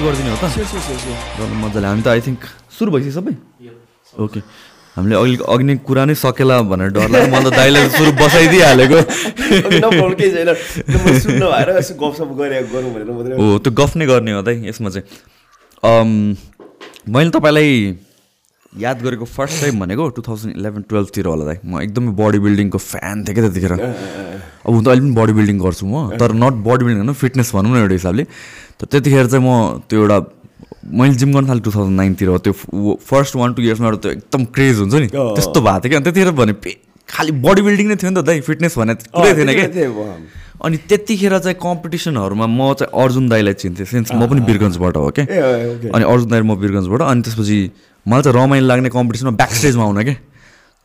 सुरु गरिदिने हो त? मजाले। हामी त आई थिङ्क सुरु भइसक्यो सबै? ओके हामीले अघि अघि नै कुरा नै सकेला भनेर डर लाग्यो। मलाई त दाइले सुरु बसाइदिइहालेको। हो त्यो गफ नै गर्ने हो त यसमा चाहिँ। मैले तपाईँलाई याद गरेको फर्स्ट टाइम भनेको टु थाउजन्ड इलेभेन टुवेल्भतिर होला दाइ। म एकदमै बडी बिल्डिङको फ्यान थिएँ क्या त्यतिखेर। अब हुन त अहिले पनि बडी बिल्डिङ गर्छु म तर नट बडी बिल्डिङ होइन फिटनेस भनौँ न एउटा हिसाबले। त त्यतिखेर चाहिँ म त्यो एउटा मैले जिम गर्न थालेँ टु थाउजन्ड नाइनतिर हो त्यो फर्स्ट वान टू इयर्समा एउटा त्यो एकदम क्रेज हुन्छ नि। अँ। त्यस्तो भएको थियो क्या। अनि त्यतिखेर भने खालि बडी बिल्डिङ नै थियो नि त दाइ फिटनेस भने कुरै थिएन क्या। अनि त्यतिखेर चाहिँ कम्पिटिसनहरूमा म चाहिँ अर्जुन दाईलाई चिन्थेँ। सिन्स म पनि बिरगन्जबाट हो क्या। अनि अर्जुन दाई म बिरगन्जबाट अनि त्यसपछि मलाई चाहिँ रमाइलो लाग्ने कम्पिटिसनमा ब्याक स्टेजमा आउन क्या।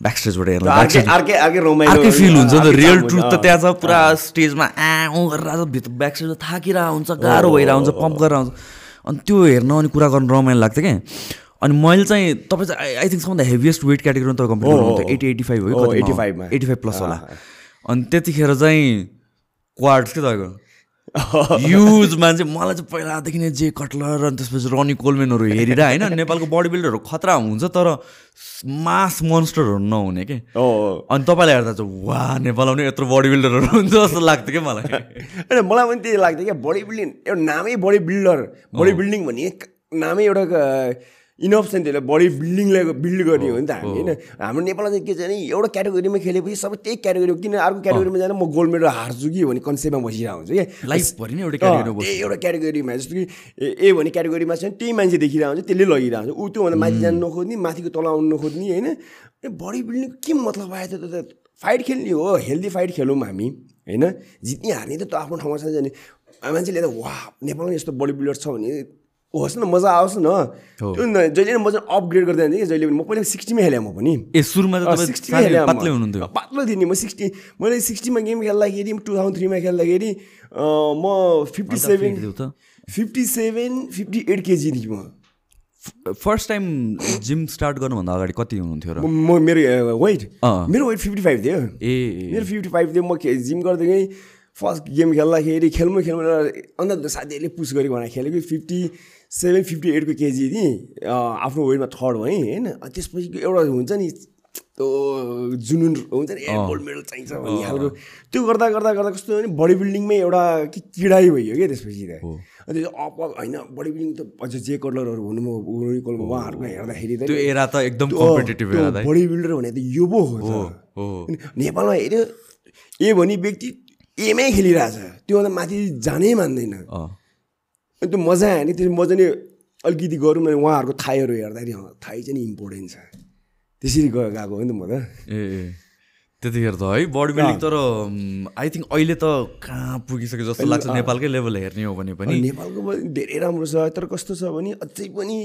ब्याक स्टेजबाट हेर्न ब्याक अर्कै फिल हुन्छ नि त। रियल ट्रुथ त त्यहाँ छ पुरा स्टेजमा आ ऊ गरेर भित्र ब्याक स्टेजमा थाकिरहेको हुन्छ गाह्रो भइरहेको हुन्छ पम्प गरेर हुन्छ अनि त्यो हेर्न अनि कुरा गर्न रमाइलो लाग्थ्यो क्या। अनि मैले चाहिँ तपाईँ चाहिँ आई थिङ्क सबभन्दा हेभिएस्ट वेट क्याटेगोरीमा तपाईँ कम्पिट गर्नुहुन्थ्यो एटी एटी फाइभ हो हो, कि 85 मा। एटी फाइभ प्लस होला अनि त्यतिखेर चाहिँ क्वाड्स के तपाईँको? युज मान्छे। मलाई चाहिँ पहिलादेखि नै जे कटलर अनि त्यसपछि रनी कोलमेनहरू हेरेर होइन? नेपालको बडी बिल्डरहरू खतरा हुन्छ तर मास मोन्स्टरहरू नहुने के? अनि तपाईँलाई हेर्दा चाहिँ वा नेपालमा पनि यत्रो बडी बिल्डरहरू हुन्छ जस्तो लाग्थ्यो क्या मलाई? होइन मलाई पनि त्यही लाग्थ्यो क्या। बडी बिल्डिङ एउटा नामै बडी बिल्डर बडी बिल्डिङ भन्ने नामै एउटा इनफ छ नि त्यसलाई बडी बिल्डिङलाई बिल्ड गर्ने हो नि त हामी होइन हाम्रो नेपालमा चाहिँ के छ भने एउटा क्याटेगोरीमा खेलेपछि सबै त्यही क्याटेगोरी किन अर्को क्याटेगोरीमा जाँदा म गोल्ड मेडल हार्छु कि भन्ने कन्सेप्टमा बसिरहेको हुन्छु क्या। लाइफभरि नै एउटा क्याटेगोरी एउटा क्याटेगोरीमा जस्तो कि ए भन्ने क्याटेगोरीमा छ भने त्यही मान्छे देखिरहेको हुन्छ त्यसले लगिरहेको हुन्छ। ऊ त्योभन्दा माथि जानु नखोज्ने माथिको तल आउनु नखोज्ने होइन। बडी बिल्डिङ के मतलब आयो त त फाइट खेल्ने हो हेल्दी फाइट खेलौँ हामी होइन। जित्ने हार्ने त आफ्नो ठाउँमा छ नि। मान्छेले त वा नेपालमा यस्तो बडी बिल्डर छ भने होस् न मजा आओस् न। जहिले पनि मजा अपग्रेड गर्दै जान्थेँ कि जहिले पनि। म पहिला सिक्सटीमा खेलेँ म पनि। ए सुरुमा सिक्सटीमा खेलेँ। पातलै हुनुहुन्थ्यो। पातलो थिएँ नि म सिक्सटी। मैले सिक्सटीमा गेम खेल्दाखेरि टु थाउजन्ड थ्रीमा खेल्दाखेरि म fifty seven fifty seven fifty eight kg थिएँ म। फर्स्ट टाइम जिम स्टार्ट गर्नुभन्दा अगाडि कति हुनुहुन्थ्यो र? म मेरो वेट। मेरो वेट फिफ्टी फाइभ थियो। ए। मेरो फिफ्टी फाइभ थियो म जिम गर्दै फर्स्ट गेम खेल्दाखेरि खेल्नु खेल्नु अन्त साथीहरूले पुस गरी भनेर खेलेको। फिफ्टी सेभेन फिफ्टी एटको केजी अँ, आफ्नो वेटमा थर्ड भएँ होइन? त्यसपछि एउटा हुन्छ नि त्यो जुनुन हुन्छ नि गोल्ड मेडल चाहिन्छ भन्ने खालको। त्यो गर्दा गर्दा गर्दा कस्तो भने बडी बिल्डिङमै एउटा कि किडाइ भइयो क्या त्यसपछि त? अनि अप होइन बडी बिल्डिङ त अझ जे कलरहरू हुनु म उहाँहरूको हेर्दाखेरि त त्यो एरा त एकदम कम्पिटेटिभ बडी बिल्डर भने त यो पो हो नेपालमा हेऱ्यो ए भने व्यक्ति एमै खेलिरहेछ। त्योभन्दा माथि जानै मान्दैन। अनि त्यो मजा आयो नि त्यो मजा नै अलिकति गरौँ भने उहाँहरूको थाईहरू हेर्दाखेरि थाई चाहिँ नि इम्पोर्टेन्ट छ। त्यसरी गयो गएको हो नि त म त। ए त्यतिखेर त है बडी बिल्डिङ तर आई थिङ्क अहिले त कहाँ पुगिसक्यो जस्तो लाग्छ नेपालकै लेभल हेर्ने हो भने पनि। नेपालको पनि धेरै राम्रो छ तर कस्तो छ भने अझै पनि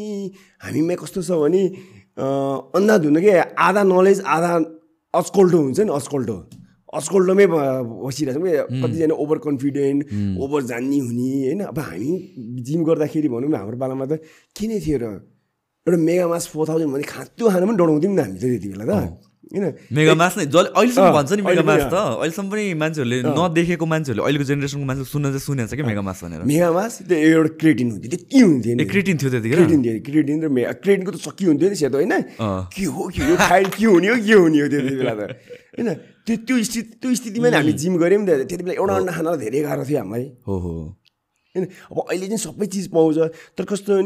हामीमा कस्तो छ भने अन्दाज हुनु के आधा नलेज आधा अस्कोल्टो हुन्छ नि अस्कोल्टो। अस्कोल्टोमै ब- बसिरहेको छ कि कतिजना ओभर कन्फिडेन्ट ओभर जान्ने हुने होइन? अब हामी जिम गर्दाखेरि भनौँ न हाम्रो पालामा त के नै थियो र? एउटा मेगा मास फोर थाउजन्ड भने खाँचो खान पनि डराउँथ्यौँ नि हामी त त्यति बेला त। होइन मेगा मास नै जसले अहिलेसम्म भन्छ नि मेगा अहिले मास पनि त। अहिलेसम्म पनि मान्छेहरूले नदेखेको मान्छेहरूले अहिलेको जेनेरेसनको मान्छे सुन्न चाहिँ सुनेको छ कि मेगा मास भनेर। मेगा मास त्यो एउटा क्रेटिन हुन्थ्यो त्यति हुन्थ्यो नि। क्रिटिन थियो त्यतिखेर? क्रेटिन थियो क्रेटिन र मे क्रेटिनको त सक्की हुन्थ्यो नि सेतो होइन। के हो के हो खाइ के हुने हो के हुने हो त्यति बेला त? होइन? त्यो त्यो स्थिति त्यो स्थितिमा नि हामी जिम गऱ्यौँ नि त त्यति बेला एउटा अन्डा खान धेरै गाह्रो थियो हामीलाई। हो हो। होइन? अब अहिले चाहिँ सबै चिज पाउँछ। तर कस्तो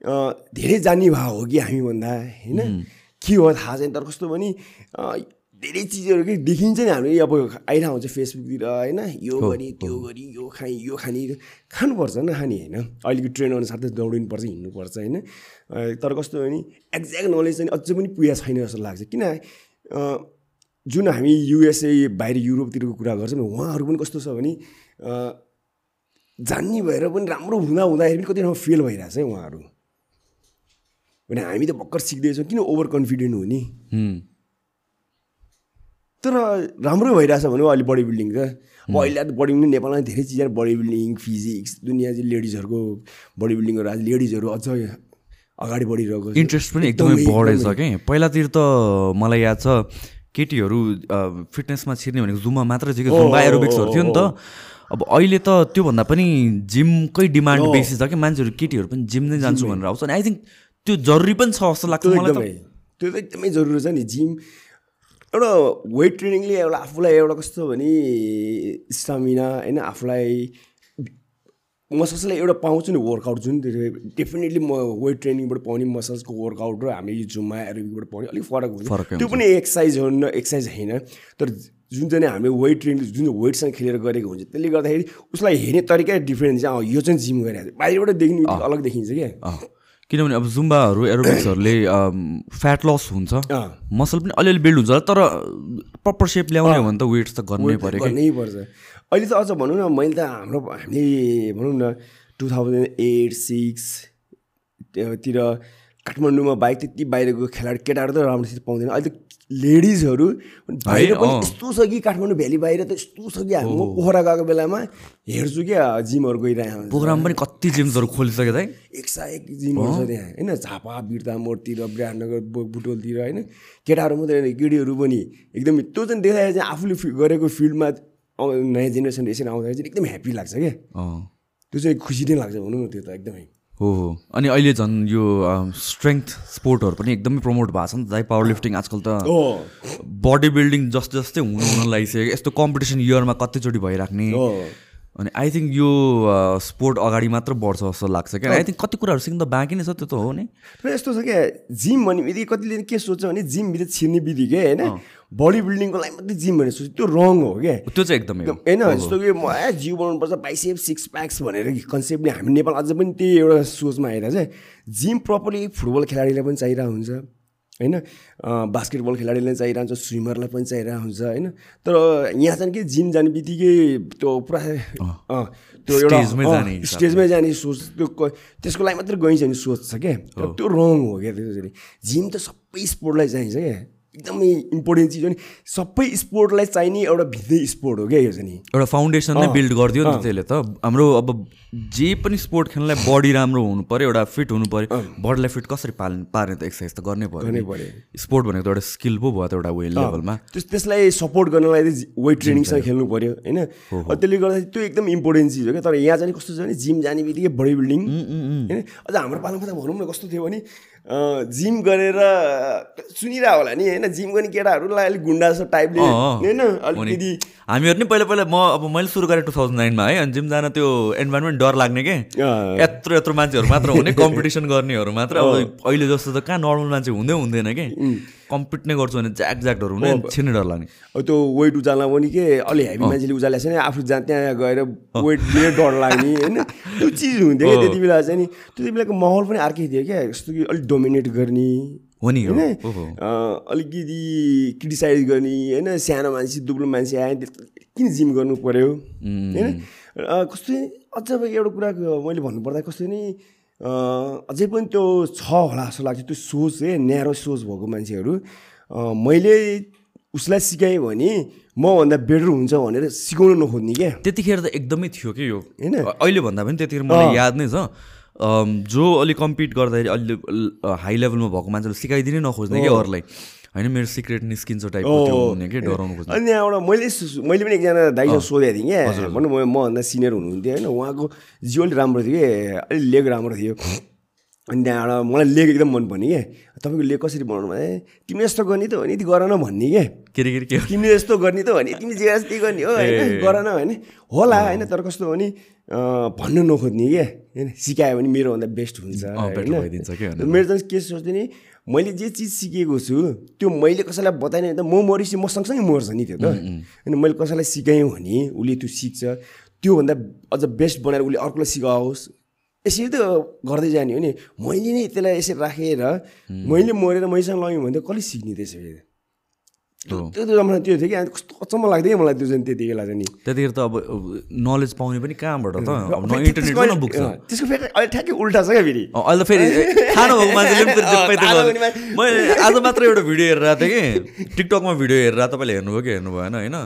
अँ, धेरै जान्ने भाव हो कि हामीभन्दा होइन? के हो थाहा छैन तर कस्तो भने धेरै चिजहरू के देखिन्छ नि हामी अब आइरहेको हुन्छ फेसबुकतिर होइन यो गरी त्यो गरी यो खाने यो खाने खानुपर्छ नि खाने होइन। अहिलेको ट्रेन अनुसार त दौडिनुपर्छ हिँड्नुपर्छ होइन। तर कस्तो भने एक्ज्याक्ट नलेज चाहिँ अझै पनि पुगेको छैन जस्तो लाग्छ। किन जुन हामी युएसए बाहिर युरोपतिरको कुरा गर्छौँ उहाँहरू पनि कस्तो छ भने जान्ने भएर पनि राम्रो हुँदा हुँदाखेरि पनि कति ठाउँमा फेल भइरहेछ है उहाँहरू। भने हामी त भर्खर सिक्दैछौँ किन ओभर कन्फिडेन्ट हुने? हुँ। तर राम्रो भइरहेछ भने अहिले बडी बिल्डिङ त। अब अहिले त बडी बिल्डिङ नेपालमा धेरै चिजहरू बडी बिल्डिङ फिजिक्स दुनियाँ चाहिँ लेडिजहरूको बडी बिल्डिङहरू आज लेडिजहरू अझ अगाडि बढिरहेको छ। इन्ट्रेस्ट पनि एकदमै बढेछ कि? पहिलातिर त मलाई याद छ केटीहरू फिटनेसमा छिर्ने भनेको जुममा मात्रै थियो कि? जुम्बा एरोबिक्सहरू थियो नि त। अब अहिले त त्योभन्दा पनि जिमकै डिमान्ड बेसी छ कि? मान्छेहरू केटीहरू पनि जिम नै जान्छु भनेर आउँछ। अनि आई थिङ्क त्यो जरुरी पनि छ जस्तो लाग्छ एकदमै। त्यो त एकदमै जरुरी छ नि जिम एउटा वेट ट्रेनिङले एउटा आफूलाई एउटा कस्तो भने स्टामिना होइन आफूलाई मसल्सलाई एउटा पाउँछु नि वर्कआउट जुन डेफिनेटली म वेट ट्रेनिङबाट पाउने मसल्सको वर्कआउट र हामी जुममा एरोबिकबाट पाउने अलिक फरक हुन्छ। त्यो पनि एक्सर्साइज हो न एक्सर्साइज होइन। तर जुन चाहिँ हामी वेट ट्रेनिङ जुन चाहिँ वेटसँग खेलेर गरेको हुन्छ त्यसले गर्दाखेरि उसलाई हेर्ने तरिकै डिफ्रेन्ट चाहिँ यो चाहिँ जिम गरिरहेको छ। बाहिरबाट देख्ने अलग देखिन्छ क्या। किनभने अब जुम्बाहरू एरोबिक्सहरूले फ्याट लस हुन्छ। मसल पनि अलिअलि बिल्ड हुन्छ तर प्रपर सेप ल्याउने हो भने त वेट्स त गर्नै पऱ्यो गर्नै पर्छ। अहिले त अझ भनौँ न मैले त हाम्रो हामीले भनौँ न टु थाउजन्ड एट सिक्स तिर काठमाडौँमा बाइक त्यति बाहिरको खेलाडी केटाहरू त राम्रोसित पाउँदैन। अहिले त लेडिजहरू बाहिर पनि। यस्तो छ कि काठमाडौँ भ्याली बाहिर त यस्तो छ कि हामी म पोखरा गएको बेलामा हेर्छु क्या जिमहरू गइरहेको प्रोग्राम पनि कति जिम्सहरू खोलिसक्यो त एक सय एक जिमहरू छ त्यहाँ होइन? झापा बिर्ता मोडतिर विराटनगर बुटोलतिर होइन? केटाहरू मात्रै होइन केटीहरू पनि एकदमै त्यो चाहिँ देखाएर चाहिँ आफूले गरेको फिल्डमा नयाँ जेनेरेसन यसरी आउँदाखेरि चाहिँ एकदम ह्याप्पी लाग्छ क्या। त्यो चाहिँ खुसी नै लाग्छ भनौँ न त्यो त एकदमै। हो हो. अनि अहिले झन् यो स्ट्रेङ्थ स्पोर्टहरू पनि एकदमै प्रमोट भएको छ नि त पावर लिफ्टिङ आजकल त बडी बिल्डिङ जस्तो जस्तै हुनु हुन लागिसक्यो। यस्तो कम्पिटिसन इयरमा कतिचोटि भइराख्ने। अनि आई थिङ्क यो स्पोर्ट अगाडि मात्र बढ्छ जस्तो लाग्छ क्या। आई थिङ्क कति कुराहरू सिक्न त बाँकी नै छ त्यो त हो नि। र यस्तो छ क्या जिम भन्ने बित्तिकै कतिले के सोध्छ भने जिमभित्र छिर्ने बित्तिकै होइन? बडी बिल्डिङको लागि मात्रै जिम भनेर सोच्छ त्यो रङ हो क्या। त्यो चाहिँ एकदमै हो। होइन जस्तो कि म ए जिउ बनाउनुपर्छ बाइसेप सिक्स प्याक्स भनेर कन्सेप्टले हामी नेपाल अझै पनि त्यही एउटा सोचमा आएर चाहिँ जिम प्रपरली फुटबल खेलाडीलाई पनि चाहिरहेको हुन्छ। होइन? बास्केटबल खेलाडीलाई चाहिरहेको हुन्छ स्विमरलाई पनि चाहिरहेको हुन्छ होइन? तर यहाँ चाहिँ के जिम जाने बित्तिकै त्यो पुरा त्यो एउटा स्टेजमै जाने सोच त्यो त्यसको लागि मात्रै गइन्छ नि सोच छ क्या। त्यो रङ हो क्या त्यसरी। जिम त सबै स्पोर्टलाई चाहिन्छ क्या। एकदमै इम्पोर्टेन्ट चिज हो नि। सबै स्पोर्टलाई चाहिने एउटा भित्रै स्पोर्ट हो क्या यो चाहिँ एउटा फाउन्डेसन नै बिल्ड गरिदियो नि त्यसले त। हाम्रो अब जे पनि स्पोर्ट खेल्नलाई बडी राम्रो हुनु पऱ्यो एउटा फिट हुनु पऱ्यो बडीलाई फिट कसरी पाल्ने पार्ने त एक्सर्साइज त गर्नै पऱ्यो। स्पोर्ट भनेको त एउटा स्किल पो भयो त एउटा वे लेभलमा त्यस त्यसलाई सपोर्ट गर्नलाई वेट ट्रेनिङसँग खेल्नु पऱ्यो होइन? त्यसले गर्दाखेरि त्यो एकदम इम्पोर्टेन्ट चिज हो क्या। तर यहाँ चाहिँ कस्तो छ भने जिम जाने बित्तिकै बडी बिल्डिङ होइन? अझ हाम्रो पालामा त भनौँ न कस्तो थियो भने जिम गरेर सुनिरहेको होला नि होइन जिम गर्ने केटाहरूलाई अलिक गुन्डा जस्तो टाइपले। होइन। अलिकति हामीहरू नि पहिला पहिला म अब मैले सुरु गरेँ टु थाउजन्ड नाइनमा है अनि जिम जान त्यो इन्भाइरोमेन्ट डर लाग्ने के। यत्रो यत्रो मान्छेहरू मात्र हुने कम्पिटिसन गर्नेहरू मात्र। अब अहिले जस्तो त कहाँ नर्मल मान्छे हुँदै हुँदैन कि? कम्पिट नै गर्छु भने ज्याक ज्याकहरू हुने छिर्ने डर लाग्ने। अब त्यो वेट उचाल्न पनि के? अलि हेभी मान्छेले उचालेको नि आफू जहाँ त्यहाँ गएर वेट लिएर डर लाग्ने होइन? त्यो चिज हुन्थ्यो क्या त्यति बेला चाहिँ नि त्यति बेलाको माहौल पनि अर्कै थियो क्या जस्तो कि अलिक डोमिनेट गर्ने हो नि होइन? अलिकति क्रिटिसाइज गर्ने होइन? सानो मान्छे दुब्लो मान्छे आयो किन जिम गर्नु पऱ्यो होइन? कस्तो अझ एउटा कुरा मैले भन्नुपर्दा कस्तो नि अझै पनि त्यो छ होला जस्तो लाग्छ। त्यो सोच है न्यारो सोच भएको मान्छेहरू। मैले उसलाई सिकाएँ भने मभन्दा बेटर हुन्छ भनेर सिकाउनु नखोज्ने क्या। त्यतिखेर त एकदमै थियो कि यो? होइन? अहिले भन्दा पनि त्यतिखेर मलाई याद नै छ। जो अलिक कम्पिट गर्दाखेरि अलि हाई लेभलमा भएको मान्छेले सिकाइदिनै नखोज्ने कि अरूलाई। होइन मेरो सिक्रेट निस्किन्छ टाइपको त्यो हुने कि डराउनु खोज्ने। अनि त्यहाँबाट मैले मैले पनि एकजना दाइसँग सोधेको थिएँ क्या भनौँ म मभन्दा सिनियर हुनुहुन्थ्यो होइन? उहाँको जिउ अलिक राम्रो थियो कि अलिक लेग राम्रो थियो। अनि त्यहाँबाट मलाई लेग एकदम मनपर्ने क्या तपाईँको लेग कसरी बनाउनु भने तिमीले यस्तो गर्ने त हो नि गर न भन्ने क्या के। अरे के तिमीले यस्तो गर्ने त हो नि तिमी जे गर्ने हो होइन? गर न होइन? होला होइन? तर कस्तो हो नि भन्नु नखोज्ने क्या होइन सिकायो भने मेरोभन्दा बेस्ट हुन्छ होइन? मेरो चाहिँ के सोच्थेँ नि मैले जे चिज सिकेको छु त्यो मैले कसैलाई बताएन भने त म मरेपछि म सँगसँगै मर्छ नि त्यो त। अनि मैले कसैलाई सिकाएँ भने उसले त्यो सिक्छ त्योभन्दा अझ बेस्ट बनाएर उसले अर्कोलाई सिकाओस्। यसरी त गर्दै जाने हो नि। मैले नै त्यसलाई यसरी राखेर मैले मरेर मैसँग लग्यो भने त कसले सिक्ने त्यसरी? त्यो त्यो त्यो जमाना त्यो थियो कि? कस्तो अचम्म लाग्थ्यो कि मलाई त्यो चाहिँ त्यति बेला चाहिँ नि? त्यतिखेर त अब नलेज पाउने पनि कहाँबाट त। अब इन्टरनेट त्यसको न बुक छ अँ, त्यसको फेरि अहिले ठ्याक्कै उल्टा छ क्या फेरि? अहिले फेरि खानु भएको मान्छेले मैले आज मात्र एउटा भिडियो हेरेर थिएँ कि। टिकटकमा भिडियो हेरेर तपाईँले हेर्नुभयो कि हेर्नु भएन होइन?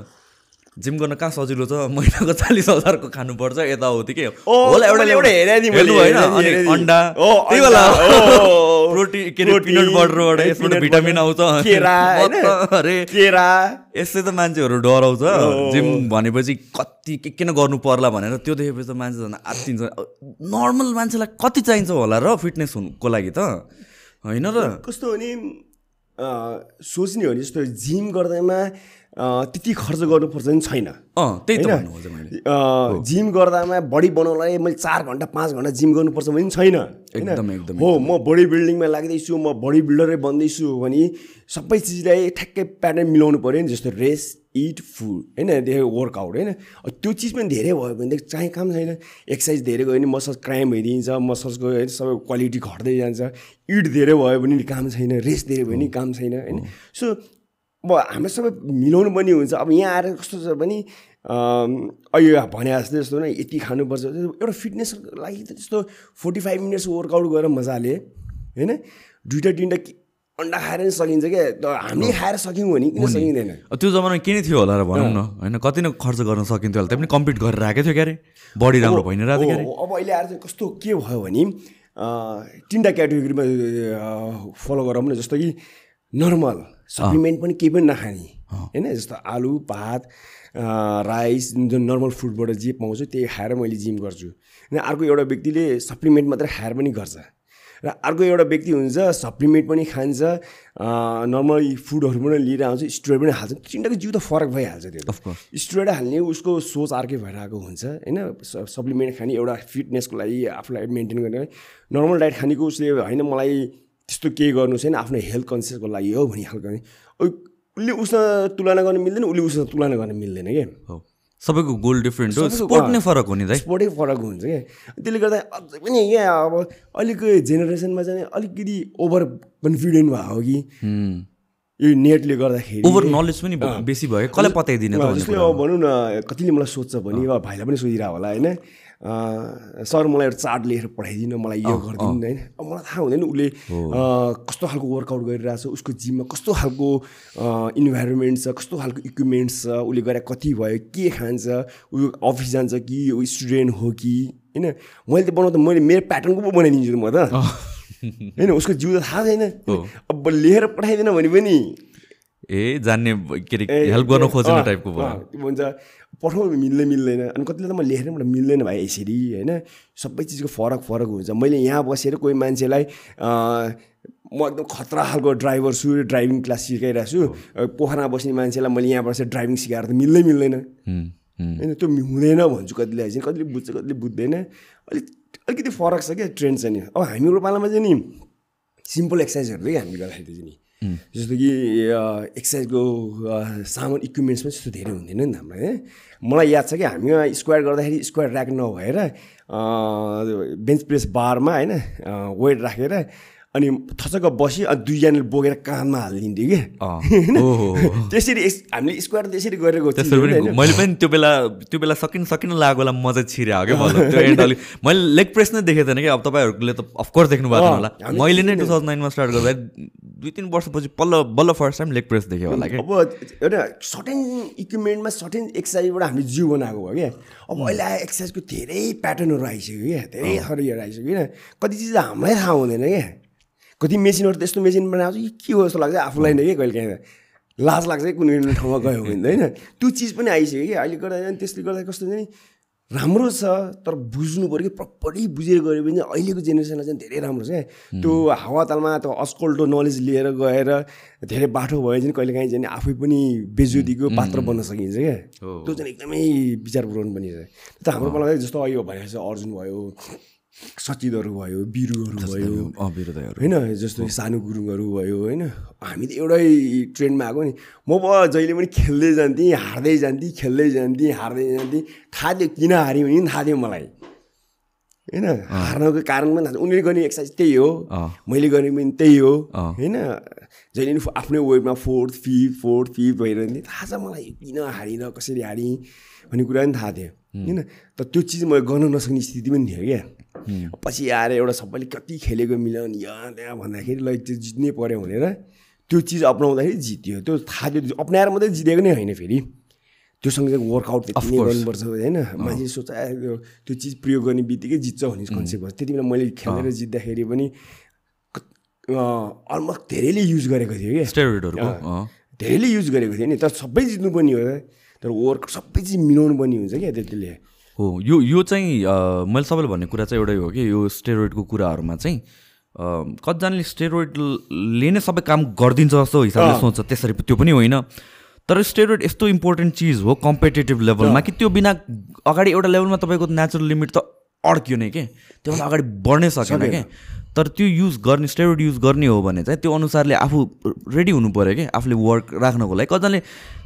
जिम गर्न कहाँ सजिलो छ? महिनाको चालिस हजारको खानुपर्छ यताउति के होला एउटा एउटा हेरेँ होइन अनि। अन्डा त्यही प्रोटिन के अरे पिनट बटरबाट है, यसबाट भिटामिन आउँछ। अरे केरा। त मान्छेहरू डराउँछ। जिम भनेपछि कति के किन गर्नु पर्ला भनेर त्यो देखेपछि त मान्छे झन् आत्तिन्छ नर्मल मान्छेलाई कति चाहिन्छ होला र फिटनेस हुनुको लागि त? होइन र? कस्तो भने अ, सोच्ने हो भने जस्तो जिम गर्दैमा त्यति खर्च गर्नुपर्छ नि छैन। अँ त्यही त होइन? जिम गर्दामा बडी बनाउनलाई मैले चार घन्टा पाँच घन्टा जिम गर्नुपर्छ भने छैन। होइन? एकदम, एकदम, हो म बडी बिल्डिङमा लाग्दैछु म बडी बिल्डरै बन्दैछु भने सबै चिजलाई ठ्याक्कै प्याटर्न मिलाउनु पऱ्यो नि जस्तो रेस्ट इट फुड। होइन? धेरै वर्कआउट होइन? त्यो चिज पनि धेरै भयो भनेदेखि चाहिँ काम छैन एक्सर्साइज धेरै गयो भने मसल्स क्राइम भइदिन्छ मसल्सको होइन सबै क्वालिटी घट्दै जान्छ इट धेरै भयो भने काम छैन रेस्ट धेरै भयो भने काम छैन होइन? सो अब हाम्रो सबै मिलाउनु पनि हुन्छ। अब यहाँ आएर कस्तो छ भने अहिले भने जस्तै जस्तो न यति खानुपर्छ। एउटा फिटनेसको लागि त त्यस्तो फोर्टी फाइभ मिनट्स वर्कआउट गरेर मजाले होइन? दुइटा तिनवटा अन्डा खाएर नि सकिन्छ क्या। हामीले खाएर सक्यौँ भने किन सकिँदैन? त्यो जमानामा के नै थियो होला र भनौँ न होइन? कति नै खर्च गर्न सकिन्थ्यो होला। त्यो पनि कम्प्लिट गरेर आएको थियो क्यारे। बडी राम्रो भइ नै रहेको थियो अब अहिले आएर चाहिँ कस्तो के भयो भने तिनवटा क्याटेगोरीमा फलो गरौँ न जस्तो कि नर्मल सप्लिमेन्ट पनि केही पनि नखाने। होइन? जस्तो आलु भात राइस जुन नर्मल फुडबाट जे पाउँछु त्यही खाएर मैले जिम गर्छु। होइन अर्को एउटा व्यक्तिले सप्लिमेन्ट मात्रै खाएर पनि गर्छ। र अर्को एउटा व्यक्ति हुन्छ सप्लिमेन्ट पनि खान्छ नर्मल फुडहरू पनि लिएर आउँछ स्टोर पनि हाल्छ। तिनवटाको जिउ त फरक भइहाल्छ त्यो स्टुडेन्ट हाल्ने उसको सोच अर्कै भएर आएको हुन्छ होइन? सप्लिमेन्ट खाने एउटा फिटनेसको लागि आफूलाई मेन्टेन गर्ने। नर्मल डाइट खानेको उसले होइन मलाई त्यस्तो केही गर्नु छैन। आफ्नो हेल्थ कन्सियसको लागि हो भन्ने खालको उसले उसँग तुलना गर्न मिल्दैन उसले उसँग तुलना गर्न मिल्दैन क्या सबैको गोल डिफ्रेन्ट हो। स्पोर्ट नै फरक हो नि दाइ। स्पोर्टै फरक हुन्छ क्या त्यसले गर्दा अझै पनि यहाँ अब अहिलेको जेनेरेसनमा चाहिँ अलिकति ओभर कन्फिडेन्ट भयो कि? हुँ। यो नेटले गर्दाखेरि ओभर नलेज पनि बेसी भयो। कसलाई पताइदिने त जस्तै अब भनौँ न कतिले मलाई सोध्छ भने भाइलाई पनि सोधिरह होला होइन? सर मलाई एउटा चार्ट लेखेर पठाइदिनु मलाई यो गरिदिनु होइन। अब मलाई थाहा हुँदैन उसले कस्तो खालको वर्कआउट गरिरहेछ उसको जिममा कस्तो खालको इन्भाइरोमेन्ट छ कस्तो खालको इक्विपमेन्ट्स छ उसले गरे कति भयो के खान्छ ऊ अफिस जान्छ कि ऊ स्टुडेन्ट हो कि होइन? मैले त बनाउँदा मैले मेरो प्याटर्नको पो बनाइदिन्छु म त। होइन उसको जिउ त थाहा छैन। अब लेखेर पठाइदिएन भने पनि ए जान्ने के अरे हेल्प गर्न अँ, टाइपको भयो? त्यो भन्छ पठाउनु मिल्दै मिल्दैन। अनि कतिले त म लेखेर पनि मिल्दैन भाइ यसरी होइन? सबै चिजको फरक फरक हुन्छ। मैले यहाँ बसेर कोही मान्छेलाई म एकदम खतरा खालको ड्राइभर छु ड्राइभिङ क्लास सिकाइरहेको छु। पोखरामा बस्ने मान्छेलाई मैले यहाँ बसेर ड्राइभिङ सिकाएर त मिल्दै मिल्दैन। होइन त्यो हुँदैन भन्छु कतिले चाहिँ। कतिले बुझ्छ कतिले बुझ्दैन। अलिक अलिकति फरक छ क्या ट्रेन्ड चाहिँ नि। अब हाम्रो पालामा चाहिँ नि सिम्पल एक्सर्साइजहरू है हामी गर्दाखेरि चाहिँ नि। जस्तो कि एक्सर्साइजको सामान इक्विपमेन्ट्स पनि त्यस्तो धेरै हुँदैन नि त हाम्रो है? मलाई याद छ कि हामी स्क्वायर गर्दाखेरि स्क्वायर ऱ्याक नभएर बेन्च प्रेस बारमा होइन वेट राखेर अनि थचक्क बसी अनि दुईजनाले बोकेर काँधमा हालिदिन्थ्यो कि? त्यसरी हामीले स्क्वायर त्यसरी गरेको? मैले पनि त्यो बेला त्यो बेला सकिन सकिन लागेको बेला मजा क्या त्यो एन्ड अलिक मैले लेग प्रेस नै देखेको थिएन कि। अब तपाईँहरूले त अफकोर्स देख्नु भएको होला। मैले नै टु थाउजन्ड नाइनमा स्टार्ट गर्दा दुई तिन वर्षपछि पल्ल बल्ल फर्स्ट टाइम लेग प्रेस देखेँ होला क्या अब एउटा सर्टेन इक्विपमेन्टमा सर्टेन एक्सर्साइजबाट हामीले जिउ बनाएको भयो क्या। अब अहिले आयो एक्सर्साइजको धेरै प्याटर्नहरू आइसक्यो क्या। धेरै थरीहरू आइसक्यो होइन। कति चिज हामीलाई थाहा हुँदैन क्या। कति मेसिनहरू त्यस्तो मेसिन बनाएको छ कि के हो जस्तो लाग्छ? आफूलाई नै कि कहिले काहीँ लाज लाग्छ कि कुनै कुनै ठाउँमा गयो भने त होइन? त्यो चिज पनि आइसक्यो कि। अहिले गर्दा चाहिँ त्यसले गर्दा कस्तो चाहिँ राम्रो छ तर बुझ्नु पऱ्यो कि प्रपरली बुझेर गऱ्यो भने चाहिँ अहिलेको जेनेरेसनलाई चाहिँ धेरै राम्रो छ क्या। त्यो हावातालमा त्यो अस्कोल्टो नलेज लिएर गएर धेरै बाठो भयो भने कहिले काहीँ चाहिँ आफै पनि बेजुतीको पात्र बन्न सकिन्छ क्या। त्यो चाहिँ एकदमै विचार पुऱ्याउनु पनि छ त हाम्रो पालामा जस्तो अहिले भनेपछि अर्जुन भयो सचिदहरू भयो बिरुहरू भयो। होइन जस्तो सानो गुरुङहरू भयो होइन। हामी त एउटै ट्रेन्डमा आएको नि। म अब जहिले पनि खेल्दै जान्थेँ हार्दै जान्थेँ खेल्दै जान्थेँ हार्दै जान्थेँ। थाहा थियो किन हाऱ्यो भने पनि थाहा थियो मलाई। होइन हार्नको कारण पनि थाहा थियो उनीहरूले गर्ने एक्सर्साइज त्यही हो। मैले गर्ने पनि त्यही हो। होइन जहिले पनि आफ्नै वेटमा फोर्थ फिफ्थ फोर्थ फिफ्थ भइरहन्थेँ थाहा छ मलाई किन हारिनँ कसरी हारेँ भन्ने कुरा पनि थाहा थियो। होइन तर त्यो चिज मैले गर्न नसक्ने स्थिति पनि थियो क्या। पछि आएर एउटा सबैले कति खेलेको मिलन यहाँ त्यहाँ भन्दाखेरि ल त्यो जित्नै पऱ्यो भनेर त्यो चिज अप्नाउँदाखेरि जित्यो। त्यो थाहा थियो अप्नाएर मात्रै जितेको नै होइन फेरि। त्यो सँगसँगै वर्कआउट त्यति नै गर्नुपर्छ होइन? मान्छे सोच "आ, यो- त्यो चिज प्रयोग गर्ने बित्तिकै जित्छ भन्ने कन्सेप्ट भयो। त्यति बेला मैले खेलेर जित्दाखेरि पनि अलमोस्ट धेरैले युज गरेको थियो अँ। धेरैले युज गरेको थियो नि। तर सबै जित्नु पनि हो। तर वर्क सबै चिज मिलाउनु पनि हुन्छ क्या त्यतिले। हो यो यो चाहिँ मैले सबैले भन्ने कुरा चाहिँ एउटै हो कि यो स्टेरोइडको कुराहरूमा चाहिँ कतिजनाले स्टेरोइडले नै सबै काम गरिदिन्छ जस्तो हिसाबले सोच्छ। त्यसरी त्यो पनि होइन। तर स्टेरोइड यस्तो इम्पोर्टेन्ट चिज हो कम्पिटेटिभ लेभलमा कि त्यो बिना अगाडि एउटा लेभलमा तपाईँको नेचुरल लिमिट त अड्कियो नै के? त्योभन्दा अगाडि बढ्नै सकेन क्या तर त्यो युज गर्ने स्टेरोइड युज गर्ने हो भने चाहिँ त्यो अनुसारले आफू रेडी हुनु पऱ्यो कि? आफूले वर्क राख्नको लागि। कतिजनाले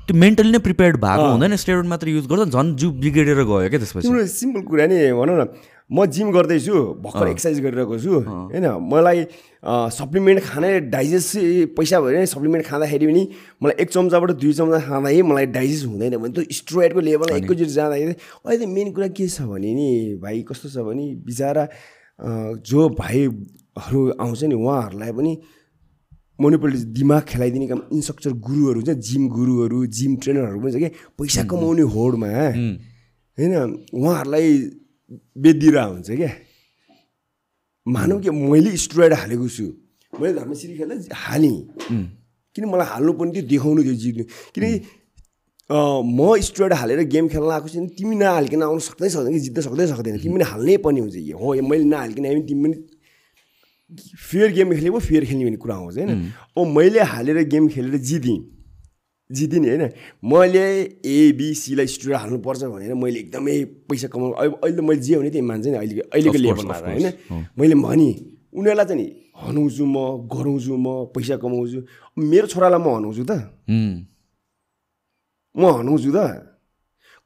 त्यो मेन्टली नै प्रिपेयर्ड भएको हुँदैन स्टेरोइड मात्र युज गर्दा झन् जिउ बिग्रेर गयो क्या त्यसपछि। सिम्पल कुरा नि भनौँ न म जिम गर्दैछु भर्खर एक्सर्साइज गरिरहेको छु। होइन मलाई सप्लिमेन्ट खाने डाइजेस्ट पैसा भयो भने सप्लिमेन्ट खाँदाखेरि पनि मलाई एक चम्चाबाट दुई चम्चा खाँदाखेरि मलाई डाइजेस्ट हुँदैन। भने त्यो स्ट्रोइडको लेभल एकैचोटि जाँदाखेरि अहिले मेन कुरा के छ भने नि भाइ कस्तो छ भने बिचरा जो भाइहरू आउँछ नि उहाँहरूलाई पनि मोनिपल्टी दिमाग खेलाइदिने काम इन्स्ट्रक्चर गुरुहरू हुन्छ जिम गुरुहरू जिम ट्रेनरहरू पनि छ क्या पैसा कमाउने होडमा होइन उहाँहरूलाई बेदिरा हुन्छ क्या मानौँ कि मैले स्ट्रोइड हालेको छु। मैले धर्मश्री खेल्दा हालेँ। किन मलाई हाल्नु पनि थियो देखाउनु थियो जित्नु। किनकि म स्ट्रोइड हालेर गेम खेल्न आएको छु भने तिमी नहालिकन आउनु सक्दै सक्दैन कि जित्न सक्दै सक्दैन। तिमी पनि हाल्नै पर्ने हुन्छ। यो हो मैले नहालिकन आएँ भने तिमी पनि फेयर गेम खेले पो फेयर खेल्ने भन्ने कुरा आउँछ होइन? ओ मैले हालेर गेम खेलेर जितेँ। जितेँ नि होइन? मैले एबिसीलाई स्टुडियो हाल्नुपर्छ भनेर मैले एकदमै पैसा कमाउनु अहिले मैले जे भने त्यही मान्छ नि अहिले अहिलेको लेभलमा होइन? मैले भनेँ उनीहरूलाई चाहिँ नि हनाउँछु म गराउँछु म पैसा कमाउँछु। मेरो छोरालाई म हनाउँछु त। म हनाउँछु त।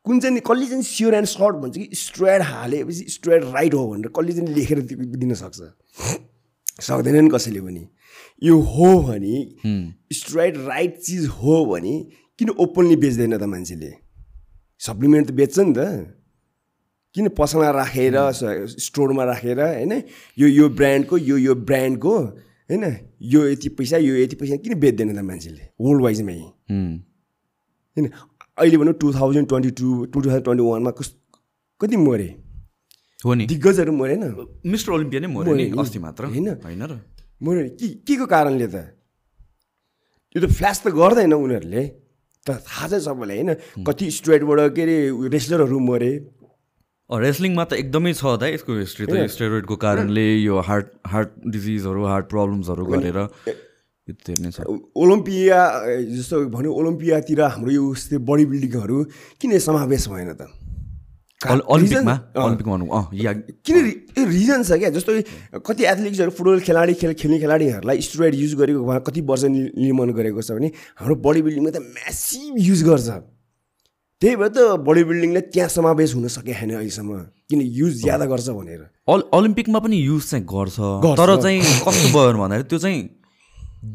कुन चाहिँ नि कसले चाहिँ स्योर एन्ड सर्ट भन्छ कि स्ट्रोइड हालेपछि स्ट्रोइड राइट हो भनेर कसले चाहिँ लेखेर दिन सक्छ? सक्दैनन् कसैले पनि। यो हो भने स्ट्रोइड राइट चिज हो भने किन ओपनली बेच्दैन त मान्छेले? सप्लिमेन्ट त बेच्छ नि त। किन पसलमा राखेर स्टोरमा राखेर होइन? यो यो ब्रान्डको यो यो ब्रान्डको होइन? यो यति पैसा यो यति पैसा किन बेच्दैन त मान्छेले? वर्ल्ड वाइजमै होइन? अहिले भनौँ two thousand twenty two two thousand twenty वानमा कस कति मरे? हो नि। दिग्गजहरू मरेन। मिस्टर ओलम्पिया नै मऱ्यो नि। अस्ति मात्र। होइन। होइन र? मऱ्यो नि के के को कारणले त? यो त फ्ल्यास त गर्दैन उनीहरूले। त थाहा छ सबैलाई होइन? कति स्ट्रेटबाट के अरे रेस्लरहरू मरे। रेस्लिङमा त एकदमै छ त यसको हिस्ट्री त। स्टेरोइडको कारणले यो हार्ट हार्ट डिजिजहरू हार्ट प्रब्लम्सहरू गरेर ओलम्पिया जस्तो भन्यो ओलम्पियातिर हाम्रो यो बडी बिल्डिङहरू किन समावेश भएन त? या किन यो रिजन छ क्या? जस्तो कति एथलेटिक्सहरू फुटबल खेलाडी खेल खेल्ने खेलाडीहरूलाई स्टुडेन्ट युज गरेको भए कति वर्ष निर्माण गरेको छ भने हाम्रो बडी बिल्डिङमा त म्यासिभ युज गर्छ। त्यही भएर त बडी बिल्डिङलाई त्यहाँ समावेश हुन सके छैन अहिलेसम्म। किन युज ज्यादा गर्छ भनेर। ओल ओलम्पिकमा पनि युज चाहिँ गर्छ। तर चाहिँ कस्तो भयो भन्दाखेरि त्यो चाहिँ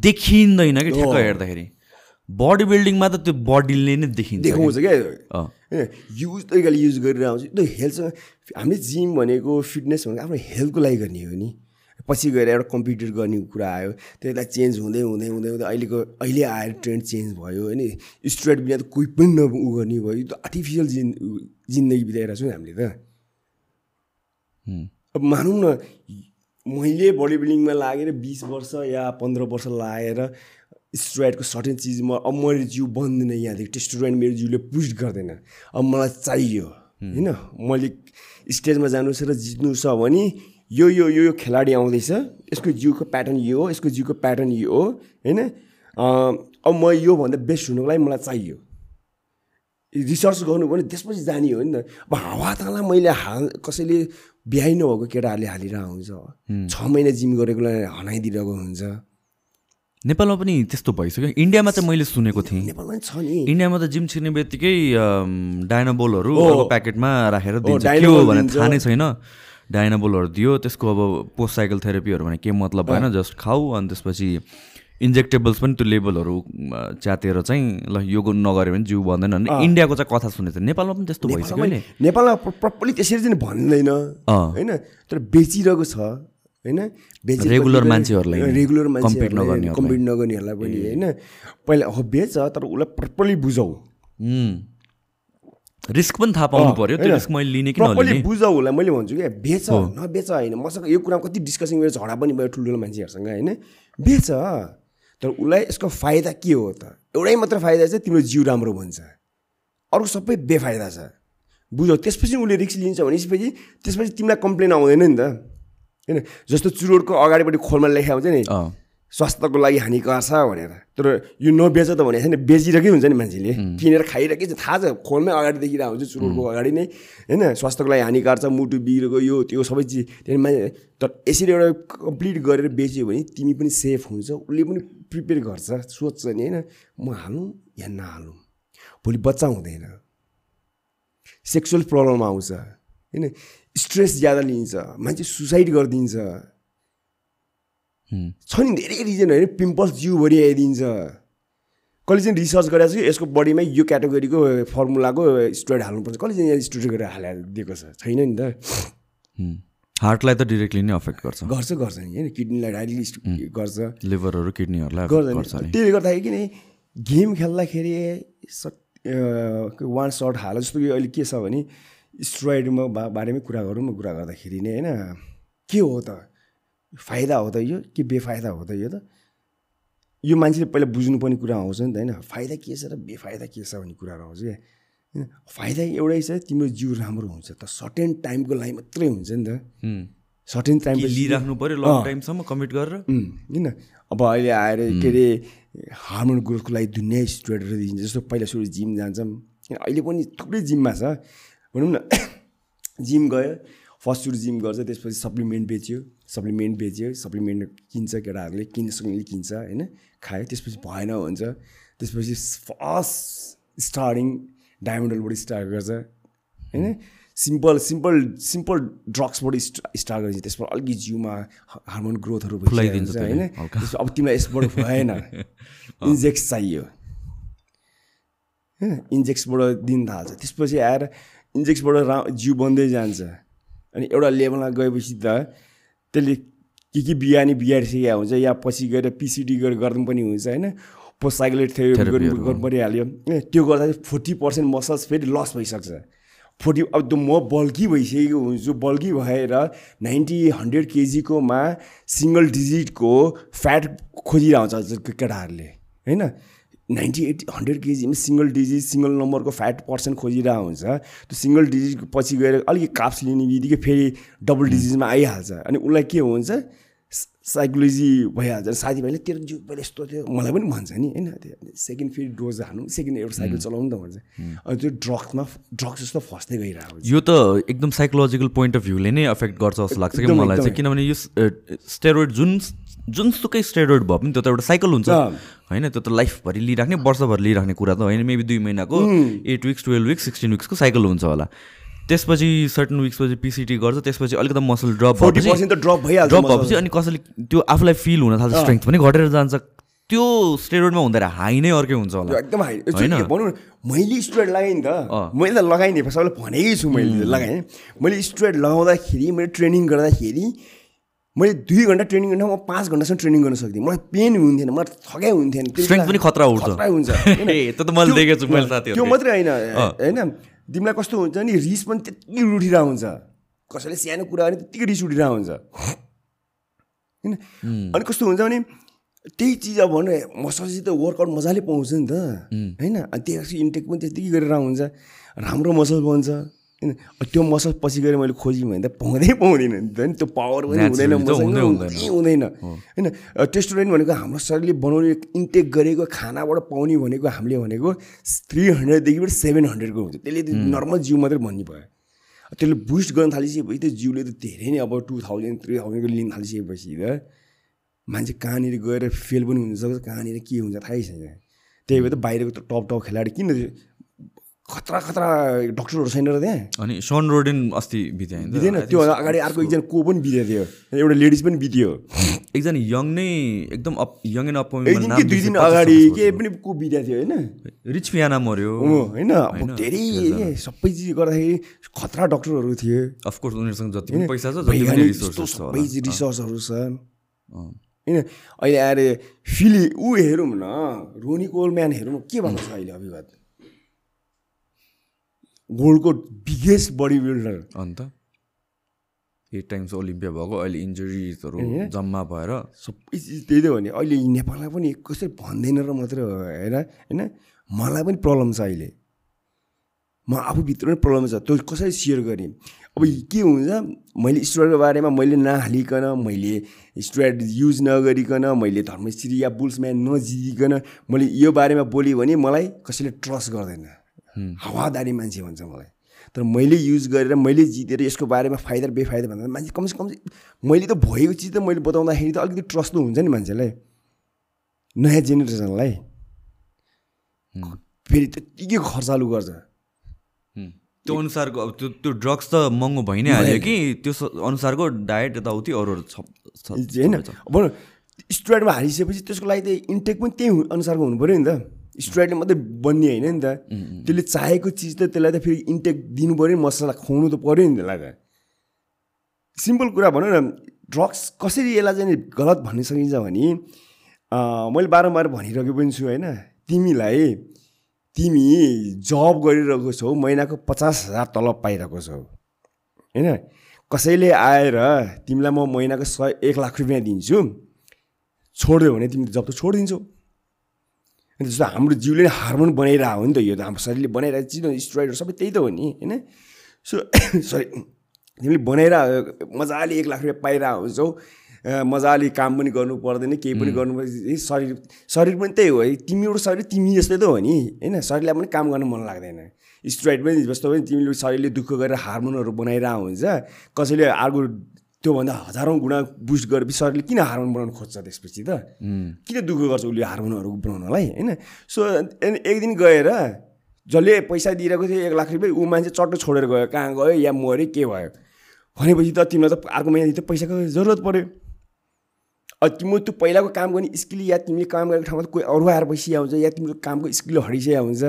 देखिँदैन कि ठ्याक्क हेर्दाखेरि। बडी बिल्डिङमा त त्यो बडीले नै देखिन्छ। देखाउँछ क्या। युज तरिकाले युज गरेर आउँछ त्यो हेल्थसँग हामीले जिम भनेको फिटनेस भनेको आफ्नो हेल्थको लागि गर्ने हो नि। पछि गएर एउटा कम्प्युटर गर्ने कुरा आयो त्यसलाई चेन्ज हुँदै हुँदै हुँदै हुँदै अहिलेको अहिले आएर ट्रेन्ड चेन्ज भयो होइन। स्ट्रेट बिना त कोही पनि न उ गर्ने भयो। यो त आर्टिफिसियल जिन जिन्दगी बिताइरहेको छौँ नि हामीले त। अब मानौँ न मैले बडी बिल्डिङमा लागेर बिस वर्ष या पन्ध्र वर्ष लागेर स्टुडेन्टको सर्टेन चिजमा अब मैले जिउ बन्दैन यहाँदेखि स्टुडेन्ट मेरो जिउले पुस्ट गर्दैन। अब मलाई चाहियो। होइन? मैले स्टेजमा जानु छ र जित्नु छ भने यो यो यो यो खेलाडी आउँदैछ। यसको जिउको प्याटर्न यो हो यसको जिउको प्याटर्न यो हो। होइन? अब म योभन्दा बेस्ट हुनुको लागि मलाई चाहियो। रिसर्च गर्नु भने त्यसपछि जाने हो नि त। अब हावाताला मैले हाल कसैले बिहाइ नभएको केटाहरूले हालेर आउँछ छ महिना जिम गरेकोलाई हनाइदिरहेको हुन्छ। नेपालमा पनि त्यस्तो भइसक्यो। इन्डियामा चाहिँ मैले सुनेको थिएँ। इन्डियामा त जिम छिर्ने बित्तिकै। अर्को प्याकेटमा राखेर दिन्छ। के डायनाबोल हो भने। थाहा नै छैन। डायनाबोलहरू दियो त्यसको अब पोस्ट साइकल थेरापीहरू भने के मतलब भएन जस्ट खाऊ अनि त्यसपछि इन्जेक्टेबल्स पनि त्यो लेबलहरू च्यातेर चाहिँ ल यो नगऱ्यो भने जिउ बन्दैन भने इन्डियाको चाहिँ कथा सुनेको थिएँ। नेपालमा पनि त्यस्तो भइसक्यो नेपालमा प्रपरली त्यसरी चाहिँ भन्दैन। होइन तर बेचिरहेको छ। होइन? पनि- मान्छेहरूलाई। रेगुलर नगर्नेहरूलाई। कम्पिट नगर्नेहरूलाई पनि होइन? पहिला हो बेच तर उसलाई प्रपरली बुझाउ रिस्क पनि थाहा पाउनु त्यो रिस्क मैले लिने कि प्रपरली नलिने? बुझ उसलाई मैले भन्छु क्या बेच नबेच होइन? मसँग यो कुरामा कति डिस्कसन गरेर झगडा पनि भयो ठुल्ठुलो मान्छेहरूसँग होइन? बेच तर उसलाई यसको फाइदा के हो त? एउटै मात्र फाइदा चाहिँ तिम्रो जिउ राम्रो हुन्छ अर्को सबै बेफाइदा छ। बुझ्यौ त्यसपछि उसले रिक्स लिन्छ भनेपछि त्यसपछि तिमीलाई कम्प्लेन आउँदैन नि त। होइन जस्तो चुरोडको अगाडिपट्टि खोलमा लेखा हुन्छ नि स्वास्थ्यको लागि हानिकार छ भनेर। तर यो नबेच त भने छैन बेचिरहेकै हुन्छ नि मान्छेले। किनेर खाइरहेकै छ थाहा छ खोलमै अगाडि देखिरहेको हुन्छ चुरोडको अगाडि नै। होइन स्वास्थ्यको लागि हानिकार छ मुटु बिग्रेको यो त्यो सबै चिज। त्यहाँदेखि मान्छे तर यसरी एउटा कम्प्लिट गरेर बेच्यो भने तिमी पनि सेफ हुन्छ उसले पनि प्रिपेयर गर्छ सोध्छ नि होइन। म हालौँ या नहालौँ? भोलि बच्चा हुँदैन। सेक्सुअल प्रब्लम आउँछ। होइन स्ट्रेस ज्यादा लिन्छ मान्छे सुसाइड गरिदिन्छ। छ नि धेरै रिजनहरू पिम्पल्स जिउभरि आइदिन्छ। कसले चाहिँ रिसर्च गरेर चाहिँ यसको बडीमा यो क्याटेगोरीको फर्मुलाको स्टुडेन्ट हाल्नुपर्छ। कसले चाहिँ यहाँ स्टुडेन्ट गरेर हालेर दिएको छ? छैन नि त। हार्टलाई त डिरेक्टली नै अफेक्ट गर्छ। गर्छ गर्छ नि होइन। किडनीलाई डाइरेक्टली गर्छ। लिभरहरू किडनीहरूलाई गर्छ त्यसले गर्दाखेरि किन गेम खेल्दाखेरि सट वान सर्ट हाल जस्तो कि अहिले के छ भने स्ट्रोइडमा बा बारेमै कुरा गरौँ न कुरा गर्दाखेरि नै होइन के हो त? फाइदा हो त यो? के बेफाइदा हो त यो त? यो मान्छेले पहिला बुझ्नुपर्ने कुरा आउँछ नि त होइन। फाइदा के छ र बेफाइदा के छ भन्ने कुराहरू आउँछ क्या? होइन? फाइदा एउटै छ तिम्रो जिउ राम्रो हुन्छ त। सर्टेन टाइमको लागि मात्रै हुन्छ नि त। सर्टेन टाइम लिइराख्नु पऱ्यो लङ टाइमसम्म कमिट गरेर? किन? अब अहिले आएर के अरे हार्मोन ग्रोथको लागि दुनियाँ स्टुडेन्टहरू दिन्छ जस्तो पहिला सुरु जिम जान्छौँ। अहिले पनि थुप्रै जिममा छ। भनौँ न जिम गयो फर्स्ट सुरु जिम गर्छ त्यसपछि सप्लिमेन्ट बेच्यो सप्लिमेन्ट बेच्यो सप्लिमेन्ट किन्छ केटाहरूले किन्न किन्छ होइन? खायो त्यसपछि भएन भन्छ। त्यसपछि फर्स्ट स्टार्टिङ डायमन्डलबाट स्टार्ट गर्छ होइन? सिम्पल सिम्पल सिम्पल ड्रग्सबाट स्टा स्टार्ट गरेपछि त्यसबाट अलिकति जिउमा हार्मोन ग्रोथहरू हुन्छ, त्यसले, होइन? अब तिमीलाई यसबाट भएन। इन्जेक्स चाहियो होइन? इन्जेक्सबाट दिन थाल्छ। त्यसपछि आएर इन्जेक्सबाट रा जिउ बन्दै जान्छ। अनि एउटा लेभलमा गएपछि त त्यसले के के बिहानी बिगारिसकेको हुन्छ या पछि गएर पिसिडी गरेर गर्नु पनि हुन्छ होइन? पोस्ट साइक्लेट थेरापी गर्नु परिहाल्यो। त्यो गर्दा चाहिँ फोर्टी पर्सेन्ट मसल्स फेरि लस भइसक्छ। फोर्टी अब त म बल्की भइसकेको हुन्छु बल्की भएर नाइन्टी हन्ड्रेड केजीकोमा सिङ्गल डिजिटको फ्याट खोजिरहेको हुन्छ केटाहरूले होइन? नाइन्टी एट हन्ड्रेड केजीमा सिङ्गल डिजिट सिङ्गल नम्बरको फ्याट पर्सेन्ट खोजिरहेको हुन्छ। त्यो सिङ्गल डिजिट पछि गएर अलिकति काप्स लिने बित्तिकै फेरि डबल डिजिटमा आइहाल्छ। अनि उसलाई के हुन्छ? साइकोलोजी भइहाल्छ। साथीभाइले तेरो जिउ पहिला यस्तो थियो। मलाई पनि भन्छ नि होइन? त्यो सेकेन्ड फेरि डोज हाल्नु सेकेन्ड एउटा साइकल चलाउनु त भन्छ। अनि त्यो ड्रग्समा ड्रग्स जस्तो फस्दै गइरहेको यो त एकदम साइकोलोजिकल पोइन्ट अफ भ्यूले नै अफेक्ट गर्छ जस्तो लाग्छ कि मलाई चाहिँ। किनभने यो स्टेरोइड जुन जुनसुकै स्टेरोइड भए पनि त्यो त एउटा साइकल हुन्छ। होइन त्यो त लाइफभरि लिइराख्ने वर्षभर लिइराख्ने कुरा त होइन। मेबी दुई महिनाको eight weeks twelve weeks sixteen विक्सको cycle हुन्छ होला। त्यसपछि सर्टन विक्सपछि पिसिटी गर्छ त्यसपछि अलिकति मसल ड्रप भएपछि ड्रप भइहाल्छ ड्रप। भएपछि अनि कसैले त्यो आफूलाई फिल हुन थाल्छ स्ट्रेङ्थ पनि घटेर जान्छ। त्यो स्टेरोइडमा हुँदाखेरि हाई नै अर्कै हुन्छ होला। एकदम हाई होइन? भनौँ न मैले स्टुडेन्ट लगाएँ नि त। मैले त लगाएँ नि सबैलाई भनेकै छु मैले लगाएँ। मैले स्टुडेन्ट लगाउँदाखेरि मैले ट्रेनिङ गर्दाखेरि मैले दुई घन्टा ट्रेनिङ गर्दा म पाँच घन्टासम्म ट्रेनिङ गर्न सक्थेँ मलाई पेन हुन्थेन मलाई थकाइ हुन्थेन बेला पनि खतरा हुन्छ। त्यो त। मात्रै होइन होइन? तिमीलाई कस्तो हुन्छ नि रिस पनि त्यत्तिकै उठिरहेको हुन्छ। कसैले सानो कुरा भने त्यत्तिकै रिस उठिरहेको हुन्छ। होइन? अनि कस्तो हुन्छ भने त्यही चिज अब भनौँ मसलसित वर्कआउट मजाले पाउँछ नि त। होइन? अनि त्यही इन्टेक पनि त्यत्तिकै गरेर हुन्छ। राम्रो मसल बन्छ। त्यो मसल पछि गएर मैले खोज्यौँ भने त पाउँदै पाउँदैन। नि त त्यो पावर पनि हुँदैन हुँदै हुँदैन। हुँदै हुँदैन होइन टेस्टोरेन्ट भनेको हाम्रो शरीरले बनाउने इन्टेक गरेको खानाबाट पाउने भनेको हामीले भनेको थ्री हन्ड्रेडदेखिबाट सेभेन हन्ड्रेडको हुन्छ। त्यसले नर्मल जिउ मात्रै भन्ने भयो त्यसले बुस्ट गर्न थालिसकेपछि त्यो जिउले त धेरै नै अब टु थाउजन्ड थ्री थाउजन्डको लिन थालिसकेपछि त मान्छे कहाँनिर गएर फेल पनि हुनसक्छ कहाँनिर के हुन्छ थाहै छैन। त्यही भएर त बाहिरको त टप टप खेलाडी किन खतरा खतरा डक्टरहरू छैन र त्यहाँ। अनि सन रोडेन अस्ति बित्यो होइन बितेन। त्यो अगाडि अर्को एकजना को पनि बितेको थियो एउटा लेडिज पनि बित्यो। एकजना यङ नै एकदम अप यङ एन्ड अप एक दिन कि दुई दिन अगाडि के पनि को बितेको थियो होइन? रिच फियाना मऱ्यो हो, होइन। धेरै सबै चिज गर्दाखेरि खतरा डक्टरहरू थिए। अफकोर्स उनीहरूसँग जति पनि पैसा छ जति पनि रिसोर्सेस छ सबै होला रिसर्चहरू छन्। होइन? अहिले आएर फिली ऊ हेरौँ न रोनी कोलम्यान हेरौँ। के भएको छ अहिले अभिवाद वर्ल्डको बिगेस्ट बडी बिल्डर अन्त? एट टाइम्स ओलम्पिया भएको अहिले इन्जुरिजहरू जम्मा भएर? सबै चिज त्यही त हो नि अहिले नेपाललाई पनि कसरी भन्दैन र मात्रै हेर होइन? मलाई पनि प्रब्लम छ अहिले। म आफूभित्र पनि प्रब्लम छ। त्यो कसरी सेयर गरेँ अब के हुन्छ मैले स्टुडेन्टको बारेमा मैले नहालिकन मैले स्टुडेन्ट युज नगरिकन मैले धर्मश्री या बुल्सम्यान नजिदिकन मैले यो बारेमा बोलेँ भने मलाई कसैले ट्रस्ट गर्दैन। हावादारी मान्छे भन्छ मलाई। तर मैले युज गरेर मैले जितेर यसको बारेमा फाइदा बेफाइदा भन्दा मान्छे कमसे कम मैले त भएको चिज त मैले बताउँदाखेरि त अलिकति ट्रस्ट त हुन्छ नि मान्छेलाई। नयाँ जेनेरेसनलाई फेरि त्यत्तिकै खर्चालु गर्छ। त्यो अनुसारको अब त्यो त्यो ड्रग्स त महँगो भइ नै हाल्यो कि त्यो अनुसारको डायट यताउति अरूहरू छ छ- होइन अब स्टुडेन्टमा हालिसकेपछि त्यसको लागि त इन्टेक पनि त्यही अनुसारको हुनु पऱ्यो नि त। स्टुडेन्टले मात्रै बन्ने होइन नि त। त्यसले चाहेको चिज त त्यसलाई त फेरि इन्टेक दिनु पऱ्यो नि मसला खुवाउनु त पऱ्यो नि त्यसलाई त। सिम्पल कुरा भनौँ न ड्रग्स कसरी यसलाई चाहिँ गलत भन्न सकिन्छ भने मैले बारम्बार भनिरहेको पनि छु होइन तिमीलाई तिमी जब गरिरहेको छौ महिनाको पचास हजार तलब पाइरहेको छौ। होइन? कसैले आएर तिमीलाई म महिनाको सय एक लाख रुपियाँ दिन्छु छोडिदियो भने तिमीले जब त छोडिदिन्छौ। जस्तो हाम्रो जिउले नै हार्मोन बनाइरहेको हो नि त यो त हाम्रो शरीरले बनाइरहेको चिज स्ट्रोइडहरू सबै त्यही त हो नि होइन? सो सरी तिमीले बनाएर मजाले एक लाख रुपियाँ पाइरहेको हुन्छौ मजाले काम पनि गर्नु पर्दैन केही पनि गर्नु पर्दैन शरीर शरीर पनि त्यही हो है तिमीको शरीर तिमी जस्तै त हो नि होइन? शरीरलाई पनि काम गर्न मन लाग्दैन। स्ट्रोइड पनि जस्तो पनि तिमीले शरीरले दुःख गरेर हार्मोनहरू बनाइरहेको हुन्छ कसैले अर्को त्योभन्दा हजारौँ गुणा बुस्ट गरेपछि शरीरले किन हार्मोन बनाउनु खोज्छ त्यसपछि त? किन दुःख गर्छ उसले हार्मोनहरू बनाउनलाई होइन? सो एक दिन गएर जसले पैसा दिइरहेको थियो एक लाख रुपियाँ ऊ मान्छे चट्ट छोडेर गयो। कहाँ गयो या मऱ्यो के भयो? भनेपछि त तिमीलाई त अर्को महिना त पैसाको जरुरत पऱ्यो अब तिम्रो त्यो पहिलाको काम गर्ने स्किल या तिमीले काम गरेको ठाउँमा कोही अरू आएर बसिया हुन्छ या तिम्रो कामको स्किल हरिसकेको हुन्छ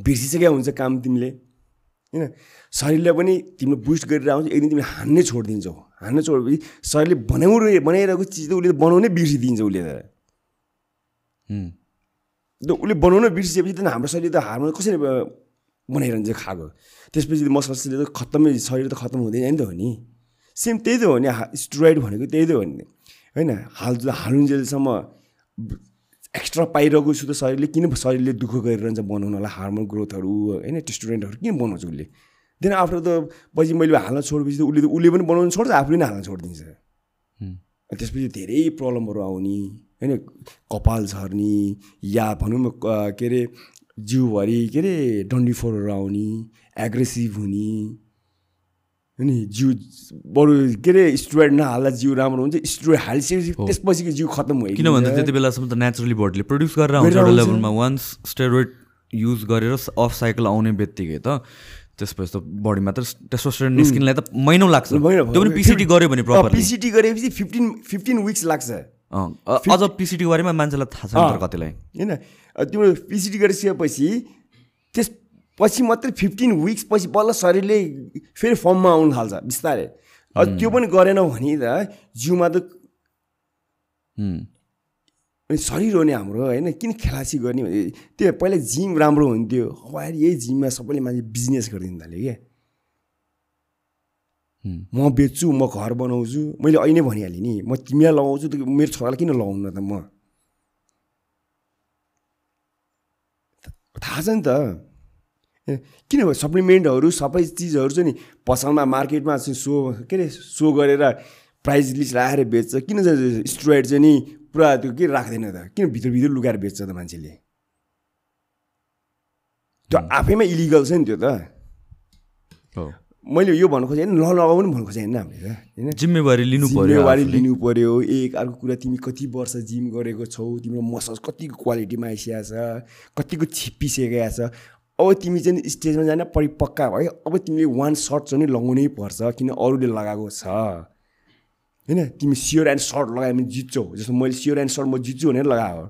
बिर्सिसकेको हुन्छ काम तिमीले होइन? शरीरलाई पनि तिमीले बुस्ट गरेर आउँछ एक दिन तिमीले हान्नै छोडिदिन्छौ हान्न छोडेपछि शरीरले बनाउनु बनाइरहेको चिज त उसले त बनाउनै बिर्सिदिन्छ उसले त। उसले बनाउन बिर्सिएपछि त हाम्रो शरीर त हार्मोन कसरी बनाइरहन्छ खाएको? त्यसपछि मसलाले त खत्तमै शरीर त खत्तम हुँदैन नि त हो नि। सेम त्यही त हो नि स्टुराइड भनेको त्यही त हो नि। होइन हाल हालुन्जेलसम्म एक्स्ट्रा पाइरहेको छु त शरीरले किन शरीरले दुःख गरिरहन्छ बनाउनलाई हार्मोन ग्रोथहरू होइन टेस्टुरेन्टहरू किन बनाउँछ उसले? देन आफ्टर त पछि मैले हाल्न छोडेपछि त उसले त उसले पनि बनाउनु छोड्छ आफूले नै हाल्न छोडिदिन्छ। त्यसपछि धेरै प्रब्लमहरू आउने होइन? कपाल झर्ने या भनौँ न क- अरे जिउभरि के अरे डन्डीफोरहरू आउने एग्रेसिभ हुने अनि जिउ बरु के अरे स्टुडेन्ट नहाल्दा जिउ राम्रो हुन्छ स्टुडेन्ट हालिसकेपछि त्यसपछिको जिउ खत्तम भयो किन भन्दा त्यति बेलासम्म त नेचुरली बडीले प्रड्युस गरेर आउँछ। लेभलमा वान्स स्टेरोइड युज गरेर अफ साइकल आउने बित्तिकै त त्यसपछि त बडीमा त टेस्टोस्टेरोन निस्किनलाई त महिनौ लाग्छ। त्यो पनि पिसिटी गऱ्यो भने प्रपरली पिसिटी गरेपछि फिफ्टिन फिफ्टिन विक्स लाग्छ। अझ पिसिटी बारेमा मान्छेलाई थाहा तर कतिलाई। होइन। तिम्रो पिसिटी गरिसकेपछि त्यसपछि मात्रै फिफ्टिन विक्स पछि बल्ल शरीरले फेरि फर्ममा आउनु थाल्छ बिस्तारै। त्यो पनि गरेन भने त जिउमा त। अनि शरीर हो नि हाम्रो होइन? किन खेलासी गर्ने? भने त्यो पहिला जिम राम्रो हुन्थ्यो। अब यही जिममा सबैले मान्छे बिजनेस गरिदिनु थाल्यो क्या। म बेच्छु म घर बनाउँछु। मैले अहिले नै भनिहालेँ नि म तिमीलाई लगाउँछु त मेरो छोरालाई किन लगाउनु त म? थाहा छ नि त। ए, किन सप्लिमेन्टहरू सबै चिजहरू चाहिँ नि पसलमा मार्केटमा चाहिँ सो के अरे सो गरेर प्राइज लिस्ट राखेर बेच्छ। किन चाहिँ स्टुराइड चाहिँ नि पुरा त्यो के राख्दैन त? किन भित्रभित्र लुकाएर बेच्छ त मान्छेले? त्यो आफैमा इलिगल छ नि त्यो त। मैले यो भन्नु खोजेँ होइन नलगाउनु पनि भन्नु खोजेँ होइन हामीले त? होइन? जिम्मेवारी लिनु जिम्मेवारी। लिनु पर्यो। एक अर्को कुरा तिमी कति वर्ष जिम गरेको छौ? तिम्रो मसल्स कतिको क्वालिटीमा आइसकेको छ? कतिको छिप्पिसकेको छ? अब तिमी चाहिँ स्टेजमा जान परिपक्का भयो अब तिमीले वान सर्ट चाहिँ लगाउनै पर्छ किन अरूले लगाएको छ? होइन? तिमी सियर एन्ड सर्ट लगायो भने जित्छौ। जस्तो मैले सियर एन्ड सर्ट म जित्छु भनेर लगाएको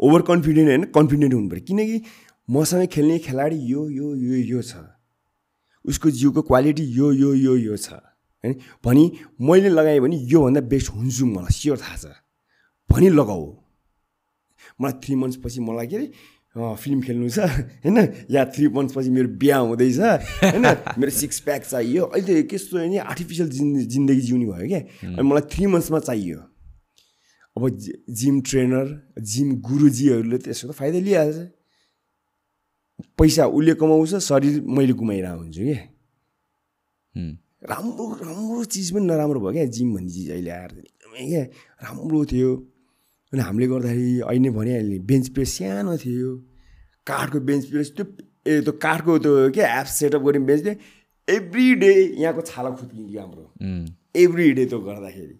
ओभर कन्फिडेन्ट होइन? कन्फिडेन्ट हुनु पऱ्यो। किनकि मसँग खेल्ने खेलाडी यो यो यो यो छ। उसको जिउको क्वालिटी यो यो यो यो छ। होइन? भनी मैले लगाएँ भने योभन्दा बेस्ट हुन्छु मलाई। स्योर थाहा छ। भनी लगाऊ। मलाई थ्री मन्थ्स पछि मलाई के अरे फिल्म खेल्नु छ। होइन या थ्री मन्थपछि मेरो बिहा हुँदैछ। होइन मेरो सिक्स प्याक चाहियो। अहिले कस्तो नि आर्टिफिसियल जिन् जिन्दगी जिउने भयो क्या। अनि मलाई थ्री मन्थ्समा चाहियो। अब जिम ट्रेनर जिम गुरुजीहरूले त्यसको त फाइदा लिइहाल्छ। पैसा उसले कमाउँछ शरीर मैले गुमाइरहेको हुन्छु क्या राम्रो राम्रो चिज पनि नराम्रो भयो क्या जिम भन्ने चिज अहिले आएर एकदमै क्या राम्रो थियो। अनि हामीले गर्दाखेरि अहिले भनिहाल्ने बेन्च प्रेस सानो थियो। काठको बेन्च प्रेस त्यो ए त्यो काठको त्यो क्या एप सेटअप गर्ने बेन्च थियो एभ्री डे यहाँको छाला खुत्किन्थ्यो हाम्रो। एभ्री डे त्यो गर्दाखेरि।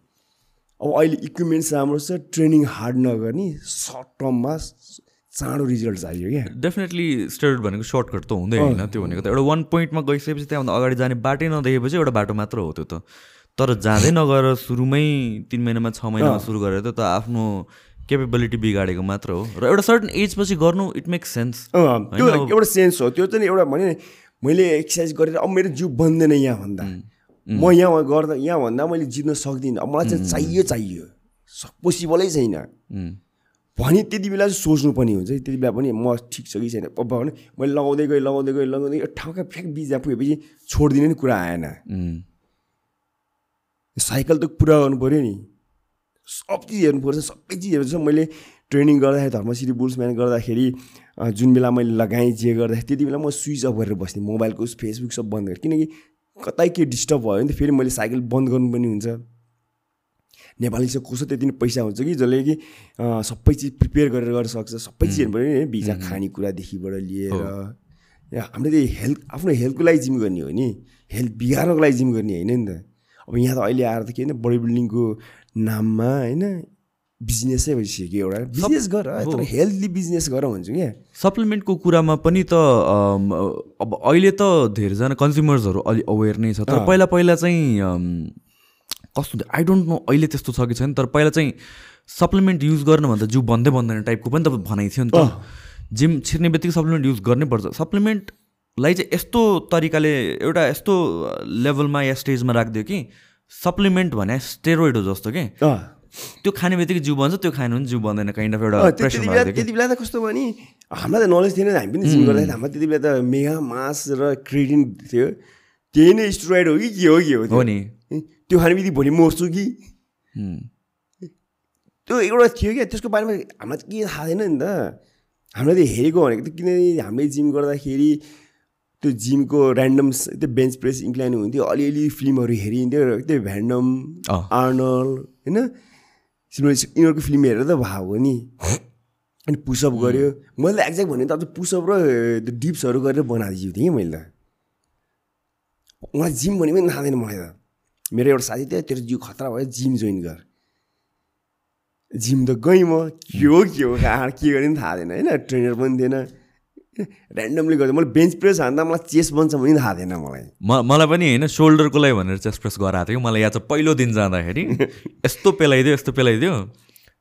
अब अहिले इक्विपमेन्ट्स राम्रो छ ट्रेनिङ हार्ड नगर्ने सर्ट टर्ममा चाँडो रिजल्ट चाहियो क्या। डेफिनेटली स्टेरोइड भनेको सर्टकट त हुँदै होइन त्यो भनेको त। एउटा वान पोइन्टमा गइसकेपछि त्यहाँभन्दा अगाडि जाने बाटै नदेखेपछि एउटा बाटो मात्र हो त्यो त। तर जाँदै नगएर सुरुमै तिन महिनामा छ महिनामा सुरु गरेर त त आफ्नो केपेबिलिटी बिगाडेको मात्र हो। र एउटा सर्टन एजपछि गर्नु इट मेक्स सेन्स त्यो एउटा सेन्स हो। त्यो चाहिँ एउटा भने मैले एक्सर्साइज गरेर अब मेरो जिउ बन्दैन यहाँ भन्दा म यहाँ गर्दा यहाँ भन्दा मैले जित्न सक्दिनँ। अब मलाई चाहिँ चाहियो चाहियो। पोसिबलै छैन। भने त्यति बेला चाहिँ सोच्नुपर्ने हुन्छ त्यति बेला पनि म ठिक छ कि छैन। अब भने मैले लगाउँदै गएँ लगाउँदै गएँ लगाउँदै गएँ ठाउँका फ्याक बिजा पुगेपछि छोडिदिने नि कुरा आएन। साइकल त पुरा गर्नु पऱ्यो नि। सब चिज हेर्नुपर्छ सबै चिज हेर्नुपर्छ मैले ट्रेनिङ गर्दाखेरि धर्मश्री बुल्सम्यान गर्दाखेरि जुन बेला मैले लगाएँ जे गर्दाखेरि त्यति बेला म स्विच अफ गरेर बस्थेँ। मोबाइलको फेसबुक सब बन्द गरेँ। किनकि कतै के डिस्टर्ब भयो भने त फेरि मैले साइकल बन्द गर्नु पनि हुन्छ। नेपाली चाहिँ कसो त्यति नै पैसा हुन्छ कि जसले कि सबै चिज प्रिपेयर गरेर गर्न सक्छ। सबै चिज हेर्नु पऱ्यो नि भिजा खानेकुरादेखिबाट लिएर हामीले त हेल्थ आफ्नो हेल्थको लागि जिम गर्ने हो नि। हेल्थ बिगार्नको लागि जिम गर्ने होइन नि त। अब यहाँ त अहिले आएर त के होइन बडी बिल्डिङको नाममा होइन बिजनेसै भइसक्यो एउटा। बिजनेस गर तर हेल्थली बिजनेस गर भन्छु क्या। सप्लिमेन्टको कुरामा पनि त अब अहिले त धेरैजना कन्ज्युमर्सहरू अलि अवेर नै छ। तर पहिला पहिला चाहिँ कस्तो आई डोन्ट नो अहिले त्यस्तो छ कि छैन तर पहिला चाहिँ सप्लिमेन्ट युज गर्नुभन्दा जिउ बन्दै बन्दैन टाइपको पनि त भनाइ थियो नि त। जिम छिर्ने बित्तिकै सप्लिमेन्ट युज गर्नै पर्छ। सप्लिमेन्टलाई चाहिँ यस्तो तरिकाले एउटा यस्तो लेभलमा या स्टेजमा राखिदियो कि सप्लिमेन्ट भने स्टेरोइड हो जस्तो कि। त्यो खाने बित्तिकै जिउ बन्छ त्यो खानु पनि जिउ बन्दैन काइन्ड अफ एउटा त्यति बेला त कस्तो भयो नि हामीलाई त नलेज थिएन हामी पनि जिम गर्दाखेरि हाम्रो त्यति बेला त मेगा मास र क्रेडिन थियो। त्यही नै स्टुराइड हो कि के हो के हो नि। त्यो खाने बित्तिकै भोलि मर्छु कि? त्यो एउटा थियो क्या त्यसको बारेमा हामीलाई त के थाहा थिएन नि त। हामीले त हेरेको भनेको त किनकि हामीले जिम गर्दाखेरि त्यो जिमको ऱ्यान्डम त्यो बेन्च प्रेस इन्क्लाइन हुन्थ्यो अलिअलि फिल्महरू हेरिन्थ्यो र त्यो भ्यान्डम। आर्नल होइन? यिनीहरूको फिल्म हेरेर त भएको हो नि। अनि पुसअप गऱ्यो। मैले त एक्ज्याक्ट भने त अब पुसअप र त्यो डिप्सहरू गरेर बनाइदिएको थिएँ कि मैले त। मलाई जिम भने पनि थाहा मलाई त। मेरो एउटा साथी थियो तेरो जिउ खतरा भयो जिम जोइन गर। जिम त गएँ म के हो के हो कहाँ के गर्ने पनि थाहा थिएन होइन? ट्रेनर पनि थिएन। ऱ्यान्डमली गर्दा मैले बेन्च प्रेस हान्दा मलाई चेस्ट बन्छ भने थाहा थिएन मलाई। म मलाई पनि होइन सोल्डरको लागि भनेर चेस्ट प्रेस गराएको थियो। मलाई यहाँ चाहिँ पहिलो दिन जाँदाखेरि यस्तो पेलाइदियो यस्तो पेलाइदियो।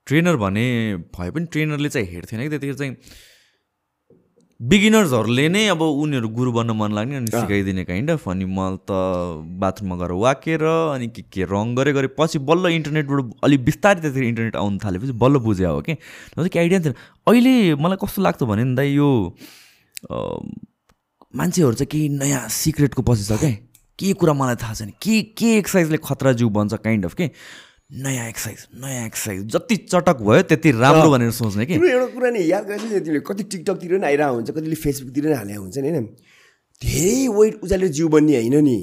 ट्रेनर भने भए पनि ट्रेनरले चाहिँ हेर्थेन कि त्यतिखेर चाहिँ बिगिनर्सहरूले नै अब उनीहरू गुरु बन्न मन लाग्ने अनि सिकाइदिने काइन्ड अफ अनि मैले त बाथरुममा गएर वाकेर अनि के के रङ गरे गरे पछि बल्ल इन्टरनेटबाट अलिक बिस्तारै त्यतिखेर इन्टरनेट आउनु थालेपछि बल्ल बुझे हो कि। केही आइडिया थिएन अहिले मलाई कस्तो लाग्छ भने नि दाइ यो मान्छेहरू चाहिँ केही नयाँ सिक्रेटको पछि छ क्या के कुरा मलाई थाहा छैन। के के एक्सर्साइजले खतरा जिउ बन्छ काइन्ड अफ के? नयाँ एक्सर्साइज नयाँ एक्सर्साइज जति चटक भयो त्यति राम्रो भनेर सोच्ने कि? एउटा कुरा नि याद गरेको नि तिमीले। कति टिकटकतिर पनि आइरहेको हुन्छ कतिले फेसबुकतिर पनि हालेको हुन्छ नि होइन? धेरै वेट उचालेर जिउ बन्ने होइन नि।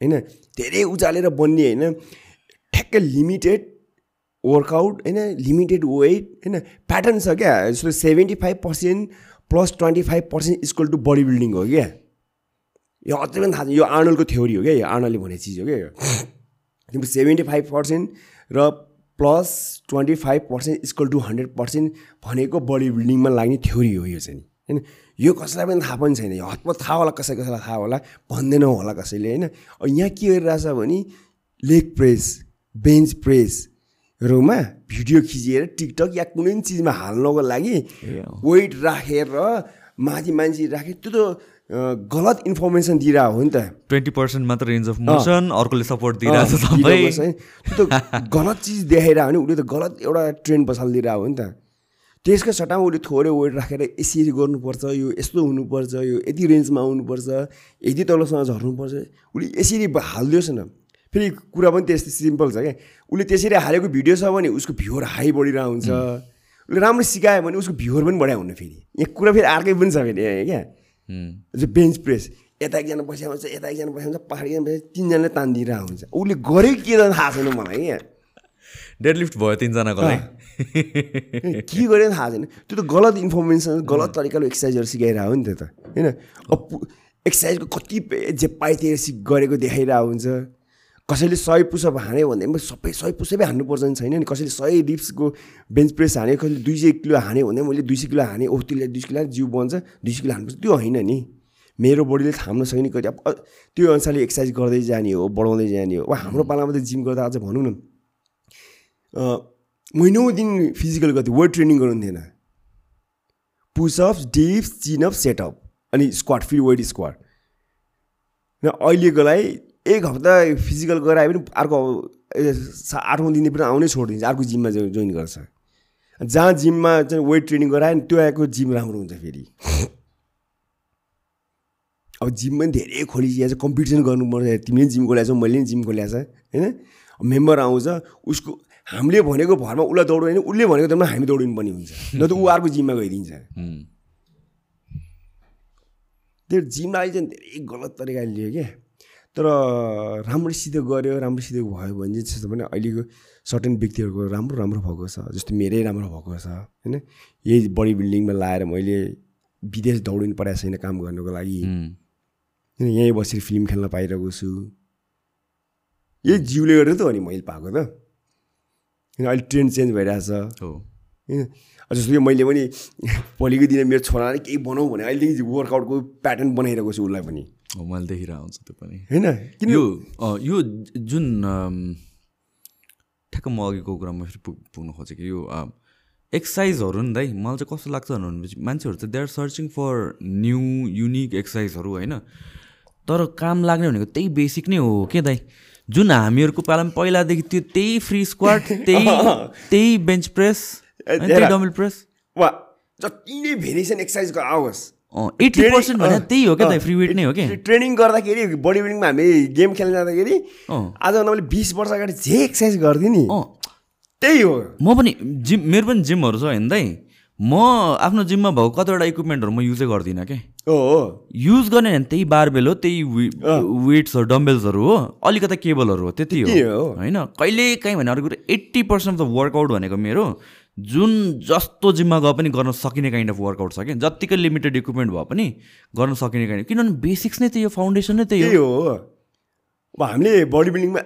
होइन? धेरै उचालेर बन्ने होइन। ठ्याक्कै लिमिटेड वर्कआउट होइन? लिमिटेड वेट होइन? प्याटर्न छ क्या? जस्तो seventy five percent plus twenty five percent equal to body building हो क्या। यो अझै पनि थाहा छ। यो आर्नलको थ्योरी हो क्या यो आर्नलले भने चिज हो क्या यो। तिम्रो सेभेन्टी फाइभ पर्सेन्ट र plus twenty five percent equal to hundred percent भनेको बडी बिल्डिङमा लाग्ने थ्योरी हो यो चाहिँ। होइन? यो कसैलाई पनि थाहा पनि छैन। यो हतपत थाहा होला कसै कसैलाई थाहा होला भन्दैन होला कसैले होइन? यहाँ के गरिरहेछ भने लेग प्रेस बेन्च प्रेसहरूमा भिडियो खिचेर टिकटक या कुनै पनि चिजमा हाल्नको लागि वेट राखेर माथि मान्छे राखे त्यो त गलत इन्फर्मेसन दिइरहेको हो नि त। ट्वेन्टी पर्सेन्ट मात्र रेन्ज अफ मोसन अर्कोले सपोर्ट दिइरहेको छ है। त्यो त गलत चिज देखाइरहेको भने उसले त गलत एउटा ट्रेन्ड बसालिदिइरहेको हो नि त। त्यसको सट्टामा उसले थोरै वेट राखेर यसरी गर्नुपर्छ यो यस्तो हुनुपर्छ यो यति रेन्जमा आउनुपर्छ यति तलसँग झर्नुपर्छ। उसले यसरी हालिदियोस् न। फेरि कुरा पनि त्यस्तै सिम्पल छ क्या। उसले त्यसरी हालेको भिडियो छ भने उसको भ्युर हाई बढिरहेको हुन्छ। उसले राम्रो सिकायो भने उसको भ्युर पनि बढाइ हुने फेरि। यहाँ कुरा फेरि अर्कै पनि छ फेरि क्या। जो बेन्च प्रेस यता एकजना बसिया हुन्छ यता एकजना बसिया हुन्छ पहाडी एकजना बसिया तिनजनाले तानिदिरहेको हुन्छ। उसले गरेको के त थाहा छैन मलाई क्या। डेडलिफ्ट भयो तिनजनाकोलाई के गरेर थाहा छैन त्यो त गलत इन्फर्मेसन गलत तरिकाले एक्सर्साइजहरू सिकाइरहेको हो नि त्यो त होइन एक्सर्साइजको कति जे पाइ त्यही सिक गरेको देखाइरहेको हुन्छ। कसैले सय पुसअप हान्यो भने पनि सबै सय पुसअपै हान्नुपर्छ नि छैन नि। कसैले सय डिप्सको बेन्च प्रेस हान्यो कसैले दुई सय किलो हान्यो भने मैले दुई सय किलो हाने ओ त्यसले दुई सय किलो जिउ बन्छ दुई सय किलो हान्नुपर्छ। त्यो होइन नि। मेरो बडीले थाम्न सक्ने कति अब त्यो अनुसारले एक्सर्साइज गर्दै जाने हो बढाउँदै जाने हो। अब हाम्रो पालामा त जिम गर्दा अझ भनौँ न। महिनौँ दिन फिजिकल गर्थ्यो वेट ट्रेनिङ गर्नु थिएन। पुसअप्स डिप्स चिनअप सेटअप अनि स्क्वाड फेरि वेट स्क्वाड र अहिलेकोलाई एक हप्ता फिजिकल गरायो भने अर्को आठौँ दिन पनि आउनै छोडिदिन्छ अर्को जिममा जोइन गर्छ। जहाँ जिममा चाहिँ वेट ट्रेनिङ गरायो नि त्यो आएको जिम राम्रो हुन्छ फेरि। अब जिम पनि धेरै खोलिसकेको छ कम्पिटिसन गर्नुपर्छ तिमीले पनि जिम खोलेको छौ मैले पनि जिम खोलेको छ होइन? मेम्बर आउँछ उसको हामीले भनेको भरमा उसलाई दौड्यो भने उसले भनेको जम्मा हामी दौडिनु पनि हुन्छ। न त ऊ अर्को जिममा गइदिन्छ। त्यो जिमलाई चाहिँ धेरै गलत तरिकाले लियो क्या। तर राम्रोसित गऱ्यो राम्रोसित भयो भने चाहिँ त्यस्तो भने अहिलेको सर्टेन व्यक्तिहरूको राम्रो राम्रो भएको छ जस्तो मेरै राम्रो भएको छ होइन? यही बडी बिल्डिङमा लाएर मैले विदेश दौडिनु परेको छैन काम गर्नुको लागि। होइन यहीँ बसेर फिल्म खेल्न पाइरहेको छु। यही जिउले गर्दा त हो नि मैले पाएको त। होइन अहिले ट्रेन्ड चेन्ज भइरहेछ हो। होइन जस्तो कि मैले पनि भोलिको दिन मेरो छोराले केही बनाऊ भने अहिलेदेखि वर्कआउटको प्याटर्न बनाइरहेको छु उसलाई पनि। मैले देखिरहेको हुन्छ त्यो पनि। होइन? किन? यो यो जुन ठ्याक्क म अघिको कुरामा फेरि पुग पुग्नु खोजेको यो अम, एक्सर्साइजहरू नि दाइ मलाई चाहिँ कस्तो लाग्छ भनेपछि मान्छेहरू चाहिँ they are searching for new unique एक्सर्साइजहरू होइन। तर काम लाग्ने भनेको त्यही बेसिक नै हो के दाइ? जुन हामीहरूको पालामा पहिलादेखि त्यो त्यही फ्री स्क्वाड त्यही त्यही बेन्च प्रेस त्यही। डबल प्रेस वा जति नै भेरिएसन एक्सर्साइजको आओस्। एट्टी पर्सेन्ट भने त्यही हो क्या फ्री वेट नै हो कि? ट्रे- ट्रेनिङ गर्दाखेरि बडी बिल्डिङमा हामी गेम खेल्न जाँदाखेरि। आजभन्दा मैले बिस वर्ष अगाडि जे एक्सर्साइज गर्थेँ नि त्यही हो। म पनि जिम मेरो पनि जिमहरू छ होइन दाइ। म आफ्नो जिममा भएको कतिवटा इक्विपमेन्टहरू म युजै गर्दिनँ क्या। हो युज गर्ने भने त्यही बारबेल हो त्यही वेट्सहरू डम्बेल्सहरू हो अलिकता केबलहरू हो त्यति हो। होइन कहिले काहीँ भने अर्को कुरो eighty percent of the workout भनेको मेरो। जुन जस्तो जिममा गए पनि गर्न सकिने काइन्ड अफ वर्कआउट छ क्या। जत्तिकै लिमिटेड इक्विपमेन्ट भए पनि गर्न सकिने काइन्ड किनभने बेसिक्स नै त्यही हो फाउन्डेसन नै त्यही हो। अब हामीले बडी बिल्डिङमा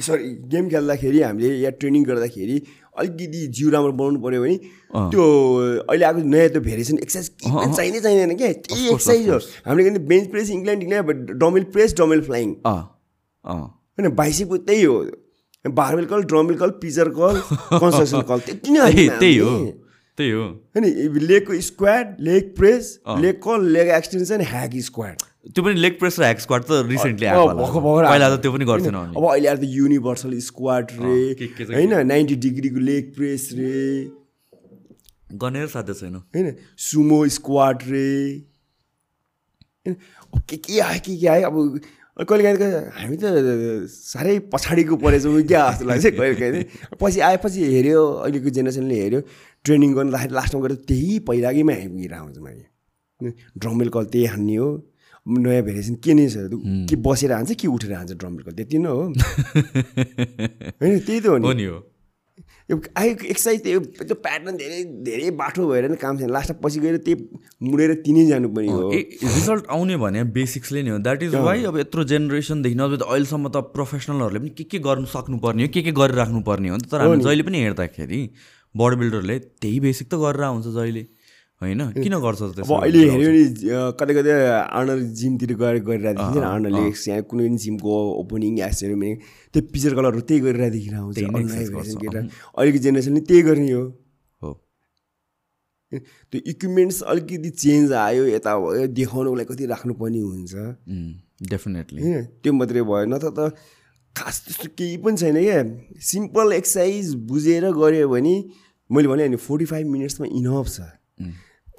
सरी गेम खेल्दाखेरि हामीले या ट्रेनिङ गर्दाखेरि अलिकति जिउ राम्रो बनाउनु पऱ्यो भने। त्यो अहिले आएको नयाँ त्यो भेरिएसन एक्सर्साइज चाहिँदै चाहिँदैन क्या। त्यही एक्सर्साइज हो। हामीले के bench press incline incline dumbbell press dumbbell flying अँ अँ। होइन बाइसेपको त्यही हो। Barbell curl dumbbell curl preacher curl construction curl. त्यति नै त्यही हो। त्यही हो। होइन लेगको squat leg press leg curl leg extension hack squat त्यो पनि लेग प्रेस र ह्याक स्क्वाड त रिसेन्टली पहिला। त त्यो पनि गर्थेन अब अहिले आएर त युनिभर्सल स्क्वाड रे। होइन नाइन्टी डिग्रीको लेग प्रेस रे। गर्ने साध्य छैन। होइन सुमो स्क्वाड रे। होइन, के के आयो के के आयो? अब कहिले काहीँ त हामी त साह्रै पछाडिको परेछौँ क्या जस्तो लाग्छ कहिले काहीँ पछि आएपछि हेऱ्यो अहिलेको जेनेरेसनले हेऱ्यो ट्रेनिङ गर्दाखेरि लास्टमा गएर त्यही पहिलाकैमा आइपुगेर आउँछ मैले ड्रमेल कल त्यही हान्ने हो। नयाँ भेरिएसन के नै छ? के बसेर हान्छ कि उठेर हान्छ ड्रमेल कल? त्यति नै हो। होइन त्यही त हो नि हो। यो आएको एक्सर्साइज त्यो त्यो प्याटर्न धेरै धेरै बाठो भएर नि काम छैन। लास्टमा पछि गएर त्यही मुडेर तिनै जानु पनि हो। रिजल्ट आउने भने बेसिक्सले नै हो। द्याट इज वाइ अब यत्रो जेनेरेसनदेखि अब अहिलेसम्म त प्रोफेसनलहरूले पनि के के गर्नु सक्नुपर्ने हो के के गरेर राख्नुपर्ने हो। नि त तर हामी जहिले पनि हेर्दाखेरि बडी बिल्डरले त्यही बेसिक त गरेर आउँछ जहिले। होइन? किन गर्छ अब अहिले हेऱ्यो भने कतै कतै आर्नल जिमतिर गएर गरिरहेको देखिन्छ आर्नलले यहाँ कुनै पनि जिमको ओपनिङ या सेरोमनी त्यो पिक्चर कलरहरू त्यही गरेर देखिएर आउँछ अहिलेको जेनेरेसनले त्यही गर्ने हो। हो। त्यो इक्विपमेन्ट्स अलिकति चेन्ज आयो यता भयो देखाउनुको लागि कति राख्नुपर्ने हुन्छ। डेफिनेटली होइन? त्यो मात्रै भयो। नत्र त खास त्यस्तो केही पनि छैन क्या। सिम्पल एक्सर्साइज बुझेर गऱ्यो भने मैले भने फोर्टी फाइभ मिनट्समा इनफ छ।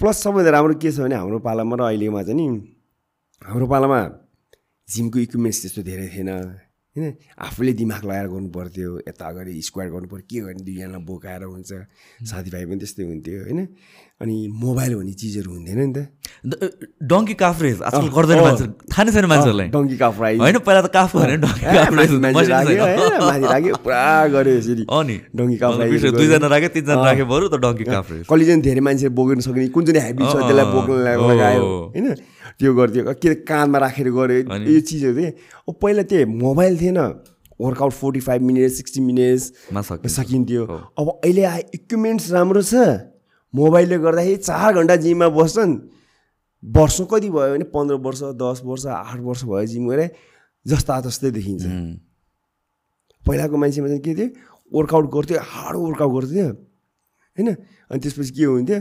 प्लस सबैभन्दा राम्रो के छ भने हाम्रो पालामा र अहिलेमा चाहिँ नि हाम्रो पालामा जिमको इक्विपमेन्ट्स त्यस्तो धेरै थिएन। होइन आफूले दिमाग लगाएर गर्नु पर्थ्यो यता अगाडि स्क्वायर गर्नु पऱ्यो के गर्ने दुईजना बोकाएर हुन्छ साथीभाइ पनि त्यस्तै हुन्थ्यो होइन? अनि मोबाइल भन्ने चिजहरू हुन्थेन नि त। डङ्की काफ रेस आजकल गर्दैन मान्छे थाहा नै छैन मान्छेहरूलाई। डङ्की काफ राई। होइन पहिला त काफ भने राख्यो पुरा गऱ्यो यसरी। अनि डङ्की काफ राई दुईजना राख्यो तिनजना राख्यो बरु त डङ्की काफ रेस कहिले धेरै मान्छे बोक्न सक्ने कुन चाहिँ हेबिट छ त्यसलाई बोक्न लगायो होइन? त्यो गर्थ्यो के कानमा राखेर गऱ्यो? यो चिजहरू थिएँ। अब पहिला त्यो मोबाइल थिएन। Workout forty five minutes sixty minutes. सकिन्थ्यो? अब अहिले आए इक्विपमेन्ट्स राम्रो छ। मोबाइलले गर्दाखेरि चार घन्टा जिममा बस्छन्। वर्ष कति भयो भने पन्ध्र वर्ष दस वर्ष आठ वर्ष भयो जिम गरे जस्ता तस्तै देखिन्छ। पहिलाको मान्छेमा चाहिँ के थियो? वर्कआउट गर्थ्यो हार्ड वर्कआउट गर्थ्यो। होइन? अनि त्यसपछि के हुन्थ्यो?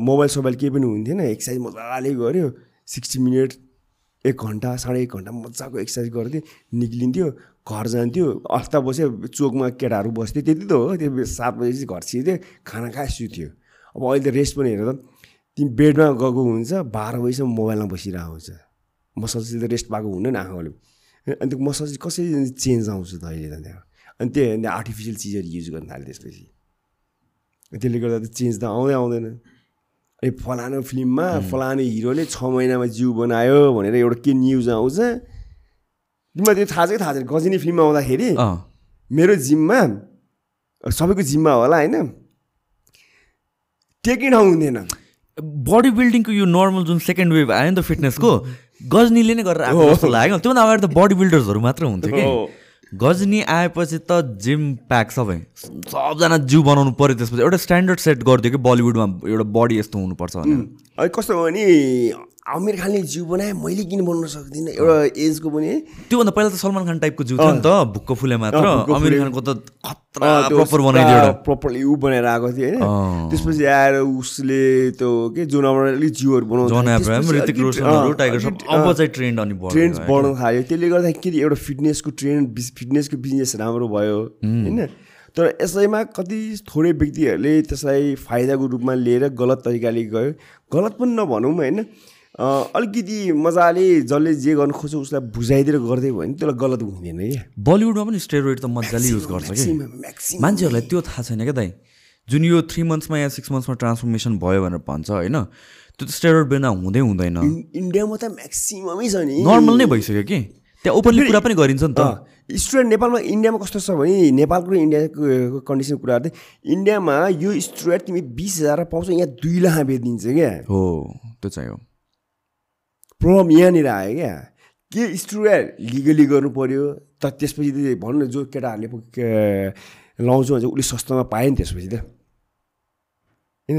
मोबाइल सोबाइल केही पनि हुन्थेन। एक्सर्साइज मजाले गऱ्यो। सिक्सटी मिनट एक घन्टा साढे एक घन्टा मजाको एक्सर्साइज गर्थ्यो निक्लिन्थ्यो घर जान्थ्यो हप्ता बस्यो चोकमा केटाहरू बस्थ्यो त्यति त हो त्यो सात बजेपछि घर छिर्थ्यो खाना खाए सुत्यो। अब अहिले त रेस्ट पनि हेर त तिमी बेडमा गएको हुन्छ बाह्र बजीसम्म मोबाइलमा बसिरहेको हुन्छ। मसाजले त रेस्ट पाएको हुँदैन आँखाले। अनि त्यो मसाज कसरी चेन्ज आउँछ त अहिले त त्यहाँ? अनि त्यो अन्त आर्टिफिसियल चिजहरू युज गर्न थाल्यो त्यसपछि। त्यसले गर्दा त चेन्ज त आउँदै आउँदैन। अनि फलानु फिल्ममा फलानु हिरोले छ महिनामा जिउ बनायो भनेर एउटा के न्युज आउँछ। तिमीलाई त्यो थाहा छ कि थाहा छैन गजनी फिल्ममा आउँदाखेरि मेरो जिममा सबैको जिममा होला होइन। टेक्ने ठाउँ हुँदैन बडी बिल्डिङको यो नर्मल जुन सेकेन्ड वेभ आयो नि त फिटनेसको गजनीले नै गरेर आएको जस्तो लाग्यो त्योभन्दा अगाडि त बडी बिल्डर्सहरू मात्र हुन्थ्यो कि। गजनी आएपछि त जिम प्याक सबै सबजना जिउ बनाउनु पऱ्यो त्यसपछि। एउटा स्ट्यान्डर्ड सेट गरिदियो कि बलिउडमा एउटा बडी यस्तो हुनुपर्छ भनेर। कस्तो भयो भने आमिर खानले जिउ बनाए मैले किन बनाउन सक्दिनँ? एउटा एजको पनि त्योभन्दा पहिला त सलमान खान टाइपको जिउ थियो नि त भुक्क फुले मात्र। फुले। खानको त खतरा प्रपर बनाइदियो एउटा। प्रपरली ऊ बनाएर आएको थियो होइन। त्यसपछि आएर उसले त्यो के जोनाबाट अलिक जिउहरू बनाउँछ जन टाइगर अब चाहिँ ट्रेन्ड अनि ट्रेन्ड बढ्न थाल्यो। त्यसले गर्दाखेरि एउटा फिटनेसको ट्रेन्ड फिटनेसको बिजनेस राम्रो भयो होइन? तर यसैमा कति थोरै व्यक्तिहरूले त्यसलाई फाइदाको रूपमा लिएर गलत तरिकाले गयो। गलत पनि नभनौँ होइन? अलिकति मजाले जसले जे गर्नु खोज्छ उसलाई बुझाइदिएर गर्दै भयो भने त्यसलाई गलत हुँदैन क्या बलिउडमा पनि स्टेरोइड त मजाले युज गर्छ कि। मान्छेहरूलाई त्यो थाहा छैन क्या दाइ। जुन यो थ्री मन्थ्समा या सिक्स मन्थ्समा ट्रान्सफर्मेसन भयो भनेर भन्छ होइन? त्यो त स्टेरोइड बिना हुँदै हुँदैन। इन्- इन्डियामा त म्याक्सिममै छ नि। नर्मल नै भइसक्यो कि। त्यहाँ ओपनली कुरा पनि गरिन्छ नि त। स्टुडेन्ट नेपालमा इन्डियामा कस्तो छ भने नेपालको र इन्डियाको कन्डिसनको कुराहरू चाहिँ इन्डियामा यो स्टुडेन्ट तिमी बिस हजार पाउँछ यहाँ दुई लाख बेचिदिन्छ क्या। हो त्यो चाहिँ हो। प्रब्लम यहाँनिर आयो क्या? के स्टुडेन्ट लिगली गर्नु पऱ्यो त त्यसपछि त भनौँ न जो केटाहरूले लाउँछ भन्छ उसले सस्तोमा पायो नि त्यसपछि त। होइन?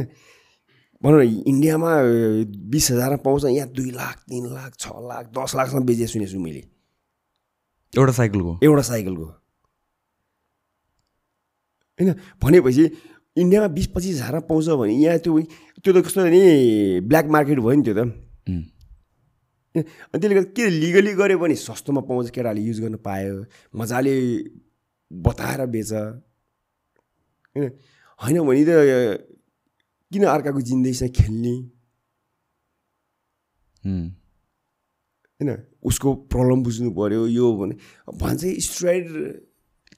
भनौँ न इन्डियामा बिस हजारमा पाउँछ यहाँ दुई लाख तिन लाख छ लाख दस लाखसम्म बेचे सुनेको छु मैले। एउटा साइकलको? एउटा साइकलको। होइन? भनेपछि इन्डियामा बिस पच्चिस हजारमा पाउँछ भने यहाँ त्यो त्यो त कस्तो नि ब्ल्याक मार्केट भयो नि त्यो त. अनि त्यसले गर्दा के लिगली गऱ्यो भने सस्तोमा पाउँछ केटाहरूले युज गर्न पायो मजाले बताएर बेच। होइन? होइन भने त किन अर्काको जिन्दगीसँग खेल्ने. होइन? उसको प्रब्लम बुझ्नु पऱ्यो यो भने। भन्छ स्ट्राइड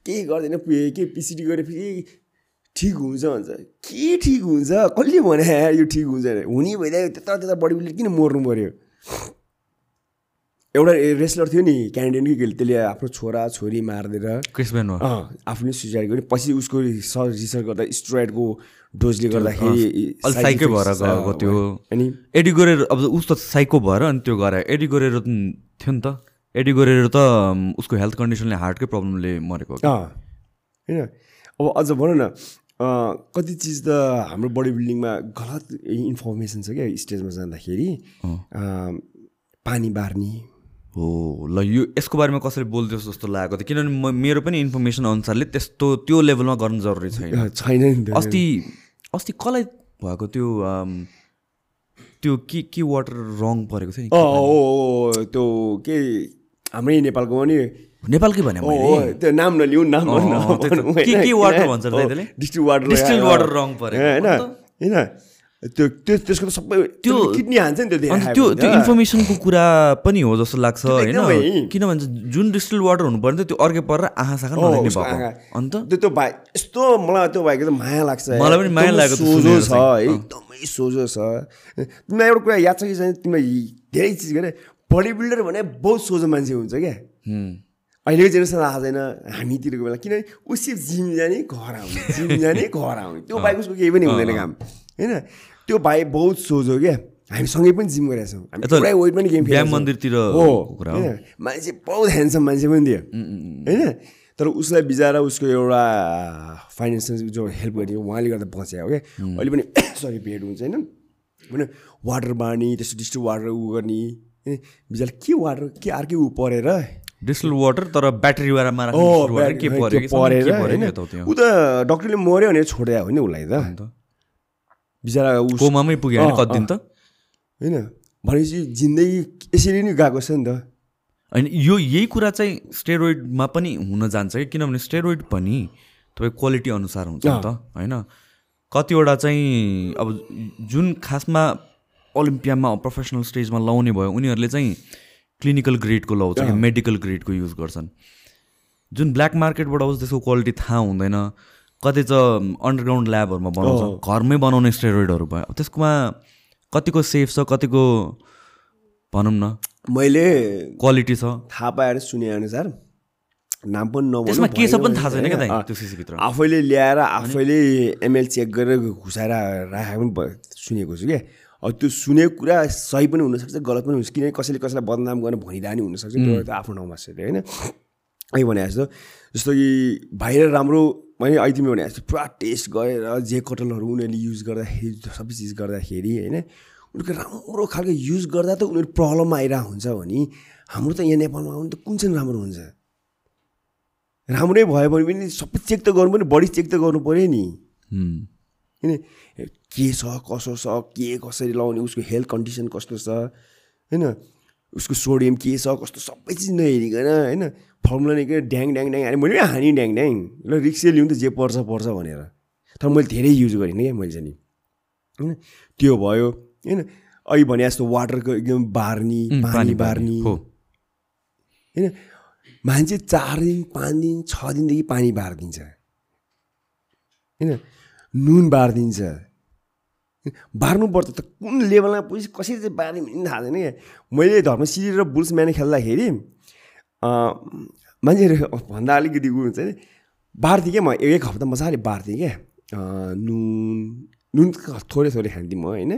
केही गर्दैन के पिसिडी गरेपछि ठिक हुन्छ भन्छ। के ठिक हुन्छ? कसले भने यो ठिक हुन्छ? हुने भइदियो त्यता त्यता बडी बिल्डर किन मर्नु पऱ्यो एउटा रेस्लर थियो नि क्यानेडियन कि केले त्यसले आफ्नो छोरा छोरी मारिदिएर आफूले सुसाइड गर्यो। पछि उसको रिसर्च गर्दा स्ट्रोइडको डोजले गर्दाखेरि साइकै भएर गएको त्यो अनि एडी गरेर अब उस त साइको भएर अनि त्यो गरे। एडी गरेर थियो नि त। एडी गरेर त उसको हेल्थ कन्डिसनले हार्टकै प्रब्लमले मरेको होइन? अब अझ भनौँ न कति चिज त हाम्रो बडी बिल्डिङमा गलत इन्फर्मेसन छ क्या स्टेजमा जाँदाखेरि। पानी बार्ने हो ल यो यसको बारेमा कसरी बोलिदियोस् जस्तो लागेको थियो। किनभने म मेरो पनि इन्फर्मेसन अनुसारले त्यस्तो त्यो लेभलमा गर्नु जरुरी छैन। छैन अस्ति अस्ति कसलाई भएको त्यो त्यो के के वाटर रङ परेको थियो नि? ओ, त्यो के हाम्रै नेपालको पनि नेपालकै भने हो त्यो नाम नलिउँ नाम। के- के water भन्छ? डिस्ट्रिक्ट वाटर Distilled water रङ परेको। होइन। त्यो त्यो त्यसको त सबै त्यो किडनी हान्छ नि त्यो त्यो त्यो। इन्फर्मेसनको कुरा पनि हो जस्तो लाग्छ होइन? एकदमै। किन भन्छ जुन डिस्टिल वाटर हुनु पर्ने त्यो अर्कै परेर आँखा साखा नलाग्ने भएको। अन्त? त्यो त्यो भाइ यस्तो मलाई त्यो भाइको त माया लाग्छ। मलाई पनि माया त सोझो छ एकदमै सोझो छ। तिमीलाई एउटा कुरा याद छ कि छैन? तिमीलाई धेरै चिज गरे बडी बिल्डर भने बहुत सोझो मान्छे हुन्छ क्या। अहिलेको जेनेरेसन आएको छैन हामीतिरको बेला। किनभने सिर्फ जिम जाने घर आउने। जिम जाने घर आउने। त्यो बाहेक उसको केही पनि हुँदैन काम। होइन? त्यो भाइ बहुत सोझो क्या हामी सँगै पनि जिम गरेका छौँ। हामी पुरै वेट पनि गेम व्यायाम मन्दिरतिर हो। कुरा हो। होइन? मान्छे बहुत ह्यान्डसम मान्छे पनि थियो। होइन? तर उसलाई बिचारा उसको एउटा फाइनेन्सियल जो हेल्प गरिदियो उहाँले गर्दा बच्यो हो क्या अहिले पनि सरी भेट हुन्छ होइन? होइन? वाटर बाँड्ने त्यस्तो डिस्ट्रिक्ट वाटर उ गर्ने। होइन? के वाटर के अर्कै ऊ परेर? डिस्टिल वाटर तर ब्याट्री- परेर। ऊ त डक्टरले मऱ्यो भनेर छोडिदियो हो नि उसलाई त। बिचरा कोमामै पुग्यो होइन कति दिन त होइन भनेपछि जिन्दगी यसरी नै गएको छ नि त होइन यो यही कुरा चाहिँ स्टेरोइडमा पनि हुन जान्छ कि किनभने स्टेरोइड पनि तपाईँ क्वालिटी अनुसार हुन्छ नि त होइन कतिवटा चाहिँ अब जुन खासमा ओलम्पियामा प्रोफेसनल स्टेजमा लाउने भयो उनीहरूले चाहिँ क्लिनिकल ग्रेडको लाउँछ मेडिकल ग्रेडको युज गर्छन् जुन ब्ल्याक मार्केटबाट आउँछ त्यसको क्वालिटी थाहा हुँदैन कति चाहिँ अन्डरग्राउन्ड ल्याबहरूमा बनाउँछ। घरमै बनाउने स्टेरोइडहरू भयो। त्यसकोमा कतिको सेफ छ कतिको भनौँ न मैले क्वालिटी छ? थाहा पाएर सुने अनुसार नाम पनि नभनौँ त्यसमा के छ पनि थाहा छैन क्या त्यो सिसीभित्र। आफैले ल्याएर आफैले एमएल चेक गरेर घुसाएर राखेको पनि सुनेको छु क्या अब त्यो सुनेको कुरा सही पनि हुनसक्छ गलत पनि हुनसक्छ। किनकि कसैले कसैलाई बदनाम गर्न भनिरहने हुनसक्छ। त्यो त आफ्नो ठाउँमा छ होइन? अहिले भने जस्तो जस्तो कि बाहिर राम्रो मैले अहिले तिमीले भने जस्तो पुरा टेस्ट गरेर जे कटलहरू उनीहरूले युज गर्दाखेरि सबै चिज गर्दाखेरि होइन उनीहरूको राम्रो खालको युज गर्दा त उनीहरू प्रब्लम आइरहेको हुन्छ भने हाम्रो त यहाँ नेपालमा आउनु त कुन चाहिँ राम्रो हुन्छ राम्रै भयो भने पनि सबै चेक त गर्नु पनि बडी चेक त गर्नु पऱ्यो नि। होइन के छ कसो छ के कसरी लाउने उसको हेल्थ कन्डिसन कस्तो छ होइन उसको सोडियम के छ कस्तो सबै चिज नहेरिकन होइन फर्मुला नै ड्याङ ड्याङ ड्याङ। हाने मैले पनि हानी ड्याङ ड्याङ। ल रिक्सै लिउँ त जे पर्छ पर्छ भनेर। तर मैले धेरै युज गरेँ क्या मैले चाहिँ नि। होइन? त्यो भयो। होइन? अहिले भने जस्तो वाटरको एकदम बार्नी पानी बार्नी। होइन? मान्छे चार दिन पाँच दिन छ दिनदेखि पानी बारिदिन्छ। होइन? नुन बारिदिन्छ। बार्नुपर्छ त। कुन लेभलमा पुगेपछि कसरी चाहिँ बार्ने भन्ने थाहा छैन क्या। मैले धर्मसिरी र बुल्स म्यान खेल्दाखेरि मान्छेहरू भन्दा अलिकति उ हुन्छ नि बार्थेँ क्या म एक हप्ता मजाले बार्थेँ क्या नुन नुन थोरै थोरै खान्थेँ म होइन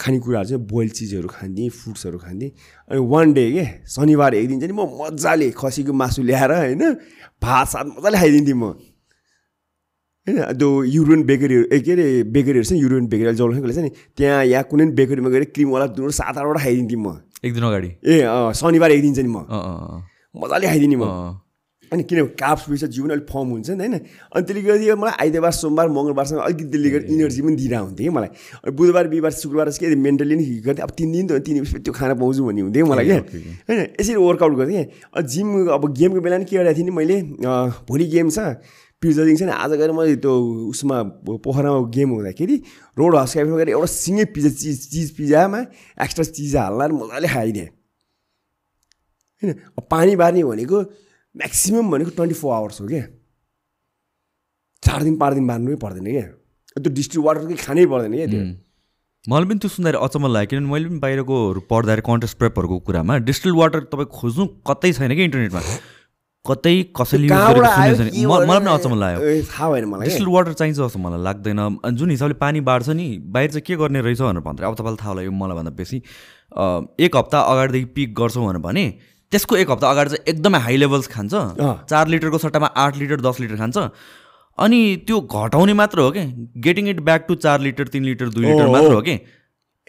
खानेकुराहरू चाहिँ बोइल चिजहरू खान्थेँ फ्रुट्सहरू खान्थेँ अनि वान डे के शनिबार एक दिन चाहिँ म मजाले खसीको मासु ल्याएर होइन भात सात मजाले खाइदिन्थेँ म। होइन त्यो युरोन बेकरीहरू ए के अरे बेकरीहरू छ युरोन बेकरी छ नि त्यहाँ यहाँ कुनै बेकरीमा गएर क्रिमवाला दुध सात आठवटा खाइदिन्थेँ म। एक दिन अगाडि? ए अँ शनिबार एक दिन चाहिँ नि म। मजाले खाइदिने म। अनि किनभने काप्स पिस जिउ अलिक फर्म हुन्छ नि होइन? अनि त्यसले गर्दा मलाई आइतबार सोमबार मङ्गलबारसँग अलिकति त्यसले गर्दा इनर्जी पनि दिइरहेको हुन्थ्यो कि मलाई। अनि बुधबार बिहिबार शुक्रबार चाहिँ के मेन्टली नै हिट गर्थेँ अब तिन दिन त तिन दिन त्यो खाना पाउँछु भन्ने हुन्थ्यो मलाई क्या। होइन यसरी वर्कआउट गर्थेँ क्या। जिम अब गेमको बेला नि के गरेको थिएँ नि मैले भोलि गेम छ। पिर्जरिङ छ नि आज गएर मैले त्यो उसमा पोखरामा गेम हुँदाखेरि रोड हस्काइमा गएर एउटा सिँगै पिज्जा चिज चिज पिज्जामा एक्स्ट्रा चिज हाल्ला मजाले खाइदिएँ। होइन पानी बार्ने भनेको म्याक्सिमम् भनेको ट्वेन्टी फोर आवर्स हो क्या। चार दिन पाँच दिन बार्नै पर्दैन क्या। त्यो डिस्ट्रिक्ट वाटरकै खानै पर्दैन क्या त्यो। मलाई पनि त्यो सुन्दाखेरि अचम्म लाग्यो किनभने मैले पनि बाहिरकोहरू पढ्दाखेरि कन्टेस्ट प्रेपहरूको कुरामा डिस्टिल वाटर तपाईँ खोज्नु कतै छैन कि इन्टरनेटमा। कतै कसैले गरेको सुनेको छैन मलाई पनि? अचम्म लाग्यो थाहा भएन मलाई क्या। डिस्टिल वाटर चाहिन्छ जस्तो मलाई लाग्दैन जुन हिसाबले पानी बाँड्छ नि बाहिर चाहिँ के गर्ने रहेछ भनेर भन्दाखेरि अब तपाईँलाई थाहा होला यो मलाई भन्दा बेसी एक हप्ता अगाडिदेखि पिक गर्छौँ भनेर भने त्यसको एक हप्ता अगाडि चाहिँ एकदमै हाई लेभल्स खान्छ। चार लिटरको सट्टामा आठ लिटर दस लिटर खान्छ अनि त्यो घटाउने मात्र हो कि गेटिङ इट ब्याक टु चार लिटर तिन लिटर दुई लिटर मात्र। हो कि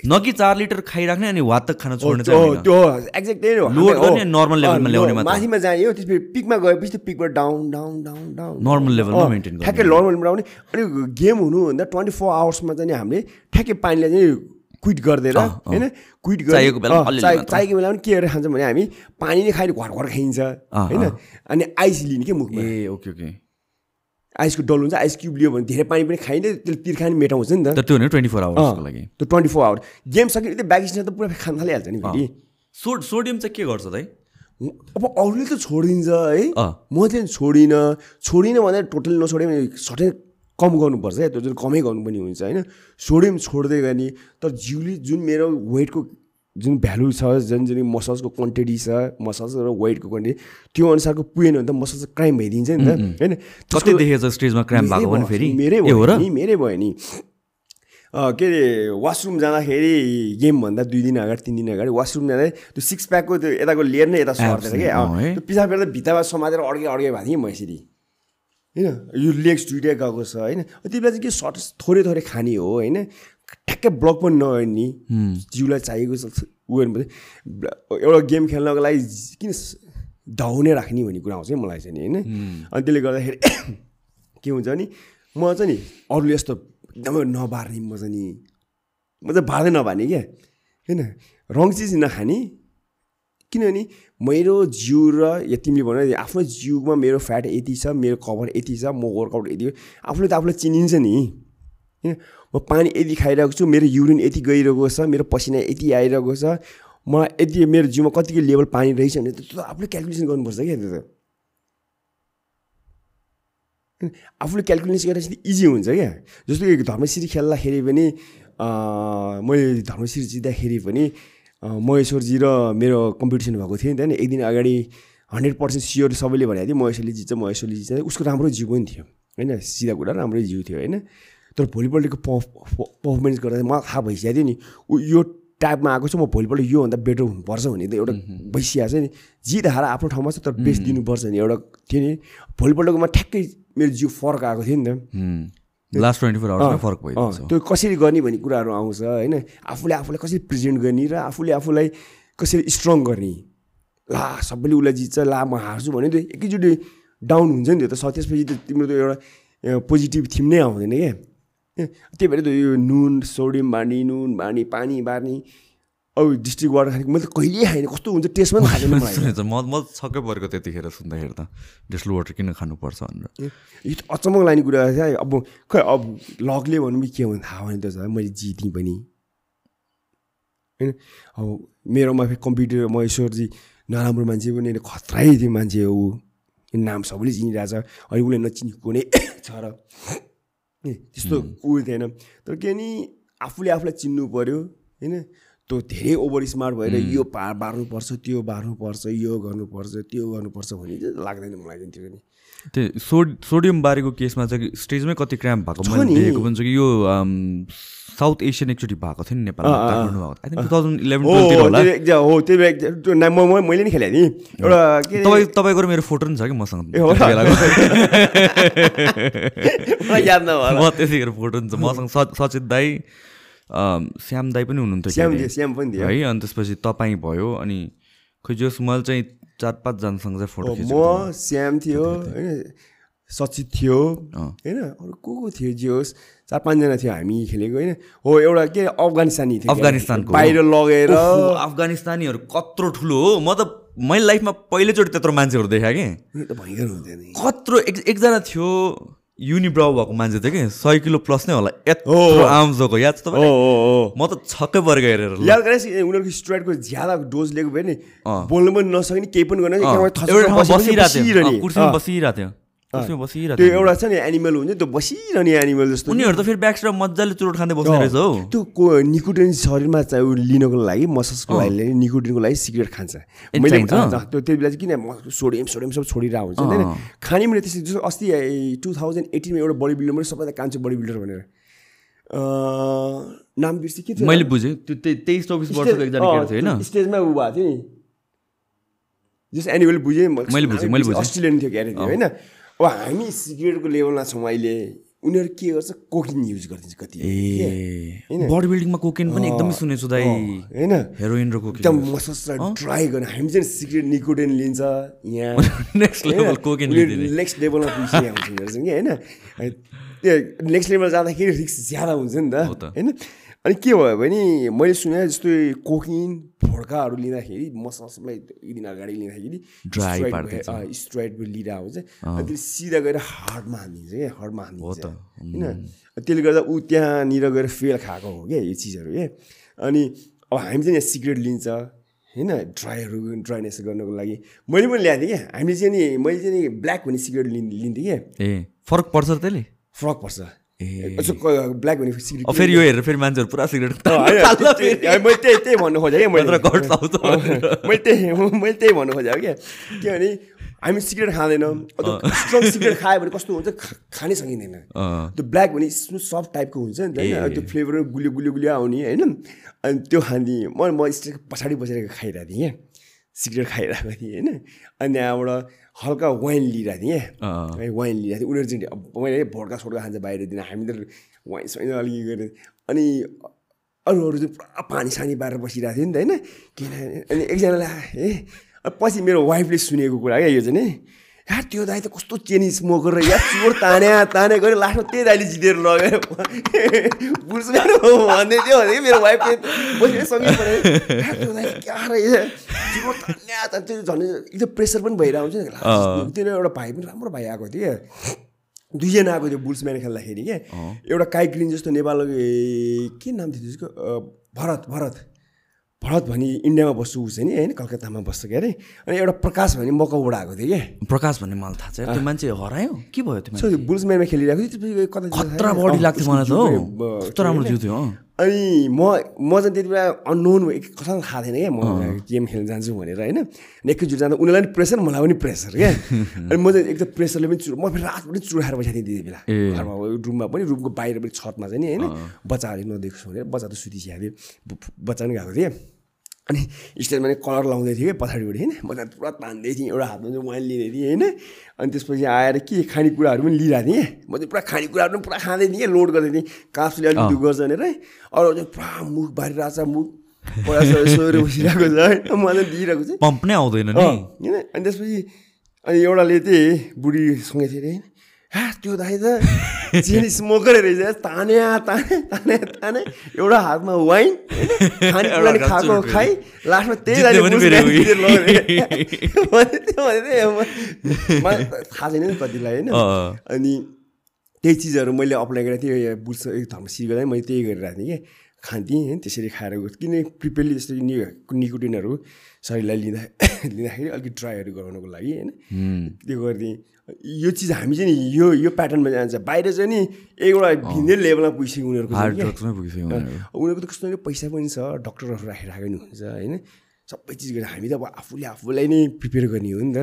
न कि चार लिटर खाइराख्ने अनि वातक खान छोड्ने त्यो एक्ज्याक्ट त्यही हो। लोड। गर्ने, normal अँ, level मा ल्याउने मात्र। माथिमा जाने हो त्यसपछि पिकमा गएपछि त्यो पिकबाट down down down down Normal level मा अँ, maintain गर्ने। ठ्याक्कै नर्मल बनाउने। अनि गेम हुनुभन्दा ट्वेन्टी फोर आवर्समा चाहिँ हामीले ठ्याक्कै पानीलाई चाहिँ क्विट गरिदिएर होइन? क्विट चाहिएको मात्र। चाहिएको बेलामा के गरेर खान्छौँ भने हामी पानी नै खाएर घर घर खाइन्छ होइन? अनि आइस लिने के मुखमा? ए ओके ओके। आइसको डल हुन्छ आइस क्युब लियो भने धेरै पानी पनि खाइन्छ त्यसले तिर्खा नि मेटाउँछ नि त। त्यो भने ट्वेन्टी फोर आवर्सको लागि। त्यो ट्वेन्टी फोर आवर गेम सक्यो त्यो ब्याग त पुरा खान थालिहाल्छ नि फेरि। सो सोडियम चाहिँ के गर्छ दाइ अब अरूले त छोडिन्छ है। म चाहिँ छोडिनँ। छोडिनँ भने टोटल नछोड्यो भने सटै कम गर्नुपर्छ है। त्यो जुन कमै गर्नुपर्ने हुन्छ होइन। सोडियम छोड्दै गर्ने। तर जिउले जुन मेरो वेटको जुन भ्यालु छ जुन जुन मसल्सको क्वान्टिटी छ मसल्स र वेटको क्वान्टिटी त्यो अनुसारको पुगेन भने त मसल्स क्राइम भइदिन्छ नि त होइन? कति देखेछ स्टेजमा क्राम्प भएको फेरि? मेरै भयो नि मेरै भयो नि। के अरे वासरुम जाँदाखेरि गेमभन्दा दुई दिन अगाडि तिन दिन अगाडि वासरुम जाँदा त्यो सिक्स प्याकको त्यो यताको लेयर नै यता सर्दैन क्या। त्यो पिसाब गर्दा भित्तामा समातेर अड्के अड्के भएको थिएँ म यसरी। होइन? यो लेग्स दुइटै गएको छ होइन? त्यति बेला चाहिँ के सर्ट थोरै थोरै खाने हो होइन? ठ्याक्कै ब्लक पनि नगर्ने जिउलाई चाहिएको छ उयो। एउटा गेम खेल्नको लागि किन धाउने राख्ने भन्ने कुरा आउँछ है मलाई चाहिँ नि होइन? अनि त्यसले गर्दाखेरि के हुन्छ भने म चाहिँ नि अरूले यस्तो एकदमै नबार्ने म चाहिँ नि म चाहिँ बार्दै नबार्ने क्या होइन? रङ चिज नखाने। किनभने मेरो जिउ र या तिमीले भन आफ्नो जिउमा मेरो फ्याट यति छ मेरो कभर यति छ म वर्कआउट यति आफूले त आफूलाई चिनिन्छ नि। होइन म पानी यति खाइरहेको छु मेरो युरिन यति गइरहेको छ मेरो पसिना यति आइरहेको छ मलाई यति मेरो जिउमा कतिको लेभल पानी रहेछ भने त्यो त आफूले क्यालकुलेसन गर्नुपर्छ क्या त्यो त? आफूले क्यालकुलेसन चाहिँ इजी हुन्छ क्या। जस्तो कि धर्मश्री खेल्दाखेरि पनि मैले धर्मश्री जित्दाखेरि पनि महेश्वरजी र मेरो कम्पिटिसन भएको थियो नि त होइन एक दिन अगाडि हन्ड्रेड पर्सेन्ट स्योर सबैले भनेको थियो महेश्वरले जित्छ महेश्वरले जित्छ। उसको राम्रो जिउ पनि थियो होइन? सिधा कुरा राम्रै जिउ थियो होइन? तर भोलिपल्टको पर्फर्मेन्स गर्दा मलाई थाहा भइसकेको थियो नि ऊ यो टाइपमा आएको छ म भोलिपल्ट योभन्दा बेटर हुनुपर्छ भन्ने त एउटा भइसकेको छ नि। जित हार आफ्नो ठाउँमा छ तर बेस्ट दिनुपर्छ नि एउटा थियो नि भोलिपल्टकोमा ठ्याक्कै मेरो जिउ फरक आएको थियो नि त। लास्ट ट्वेन्टी फोर आवर्समा फरक भइदिन्छ त्यो कसरी गर्ने भन्ने कुराहरू आउँछ होइन? आफूले आफूलाई कसरी प्रेजेन्ट गर्ने र आफूले आफूलाई कसरी स्ट्रङ गर्ने? ला सबैले उसलाई जित्छ ला म हार्छु भने त्यो एकैचोटि डाउन हुन्छ नि त्यो त। त्यसपछि त तिम्रो त एउटा पोजिटिभ थिम नै आउँदैन क्या। त्यही भएर त यो नुन सोडियम बार्ने नुन बार्ने पानी बार्ने अब डिस्ट्रिक्ट वाटर खाने मैले त कहिल्यै खाएन कस्तो हुन्छ टेस्ट पनि थाहा छैन मलाई। सुनेछ म म छक्कै परेको त्यतिखेर सुन्दाखेरि त डिस्टल वाटर किन खानुपर्छ भनेर। यो त अचम्म लाग्ने कुरा छ है अब खै अब लगले भनौँ कि के हुन्छ थाहा भएन त मैले जितेँ पनि। होइन अब मेरोमा फेरि कम्प्युटर महेश्वरजी नराम्रो मान्छे पनि होइन, खत्रै थियो मान्छे हो नाम सबैले चिनिरहेछ अहिले उसले नचिनी कुनै छ र। ए, त्यस्तो थिएन तर के नि आफूले आफूलाई चिन्नु पऱ्यो होइन त्यो धेरै ओभर स्मार्ट भएर यो पा बार्नुपर्छ त्यो बार्नुपर्छ यो गर्नुपर्छ त्यो गर्नुपर्छ भन्ने चाहिँ लाग्दैन मलाई चाहिँ त्यो नि त्यो सोड सोडियम बारेको केसमा चाहिँ स्टेजमै कति क्राम्प भएको मैले नि। देखेको पनि छ कि यो साउथ एसियन एकचोटि भएको थियो नि नेपालमा टु थाउजन्ड इलेभेन होला। ना- मैले नि खेलेँ नि। एउटा तपाईँ तपाईँको र मेरो फोटो पनि छ कि मसँग? याद नभएर। म त्यतिखेर फोटो हुन्छ मसँग स- सचित दाई श्याम दाई पनि हुनुहुन्थ्यो श्याम पनि थियो है अनि त्यसपछि तपाईँ भयो अनि खोइ जोस् मैले चाहिँ चार पाँचजनासँग चाहिँ फोटो। म श्याम थियो होइन सचित थियो। होइन अरू को को थियो जे होस्। चार पाँचजना थियो हामी खेलेको होइन। हो एउटा के अफगानिस्तानी थियो क्या। अफगानिस्तानको। बाहिर लगेर। अफगानिस्तानीहरू कत्रो ठुलो हो। म त मैले लाइफमा पहिलोचोटि त्यत्रो मान्छेहरू देखाएँ कि। त भयङ्कर हुन्थ्यो नि। कत्रो एक एकजना थियो युनिब्राउ भएको मान्छे थियो कि। सय किलो प्लस नै होला। यत्रो। आर्म्सको याद छ हो म त छक्कै परेको हेरेर। याद गरेपछि उनीहरूको स्ट्रेटको ज्यादा डोज लिएको भए नि। बोल्नु पनि नसक्ने केही पनि गर्न बसिरहेको थियो। अँ। बसिरहेको त्यो एउटा छ नि एनिमल हुन्छ त्यो बसिरहने एनिमल जस्तो उनीहरू त फेरि ब्याक्सबाट मजाले चुरोट खाँदै बस्ने रहेछ हौ। त्यो को निकोटिन शरीरमा चाहिँ उ लिनको लागि मसल्सको लागि निकोटिनको लागि सिगरेट खान्छ। मैले त्यो त्यति बेला चाहिँ किन सोडियम सोडियम सब छोडिरहेको हुन्छ होइन। खाने मैले त्यस्तो जस्तो अस्ति टु थाउजन्ड एटिनमा एउटा बडी बिल्डर मैले सबैलाई कान्छु बडी बिल्डर भनेर नाम बिर्सेँ के थियो? मैले बुझेँ त्यो तेइस चौबिस वर्षको एकजना थियो होइन। स्टेजमा ऊ भएको थियो नि। जस एनिमल बुझेँ मैले बुझेँ, मैले। अस्ट्रेलियन थियो क्यारे थियो होइन। अब हामी सिगरेटको लेभलमा छौँ अहिले उनीहरू के गर्छ? कोकिन युज गरिदिन्छ कति। ए बडी बिल्डिङमा कोकेन पनि एकदमै सुनेछु दाइ। होइन? हेरोइन र कोकेन। एकदम मसल्सलाई ड्राई गर्न हामी चाहिँ सिगरेट निकोटिन लिन्छ यहाँ। नेक्स्ट लेभल कोकेन नेक्स्ट लेभलमा पुगिसकेको हुन्छ उनीहरू चाहिँ कि होइन? त्यो नेक्स्ट लेभल जाँदाखेरि रिक्स ज्यादा हुन्छ नि त। होइन? अनि के भयो भने मैले सुने जस्तै कोकिन भोड्काहरू लिँदाखेरि मसलाई एक दिन अगाडि लिँदाखेरि भएर लिएर आउँछ अनि त्यसले सिधा गएर हार्डमा हानिदिन्छ क्या हार्डमा हानिदिन्छ होइन त्यसले गर्दा ऊ त्यहाँनिर गएर फेल खाएको हो क्या यो चिजहरू क्या अनि अब हामी चाहिँ यहाँ सिक्रेट लिन्छ होइन ड्राईहरू ड्राइनेस गर्नको लागि मैले पनि ल्याएको थिएँ क्या हामीले चाहिँ नि मैले चाहिँ नि ब्ल्याक भन्ने सिगरेट लिन् लिन्थेँ क्या ए फरक पर्छ त्यसले फरक पर्छ ब्ल्याक भने सिगरेट फेरि यो हेरेर फेरि मान्छेहरू पुरा सिगरेट मैले त्यही त्यही भन्नु खोजेँ क्या मैले मैले त्यही मैले त्यही भन्नु खोजेँ क्या किनभने हामी सिगरेट खाँदैनौँ स्ट्रङ सिगरेट खायो भने कस्तो हुन्छ खानै सकिँदैन त्यो ब्ल्याक भने स्मुथ सफ्ट टाइपको हुन्छ नि त होइन त्यो फ्लेभर गुलियो गुलियो गुलियो आउने होइन अनि त्यो खाँदिएँ म म स्टेजको पछाडि बसेर खाइरहेको थिएँ क्या सिगरेट खाइरहेको थिएँ होइन अनि त्यहाँबाट हल्का वाइन लिइरहेको थिएँ। है वाइन लिइरहेको थिएँ। उनीहरू चाहिँ अब मैले भोड्का सोड्का खान्छ बाहिर दिन। हामी त वाइन साइन अलिकति गरेर अनि अरू अरू चाहिँ पुरा पानी सानी पारेर बसिरहेको थियो नि त होइन? किन? अनि एकजनाले ए पछि मेरो वाइफले सुनेको कुरा क्या यो चाहिँ नि या त्यो दाइ त कस्तो चेनी स्मोकर या चोर तान्या तान्या गऱ्यो लास्टमा त्यही दाइले जितेर लगेर बुझ्नु भन्दै थियो भने मेरो वाइफले पऱ्यो त्यो दाइ क्या रहेछ चोर तान्या त त्यो झन् एकदम प्रेसर पनि भइरहेको हुन्छ त्यो एउटा भाइ पनि राम्रो भाइ आएको थियो क्या दुईजना आएको थियो बुल्सम्यान खेल्दाखेरि के एउटा काइ ग्रिन जस्तो नेपाल ए, के नाम थियो त्यसको भरत भरत भरत भनी इन्डियामा बस्छु ऊ चाहिँ नि होइन? कलकत्तामा बस्छ के अरे? अनि एउटा प्रकाश भन्ने मकौबाट आएको थियो क्या प्रकाश भन्ने मलाई थाहा छ त्यो मान्छे हरायो? के भयो त्यो बुल्सम्यानमा खेलिरहेको थियो खतरा बडी लाग्थ्यो मलाई त हो। राम्रो जिउ थियो। अनि म म चाहिँ त्यति बेला अननोन कसैलाई थाहा थिएन क्या म गेम खेल्न जान्छु भनेर होइन? एकैचोटि जाँदा उनीहरूलाई पनि प्रेसर मलाई पनि प्रेसर क्या? अनि म चाहिँ एकदम प्रेसरले पनि चुर म फेरि रातभरि चुराएर बसेको थिएँ त्यति बेला। घरमा रुममा पनि रुमको बाहिर पनि छतमा चाहिँ नि होइन? बच्चाहरूले नदेखोस् भनेर बच्चा त ब- बच्चा पनि गएको थिएँ अनि स्टेजमा नै कलर लाउँदै थिएँ कि पछाडिबाट होइन? म त पुरा तान्दै थिएँ एउटा हातमा चाहिँ वाइन लिँदै थिएँ होइन? अनि त्यसपछि आएर के खानेकुराहरू पनि लिइरहेको थिएँ म चाहिँ पुरा खानेकुराहरू पनि पुरा खाँदै थिएँ लोड गर्दै थिएँ। काप्सले अलिक दुःख गर्छ भनेर है? अरू चाहिँ पुरा मुख बारिरहेको छ मुख। सोएर बसिरहेको छ होइन मलाई दिइरहेको चाहिँ पम्प नै आउँदैन होइन? अनि त्यसपछि अनि एउटाले चाहिँ बुढीसँगै थियो अरे हा त्यो दाइ त चिनी स्मोकर रहेछ तान्या ताने ताने ताने एउटा हातमा वाइन खानेकुरा नि एउटा खाएको खाइ लास्टमा त्यही थाहा छैन नि कतिलाई होइन। अनि त्यही चिजहरू मैले अप्लाई गरेको थिएँ। एक धर्म गर्दा मैले त्यही गरिरहेको थिएँ कि। खान्थेँ होइन? त्यसरी खाएर गएको किन प्रिपेरली जस्तो निकोटिनहरू शरीरलाई लिँदा लिँदाखेरि अलिकति ड्राईहरू गराउनको लागि होइन। त्यो गरिदिएँ। यो चिज हामी चाहिँ नि यो यो प्याटर्नमा जान्छ बाहिर चाहिँ नि एउटा भिन्दै लेभलमा पुगिसक्यो उनीहरूको। उनीहरूको त कस्तो पैसा पनि छ डक्टरहरू राखिरहेको नि हुन्छ होइन। सबै चिज गरेर हामी त अब आफूले आफूलाई नै प्रिपेयर गर्ने हो नि त।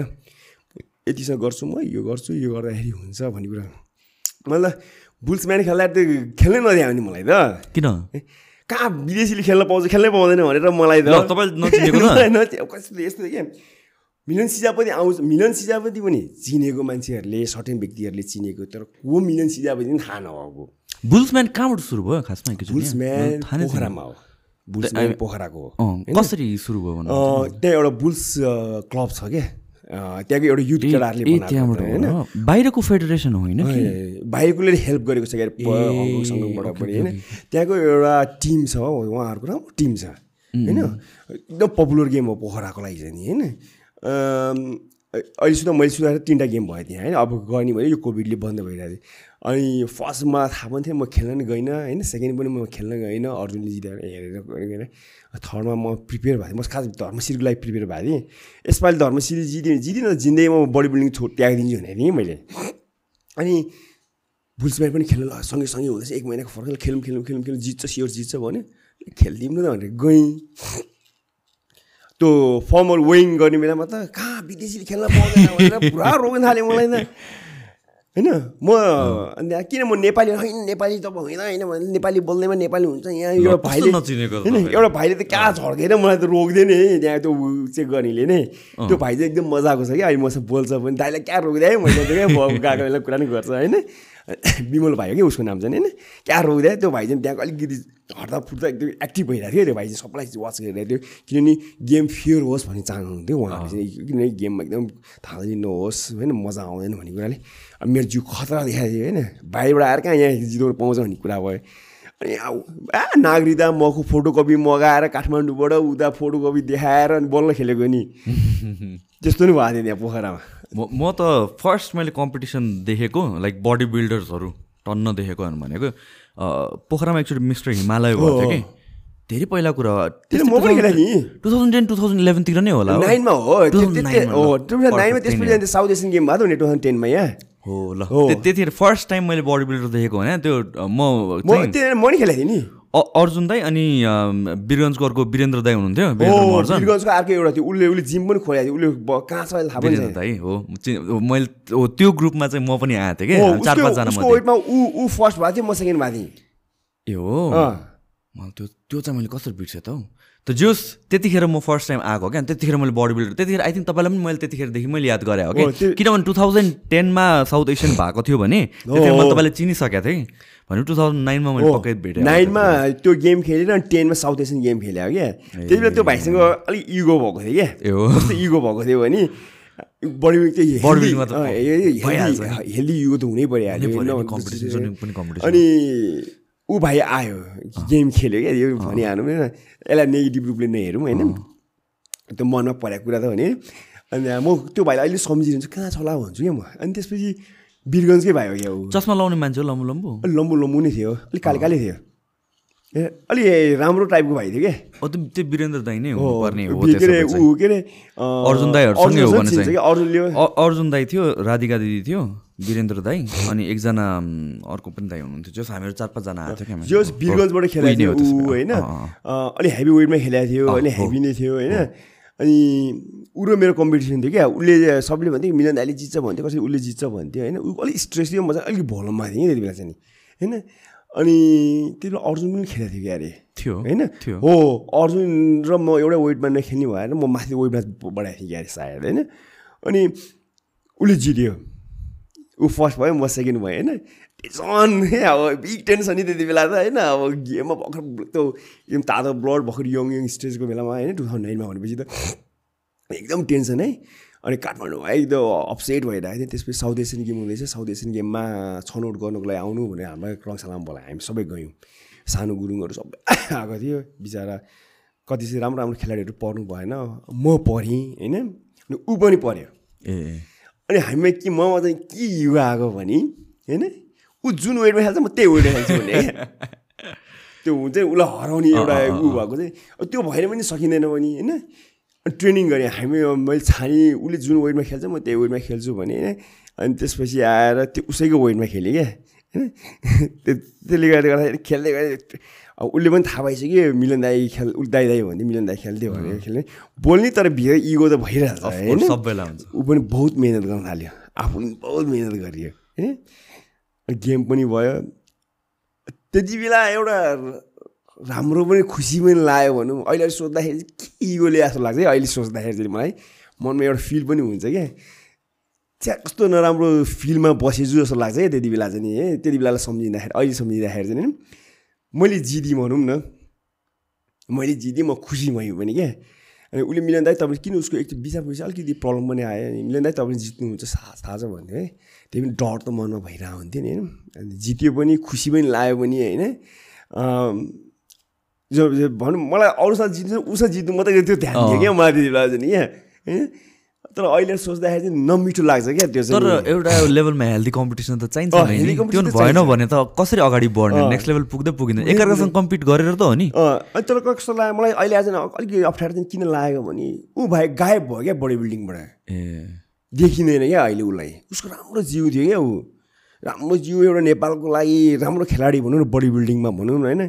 यतिसँग गर्छु म यो गर्छु यो गर्दाखेरि हुन्छ भन्ने कुरा। मलाई बुल्सम्यान खेल्दा त खेल्नै नदियो भने मलाई त। किन? कहाँ विदेशीले खेल्न पाउँछ खेल्नै पाउँदैन भनेर मलाई त यस्तो क्या? मिलन सिजापति आउँछ मिलन सिजापति पनि चिनेको मान्छेहरूले सर्टेन व्यक्तिहरूले चिनेको तर को मिलन सिजापति पनि थाहा नभएको? बुल्सम्यान कहाँबाट सुरु भयो? खासमा? बुल्सम्यान। पोखरामा हो। बुल्सम्यान पोखराको हो। कसरी सुरु भयो त्यहाँ एउटा बुल्स क्लब छ क्या? त्यहाँको एउटा युथ केटाहरूले त्यहाँबाट होइन? बाहिरको फेडरेसन होइन बाहिरकोले हेल्प गरेको छ सङ्गङबाट पनि होइन। त्यहाँको एउटा टिम छ हो, उहाँहरूको राम्रो टिम छ होइन। एकदम पपुलर गेम हो पोखराको लागि चाहिँ नि होइन। अम्, अहिले सुधा मैले सुधाएर तिनवटा गेम भयो त्यहाँ होइन? अब गर्ने भने यो कोभिडले बन्द भइरहेको थियो। अनि फर्स्टमा थाहा पनि थियो म खेल्न नि गइनँ होइन? सेकेन्ड पनि म खेल्न गइनँ अर्जुनले जितेर हेरेर गएन थर्डमा म प्रिपेयर भएको थिएँ। म खास धर्मशिरको लागि प्रिपेयर भएको थिएँ। यसपालि धर्मशिर जितेँ जितिनँ जिन्दगीमा म बडी बिल्डिङ छो त्यागिदिन्छु भनेको थिएँ मैले। अनि बुल्सम्यान पनि खेल्नु सँगै सँगै हुँदैछ। एक महिनाको फर्क खेलौँ खेलौँ खेलौँ खेलौँ जित्छ स्योर जित्छ भन्यो। खेलिदिउँ न भनेर गएँ। त्यो फर्मल वेइङ गर्ने बेलामा त कहाँ विदेशीले खेल्न पाउँदैन भनेर पुरा रोक्न थाल्यो मलाई त। होइन? म किन म नेपाली होइन? नेपाली त होइन होइन भने नेपाली बोल्दैमा नेपाली हुन्छ। यहाँ एउटा भाइले होइन एउटा भाइले त कहाँ झर्केर मलाई त रोक्दैन है त्यहाँ त्यो चेक गर्नेले नै। त्यो भाइ चाहिँ एकदम मजाको छ कि अहिले मसँग बोल्छ पनि। दाइलाई क्या रोक्दै है मैले त क्या गएको बेला कुरा नि गर्छ होइन? विमल भाइ हो कि उसको नाम चाहिँ होइन? क्या रोक्दै त्यो भाइ चाहिँ त्यहाँको अलिकति हट्दा फुट्दा एकदम एक्टिभ भइरहेको थियो। त्यो भाइ चाहिँ सबलाई वाच गरिरहेको थियो। किनभने गेम फियर होस् भन्ने चाहनुहुन्थ्यो उहाँहरूले चाहिँ। किनभने गेममा एकदम थाहा नहोस् होइन? मजा आउँदैन भन्ने कुराले। अब मेरो जिउ खतरा देखाएको थियो होइन? बाहिरबाट आएर कहाँ यहाँ जित्नु पाउँछ भन्ने कुरा भयो। अनि आऊ आ नागरिकता मको फोटोकपी मगाएर काठमाडौँबाट उता फोटोकपी देखाएर अनि बल्ल खेलेको नि। त्यस्तो नि भएको थियो त्यहाँ पोखरामा। म म त फर्स्ट मैले कम्पिटिसन देखेको लाइक बडी बिल्डर्सहरू टन्न देखेको भनेको। पोखरामा एकचोटि मिस्टर हिमालय भएको थियो कि। धेरै पहिला कुरा two thousand ten two thousand इलेभेनतिर नै होला। नाइनमा हो त्यो- त्यो- 2009 त्यो- हो टु थाउजन्ड नाइनमा त्यसपछि अन्त साउथ एसियन गेम भएको नि टु थाउजन्ड टेनमा यहाँ। हो ल। त्यतिखेर फर्स्ट टाइम मैले बडी बिल्डर देखेको होइन त्यो म नि खेलेको थिएँ नि। अर्जुन दाई अनि बिरगन्जगरको वीरेन्द्र दाई हुनुहुन्थ्यो। वीरगन्जको अर्को एउटा थियो। उसले उसले जिम पनि खोलेको थियो। उसले कहाँ छ थाहा पनि दाई हो। मैले हो, त्यो ग्रुपमा चाहिँ म पनि आएको थिएँ कि। चार पाँचजना वेटमा ऊ ऊ फर्स्ट भएको थियो म सेकेन्ड भएको थिएँ। ए हो। मलाई त्यो त्यो चाहिँ मैले कसरी बिर्सेँ त हौ? त जोस् त्यतिखेर म फर्स्ट टाइम आएको क्या। त्यतिखेर मैले बडी बिल्डर त्यतिखेर आई थिङ्क तपाईँलाई पनि मैले त्यतिखेरदेखि मैले याद गरेँ हो हो, कि किनभने टु थाउजन्ड टेनमा साउथ एसियन भएको थियो भने त्यतिखेर मैले तपाईँले चिनिसकेको थिएँ। भने टु थाउजन्ड नाइनमा मैले पक्कै भेटेँ नाइनमा त्यो गेम खेलेर अनि टेनमा साउथ एसियन गेम खेल्यो क्या। त्यति बेला त्यो भाइसँग अलिक इगो भएको थियो क्या। ए हो। कस्तो इगो भएको थियो भने बडी हेल्दी इगो त हुनै पऱ्यो competition। अनि ऊ भाइ आयो गेम खेल्यो क्या यो भनिहाल्नु होइन। यसलाई नेगेटिभ रूपले नहेरौँ होइन। त्यो मनमा परेको कुरा त भने अनि म त्यो भाइलाई अहिले सम्झिरहन्छु कहाँ छ होला भन्छु क्या म। अनि त्यसपछि वीरगन्जकै भाइ हो क्या ऊ चस्मा लाउने मान्छे हो लम्बु लम्बु अलिक लम्बु लम्बु नै थियो अलिक काले काले थियो ए अलि राम्रो टाइपको भाइ थियो क्या त्यो त्यो वीरेन्द्र दाई नै हो, हुनुपर्ने हो के अरे। ऊ के अरे अर्जुन दाईहरूसँगै हो भने चाहिँ। अर्जुनले अर्जुन दाई थियो राधिका दिदी थियो वीरेन्द्र दाई अनि एकजना अर्को पनि दाई हुनुहुन्थ्यो जस हामीहरू चार पाँचजना आएको थियो। जो वीरगन्जबाट नै थियो। होइन अँ, अँ। अँ, अलि हेभी वेटमा खेलेको थियो होइन हेभी नै थियो होइन अनि ऊ र मेरो कम्पिटिसन थियो क्या। उसले सबले भन्थ्यो मिलन दाइले जित्छ भन्थ्यो। कसरी उसले जित्छ भन्थ्यो होइन? ऊ अलिक स्ट्रेस थियो म चाहिँ अलिक भोलममा थिएँ कि त्यति बेला चाहिँ नि होइन? अनि त्यति बेला अर्जुन पनि खेलेको थियो क्या अरे। थियो होइन? थियो। हो अर्जुन र म एउटै वेटमा नखेल्ने भएर म माथि वेटमा बढाएको थिएँ क्या सायद होइन? अनि उसले जित्यो। ऊ फर्स्ट भयो म सेकेन्ड भयो होइन? टेन्सन अब बिग टेन्सन नि त्यति बेला त होइन अब गेममा भर्खर त्यो एकदम तातो ब्लड भर्खर यङ यङ स्टेजको बेलामा होइन टु थाउजन्ड नाइनमा भनेपछि त एकदम टेन्सन है अनि काठमाडौँ एकदम अपसेट भइरहेको थियो त्यसपछि साउथ एसियन गेम हुँदैछ साउथ एसियन गेममा छनौट गर्नुको लागि आउनु भनेर हामीलाई रङशालामा बोलायो हामी सबै गयौँ सानो गुरुङहरू सबै आएको थियो बिचरा कति चाहिँ राम्रो राम्रो खेलाडीहरू पढ्नु भएन म पढेँ होइन अनि ऊ पनि पढ्यो ए। अनि हामीमा के ममा चाहिँ के युवा आएको भने होइन ऊ जुन वेटमा खेल्छ म त्यही वेटमा खेल्छु भने। त्यो हुन्छ उसलाई हराउने एउटा ऊ भएको चाहिँ त्यो भएर पनि सकिँदैन भने होइन अनि ट्रेनिङ गरेँ हामी मैले छाने उसले जुन वेटमा खेल्छ म त्यही वेटमा खेल्छु भने होइन अनि त्यसपछि आएर त्यो उसैको वेटमा खेलेँ क्या होइन त्यो- त्यसले गर्दा गर्दाखेरि खेल्दै गर्दै अब उसले पनि थाहा भइसक्यो मिलन दाई खेल उ दाई दाई भन्थ्यो मिलन दाई खेल्थ्यो भने खेल्ने बोल्ने तर भित्र इगो त भइरहेछ Of होइन सबैलाई हुन्छ ऊ पनि बहुत मिहिनेत गर्न थाल्यो आफू पनि बहुत मिहिनेत गरियो होइन गेम पनि भयो। त्यति बेला एउटा राम्रो पनि खुसी पनि लाग्यो भनौँ अहिले चाहिँ के इगोले जस्तो लाग्छ है अहिले सोच्दाखेरि चाहिँ मलाई। मनमा एउटा फिल पनि हुन्छ क्या। čia कस्तो नराम्रो फिल्डमा बसेछु जस्तो लाग्छ क्या त्यति बेला चाहिँ नि है। त्यति बेलालाई सम्झिँदाखेरि अहिले सम्झिँदाखेरि चाहिँ मैले जितेँ भनौँ न। मैले जितेँ म खुसी भएँ पनि क्या। अनि उसले मिलन दाई तपाईँ किन उसको एक बिचा पैसा अलिकति प्रब्लम पनि आयो। अनि मिलन दाई तपाईँ जित्नुहुन्छ थाहा छ भन्थ्यो है। त्यही पनि डर त मनमा भइरहेको हुन्थ्यो नि होइन? अनि जित्यो पनि खुसी पनि लाग्यो पनि होइन? जो भनौँ मलाई अरूसँग जित्नु उसँग जित्नु मात्रै त्यो ध्यान दियो क्या मलाई त्यति बेला चाहिँ नि क्या होइन? तर अहिले सोच्दाखेरि चाहिँ नमिठो लाग्छ क्या त्यो चाहिँ। तर। एउटा लेभलमा हेल्दी कम्पिटिसन त चाहिन्छ। त्यो भएन। भने त कसरी अगाडि बढ्ने? नेक्स्ट लेभल पुग्दै पुगिँदैन। एकअर्कासँग कम्पिट गरेर त हो नि। तर कस्तो लाग्यो मलाई अहिले आज अलिकति अप्ठ्यारो चाहिँ किन लाग्यो भने ऊ भाइ गायब भयो क्या बडी बिल्डिङबाट ए। देखिँदैन क्या अहिले उसलाई। उसको राम्रो जिउ थियो क्या ऊ। राम्रो जिउ एउटा नेपालको लागि राम्रो खेलाडी भनौँ न बडी बिल्डिङमा भनौँ न होइन।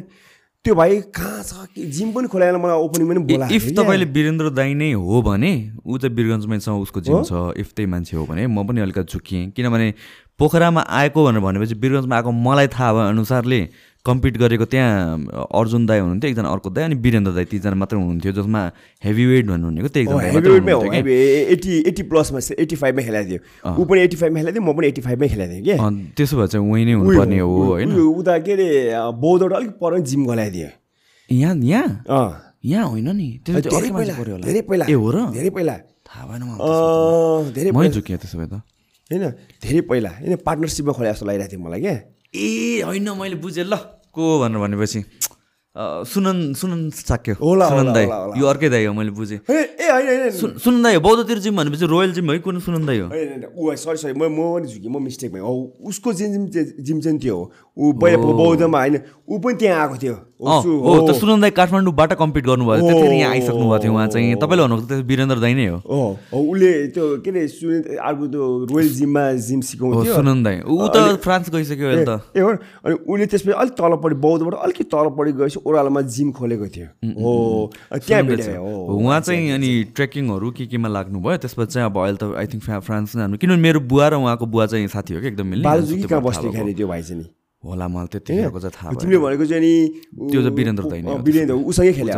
त्यो भाइ कहाँ छ? के जिम पनि खोलाएर मलाई ओपनिङ पनि बोलाएको इफ। तपाईँले वीरेन्द्र दाई नै हो भने ऊ त वीरगन्जमै उसको जिम छ इफ त्यही मान्छे हो भने म पनि अलिकति झुकिएँ। किनभने पोखरामा आएको भनेर भनेपछि वीरगन्जमा आएको मलाई थाहा भए अनुसारले कम्पिट गरेको त्यहाँ अर्जुन दाई हुनुहुन्थ्यो एकजना अर्को दाई अनि वीरेन्द्र दाई तिनजना मात्रै हुनुहुन्थ्यो जसमा हेभी वेट भन्नु भनेको त्यही हो, एकजना हेभी मात्रै वेटमै हो हुनुहुन्थ्यो कि। हेभी एट्टी एट्टी प्लसमा एट्टी फाइभमा खेलाएको थियो ऊ पनि एट्टी फाइभमा खेलाएको थियो म पनि एट्टी फाइभमै खेलाएको थिएँ कि त्यसो भए चाहिँ उही नै हुनुपर्ने हो होइन? उता के अरे बौद्धबाट अलिक पर जिम गलाएको थियो यहाँ यहाँ? अँ। यहाँ होइन नि। त्यो धेरै पहिला ए हो र? धेरै पहिला। थाहा भएन धेरै पहिला। त्यसो भए त। होइन धेरै पहिला। होइन पार्टनरसिपमा खोले जस्तो लागिरहेको थियो मलाई क्या। ए होइन मैले बुझेँ। ल। को भनेर भनेपछि अ, सुनन सुनन साक्यो। होला, सुनन होला, दाई। यो अर्कै दाई हो मैले बुझेँ। ए ए होइन होइन सुन सुनन दाई हो बौद्धतिर जिम भनेपछि रोयल जिम है कुन सुनन दाई हो? सरी सरी म म पनि झुकेँ म मिस्टेक भएँ। हो उसको जिम जिम जिम चाहिँ त्यो हो। ऊ पहिला बौद्धमा होइन ऊ पनि त्यहाँ आएको थियो। हो त सुनन दाई काठमाडौँबाट कम्पिट गर्नुभयो। त्यतिखेर यहाँ आइसक्नु भएको थियो उहाँ चाहिँ। तपाईँले भन्नुभएको त्यो वीरेन्द्र दाई नै हो। हो उसले त्यो के अरे सुने अर्को त्यो रोयल जिममा जिम सिकाउँथ्यो। सुनन दाई ऊ त फ्रान्स गइसक्यो अहिले त। ए हो अनि उसले त्यसपछि अलिक तलपट्टि बौद्धबाट अलिकति तलपट्टि गएपछि ओह्रालोमा जिम खोलेको थियो। हो त्यहाँ भेटेँ हो उहाँ चाहिँ अनि ट्रेकिङहरू के केमा लाग्नुभयो? त्यसपछि चाहिँ अब अहिले त आई थिङ्क फ्रान्स नै हाल्नु किनभने मेरो बुवा र उहाँको बुवा चाहिँ साथी हो कि एकदम मिल्ने। बालुजुकी कहाँ बस्ने खाने त्यो भाइ चाहिँ नि। होला मलाई त्यतिखेरको चाहिँ थाहा तिमीले भनेको चाहिँ नि त्यो चाहिँ वीरेन्द्र दाइ नै हो अँ, वीरेन्द्र उसँगै खेल्या।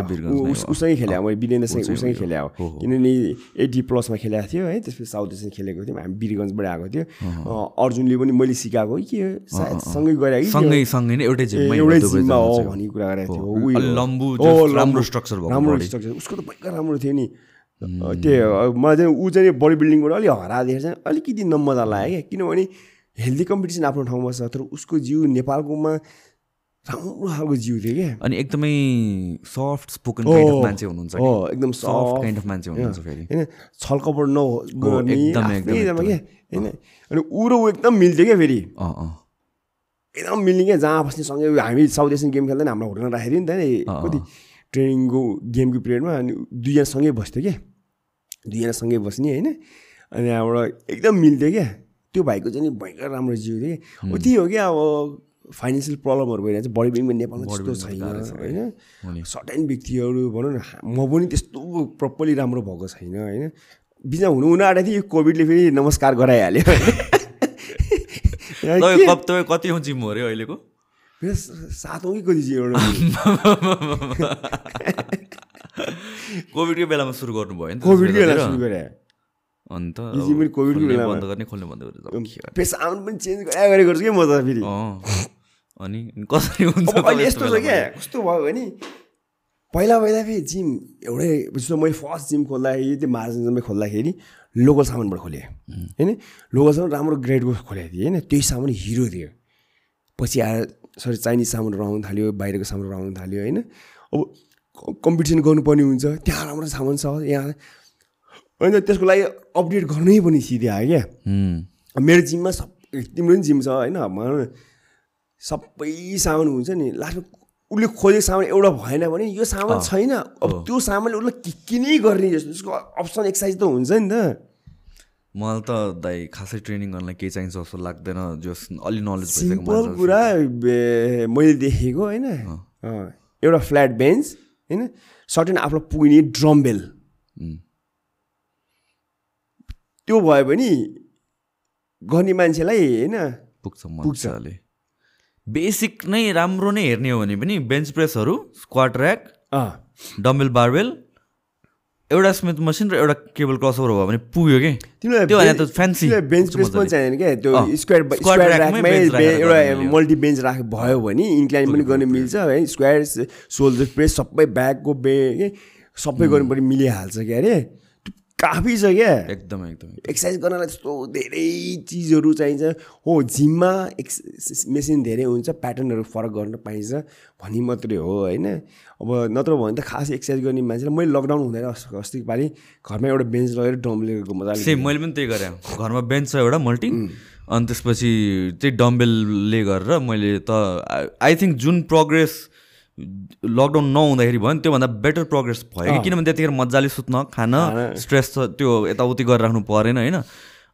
उसँगै खेल्या। मैले वीरेन्द्रसँग उसँगै खेल्या। हो किनभने एटी प्लसमा खेलेको थियो है त्यसपछि साउथ एसियन खेलेको थियौँ। हामी वीरगन्जबाट आएको थियो। अर्जुनले पनि मैले सिकाएको कि सायद सँगै गएर कि के हो। सँगै सँगै नै एउटै एउटै जिममा हो भन्ने कुरा गरेको थियो। लम्बु। राम्रो structure भएको राम्रो। स्ट्रक्चर उसको त भयङ्कर राम्रो थियो नि। अँ, त्यो अब मलाई चाहिँ ऊ चाहिँ बडी बिल्डिङबाट अलिक हराएर चाहिँ अलिकति नमजा लाग्यो क्या। किनभने हेल्दी कम्पिटिसन आफ्नो ठाउँमा छ तर उसको जिउ नेपालकोमा राम्रो खालको जिउ थियो क्या। अनि एकदमै सफ्ट स्पोकन मान्छे हुनुहुन्छ हो, एकदम सफ्ट काइन्ड अफ मान्छे हुनुहुन्छ फेरि। होइन छलकपट नगर्ने एकदमै, क्या होइन अनि ऊ र ऊ एकदम मिल्थ्यो क्या फेरि। एकदम मिल्ने क्या जहाँ बस्ने सँगै हामी साउथ एसियन गेम खेल्दा नि हाम्रो होटलमा राखेको नि त नि कति ट्रेनिङको गेमको पिरियडमा अनि दुईजना सँगै बस्थ्यो क्या। दुईजना सँगै बस्ने होइन अनि यहाँबाट एकदम मिल्थ्यो क्या। त्यो भाइको चाहिँ नि भयङ्कर राम्रो जिउ कि। हो। त्यही हो क्या अब फाइनेन्सियल प्रब्लमहरू भइरहेको छ बडी बिल्डिङमा नेपालमा त्यस्तो छैन होइन? सर्टेन व्यक्तिहरू भनौँ न म पनि त्यस्तो प्रपरली राम्रो भएको छैन होइन? बिचमा हुनु हुन आँटेको थियो यो कोभिडले फेरि नमस्कार गराइहाल्यो तपाईँ कति हो जिम हो अरे अहिलेको? सातौँ कि कति एउटा कोभिडकै बेलामा सुरु गर्नुभयो नि कोभिडकै बेला त्यसो सुरु गरे। अन्त कोभिडको। बन्द गर्ने खोल्ने बन्द पनि चेन्ज गरे गरे गर्छु क्या म त फेरि? अनि कसरी हुन्छ अहिले यस्तो छ? क्या कस्तो भयो भने पहिला पहिला फेरि जिम एउटै जस्तो मैले फर्स्ट जिम खोल्दाखेरि त्यो मार्जिनमै खोल्दाखेरि लोकल सामानबाट खोलेँ। होइन? लोकल सामान राम्रो ग्रेडको खोलेको थिएँ होइन? त्यही सामान हिरो थियो। पछि आएर सरी चाइनिज सामानहरू आउनु थाल्यो बाहिरको सामानहरू आउनु थाल्यो होइन? अब कम्पिटिसन गर्नुपर्ने हुन्छ त्यहाँ राम्रो सामान छ यहाँ होइन त्यसको लागि अपडेट गर्नै पनि सिधै आयो क्या। मेरो जिममा सब तिम्रो पनि जिम छ होइन भनौँ न। सबै सामान हुन्छ नि। लास्टमा उसले खोजेको सामान एउटा भएन भने यो सामान छैन। अब त्यो सामानले उसलाई के के नै गर्ने जस्तो त्यसको अप्सन एक्सर्साइज त हुन्छ नि त। मलाई त दाइ खासै ट्रेनिङ गर्नलाई केही चाहिन्छ जस्तो लाग्दैन जस अलि नलेज सिम्पल कुरा मैले देखेको होइन। एउटा फ्ल्याट बेन्च होइन। सर्टेन आफूलाई पुग्ने ड्रमबेल त्यो भयो भने गर्ने मान्छेलाई होइन पुग्छ मजाले। बेसिक नै राम्रो नै हेर्ने हो भने पनि बेन्च प्रेसहरू स्क्वाड ऱ्याक डम्बेल बारबेल एउटा स्मिथ मसिन र एउटा केबल क्रसओभर भयो भने पुग्यो कि? तिमीलाई त तिमीलाई बेन्च प्रेस पनि। चाहिएन क्या त्यो स्क्वायर ऱ्याकमै एउटा। मल्टी बेन्च राख भयो भने इन्क्लाइन पनि गर्न मिल्छ है? स्क्वायर सोल्जर प्रेस सबै ब्याकको बे के? सबै गर्नु पनि मिलिहाल्छ क्या अरे? काफी छ क्या एकदमै एकदमै एक्सर्साइज गर्नलाई त्यस्तो धेरै चिजहरू चाहिन्छ। हो जिममा एक्स मेसिन धेरै हुन्छ प्याटर्नहरू फरक गर्न पाइन्छ भन्ने मात्रै हो होइन? अब नत्र भने त खास एक्सर्साइज गर्ने मान्छेलाई मैले लकडाउन हुँदैन अस्ति अस्तिको पालि घरमा एउटा बेन्च लगेर डम लिएको मजाले मैले पनि त्यही गरेँ। घरमा बेन्च छ एउटा मल्टी अनि त्यसपछि त्यही डम्बेलले गरेर मैले त आई थिङ्क जुन प्रोग्रेस लकडाउन नहुँदाखेरि भयो नि त्योभन्दा बेटर प्रोग्रेस भयो कि किनभने त्यतिखेर मजाले सुत्न खान स्ट्रेस त त्यो यताउति गरेर राख्नु परेन होइन।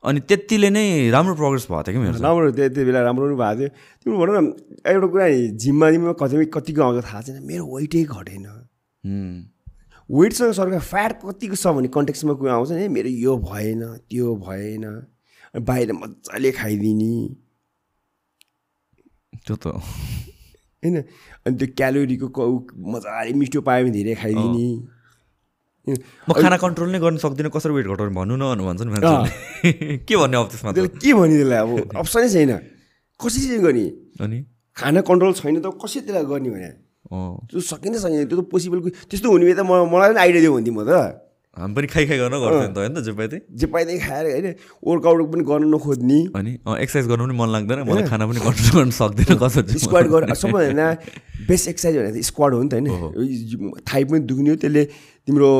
अनि त्यतिले नै राम्रो प्रोग्रेस भएको थियो कि मेरो। राम्रो त्यति बेला राम्रो पनि भएको थियो। तिम्रो भनौँ न एउटा कुरा जिममा जिममा कति कतिको आउँछ थाहा छैन मेरो वेटै घटेन। वेटसँग सरकार फ्याट कतिको छ भने कन्टेक्समा कुरा आउँछ नि मेरो यो भएन त्यो भएन बाहिर मजाले खाइदिने। त्यो त होइन? अनि त्यो क्यालोरीको क- मजाले मिठो पायो भने धेरै खाइदिने। म खाना कन्ट्रोल नै गर्न सक्दिनँ कसरी वेट घटाउने भन्नु न भन्छ नि के भन्ने अब त्यसमा के भने त्यसलाई अब? अप्सनै छैन। कसरी चाहिँ गर्ने? अनि? खाना कन्ट्रोल छैन त कसरी त्यसलाई गर्ने भने त्यो सकिन्छ सकिँदैन त्यो त पोसिबल त्यस्तो हुने भए त म मलाई पनि आइडिया दियो भन्थेँ म त। हामी पनि खाइ खाइ गर्न गर्थ्यौँ नि त होइन जे पाइ त्यही? जे पाइदै खाएर होइन वर्कआउट पनि गर्न नखोज्ने। अनि एक्सर्साइज गर्नु पनि मन लाग्दैन मलाई खाना पनि कन्ट्रोल गर्न सक्दैन कसरी स्क्वाड गर सबैभन्दा बेस्ट एक्सर्साइज भनेको स्क्वाड हो नि त होइन? थाइ पनि दुख्ने हो त्यसले तिम्रो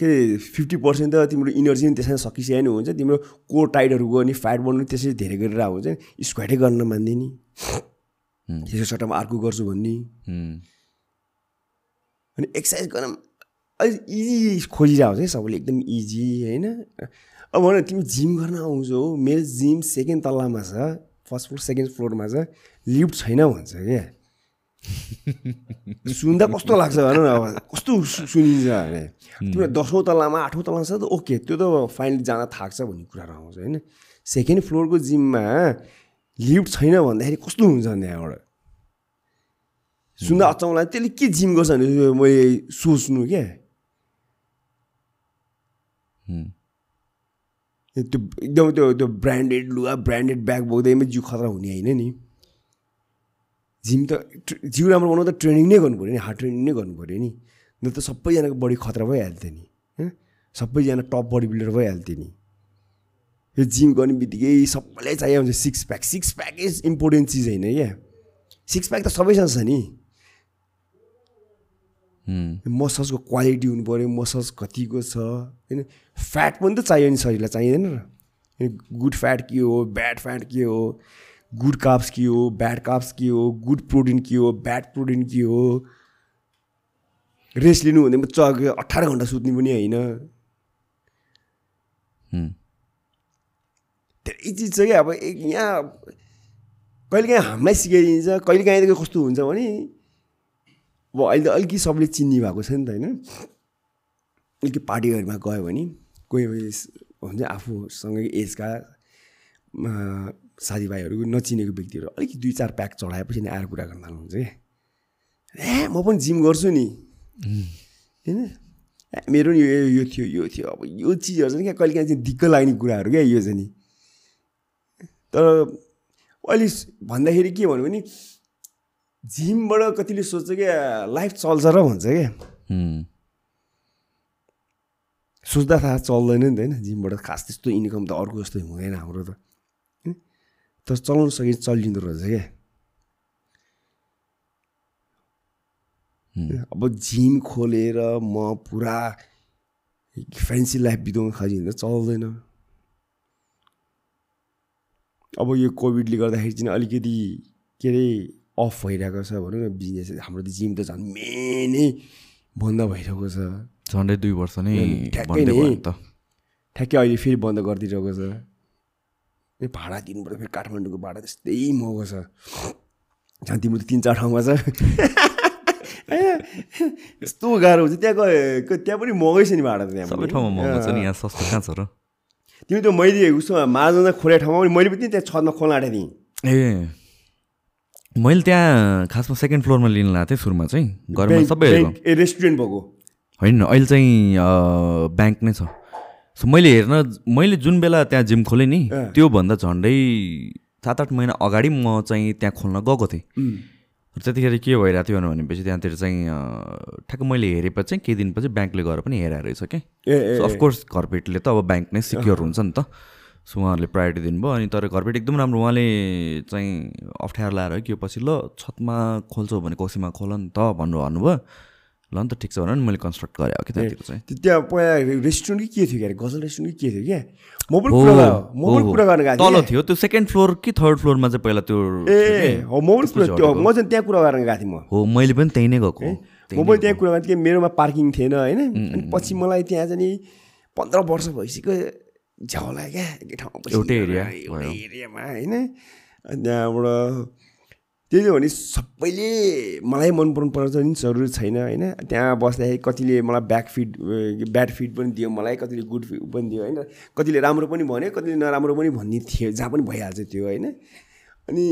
के फिफ्टी पर्सेन्ट त तिम्रो इनर्जी पनि त्यसमा सकिसकेको नि हुन्छ तिम्रो कोर टाइटहरू गयो नि फ्याट बढ्नु त्यसरी धेरै गरेर हुन्छ स्क्वाडै गर्न मान्ने नि त्यसको सट्टामा अर्को गर्छु भन्ने। अनि एक्सर्साइज गर्न अलिक इजी खोजिरहेको छ है सबैले एकदम इजी होइन? अब भन तिमी जिम गर्न आउँछौ मेरो जिम सेकेन्ड तल्लामा छ फर्स्ट फ्लोर सेकेन्ड फ्लोरमा छ लिफ्ट छैन भन्छ क्या। सुन्दा कस्तो लाग्छ भन न अब कस्तो सुनिन्छ भने तिम्रो दसौँ तल्लामा आठौँ तल्लामा छ त ओके त्यो त फाइनली जान थाक्छ भन्ने कुराहरू आउँछ होइन। सेकेन्ड फ्लोरको जिममा लिफ्ट छैन भन्दाखेरि कस्तो हुन्छ त्यहाँबाट सुन्दा अचम्म लाग्यो त्यसले के जिम गर्छ भने मैले सोच्नु क्या। त्यो एकदम त्यो त्यो ब्रान्डेड लुगा ब्रान्डेड ब्याग बोक्दैमा जिउ खतरा हुने होइन नि। जिम त जिउ राम्रो बनाउनु त ट्रेनिङ नै गर्नु पऱ्यो नि हार्ड ट्रेनिङ नै गर्नु पऱ्यो नि। न त सबैजनाको बडी खतरा भइहाल्थ्यो नि सबैजना टप बडी बिल्डर भइहाल्थ्यो नि। यो जिम गर्ने बित्तिकै सबैलाई चाहियो हुन्छ। Six pack six pack is important चिज होइन क्या। सिक्स प्याक त सबैसँग छ नि। मसल्सको क्वालिटी हुनु पऱ्यो मसल्स कतिको छ होइन? फ्याट पनि त चाहियो नि शरीरलाई चाहिँदैन र। गुड फ्याट के हो ब्याड फ्याट के हो गुड काप्स के हो ब्याड काप्स के हो गुड प्रोटिन के हो ब्याड प्रोटिन के हो। रेस्ट लिनु भन्दा च अठार घन्टा सुत्ने पनि होइन। धेरै चिज छ क्या अब यहाँ कहिलेकाहीँ हामीलाई सिकाइदिन्छ कहिलेकाहीँ कस्तो हुन्छ भने अब अहिले त अलिकति सबले चिन्ने भएको छ नि त होइन। अलिकति पार्टीहरूमा गयो भने कोही कोही हुन्छ आफूसँगै एजका साथीभाइहरू नचिनेको व्यक्तिहरू अलिकति दुई चार प्याक चढाएपछि नि आएर कुरा गर्न थाल्नुहुन्छ क्या ए म पनि जिम गर्छु नि। होइन? ए मेरो नि यो थियो यो थियो। अब यो चिजहरू चाहिँ क्या कहिलेकाहीँ चाहिँ दिक्क लाग्ने कुराहरू क्या यो चाहिँ नि। तर अहिले भन्दाखेरि के भन्यो भने जिमबाट कतिले सोध्छ क्या लाइफ चल्छ र भन्छ क्या सोच्दा थाहा चल्दैन नि त होइन जिमबाट खास त्यस्तो इन्कम त अर्को जस्तो हुँदैन हाम्रो त। होइन? तर चलाउनु सके चलिँदो रहेछ क्या अब जिम खोलेर म पुरा फ्यान्सी लाइफ बिताउनु खोजिन्छ चल्दैन। अब यो कोभिडले गर्दाखेरि चाहिँ अलिकति के अरे अफ भइरहेको छ भनौँ न बिजनेस हाम्रो त जिम त झन् मेनै बन्द भइरहेको छ। झन्डै दुई वर्ष नै ठ्याक्कै नै। ठ्याक्कै अहिले फेरि बन्द गरिदिइरहेको छ। ए भाडा दिनुपर्छ फेरि काठमाडौँको भाडा त्यस्तै महँगो छ। झन् तिम्रो त तिन चार ठाउँमा छ। होइन? यस्तो गाह्रो हुन्छ। त्यहाँ गए त्यहाँ पनि महँगै छ नि भाडा त त्यहाँ सबै। ठाउँमा महँगो छ नि यहाँ सस्तो कहाँ छ र? तिमी त मैले उसो माझमा खोले ठाउँमा पनि मैले पनि त्यहाँ छतमा खोल्न आँटेको थिएँ। ए। मैले त्यहाँ खासमा सेकेन्ड फ्लोरमा लिन लाएको थिएँ सुरुमा चाहिँ घरमा ए रेस्टुरेन्ट भएको? होइन अहिले चाहिँ ब्याङ्क नै छ। सो मैले हेर्न मैले जुन बेला त्यहाँ जिम खोलेँ नि। त्योभन्दा झन्डै सात आठ महिना अगाडि म चाहिँ त्यहाँ खोल्न गएको थिएँ। र त्यतिखेर के भइरहेको थियो भनेपछि त्यहाँतिर चाहिँ ठ्याक्क मैले हेरेपछि चाहिँ केही दिनपछि ब्याङ्कले गएर पनि हेरेर रहेछ क्या। अफकोर्स घरपेटले त अब ब्याङ्क नै सिक्योर हुन्छ नि त। सो उहाँहरूले प्रायोरिटी दिनुभयो अनि तर घरपेट एकदम राम्रो उहाँले चाहिँ अप्ठ्यारो लाएर कि पछि ल छतमा खोल्छौ भने कोसीमा खोल नि त भन्नु भन्नुभयो। ल नि त ठिक छ भनेर नि मैले कन्स्ट्रक्ट गरेँ हो कि त्यहाँतिर चाहिँ। त्यो त्यहाँ पहिला रेस्टुरेन्ट कि के थियो क्या गजल रेस्टुरेन्ट कि के थियो क्या? म पनि म पनि। कुरा गर्न गएको तल थियो त्यो सेकेन्ड फ्लोर कि थर्ड फ्लोरमा चाहिँ पहिला त्यो ए। हो म पनि कुरा त्यो म चाहिँ त्यहाँ कुरा गर्न गएको थिएँ म। हो मैले पनि त्यहीँ नै गएको। म पनि त्यहाँ कुरा गर्थेँ कि मेरोमा पार्किङ थिएन होइन? अनि पछि मलाई त्यहाँ चाहिँ नि पन्ध्र वर्ष भइसक्यो झ्याउला क्या एकै ठाउँमा एउटै एरिया एउटै एरियामा होइन अनि त्यहाँबाट त्यही हो भने सबैले मलाई मन पर्नु पर्छ नि जरुरी छैन होइन त्यहाँ बस्दाखेरि कतिले मलाई ब्याक फिड ब्याड फिड पनि दियो मलाई कतिले गुड फिड पनि दियो होइन कतिले राम्रो पनि भन्यो कतिले नराम्रो पनि भन्ने थियो जहाँ पनि भइहाल्छ त्यो होइन अनि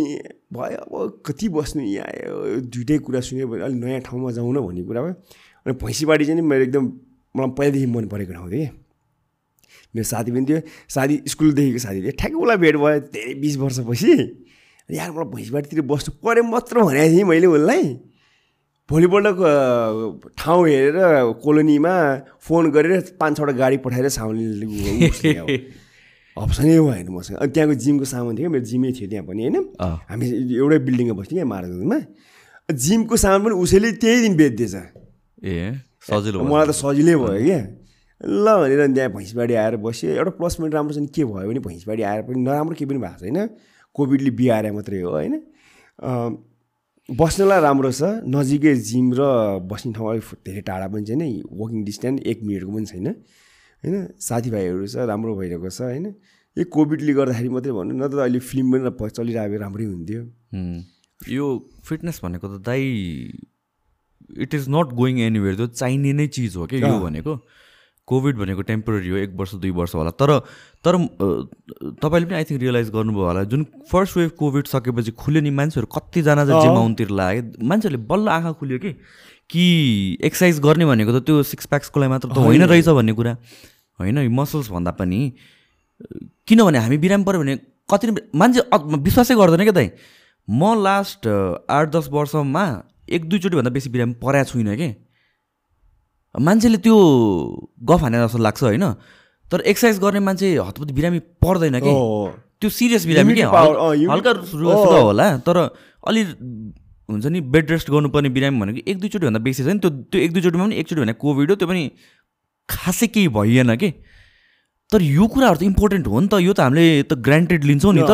भयो अब कति बस्नु यहाँ दुइटै कुरा सुन्यो भने अलिक नयाँ ठाउँमा जाउँ न भन्ने कुरा भयो अनि भैँसीबारी चाहिँ मेरो एकदम मलाई पहिलादेखि मन परेको ठाउँ थियो कि मेरो साथी पनि थियो। साथी स्कुलदेखिको साथी थियो। ठ्याक्कै उसलाई भेट भयो धेरै बिस वर्षपछि। यार मलाई भैँसीबारीतिर बस्नु पऱ्यो मात्र भनेको थिएँ मैले उसलाई। भोलिपल्ट ठाउँ हेरेर कोलोनीमा फोन गरेर पाँच छवटा गाडी पठाएर साउन्ड अप्सनै भएन मसँग। अनि त्यहाँको जिमको सामान थियो। मेरो जिमै थियो त्यहाँ पनि होइन। हामी एउटै बिल्डिङमा बस्थ्यौँ क्या मार्गमा जिमको सामान पनि उसैले त्यही दिन बेच्दैछ। ए सजिलो। मलाई त सजिलै भयो क्या। ल भनेर त्यहाँ भैँसबाडी आएर बस्यो। एउटा प्लस पोइन्ट राम्रोसँग के भयो भने भैँसबाडी आएर पनि नराम्रो केही पनि भएको छैन। कोभिडले बिहार मात्रै हो होइन? बस्नलाई राम्रो छ नजिकै जिम र बस्ने ठाउँ अलिक धेरै टाढा पनि छैन वकिङ डिस्टेन्स एक मिनटको पनि छैन होइन? साथीभाइहरू छ राम्रो भइरहेको छ होइन? यो कोभिडले गर्दाखेरि मात्रै भन्नु न त अहिले फिल्म पनि चलिरहेको राम्रै हुन्थ्यो। यो फिटनेस भनेको त दाइ it is not going anywhere त्यो चाहिने नै चिज हो क्या यो। भनेको? कोभिड भनेको टेम्पोररी हो एक वर्ष दुई वर्ष होला। तर तर तपाईँले पनि आई थिङ्क रियलाइज गर्नुभयो होला जुन फर्स्ट वेभ कोभिड सकेपछि खुल्यो नि मान्छेहरू कतिजना चाहिँ जिम आउनतिर लाग्यो मान्छेहरूले बल्ल आँखा खुल्यो कि? कि एक्सर्साइज गर्ने भनेको त त्यो सिक्स प्याक्सको लागि मात्र त होइन रहेछ भन्ने कुरा? होइन मसल्स भन्दा पनि किनभने हामी बिरामी पऱ्यो भने कति मान्छे विश्वासै गर्दैन क्या दाइ। म लास्ट आठ दस वर्षमा एक दुईचोटि भन्दा बेसी बिरामी परेको छुइनँ कि। मान्छेले त्यो गफ हाने जस्तो लाग्छ होइन। तर एक्सर्साइज गर्ने मान्छे हतपति बिरामी पर्दैन कि। त्यो सिरियस बिरामी क्या हल्का- होला तर अलि हुन्छ नि बेड रेस्ट गर्नुपर्ने बिरामी भनेको एक दुईचोटि भन्दा बेसी छ नि। त्यो त्यो एक दुईचोटिमा पनि एकचोटि भने कोभिड हो त्यो पनि खासै केही भइएन कि। तर यो कुराहरू त इम्पोर्टेन्ट हो नि त। यो त हामीले त ग्रान्टेड लिन्छौँ नि त।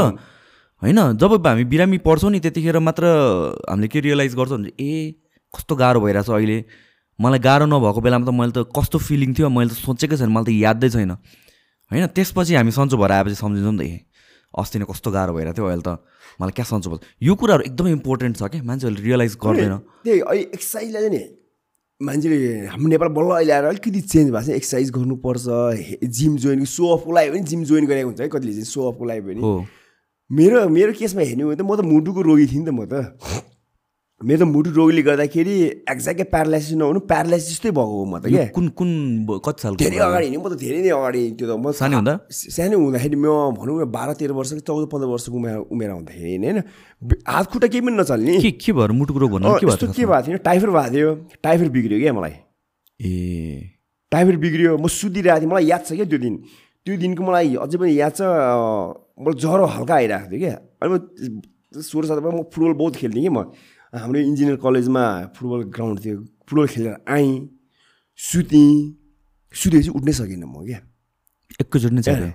होइन जब हामी बिरामी पर्छौँ नि त्यतिखेर मात्र हामीले के रियलाइज गर्छौँ भने ए कस्तो गाह्रो भइरहेछ अहिले। मलाई गाह्रो नभएको बेलामा त मैले त कस्तो फिलिङ थियो मैले त सोचेकै छैन मलाई त यादै छैन। होइन त्यसपछि हामी सन्चो भएर आएपछि सम्झिन्छौँ नि त ए अस्ति नै कस्तो गाह्रो भइरहेको थियो अहिले त मलाई क्या सन्चो भयो? यो कुराहरू एकदमै इम्पोर्टेन्ट छ क्या मान्छेहरूले रियलाइज गर्दैन। त्यही अहिले एक्सर्साइजलाई चाहिँ नि मान्छेले हाम्रो नेपाल बल्ल अहिले आएर अलिकति चेन्ज भएको छ एक्सर्साइज गर्नुपर्छ जिम जोइन सो अफको लागि पनि जिम जोइन गरेको हुन्छ है कतिले चाहिँ सो अफको लागि पनि। मेरो मेरो केसमा हेर्ने हो भने त म त मुटुको रोगी थिएँ नि त म त। मेरो त मुटु रोगीले गर्दाखेरि एक्ज्याक्टै प्यारालाइसिस नहुनु प्यारालाइसिस जस्तै भएको हो म त क्या। कुन कुन कति सालको धेरै अगाडि नि म त धेरै नै अगाडि त्यो त म सानो हुँदा? सानो हुँदाखेरि म भनौँ न बाह्र तेह्र वर्ष कि चौध पन्ध्र वर्षको उमेर उमेर हुँदाखेरि होइन? हात खुट्टा केही पनि नचल्ने। के के भएर मुटुको रोग भन्नु के भएको के थियो भएको थियो? टाइफर भएको थियो। टाइफर बिग्रियो क्या मलाई। ए। टाइफर बिग्रियो। म सुतिरहेको थिएँ। मलाई याद छ क्या त्यो दिन। त्यो दिनको मलाई अझै पनि याद छ मलाई ज्वरो हल्का आइरहेको थियो क्या। अनि म सोह्र सत्रमा म फुटबल बहुत खेल्थेँ कि म। हाम्रो इन्जिनियर कलेजमा फुटबल ग्राउन्ड थियो फुटबल खेलेर आएँ सुतेँ सुतेपछि उठ्नै सकिनँ म क्या। एकैचोटि नै चल्यो?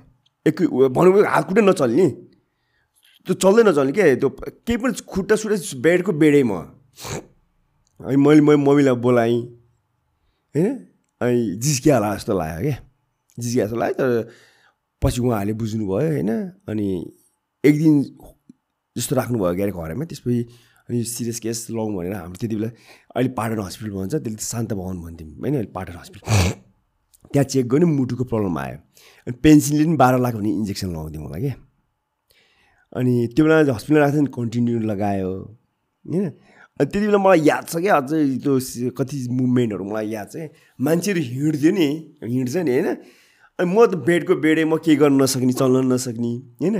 एक भनौँ भने हात खुट्टा नचल्ने? त्यो चल्दै नचल्ने क्या त्यो केही पनि खुट्टा सुट्टा बेडको बेडै म। अनि मैले मैले मम्मीलाई बोलाएँ होइन अनि जिस्किया होला जस्तो लाग्यो क्या। जिस्किया जस्तो लाग्यो तर पछि उहाँहरूले बुझ्नुभयो होइन अनि एक दिन जस्तो राख्नुभयो क्यारे घरैमा त्यसपछि अनि सिरियस केस लौँ भनेर हाम्रो त्यति बेला अहिले पाटन हस्पिटल भन्छ त्यसले शान्त भवन भन्थ्यौँ। होइन अहिले पाटन हस्पिटल। त्यहाँ चेक गर्यो मुटुको प्रब्लम आयो। अनि पेन्सिलले पनि बाह्र लाख भन्ने इन्जेक्सन लगाउँथ्यो मलाई क्या। अनि त्यो बेला हस्पिटल राख्थ्यो नि कन्टिन्यू लगायो। होइन? अनि त्यति बेला मलाई याद छ क्या अझै त्यो कति मुभमेन्टहरू मलाई याद छ। क्या मान्छेहरू हिँड्थ्यो नि हिँड्छ नि होइन? अनि म त बेडको बेडै म केही गर्न नसक्ने चल्न नसक्ने होइन?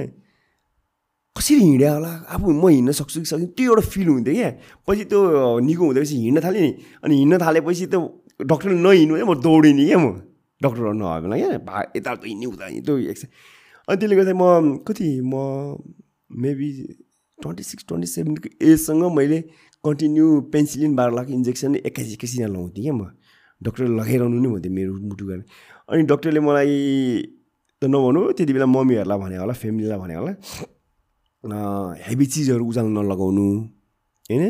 कसरी हिँड्यो होला आफू म हिँड्न सक्छु कि सक्छु त्यो एउटा फिल हुन्थ्यो क्या पछि त्यो निको हुँदैपछि हिँड्न थालेँ नि अनि हिँड्न थालेपछि त डक्टरले नहिँड्नु म दौडिने क्या म डक्टरहरू नभए बेला क्या भा यता हिँड्ने उता त्यो एक्स अनि त्यसले गर्दा म कति म मेबी ट्वेन्टी सिक्स ट्वेन्टी सेभेनको एजसँग मैले कन्टिन्यू पेन्सिलिन बाह्र लाख इन्जेक्सन एक्काइस एक्काइस यहाँ लगाउँथेँ क्या म डक्टरले लगाइरहनु नि भन्थ्यो मेरो मुटु गरेर अनि डक्टरले मलाई त नभनौँ त्यति बेला मम्मीहरूलाई भने होला फ्यामिलीलाई भने होला हेभी चिजहरू उजालो नलगाउनु होइन?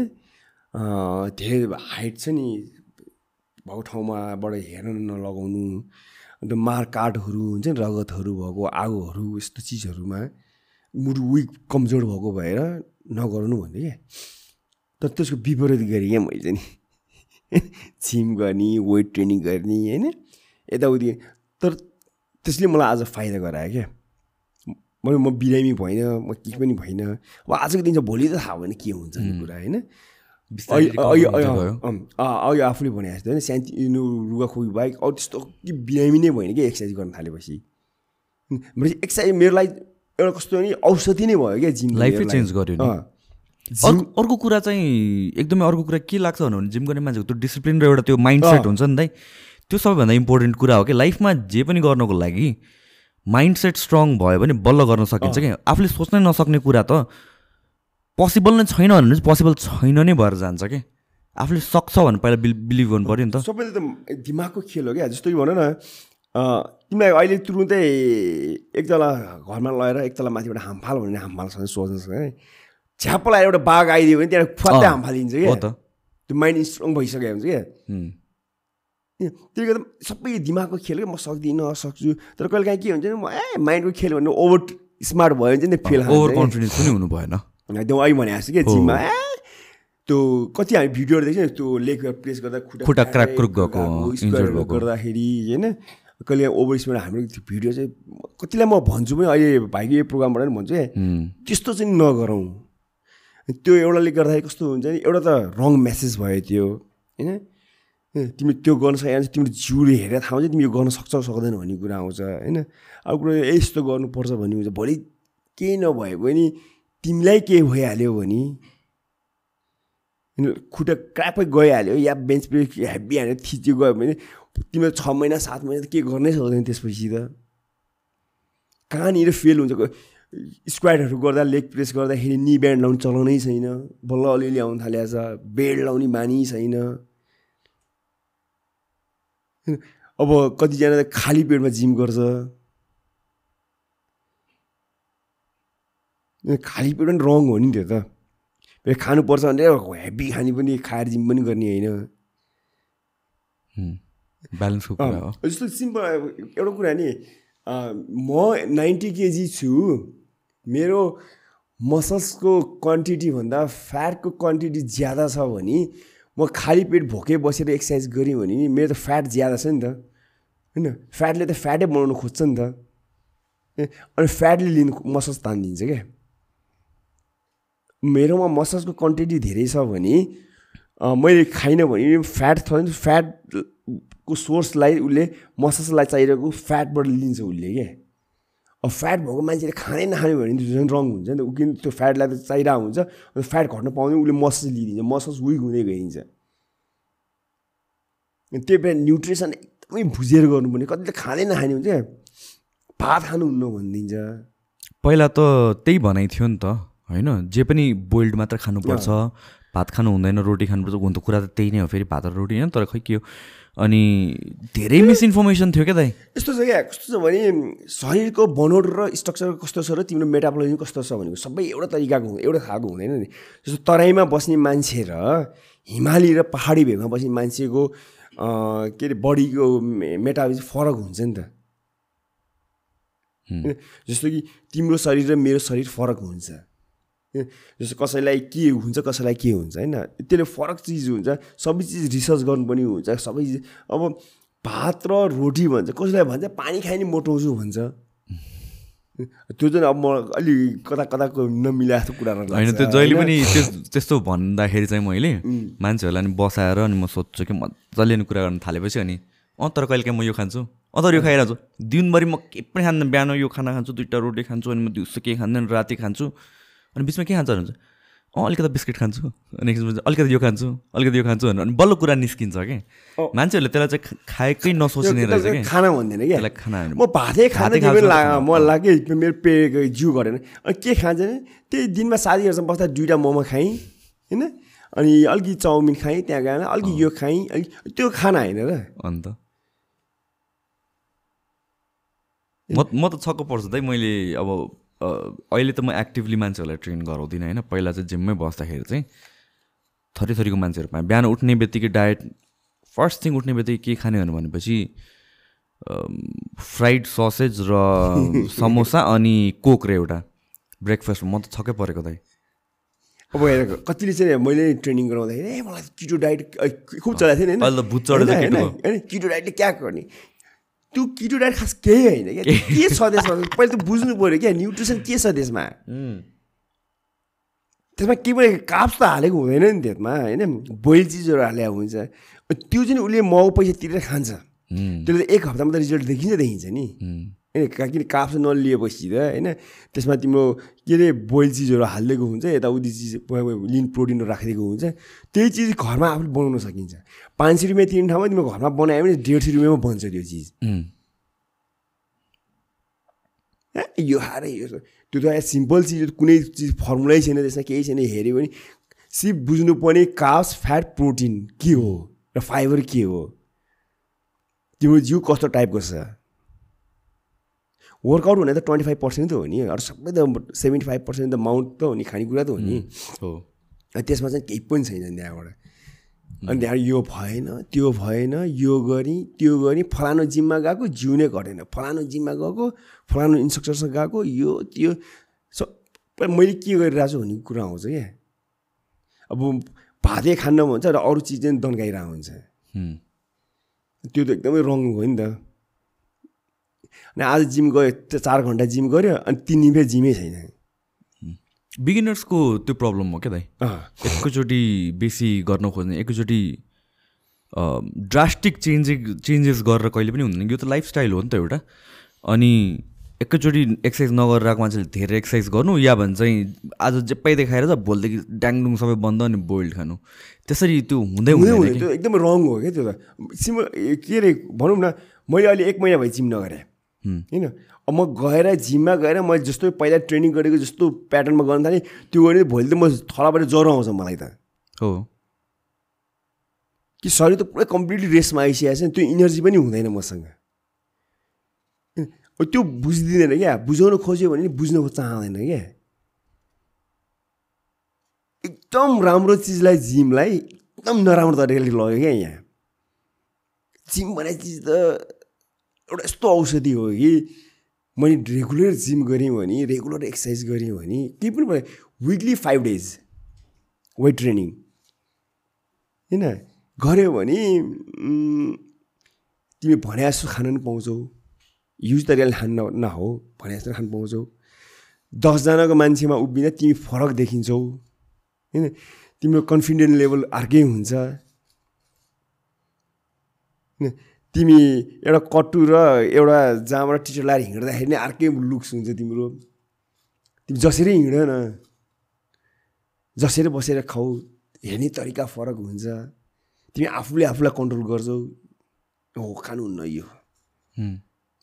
धेरै हाइट छ नि भएको ठाउँमाबाट हेर्न नलगाउनु अन्त मारकाटहरू हुन्छ नि रगतहरू भएको आगोहरू यस्तो चिजहरूमा मुटु विक कमजोर भएको भएर नगर्नु भन्थ्यो क्या। तर त्यसको विपरीत गरेँ क्या मैले नि जिम गर्ने वेट ट्रेनिङ गर्ने होइन? यताउति तर त्यसले मलाई आज फाइदा गरायो क्या। मैले म बिरामी भइनँ म केही पनि भइनँ। अब आजको दिन चाहिँ भोलि त थाहा भएन के हुन्छ नि कुरा होइन। बिस्तारै अहिले- अहिले- recover हुँदै अँ, अँ, अँ, अहिले आफूले भने जस्तो होइन सानो रुगाखोकी बाहेक अरू त्यस्तो कि बिरामी नै भएन कि एक्सर्साइज गर्न थालेपछि। एक्सर्साइज मेरो लागि एउटा कस्तो नि औषधि नै भयो क्या जिम लाइफै change गर्यो। अर्को कुरा चाहिँ एकदमै अर्को कुरा के लाग्छ भने जिम गर्ने मान्छेको त्यो डिसिप्लिन र एउटा त्यो माइन्ड सेट हुन्छ नि त त्यो सबैभन्दा इम्पोर्टेन्ट कुरा हो कि लाइफमा जे पनि गर्नको लागि माइन्ड सेट स्ट्रङ भयो भने बल्ल गर्न सकिन्छ कि? आफूले सोच्नै नसक्ने कुरा त पोसिबल नै छैन भने चाहिँ पोसिबल छैन नै भएर जान्छ कि? आफूले सक्छ भने पहिला बिल बिलिभ गर्नु पऱ्यो नि त। सबैले त दिमागको खेल हो क्या। जस्तो कि भन न तिमीलाई अहिले तुरुन्तै एक तला घरमा लगेर एक तला माथिबाट हामफाल भने हामफालसँग सोच्नुहोस् है। झ्याप्प लगाएर एउटा बाघ आइदियो भने त्यहाँ अँ, हामफालिन्छ क्या। त। त्यो माइन्ड स्ट्रङ भइसकेको हुन्छ क्या। त्यसले गर्दा सबै दिमागको खेल म सक्दिनँ सक्छु तर कहिले काहीँ के हुन्छ नि म ए माइन्डको खेल भन्नु ओभर स्मार्ट भयो भने चाहिँ नि फेल ओभर कन्फिडेन्स पनि हुनु भएन त्यो अहिले भने छु क्या जिममा ए त्यो कति हामी भिडियोहरू देख्छ त्यो लेग प्रेस गर्दा खुट्टा crack क्रुक गएको। गर्दाखेरि होइन कहिले ओभर स्मार्ट हाम्रो त्यो भिडियो चाहिँ कतिलाई म भन्छु पनि अहिले भाइको यो प्रोग्रामबाट पनि भन्छु क्या त्यस्तो चाहिँ नगरौँ त्यो एउटाले गर्दाखेरि कस्तो हुन्छ नि एउटा त रङ मेसेज भयो त्यो होइन ए, तिमी त्यो गर्न सके भने चाहिँ तिम्रो जिउले हेरेर थाहा हुन्छ तिमी यो गर्न सक्छौ सक्दैन भन्ने कुरा आउँछ होइन? अब कुरो यस्तो गर्नुपर्छ भन्ने हुन्छ। भोलि केही नभए पनि तिमीलाई केही भइहाल्यो भने खुट्टा क्रापै गइहाल्यो। या बेन्च प्रेस हेभी हानेर थिच्यो गयो भने तिमीले छ महिना सात महिना त के गर्नै सक्दैन त्यसपछि त। कहाँनिर फेल हुन्छ? स्क्वाडहरू गर्दा लेग प्रेस गर्दाखेरि नि ब्यान्ड लाउनु चलाउनै छैन। बल्ल अलिअलि आउनु थालेको छ बेल्ट लाउने बानी छैन। अब कतिजना त खाली पेटमा जिम गर्छ। खाली पेट पनि रङ हो नि त्यो त। फेरि खानुपर्छ भने हेभी खाने पनि खाएर जिम पनि गर्ने होइन। ब्यालेन्सको कुरा हो। अँ, जस्तो सिम्पल एउटा कुरा नि म नाइन्टी केजी छु। मेरो मसल्सको क्वान्टिटी भन्दा फ्याटको क्वान्टिटी ज्यादा छ भने म खाली पेट भोकै बसेर एक्सर्साइज गरेँ भने नि मेरो त फ्याट ज्यादा छ नि त। होइन? फ्याटले त फ्याटै बनाउनु खोज्छ नि त। अनि फ्याटले लिनु मसल्स तानिदिन्छ क्या। मेरोमा मसल्सको क्वान्टिटी धेरै छ भने मैले खाइनँ भने फ्याट छ फ्याटको सोर्सलाई उसले मसल्सलाई चाहिरहेको फ्याटबाट लिन्छ उसले क्या। अब फ्याट भएको मान्छेले खानै नखाने भने त्यो झन् रङ हुन्छ नि त ऊ किन त्यो फ्याटलाई त चाहिरहेको हुन्छ अनि फ्याट घट्न पाउने उसले मसल्स लिइदिन्छ मसल्स विक हुँदै गइदिन्छ त्यही भएर न्युट्रिसन एकदमै बुझेर गर्नुपर्ने कतिले खाँदै नखाने हुन्छ क्या। भात खानुहुन्न भनिदिन्छ। पहिला त त्यही भनाइ थियो नि त होइन? जे पनि बोइल्ड मात्र खानुपर्छ भात खानु हुँदैन रोटी खानुपर्छ हुन त कुरा त त्यही नै हो फेरि भात र रोटी होइन तर खै के हो? अनि धेरै मिसइन्फर्मेसन थियो क्या दाइ यस्तो छ क्या कस्तो छ भने शरीरको बनोट र स्ट्रक्चर कस्तो छ र तिम्रो मेटाबोलिजम कस्तो छ भनेको सबै एउटा तरिकाको एउटा खालको हुँदैन नि जस्तो तराईमा बस्ने मान्छे र हिमाली र पहाडी भेगमा बस्ने मान्छेको के अरे बडीको मेटाबोलिजम फरक हुन्छ नि त? जस्तो कि तिम्रो शरीर र मेरो शरीर फरक हुन्छ? जस्तो कसैलाई के हुन्छ कसैलाई के हुन्छ होइन? त्यसले फरक चिज हुन्छ सबै चिज रिसर्च गर्नुपर्ने हुन्छ सबै चिज अब भात र रोटी भन्छ कसैलाई भन्छ पानी खाइ नि मोटाउँछु भन्छ। त्यो चाहिँ अब म अलि कता कताको नमिलाएको कुराहरू लाग्छ, होइन त्यो जहिले? पनि त्यस त्यस्तो भन्दाखेरि चाहिँ मैले मान्छेहरूलाई नि बसाएर अनि म सोध्छु कि मजाले नि कुरा गर्न थालेपछि अनि अँ तर कहिले काहीँ म यो खान्छु? अँ तर यो खाइरहेको छु। दिनभरि म के पनि खाँदैन बिहान यो खाना खान्छु दुइटा रोटी खान्छु अनि म दिउँसो केही खाँदैन राति खान्छु। अनि बिचमा के खान्छ हुन्छ अँ अलिकति बिस्किट खान्छु। अनि अलिकति यो खान्छु अलिकति यो खान्छु भनेर। अनि बल्ल कुरा निस्किन्छ कि। मान्छेहरूले त्यसलाई चाहिँ खाएकै नसोच्ने रहेछ खाना भन्दैन क्या। खाना म भातै खाँदा। म लाग्यो मेरो पेटको जिउ घटेन अनि के खान्छ नि त्यही दिनमा साथीहरूसँग बस्दा दुइटा मोमो खाएँ होइन? अनि अलिकति चाउमिन खाएँ त्यहाँ गएर अलिकति यो खाएँ अलिक त्यो खाना होइन र। अन्त? म म त छक्क पर्छु दाइ मैले अब अहिले त म एक्टिभली मान्छेहरूलाई ट्रेन गराउँदिनँ होइन? पहिला चाहिँ जिममै बस्दाखेरि चाहिँ थरी थरीको मान्छेहरू पाएँ। बिहान उठ्ने बित्तिकै डायट फर्स्ट थिङ उठ्ने बित्तिकै के खाने हो भनेपछि फ्राइड ससेज र समोसा अनि कोक र एउटा। ब्रेकफास्ट म त छक्कै परेको दाइ। अब हेर कतिले चाहिँ मैले ट्रेनिङ गराउँदाखेरि ए मलाई किटो डाइट खुब चलाएको थियो नि होइन, किटो डाइटले क्या गर्ने? त्यो किटो डाइट खास केही होइन क्या? के छ त्यसमा? पहिला त बुझ्नु पऱ्यो क्या न्युट्रिसन के छ त्यसमा? त्यसमा के पनि काप्स त हालेको हुँदैन नि त्यसमा होइन? बोइल चिजहरू हालेको हुन्छ। त्यो चाहिँ उसले महँगो पैसा तिरेर खान्छ त्यसले त एक हप्तामा त रिजल्ट देखिन्छ देखिन्छ नि। का- किन काप्स नलिएपछि त होइन त्यसमा तिम्रो के अरे बोइल चिजहरू हालिदिएको हुन्छ यताउति चिज लिन प्रोटिनहरू राखिदिएको हुन्छ त्यही चिज घरमा आफूले बनाउन सकिन्छ। पाँच सय रुपियाँ तिर्ने ठाउँमा तिम्रो घरमा बनायो भने डेढ सय रुपियाँमा बन्छ त्यो चिज। ए, यो हारै यो त्यो त सिम्पल चिज कुनै चिज फर्मुलै छैन त्यसमा केही छैन हेऱ्यो भने सिप बुझ्नुपर्ने काप्स फ्याट प्रोटिन के हो र फाइबर के हो? तिम्रो जिउ कस्तो टाइपको छ वर्कआउट भने त ट्वेन्टी फाइभ पर्सेन्ट त हो नि। अरू सबै त सेभेन्टी फाइभ पर्सेन्ट त माउन्ट त हो नि खानेकुरा त हो नि। हो। त्यसमा चाहिँ केही पनि छैन त्यहाँबाट। अनि त्यहाँ यो भएन त्यो भएन यो गरेँ त्यो गरेँ फलानु जिममा गएको जिउ नै घटेन फलानु जिममा गएको फलानु इन्स्ट्रक्टरसँग गएको यो त्यो। सबै मैले के गरिरहेको छु भन्ने कुरा आउँछ क्या। अब भातै खान्न भन्छ र अरू चिज चाहिँ दन्काइरहेको हुन्छ त्यो त एकदमै रङ हो नि त। अनि आज जिम गयो त्यो चार घन्टा जिम गऱ्यो अनि तिन दिन फेरि जिमै छैन। बिगिनर्सको त्यो प्रब्लम हो क्या दाइ? एकैचोटि बेसी गर्न खोज्ने एकैचोटि ड्रास्टिक चेन्ज चेन्जेस गरेर कहिले पनि हुँदैन। यो त लाइफस्टाइल हो नि त एउटा। अनि एकैचोटि एक्सर्साइज नगरेर आएको मान्छेले धेरै एक्सर्साइज गर्नु या भने चाहिँ आज जेप्पै देखाएर त भोलिदेखि डाङडुङ सबै बन्द अनि बोइल्ड खानु। त्यसरी त्यो हुँदै हुँदै हुँदैन त्यो एकदमै रङ हो क्या त्यो त। सिम के अरे भनौँ न मैले अहिले एक महिना भयो जिम नगरेँ। होइन? अब म गएर जिममा गएर मैले जस्तो पहिला ट्रेनिङ गरेको जस्तो प्याटर्नमा गर्न थालेँ त्यो गर्ने भोलि त म थलाबाट ज्वरो आउँछ मलाई त। हो। कि शरीर त पुरै कम्प्लिटली रेस्टमा आइसकेको छ नि, त्यो इनर्जी पनि हुँदैन मसँग। त्यो बुझिदिँदैन क्या बुझाउन खोज्यो भने नि बुझ्न चाहँदैन क्या। एकदम राम्रो चिजलाई जिमलाई एकदम नराम्रो तरिकाले लग्यो क्या यहाँ। जिम भन्ने चिज त एउटा यस्तो औषधि हो कि मैले रेगुलर जिम गरेँ भने रेगुलर एक्सर्साइज गरेँ भने केही पनि भयो weekly five days weight training होइन? गऱ्यो भने तिमी भने जस्तो खान पनि पाउँछौ। युज तरिकाले खान न नहो भने जस्तो खान पाउँछौ। दसजनाको मान्छेमा उभिँदा तिमी फरक देखिन्छौ। होइन? तिम्रो कन्फिडेन्ट लेभल अर्कै हुन्छ। होइन? तिमी एउटा कट्टु र एउटा जहाँबाट टिचर लगाएर हिँड्दाखेरि नै अर्कै लुक्स हुन्छ तिम्रो। तिमी जसरी हिँड न जसरी बसेर खाऊ हेर्ने तरिका फरक हुन्छ। तिमी आफूले आफूलाई कन्ट्रोल गर्छौ। हो खानुहुन्न यो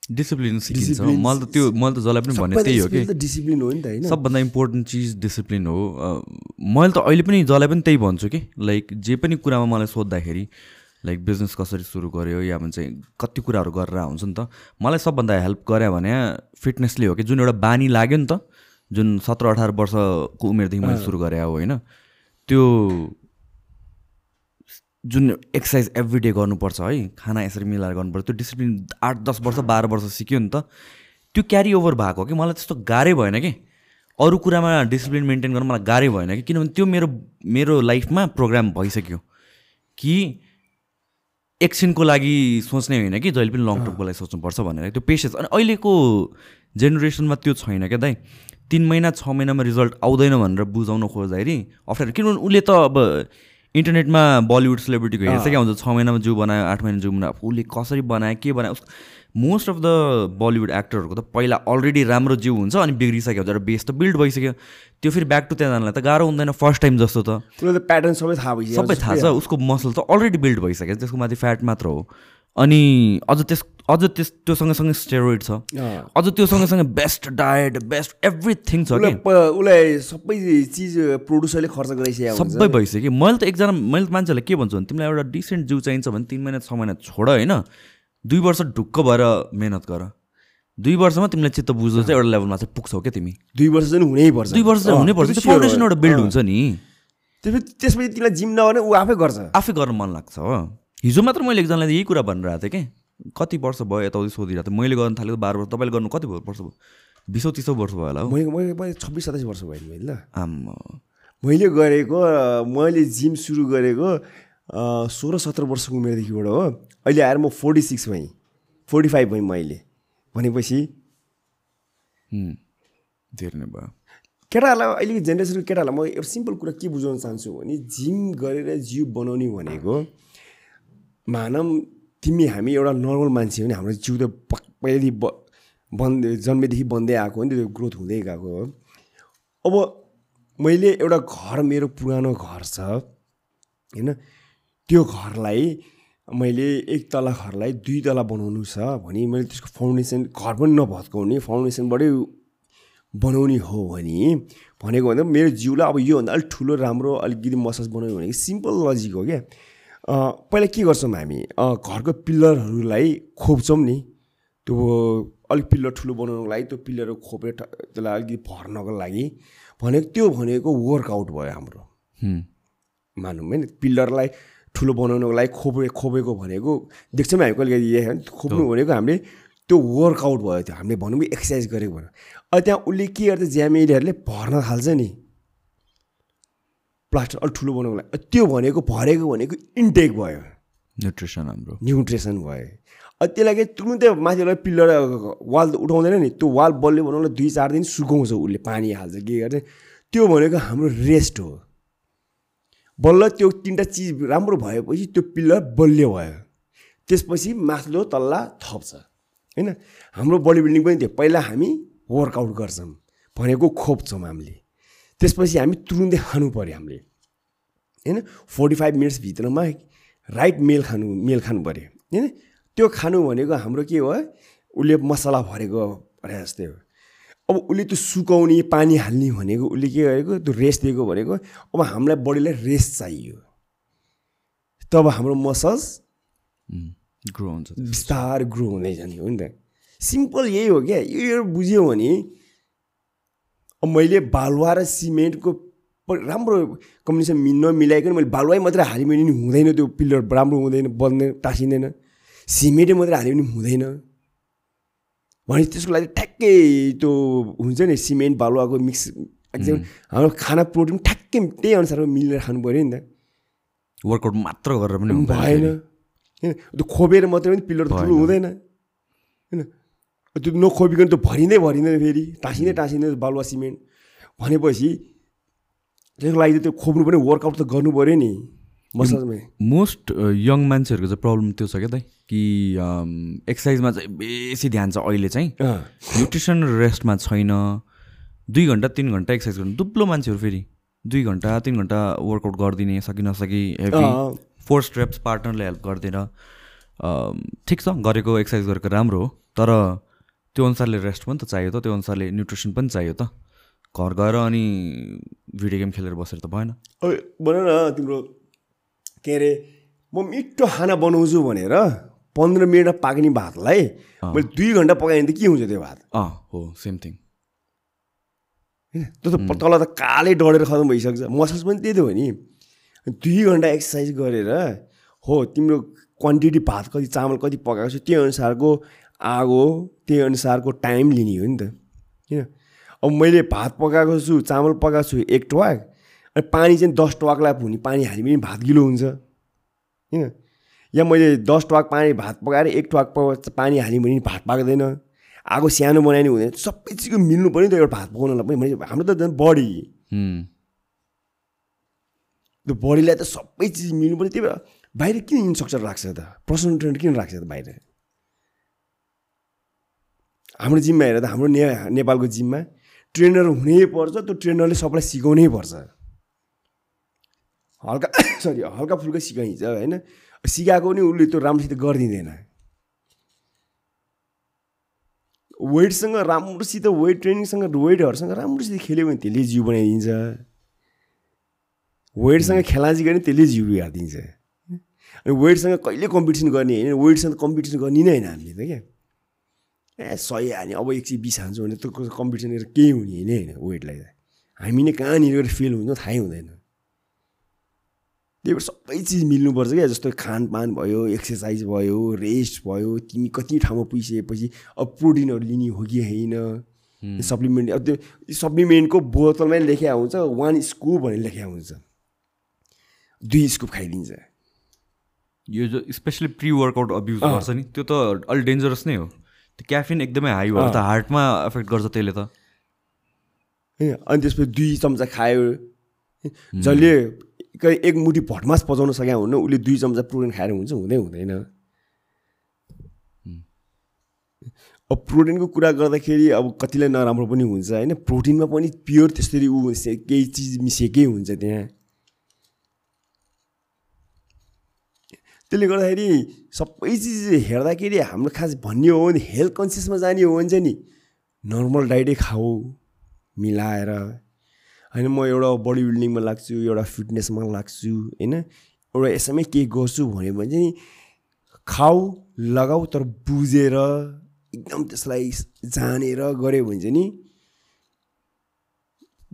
डिसिप्लिन सिकिन्छ। मैले त त्यो मैले त जसलाई पनि भने त्यही हो कि। डिसिप्लिन हो नि त होइन? सबभन्दा इम्पोर्टेन्ट चिज डिसिप्लिन हो। मैले त अहिले पनि जसलाई पनि त्यही भन्छु कि। लाइक जे पनि कुरामा मलाई सोद्धाखेरि लाइक बिजनेस कसरी सुरु गर्यो या भने चाहिँ कति कुराहरू गरेर हुन्छ नि त? मलाई सबभन्दा हेल्प गरे भने फिटनेसले हो कि जुन एउटा बानी लाग्यो नि त जुन सत्र अठार वर्षको उमेरदेखि मैले सुरु गरेँ हो होइन? त्यो जुन एक्सर्साइज एभ्री डे गर्नुपर्छ है? खाना यसरी मिलाएर गर्नुपर्छ। त्यो डिसिप्लिन आठ दस वर्ष बाह्र वर्ष सिक्यो नि त त्यो क्यारी ओभर भएको हो कि? मलाई त्यस्तो गाह्रै भएन कि? अरू कुरामा डिसिप्लिन मेन्टेन गर्न मलाई गाह्रै भएन कि? किनभने त्यो मेरो मेरो लाइफमा प्रोग्राम भइसक्यो। कि एकछिनको लागि सोच्ने होइन कि जहिले पनि लङ टर्मको लागि सोच्नुपर्छ भनेर। त्यो पेसेन्स अनि अहिलेको जेनेरेसनमा त्यो छैन क्या दाइ। तिन महिना छ महिनामा रिजल्ट आउँदैन भनेर बुझाउन खोज्दाखेरि अप्ठ्यारो। किनभने उसले त अब इन्टरनेटमा बलिउड सेलिब्रिटीको हेर्छ क्या हुन्छ छ महिनामा जिउ बनायो आठ महिना जिउ बनायो। उसले कसरी बनायो के बनायो मोस्ट अफ द बलिउड एक्टरहरूको त पहिला अलरेडी राम्रो जिउ हुन्छ अनि बिग्रिसक्यो हुन्छ र बेस त बिल्ड भइसक्यो। त्यो फेरि ब्याक टु त्यहाँ जानलाई त गाह्रो हुँदैन फर्स्ट टाइम जस्तो त। प्याटर्न सबै थाहा भइसक्यो। सबै थाहा छ उसको मसल त अलरेडी बिल्ड भइसक्यो त्यसको माथि फ्याट मात्र हो। अनि अझ त्यस अझ त्यस त्यो सँगसँगै स्टेरोइड छ। अझ त्यो सँगसँगै बेस्ट डायट बेस्ट एभ्रिथिङ छ कि। उसलाई सबै चिज प्रड्युसरले खर्च हुन्छ। सबै भइसक्यो। मैले त एकजना मैले त मान्छेहरूलाई के भन्छु भने तिमीलाई एउटा डिसेन्ट जिउ चाहिन्छ भने तिन महिना छ महिना छोड होइन? दुई वर्ष ढुक्क भएर मेहनत गर। दुई वर्षमा तिमीलाई चित्त बुझ्दो चाहिँ एउटा लेभलमा चाहिँ पुग्छौ क्या तिमी। दुई वर्ष चाहिँ हुनैपर्छ दुई वर्ष चाहिँ हुनैपर्छ त्यो। फाउन्डेसन एउटा बिल्ड। हुन्छ नि। त्यसपछि त्यसपछि तिमीलाई जिम नगर्ने ऊ आफै गर्छ। आफै गर्न मन लाग्छ हो। हिजो मात्र मैले एकजनालाई यही कुरा भनिरहेको थिएँ कि? कति वर्ष भयो यताउति सोधिरहेको थिएँ। मैले गर्न थालेको बाह्र वर्ष तपाईँले गर्नु कति वर्ष भयो? बिसौँ तिसौँ वर्ष भयो होला हो। मैले मैले छब्बिस सत्ताइस वर्ष भयो नि मैले ल। आम्मा। मैले गरेको मैले जिम सुरु गरेको सोह्र सत्र वर्षको उमेरदेखिबाट हो। अहिले आएर म फोर्टी सिक्स भएँ। फोर्टी फाइभ भएँ मैले भनेपछि धेरै नै भयो। केटाहरूलाई अहिलेको जेनेरेसनको केटाहरूलाई म एउटा सिम्पल कुरा के बुझाउन चाहन्छु भने जिम गरेर जिउ बनाउने भनेको मानव तिमी हामी एउटा नर्मल मान्छे हो नि हाम्रो जिउ त पक- पहिल्यै ब बन्द जन्मेदेखि बन्दै आएको हो नि त्यो ग्रोथ हुँदै गएको हो। अब मैले एउटा घर मेरो पुरानो घर छ होइन? त्यो घरलाई मैले एक तला घरलाई दुई तला बनाउनु छ भने मैले त्यसको फाउन्डेसन घर पनि नभत्काउने फाउन्डेसनबाटै बनाउने हो भने भनेको भन्दा मेरो जिउलाई अब योभन्दा अलिक ठुलो राम्रो अलिकति मसाज बनायो भने सिम्पल लजिक हो क्या। पहिला के गर्छौँ हामी? घरको पिल्लरहरूलाई खोप्छौँ नि। त्यो अलिक पिल्लर ठुलो बनाउनुको लागि त्यो पिल्लर खोपेर त्यसलाई अलिकति भर्नको लागि भनेको त्यो भनेको वर्कआउट भयो हाम्रो। मानौँ होइन? पिल्लरलाई ठुलो बनाउनुको लागि खोपे खोपेको भनेको देख्छौँ हामी कहिले कहिले खोप्नु भनेको हामीले त्यो वर्कआउट भयो त्यो हामीले भनौँ कि एक्सर्साइज गरेको भनौँ। अब त्यहाँ उसले के गर्छ ज्यामेरीहरूले भर्न थाल्छ नि। प्लास्टर अलिक ठुलो बनाउनुको लागि। त्यो भनेको भरेको भनेको इन्टेक भयो। न्युट्रिसन हाम्रो। न्युट्रिसन भयो। अब त्यसलाई के तुरुन्तै माथिबाट पिल्लर वाल उठाउँदैन नि। त्यो वाल बलियो बनाउन दुई चार दिन सुकाउँछ उसले पानी हाल्छ के गर्छ। त्यो भनेको हाम्रो रेस्ट हो। बल्ल त्यो तिनवटा चिज राम्रो भएपछि त्यो पिल्लर बलियो भयो। त्यसपछि माथिल्लो तल्ला थप्छ। होइन? हाम्रो बडी बिल्डिङ पनि थियो पहिला हामी वर्कआउट गर्छौँ भनेको खोप्छौँ हामीले। त्यसपछि हामी तुरुन्तै खानु पऱ्यो हामीले। होइन? फोर्टी फाइभ मिनट्सभित्रमा राइट मेल खानु मेल खानु पऱ्यो होइन? त्यो खानु भनेको हाम्रो के हो? उसले मसला भरेको भने जस्तै हो। अब उसले त्यो सुकाउने पानी हाल्ने भनेको उसले के गरेको त्यो रेस्ट दिएको भनेको अब हामीलाई बडीलाई रेस्ट चाहियो। तब हाम्रो मसल्स ग्रो हुन्छ। बिस्तारै ग्रो हुँदै जाने हो नि त। सिम्पल यही हो क्या। यो बुझ्यो भने अब मैले बालुवा र सिमेन्टको राम्रो कम्बिनेसन नमिलाइकन मैले बालुवै मात्रै हाल्यो भने हुँदैन त्यो पिल्लर राम्रो हुँदैन बन्दैन टाँसिँदैन। सिमेन्टै मात्रै हाल्यो भने हुँदैन। भने त्यसको लागि ठ्याक्कै त्यो हुन्छ नि सिमेन्ट बालुवाको मिक्स एकदम हाम्रो खाना प्रोटिन ठ्याक्कै त्यही अनुसारको मिलेर खानु पऱ्यो नि त। वर्कआउट मात्र गरेर पनि भएन। होइन त्यो खोपेर मात्रै पनि पिल्लर त ठुलो हुँदैन। होइन त्यो नखोपिकन त्यो भरिँदै भरिँदैन फेरि। टाँसिँदै टाँसिँदै बालुवा सिमेन्ट भनेपछि त्यसको लागि त त्यो खोप्नु पनि वर्कआउट त गर्नु पऱ्यो नि। मोस्ट यङ मान्छेहरूको चाहिँ प्रब्लम त्यो छ क्या दाइ कि एक्सर्साइजमा चाहिँ बेसी ध्यान छ अहिले चाहिँ। न्युट्रिसन र रेस्टमा छैन। दुई घन्टा तिन घन्टा एक्सर्साइज गर्नु। दुब्लो मान्छेहरू फेरि। दुई घन्टा तिन घन्टा वर्कआउट गरिदिने सकि नसकी हेभी फोर स्टेप्स पार्टनरले हेल्प गरिदिएर। ठिक छ गरेको एक्सर्साइज गरेको राम्रो हो। तर त्यो अनुसारले रेस्ट पनि त चाहियो त त्यो अनुसारले न्युट्रिसन पनि चाहियो त। घर गएर अनि भिडियो गेम खेलेर बसेर त भएन। भन न तिम्रो के अरे म मिठो खाना बनाउँछु भनेर पन्ध्र मिनटमा पाक्ने भातलाई मैले दुई घन्टा पकाएँ भने त के हुन्छ त्यो भात? हो सेम थिङ होइन? त्यो त तल त कालै डढेर खतम भइसक्छ। मसल्स पनि त्यही त हो नि। दुई घन्टा एक्सर्साइज गरेर हो तिम्रो क्वान्टिटी भात कति चामल कति पकाएको छ त्यही अनुसारको आगो त्यही अनुसारको टाइम लिने हो नि त। किन अब मैले भात पकाएको छु चामल पकाएको छु एक टवाक अनि पानी चाहिँ दस टवाकलाई हुने पानी हाल्यो भने भात गिलो हुन्छ। किन या मैले दस टवाक पानी भात पकाएर एक टवाक पानी हाल्यो भने भात पाक्दैन। आगो सानो बनायो भने हुँदैन। सबै चिजको मिल्नु पऱ्यो नि त एउटा भात पकाउनलाई पनि। हाम्रो त झन् बडी त्यो बडीलाई त सबै चिज मिल्नु पऱ्यो त्यही भएर बाहिर किन इन्स्ट्रक्चर राख्छ त? पर्सनल ट्रेनर किन राख्छ त बाहिर? हाम्रो जिममा हेर त हाम्रो ने नेपालको जिममा ट्रेनर हुनै पर्छ। त्यो ट्रेनरले सबलाई सिकाउनै पर्छ। हल्का सरी हल्का फुल्का सिकाइन्छ होइन? सिकाएको पनि उसले त्यो राम्रोसित गरिदिँदैन। वेटसँग राम्रोसित वेट ट्रेनिङसँग वेटहरूसँग राम्रोसित खेल्यो भने त्यसले जिउ बनाइदिन्छ। वेटसँग खेलाजी गर्ने त्यसले जिउ बिगारिदिन्छ अनि वेटसँग कहिले कम्पिटिसन गर्ने होइन? वेटसँग कम्पिटिसन गर्ने नै होइन हामीले त क्या। ए सय हाल्ने अब एक सय बिस हाल्छु भने त्यो कम्पिटिसन गरेर केही हुने नै होइन वेटलाई त। हामी नै कहाँनिर गएर फेल हुन्छ थाहै हुँदैन। त्यही भएर सबै चिज मिल्नुपर्छ क्या जस्तो खानपान भयो एक्सर्साइज भयो रेस्ट भयो तिमी कति ठाउँमा पुगिसकेपछि अब प्रोटिनहरू लिने हो कि होइन? सप्लिमेन्ट अब त्यो सप्लिमेन्टको बोतलमै लेखिया हुन्छ वान स्कुप भनेर लेखिया हुन्छ। दुई स्कुप खाइदिन्छ। यो जो स्पेसली प्रि वर्कआउट अब्युज गर्छ नि त्यो त अलिक डेन्जरस नै हो। त्यो क्याफिन एकदमै हाई भयो त हार्टमा एफेक्ट गर्छ त्यसले त। होइन अनि त्यसपछि दुई चम्चा खायो। जसले एक मुठी भटमास पचाउन सकेको हुन्न उसले दुई चम्चा प्रोटिन खाएर हुन्छ हुँदै हुँदैन। अब प्रोटिनको कुरा गर्दाखेरि अब कतिलाई नराम्रो पनि हुन्छ होइन? प्रोटिनमा पनि प्योर त्यसरी ऊ केही चिज मिसिएकै हुन्छ त्यहाँ। त्यसले गर्दाखेरि सबै चिज हेर्दाखेरि हाम्रो खास भन्ने हो भने हेल्थ कन्सियसमा जाने हो भने चाहिँ नि नर्मल डाइटै खाऊ मिलाएर। होइन म एउटा बडी बिल्डिङमा लाग्छु एउटा फिटनेसमा लाग्छु होइन एउटा यसमै केही गर्छु भन्यो भने चाहिँ खाऊ लगाऊ तर बुझेर एकदम त्यसलाई जानेर गऱ्यो भने चाहिँ नि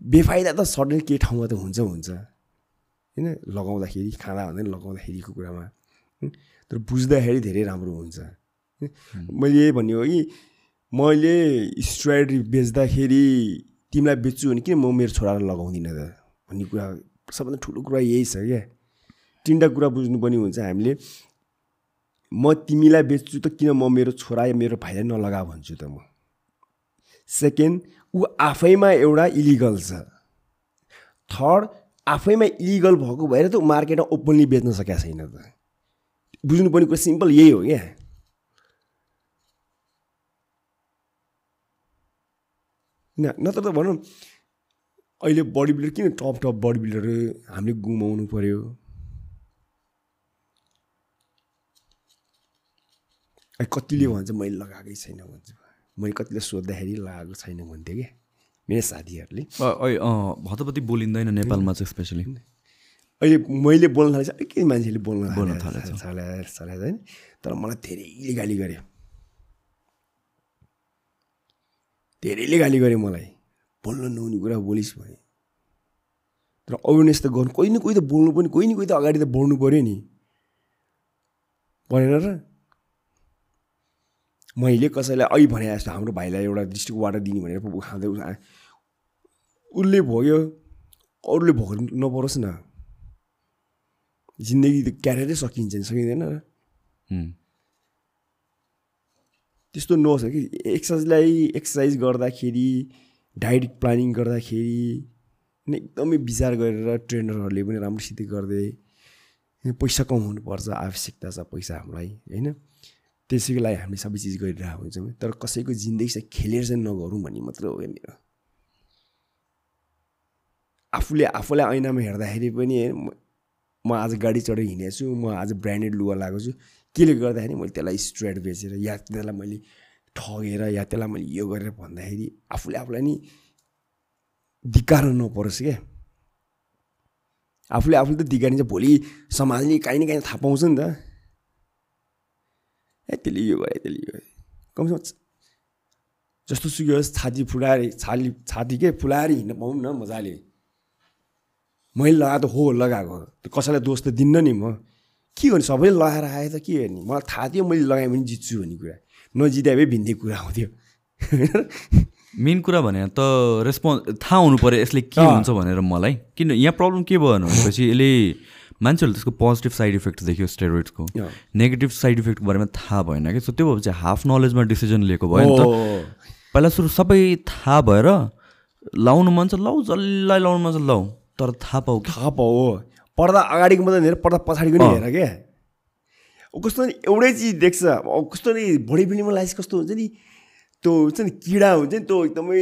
बेफाइदा त सडन केही ठाउँमा त हुन्छ हुन्छ होइन लगाउँदाखेरि खाँदा भन्दा लगाउँदाखेरिको कुरामा। तर बुझ्दाखेरि धेरै राम्रो हुन्छ। मैले यही भन्ने हो कि मैले स्ट्राइड बेच्दाखेरि तिमीलाई बेच्छु भने किन म मेरो छोरालाई लगाउँदिनँ त? भन्ने कुरा सबभन्दा ठुलो कुरा यही छ क्या। तिनवटा कुरा बुझ्नु पनि हुन्छ हामीले। म तिमीलाई बेच्छु त किन म मेरो छोरा या मेरो भाइलाई नलगा भन्छु त म? सेकेन्ड ऊ आफैमा एउटा इलिगल छ। थर्ड आफैमा इलिगल भएको भएर त मार्केटमा ओपनली बेच्न सकेको छैन त। बुझ्नु पर्ने कुरा सिम्पल यही हो क्या। नत्र त भनौँ अहिले बडी बिल्डर किन टप टप बडी बिल्डरहरू हामीले गुमाउनु पऱ्यो कतिले भन्छ मैले लगाएकै छैन भन्छ मैले कतिले सोद्धाखेरि लगाएको छैन भन्थ्यो क्या मेरो साथीहरूले अ- ऐ, अँ, हतपति बोलिँदैन नेपालमा चाहिँ स्पेसली अहिले मैले बोल्न थालेँ अलिकति मान्छेले बोल्न। थालेछ थालेछ होइन तर मलाई धेरैले गाली गऱ्यो धेरैले गाली गऱ्यो मलाई। बोल्न नहुने कुरा बोलिस् भने तर अवेरनेस त गर्नु कोही न कोही त बोल्नु पनि कोही न कोही त अगाडि त बढ्नु पऱ्यो नि। परेन र? मैले कसैलाई ऐ भने जस्तो हाम्रो भाइलाई एउटा डिस्ट्रिक्ट वाटर दिने भनेर खाँदै उसले भोग्यो। अरूले भोग्नु नपरोस् न। जिन्दगी त क्यारेरै सकिन्छ नि सकिँदैन र? त्यस्तो नहोस् कि एक्सर्साइजलाई एक्सर्साइज गर्दाखेरि डाइट प्लानिङ गर्दाखेरि एकदमै विचार गरेर ट्रेनरहरूले पनि राम्रोसित गर्दै पैसा कमाउनुपर्छ आवश्यकता छ पैसा हामीलाई होइन? त्यसैको लागि हामीले सबै चिज गरिरहेको हुन्छौँ तर कसैको जिन्दगी चाहिँ खेलेर चाहिँ नगरौँ भन्ने मात्र हो क्या आफूले आफूलाई ऐनामा हेर्दाखेरि पनि म आज गाडी चढेर हिँडेको छु म आज ब्रान्डेड लुगा लगाएको छु। केले गर्दाखेरि मैले त्यसलाई स्ट्रेट बेचेर या त्यसलाई मैले ठगेर या त्यसलाई मैले यो गरेर भन्दाखेरि आफूले आफूलाई नि धिक्कार नपरोस् क्या आफूले आफूले त धिकारिन्छ भोलि समाजले काहीँ न काहीँ थाहा पाउँछ नि त। ए त्यसले यो गरे त्यसले यो गरे कमसेकम जस्तो सुकै होस् छाती फुलाएर छाली छाती के फुलाएर हिँड्न पाउँ न मजाले। मैले लगाएको हो लगाएको कसैलाई दोष त दिन्न नि म। के गर्ने? सबैले लगाएर आए त के गर्ने? मलाई थाहा थियो मैले लगाएँ भने जित्छु भन्ने कुरा। नजिताए भए भिन्दै कुरा आउँथ्यो मेन कुरा भने त रेस्पोन्स थाहा हुनु पऱ्यो यसले के। हुन्छ भनेर मलाई। किन? यहाँ प्रब्लम के भयो भनेपछि यसले मान्छेहरूले त्यसको पोजिटिभ साइड इफेक्ट देख्यो स्टेरोइड्सको। नेगेटिभ साइड इफेक्टको बारेमा थाहा भएन कि सो त्यो भएपछि हाफ नलेजमा डिसिजन लिएको भयो नि त। पहिला सुरु सबै थाहा भएर लाउनु मन छ लाउ जसलाई लाउनु मन छ लाउ तर थाहा पाऊ थाहा पाओ पर्दा अगाडिको मात्रै हेर पर्दा पछाडिको नि। हेर क्या कस्तो नि एउटै चिज देख्छ। कस्तो नि बडी बिल्डिङमा लागेपछि कस्तो हुन्छ नि त्यो हुन्छ नि किडा हुन्छ नि त्यो एकदमै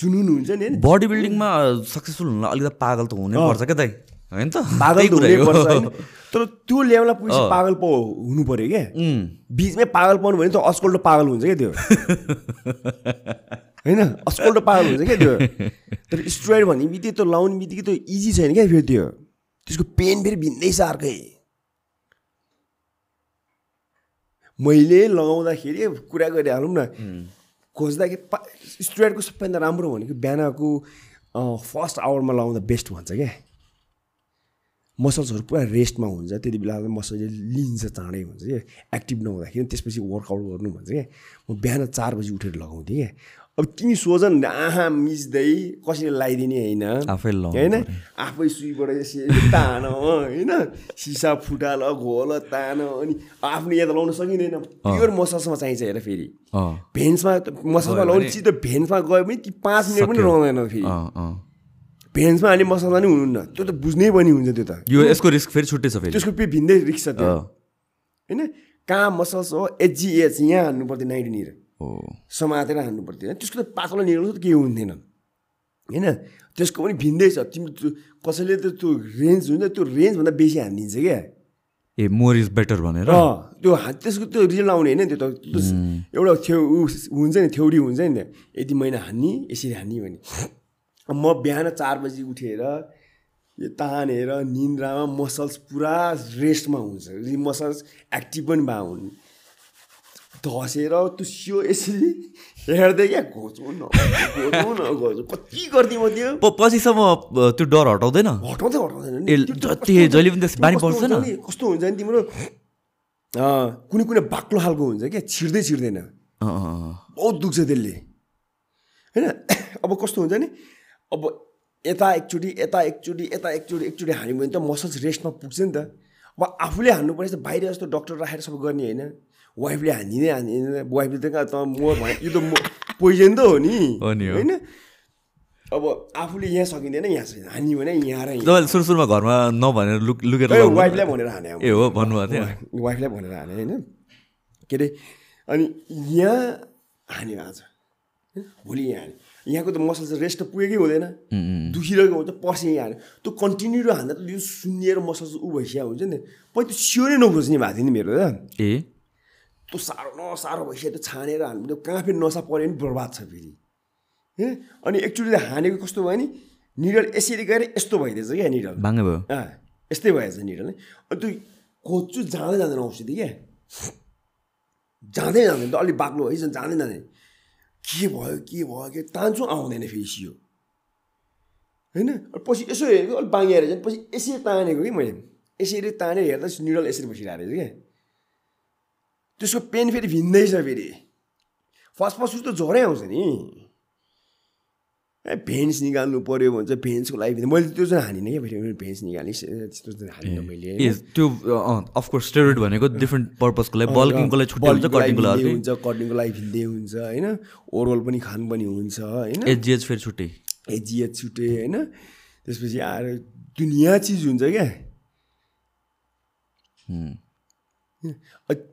जुनुन हुन्छ नि बडी बिल्डिङमा सक्सेसफुल हुन अलिकति पागल त हुनै। पर्छ क्या दाइ होइन त? पागल तर त्यो लेभलमा पुगेपछि। पागल पो हुनु पऱ्यो क्या बिचमै पागल पाउनु भने त अस्कोल्टो पागल हुन्छ क्या त्यो? होइन? अस्कोल्टो पागल हुन्छ क्या त्यो? तर स्ट्रोइड भन्ने बित्तिकै त्यो लाउने बित्तिकै त्यो इजी छैन क्या फेरि त्यो। त्यसको पेन फेरि भिन्दै छ अर्कै मैले लगाउँदाखेरि कुरा गरिहालौँ न खोज्दाखेरि पा स्ट्रोइडको सबैभन्दा राम्रो भनेको बिहानको फर्स्ट आवरमा लगाउँदा बेस्ट भन्छ क्या। मसल्सहरू पुरा रेस्टमा हुन्छ त्यति बेला मसलले लिन्छ चाँडै भन्छ क्या। एक्टिभ नहुँदाखेरि त्यसपछि वर्कआउट गर्नु भन्छ क्या। म बिहान चार बजी उठेर लगाउँथेँ क्या। अब तिमी सोझ आहा मिच्दै कसैले लगाइदिने होइन? आफै होइन। आफै सुईबाट यसरी तान होइन? सिसा फुटाल घोल तान अनि आफ्नो याद लाउन सकिँदैन। प्योर मसल्समा चाहिन्छ हेर फेरि। भेन्समा गयो लाउने चिज त भेन्समा गयो भने ती पाँच मिनट पनि। रहँदैन फेरि। भेन्समा हाल्ने मसलमा नि हुनुहुन्न। त्यो त बुझ्नै पनि हुन्छ त्यो त। यो यसको रिस्क फेरि छुट्टै छ फेरि। त्यसको फेरि भिन्दै रिक्स छ त्यो। होइन? कहाँ मसल्स हो एचजिएच यहाँ हान्नु पर्थ्यो नाइन्टिनिर हो समातेर हान्नु पर्थ्यो। त्यसको त पातलो निकाल्नु त केही हुन्थेन। होइन त्यसको पनि भिन्दै छ। तिम्रो कसैले त त्यो रेन्ज हुन्छ त्यो रेन्जभन्दा बेसी हानिदिन्छ क्या। ए मोर इज बेटर भनेर? अँ त्यो त्यसको त्यो रिजल्ट आउने होइन त्यो त। एउटा थ्यो हुन्छ नि थ्योरी हुन्छ नि त। यति महिना हान्ने यसरी हान्ने भने। म बिहान चार बजी उठेर यो तानेर निन्द्रामा मसल्स पुरा रेस्टमा हुन्छ। मसल्स एक्टिभ पनि भए हुन्। धसेर त्यो सियो यसरी हेर्दै क्या घोचौँ न घोचौँ न घोचौँ कति गर्थेँ म त्यो? पछिसम्म त्यो डर हटाउँदैन? हटाउँदै हटाउँदैन जति जहिले पनि त्यस बानी पर्छ न? कस्तो हुन्छ नि तिम्रो? कुनै कुनै बाक्लो खालको हुन्छ क्या? छिर्दै छिर्दैन। बहुत दुख्छ त्यसले। होइन? अब कस्तो हुन्छ नि? अब यता एकचोटि यता एकचोटि यता एकचोटि एकचोटि हान्यो भने त मसल्स रेस्टमा पुग्छ नि त। अब आफूले हान्नु पर्छ बाहिर जस्तो डक्टर राखेर सबै गर्ने होइन। वाइफले हानिदिँदै हानिदिँदैन वाइफले त कहाँ त म भने यो त म पोइजन त हो नि। होइन अब आफूले यहाँ सकिँदैन यहाँ सकिँदैन हान्यो भने यहाँ र तपाईँले सुरु सुरुमा घरमा नभनेर लुक लुकेर वाइफलाई भनेर हाने। ए हो भन्नुभएको थियो वाइ- वाइफलाई भनेर हाने होइन के अरे अनि यहाँ हान्यो आज होइन? भोलि यहाँ हान्यो यहाँको त मसल चाहिँ रेस्ट त पुगेकै हुँदैन दुखिरहेको हुन्छ पर्सि यहाँ हान्यो त्यो कन्टिन्यू हान्दा त यो सुन्निएर मसल ऊ भइसकेको हुन्छ नि पहिला त्यो सियो नै नखोज्ने भएको थियो नि मेरो त ए त्यो साह्रो न साह्रो भइसक्यो त्यो छानेर हान्नु त्यो कहाँ फेरि नसा पऱ्यो भने बर्बाद छ फेरि। होइन अनि एकचोटि त हानेको कस्तो भयो नि? निडल यसरी गएर यस्तो भइदिएछ क्या निडल। बाङ्गै भयो। अँ यस्तै भएछ निडल नै अनि त्यो खोज्छु जाँदै जाँदैन औषधि क्या। जाँदै जाँदैन त अलिक बाक्लो है जाँदै जाँदैन। के भयो के भयो के तान्छु आउँदैन फेरि सियो। होइन? पछि यसो हेरेको अलिक बाङ्गिएर चाहिँ पछि यसरी तानेको कि मैले? यसरी तानेर हेर्दा निडल यसरी बसिरहेको रहेछ क्या। त्यसको पेन फेरि भिन्दै छ फेरि फर्स्ट फर्स्ट त ज्वरै आउँछ नि ए भेन्स निकाल्नु पऱ्यो भन्छ भेन्सको लागि मैले त्यो चाहिँ हानिनँ क्या फेरि भेन्स निकाल्ने त्यस्तो चाहिँ हानिनँ मैले त्यो अफकोर्स स्टेरोइड भनेको डिफ्रेन्ट पर्पजको लागि बल्किङको लागि छुट्टै हुन्छ कटिङको लागि हुन्छ कटिङको लागि भिन्दै हुन्छ होइन ओरल पनि खानु पनि हुन्छ होइन एजिएच फेरि छुट्टै एजिएच छुटे होइन त्यसपछि आएर दुनियाँ चिज हुन्छ क्या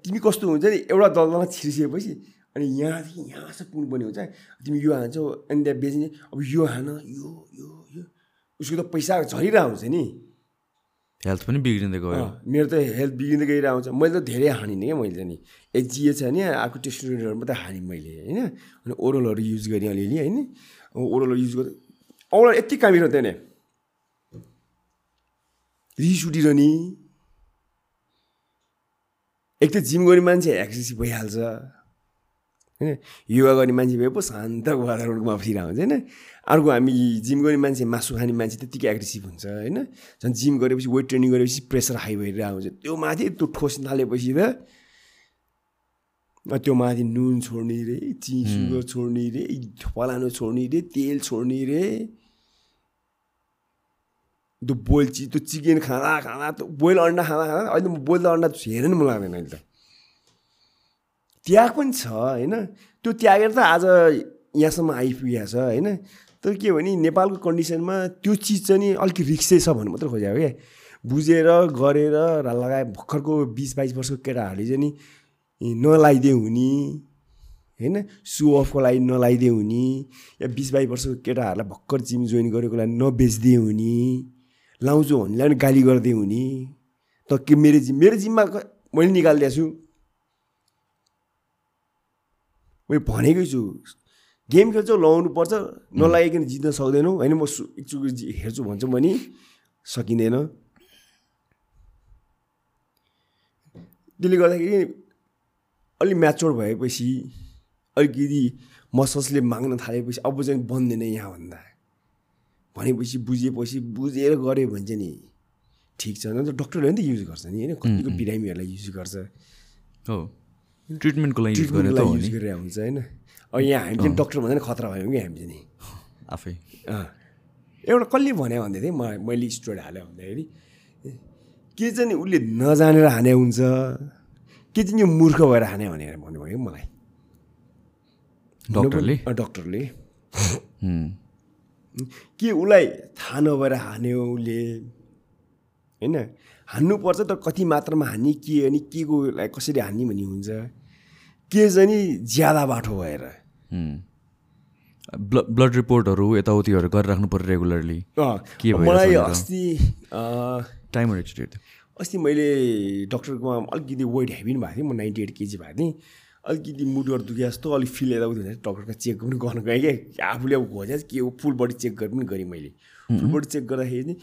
तिमी कस्तो हुन्छ नि? एउटा दलदलमा छिरिसकेपछि अनि यहाँदेखि यहाँसम्म पुग्नुपर्ने हुन्छ? तिमी यो हान्छौ अनि त्यहाँ बेच्ने। अब यो हान यो यो यो। उसको त पैसा झरिरहेको हुन्छ नि। हेल्थ पनि बिग्रिँदै गयो। मेरो त हेल्थ बिग्रिँदै गइरहेको हुन्छ मैले त धेरै हानिनँ क्या मैले त नि। एजिए छ नि अर्को टेस्टुडेन्टहरू मात्रै हानेँ मैले होइन? अनि ओरलहरू युज गरेँ अलिअलि होइन? ओरलहरू युज गरेँ औँला यति कामिलो थिएन रिस उठिरहने। एक त जिम गर्ने मान्छे एक्सर्साइज भइहाल्छ। होइन? योगा गर्ने मान्छे भए पो शान्त वातावरणमा बसिरहेको हुन्छ होइन? अर्को हामी जिम गर्ने मान्छे मासु खाने मान्छे त्यत्तिकै एग्रेसिभ हुन्छ होइन? झन् जिम गरेपछि वेट ट्रेनिङ गरेपछि प्रेसर हाई भइरहेको हुन्छ। त्यो माथि त्यो ठोस थालेपछि त त्यो माथि नुन छोड्ने रे ची सुगर छोड्ने रे फलानु छोड्ने रे तेल छोड्ने रे त्यो बोइल चिज त्यो चिकन खाँदा खाँदा त्यो बोइल अन्डा खाँदा खाँदा अहिले म बोइल अन्डा हेरेर नि मन लाग्दैन अहिले त। त्याग पनि छ होइन? त्यो त्यागेर त आज यहाँसम्म आइपुगेको छ होइन? तर के भने नेपालको कन्डिसनमा त्यो चिज चाहिँ नि अलिक रिक्सै छ भन्नु मात्रै खोजेको क्या। बुझेर गरेर र लगाए भर्खरको बिस बाइस वर्षको केटाहरूले चाहिँ नि नलाइदिए हुने होइन? सु अफको लागि नलाइदिए हुने या बिस बाइस वर्षको केटाहरूलाई भर्खर जिम जोइन गरेको लागि नबेचिदिए हुने। लाउँछु भन्नेलाई पनि गाली गरिदिए हुने। त के मेरो जिम मेरो जिममा मैले निकालिदिएको छु। मैले भनेकै छु गेम खेल्छौ लगाउनु पर्छ नलागिकन जित्न सक्दैनौ होइन म एकचोटि हेर्छु भन्छु भने सकिँदैन। त्यसले गर्दाखेरि अलिक म्याचोर भएपछि अलिकति मसल्सले माग्न थालेपछि अब चाहिँ बन्दैन यहाँभन्दा। भनेपछि बुझेपछि बुझेर गऱ्यो भने चाहिँ नि ठिक छ। न त डक्टरले पनि त युज गर्छ नि होइन? कतिको बिरामीहरूलाई युज गर्छ। हो। ट्रिटमेन्टको लागि युज गरेर हुन्छ होइन? अब यहाँ हामी चाहिँ डक्टर भन्दा नि खतरा भयौँ कि हामी चाहिँ नि? आफै। एउटा कसले भने भन्दै थिएँ म मैले स्टोरी हालेँ भन्दाखेरि के चाहिँ नि उसले नजानेर हाने हुन्छ के चाहिँ यो मूर्ख भएर हाने भनेर भन्नुभयो मलाई। डक्टरले? डक्टरले। के उसलाई थाहा नभएर हान्यो उसले? होइन? हान्नुपर्छ तर कति मात्रामा हान्ने के अनि के को लागि कसरी हान्ने भन्ने हुन्छ। के चाहिँ नि ज्यादा बाटो भएर। ब्ल ब्लड रिपोर्टहरू यताउतिहरू गरिराख्नु पऱ्यो रेगुलरली। के मलाई? अस्ति टाइमहरू अस्ति मैले डक्टरकोमा अलिकति वेट हेभी पनि भएको थिएँ म नाइन्टी एट केजी भएको थिएँ। अलिकति मुटुहरू दुखे जस्तो अलिक फिल यताउति हुँदा डक्टरको चेक पनि गर्नु गएँ क्या। आफूले अब खोजेँ के हो फुल बडी चेक गरेर पनि गरेँ मैले। फुल बडी चेक गर्दाखेरि चाहिँ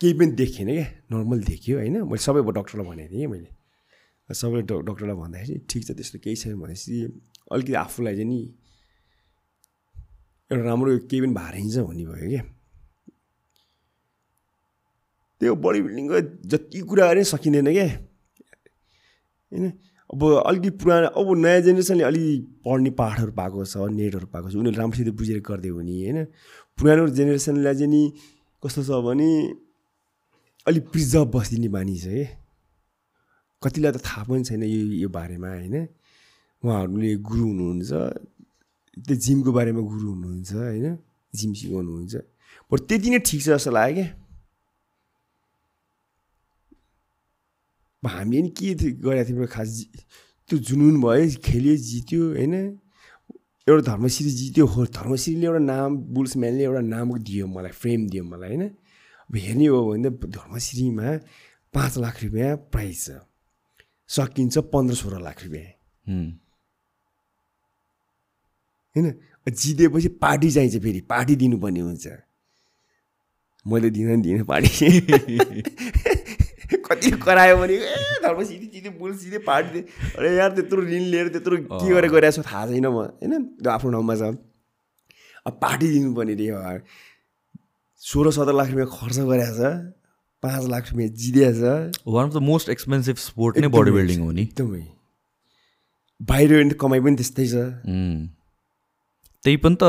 केही पनि देखिएन क्या। नर्मल देखियो होइन। मैले सबै डक्टरलाई भनेको थिएँ कि मैले। सबै डक- डक्टरलाई भन्दाखेरि ठिक छ त्यस्तो केही छैन भनेपछि अलिकति आफूलाई चाहिँ नि एउटा राम्रो केही पनि भार हिँड्छ भन्ने भयो क्या। त्यो बडी बिल्डिङको जति कुरा गरे सकिँदैन क्या। होइन? अब अलिकति पुरानो अब नयाँ जेनेरेसनले अलि पढ्ने पाठहरू पाएको छ नेटहरू पाएको छ उनीहरूले राम्रोसित बुझेर गरिदियो भने होइन? पुरानो जेनेरेसनलाई चाहिँ नि कस्तो छ भने अलिक प्रिजर्भ बसिदिने बानी छ कि कतिलाई त थाहा पनि छैन यो यो बारेमा होइन? उहाँहरूले गुरु हुनुहुन्छ त्यो जिमको बारेमा गुरु हुनुहुन्छ होइन? जिम सिकाउनुहुन्छ। बरु त्यति नै ठिक छ जस्तो लाग्यो क्या। हामीले नि के गरेको थियौँ खास त्यो जुनुन भयो खेल्यो जित्यो होइन? एउटा धर्मश्री जित्यो हो धर्मश्रीले एउटा नाम बुल्सम्यानले एउटा नाम दियो मलाई फ्रेम दियो मलाई होइन? अब हेर्ने हो भने त धर्मश्रीमा पाँच लाख रुपियाँ प्राइज छ। सकिन्छ पन्ध्र सोह्र लाख रुपियाँ। होइन? जितेपछि पार्टी चाहिन्छ फेरि पार्टी दिनुपर्ने हुन्छ। मैले दिन नि दिनँ पार्टी। कति करायो भने ए धर्म सिधै जित्यो बुल सिधै पार्टी अरे यार त्यत्रो ऋण लिएर त्यत्रो के गरेर गइरहेको छु थाहा छैन म। होइन? त्यो आफ्नो ठाउँमा छ। अब पार्टी दिनुपर्ने रे सोह्र सत्र लाख रुपियाँ खर्च गरेको छ। पाँच लाख रुपियाँ जितेको छ। One of the most expensive sport नै बडी बिल्डिङ हो नि। एकदमै। बाहिर कमाइ पनि त्यस्तै छ. त्यही पनि त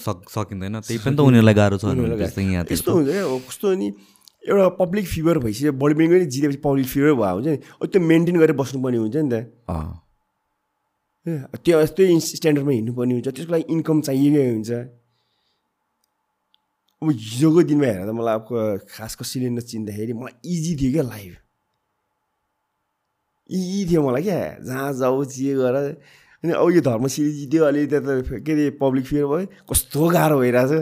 सक सकिँदैन। त्यही पनि त उनीहरूलाई गाह्रो छ त्यस्तै यस्तो हुन्छ क्या। अब कस्तो नि एउटा पब्लिक फिभर भइसक्यो बडी बिल्डिङ पनि जितेपछि पब्लिक फिभर भयो हुन्छ नि त्यो मेन्टेन गरेर बस्नुपर्ने हुन्छ नि त? त्यो यस्तै स्ट्यान्डर्डमा हिँड्नुपर्ने हुन्छ त्यसको लागि इन्कम चाहिएकै हुन्छ। अब हिजोको दिनमा हेरेर त मलाई अब खास कसैले नचिन्दाखेरि मलाई इजी थियो क्या लाइफ इजी थियो मलाई क्या जहाँ जाऊ जे गर। अनि अब यो धर्मश्री जित्यो अलि त्यता के अरे पब्लिक फियर भयो कस्तो गाह्रो भइरहेछ।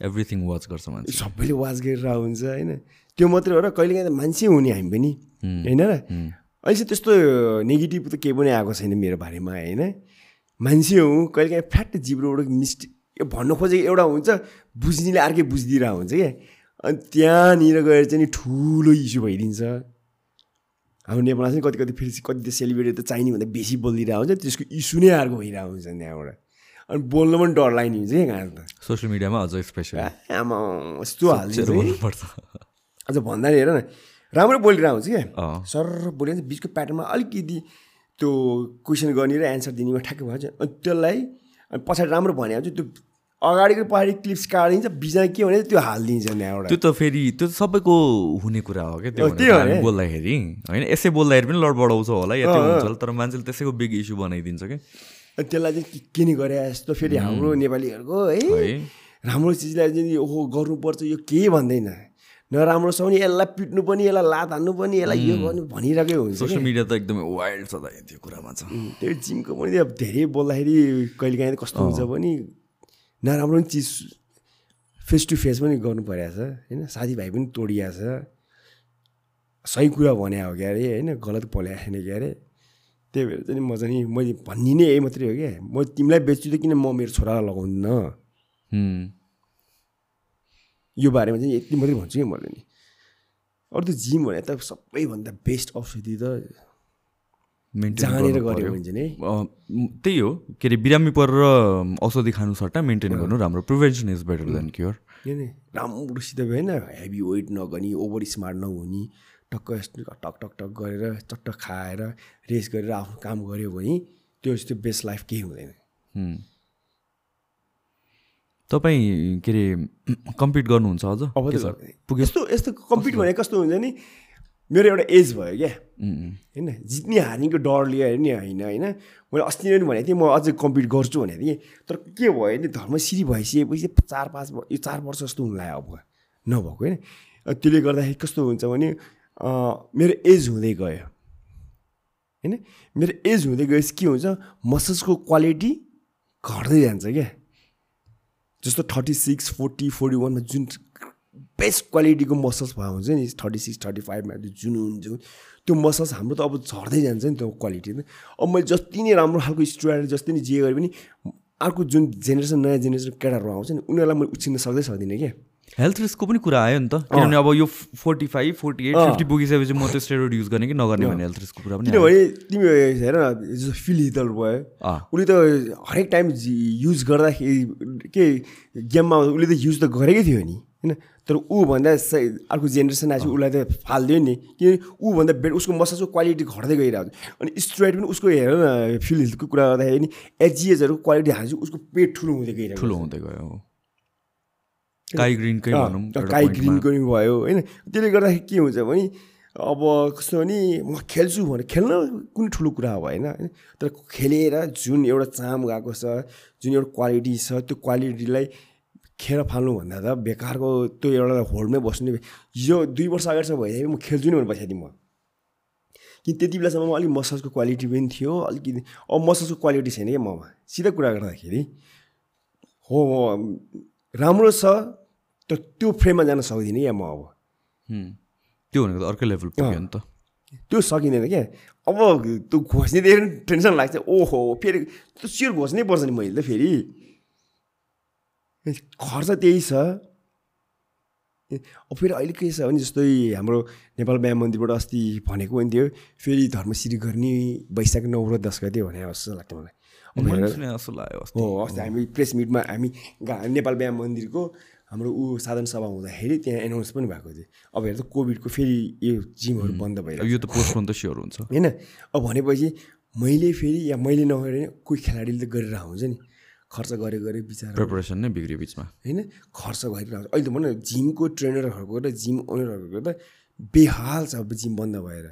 एभ्रिथिङ वाच गर्छ मान्छे। सबैले वाच गरेर हुन्छ होइन? त्यो मात्रै हो र कहिलेकाहीँ त मान्छे हुने हामी पनि होइन र? अहिले चाहिँ त्यस्तो नेगेटिभ त केही पनि आएको छैन मेरो बारेमा होइन? मान्छे हुँ कहिलेकाहीँ फ्याट जिब्रोबाट मिस्टेक भन्नु खोजेको एउटा हुन्छ बुझ्नेले अर्कै बुझिदिरहेको हुन्छ क्या। अनि त्यहाँनिर गएर चाहिँ नि ठुलो इस्यु भइदिन्छ। हाम्रो नेपालमा चाहिँ कति कति फेरि कति त सेलिब्रेटी त चाहिने भन्दा बेसी बोलिदिरहेको हुन्छ त्यसको इस्यु नै अर्को भइरहेको हुन्छ त्यहाँबाट। अनि बोल्नु पनि डर लाग्ने हुन्छ क्या कहाँ त। सोसियल मिडियामा अझ आमा यस्तो हालिदिन्छ कि। बोल्नुपर्छ अझ भन्दा नि हेर न राम्रो बोलिरहेको हुन्छ क्या। सर बोल्यो भने चाहिँ बिचको प्याटर्नमा अलिकति त्यो क्वेसन गर्ने र एन्सर दिनेमा ठ्याक्कै भएछ अनि त्यसलाई अनि पछाडि राम्रो भने चाहिँ त्यो अगाडिको पछाडि क्लिप्स काटिदिन्छ बिचमा के भने त्यो हालिदिन्छ त्यहाँबाट त्यो त फेरि त्यो त सबैको हुने कुरा हो क्या त्यो हो, हो। बोल्दाखेरि। होइन यसै बोल्दाखेरि पनि लड बढाउँछ होला या त्यो हुन्छ होला तर मान्छेले त्यसैको बिग इस्यु बनाइदिन्छ क्या। त्यसलाई चाहिँ के के नि गरे जस्तो फेरि हाम्रो नेपालीहरूको है? राम्रो चिजलाई चाहिँ ओहो गर्नुपर्छ यो केही भन्दैन। नराम्रो छ भने यसलाई पिट्नु पनि यसलाई लात हान्नु पनि यसलाई यो गर्नु भनिरहेकै हुन्छ सोसियल मिडिया त एकदमै वाइल्ड छ त त्यो कुरामा छ। त्यो जिमको पनि अब धेरै बोल्दाखेरि कहिलेकाहीँ त कस्तो हुन्छ भने नराम्रो पनि चिज फेस टु फेस पनि गर्नु परेको छ होइन? साथीभाइ पनि तोडिया छ। सही कुरा भने हो क्या अरे होइन? गलत बोलेको छैन क्या अरे? त्यही भएर चाहिँ म चाहिँ नि मैले भन्ने नै यही मात्रै हो क्या म तिमीलाई बेच्छु त किन म मेरो छोरालाई लगाउँदिनँ। यो बारेमा चाहिँ यति मात्रै भन्छु कि मैले नि अरू त जिम भने त सबैभन्दा बेस्ट औषधि त जानेर गऱ्यो। भने चाहिँ त्यही हो के अरे बिरामी परेर औषधि खानु सट्टा मेन्टेन गर्नु राम्रो prevention is better than cure राम्रोसित भएन हेभी वेट नगर्ने ओभर स्मार्ट नहुने टक्क टक टक टक गरेर चट्ट खाएर रेस्ट गरेर आफ्नो काम गऱ्यो भने त्यो जस्तो बेस्ट लाइफ केही हुँदैन। तपाईँ के अरे कम्पिट गर्नुहुन्छ अझ? अब? यस्तो यस्तो कम्पिट भने कस्तो हुन्छ नि मेरो एउटा एज भयो क्या। होइन जित्ने हार्नेको डरले होइन होइन होइन। मैले अस्ति नै भनेको थिएँ म अझै कम्पिट गर्छु भनेको थिएँ। तर के भयो नि धर्मश्री भइसकेपछि चार पाँच यो चार वर्ष जस्तो हुनु लाग्यो अब। नभएको होइन। त्यसले गर्दाखेरि कस्तो हुन्छ भने मेरो एज हुँदै गयो। होइन? मेरो एज हुँदै गएपछि के हुन्छ? मसल्सको क्वालिटी घट्दै जान्छ क्या। जस्तो थर्टी सिक्स फोर्टी फोर्टी वानमा जुन बेस्ट क्वालिटीको मसल्स भयो हुन्छ नि थर्टी सिक्स थर्टी फाइभमा जुन हुन्छ त्यो मसल्स हाम्रो त अब झर्दै जान्छ नि त्यो क्वालिटी अब मैले जति नै राम्रो खालको स्टुडेन्ट जति नै जे गरे पनि अर्को जुन जेनेरेसन नयाँ जेनेरेसन केटाहरू आउँछ नि उनीहरूलाई मैले उछिन्न सक्दै सक्दिनँ क्या। हेल्थ रिस्कको पनि कुरा आयो नि त। किनभने अब यो forty five forty eight fifty पुगिसकेपछि म त्यो स्टेरोइड युज गर्ने कि नगर्ने भन्ने हेल्थ रिस्कको कुरा पनि। किनभने तिमी हेर न जस्तो फिल हितल भयो। उसले त हरेक टाइम युज गर्दाखेरि के गेममा उसले त युज त गरेकै थियो नि होइन? तर ऊभन्दा अर्को जेनेरेसन आएपछि उसलाई त फालिदियो नि किनभने ऊभन्दा बेट उसको मसल्सको क्वालिटी घट्दै गइरहेको हुन्छ अनि स्ट्रेट पनि उसको हेर न फिल हिलको कुरा गर्दाखेरि नि एचजिएचहरूको क्वालिटी हाल्छ उसको पेट ठुलो हुँदै गइरहेको ठुलो हुँदै गयो हो। काई ग्रिनकै अँ, भनौँ पनि भयो। होइन त्यसले गर्दाखेरि के हुन्छ भने अब कस्तो भने म खेल्छु भने खेल्न कुनै ठुलो कुरा हो होइन। होइन तर खेलेर जुन एउटा चाम गएको छ जुन एउटा क्वालिटी छ त्यो क्वालिटीलाई खेर फाल्नुभन्दा त बेकारको त्यो एउटा होल्डमै बस्नु हिजो दुई वर्ष अगाडिसम्म भइसक्यो म खेल्छु नि भनेर बसेको थिएँ म। कि त्यति बेलासम्म अलिक मसल्सको क्वालिटी पनि थियो अलिकति अब मसल्सको क्वालिटी छैन क्या ममा? सिधा कुरा गर्दाखेरि हो राम्रो छ तर त्यो फ्रेममा जान सक्दिनँ क्या म अब। त्यो भनेको त अर्कै लेभल पुग्यो नि त। त्यो सकिँदैन क्या। अब त्यो घोस्नेदेखि टेन्सन लाग्छ। ओहो फेरि त्यो सियर घोस्नै पर्छ नि मैले त फेरि। खर्च त्यही छ। अब फेरि अहिले के छ भने जस्तै हाम्रो नेपाल व्यायाम मन्दिरबाट अस्ति भनेको पनि थियो फेरि धर्मश्री गर्ने वैशाख नौ र दस गते भने जस्तो लाग्छ मलाई। जस्तो लाग्यो। हो अस्ति हामी प्रेस मिटमा हामी नेपाल व्यायाम मन्दिरको हाम्रो ऊ साधन सभा हुँदाखेरि त्यहाँ एनाउन्स पनि भएको थियो। अब हेर त कोभिडको फेरि यो जिमहरू बन्द अब यो त पोस्टपोन त स्योर हुन्छ। होइन? अब भनेपछि मैले फेरि या मैले नगरेर नि कोही खेलाडीले त गरेर हुन्छ नि। खर्च गरे गरे बिचरा। प्रिपरेसन नै बिग्रियो बिचमा। होइन? खर्च गरिरहेको अहिले त भन न जिमको ट्रेनरहरूको र जिम ओनरहरूको त बेहाल छ अब जिम बन्द भएर।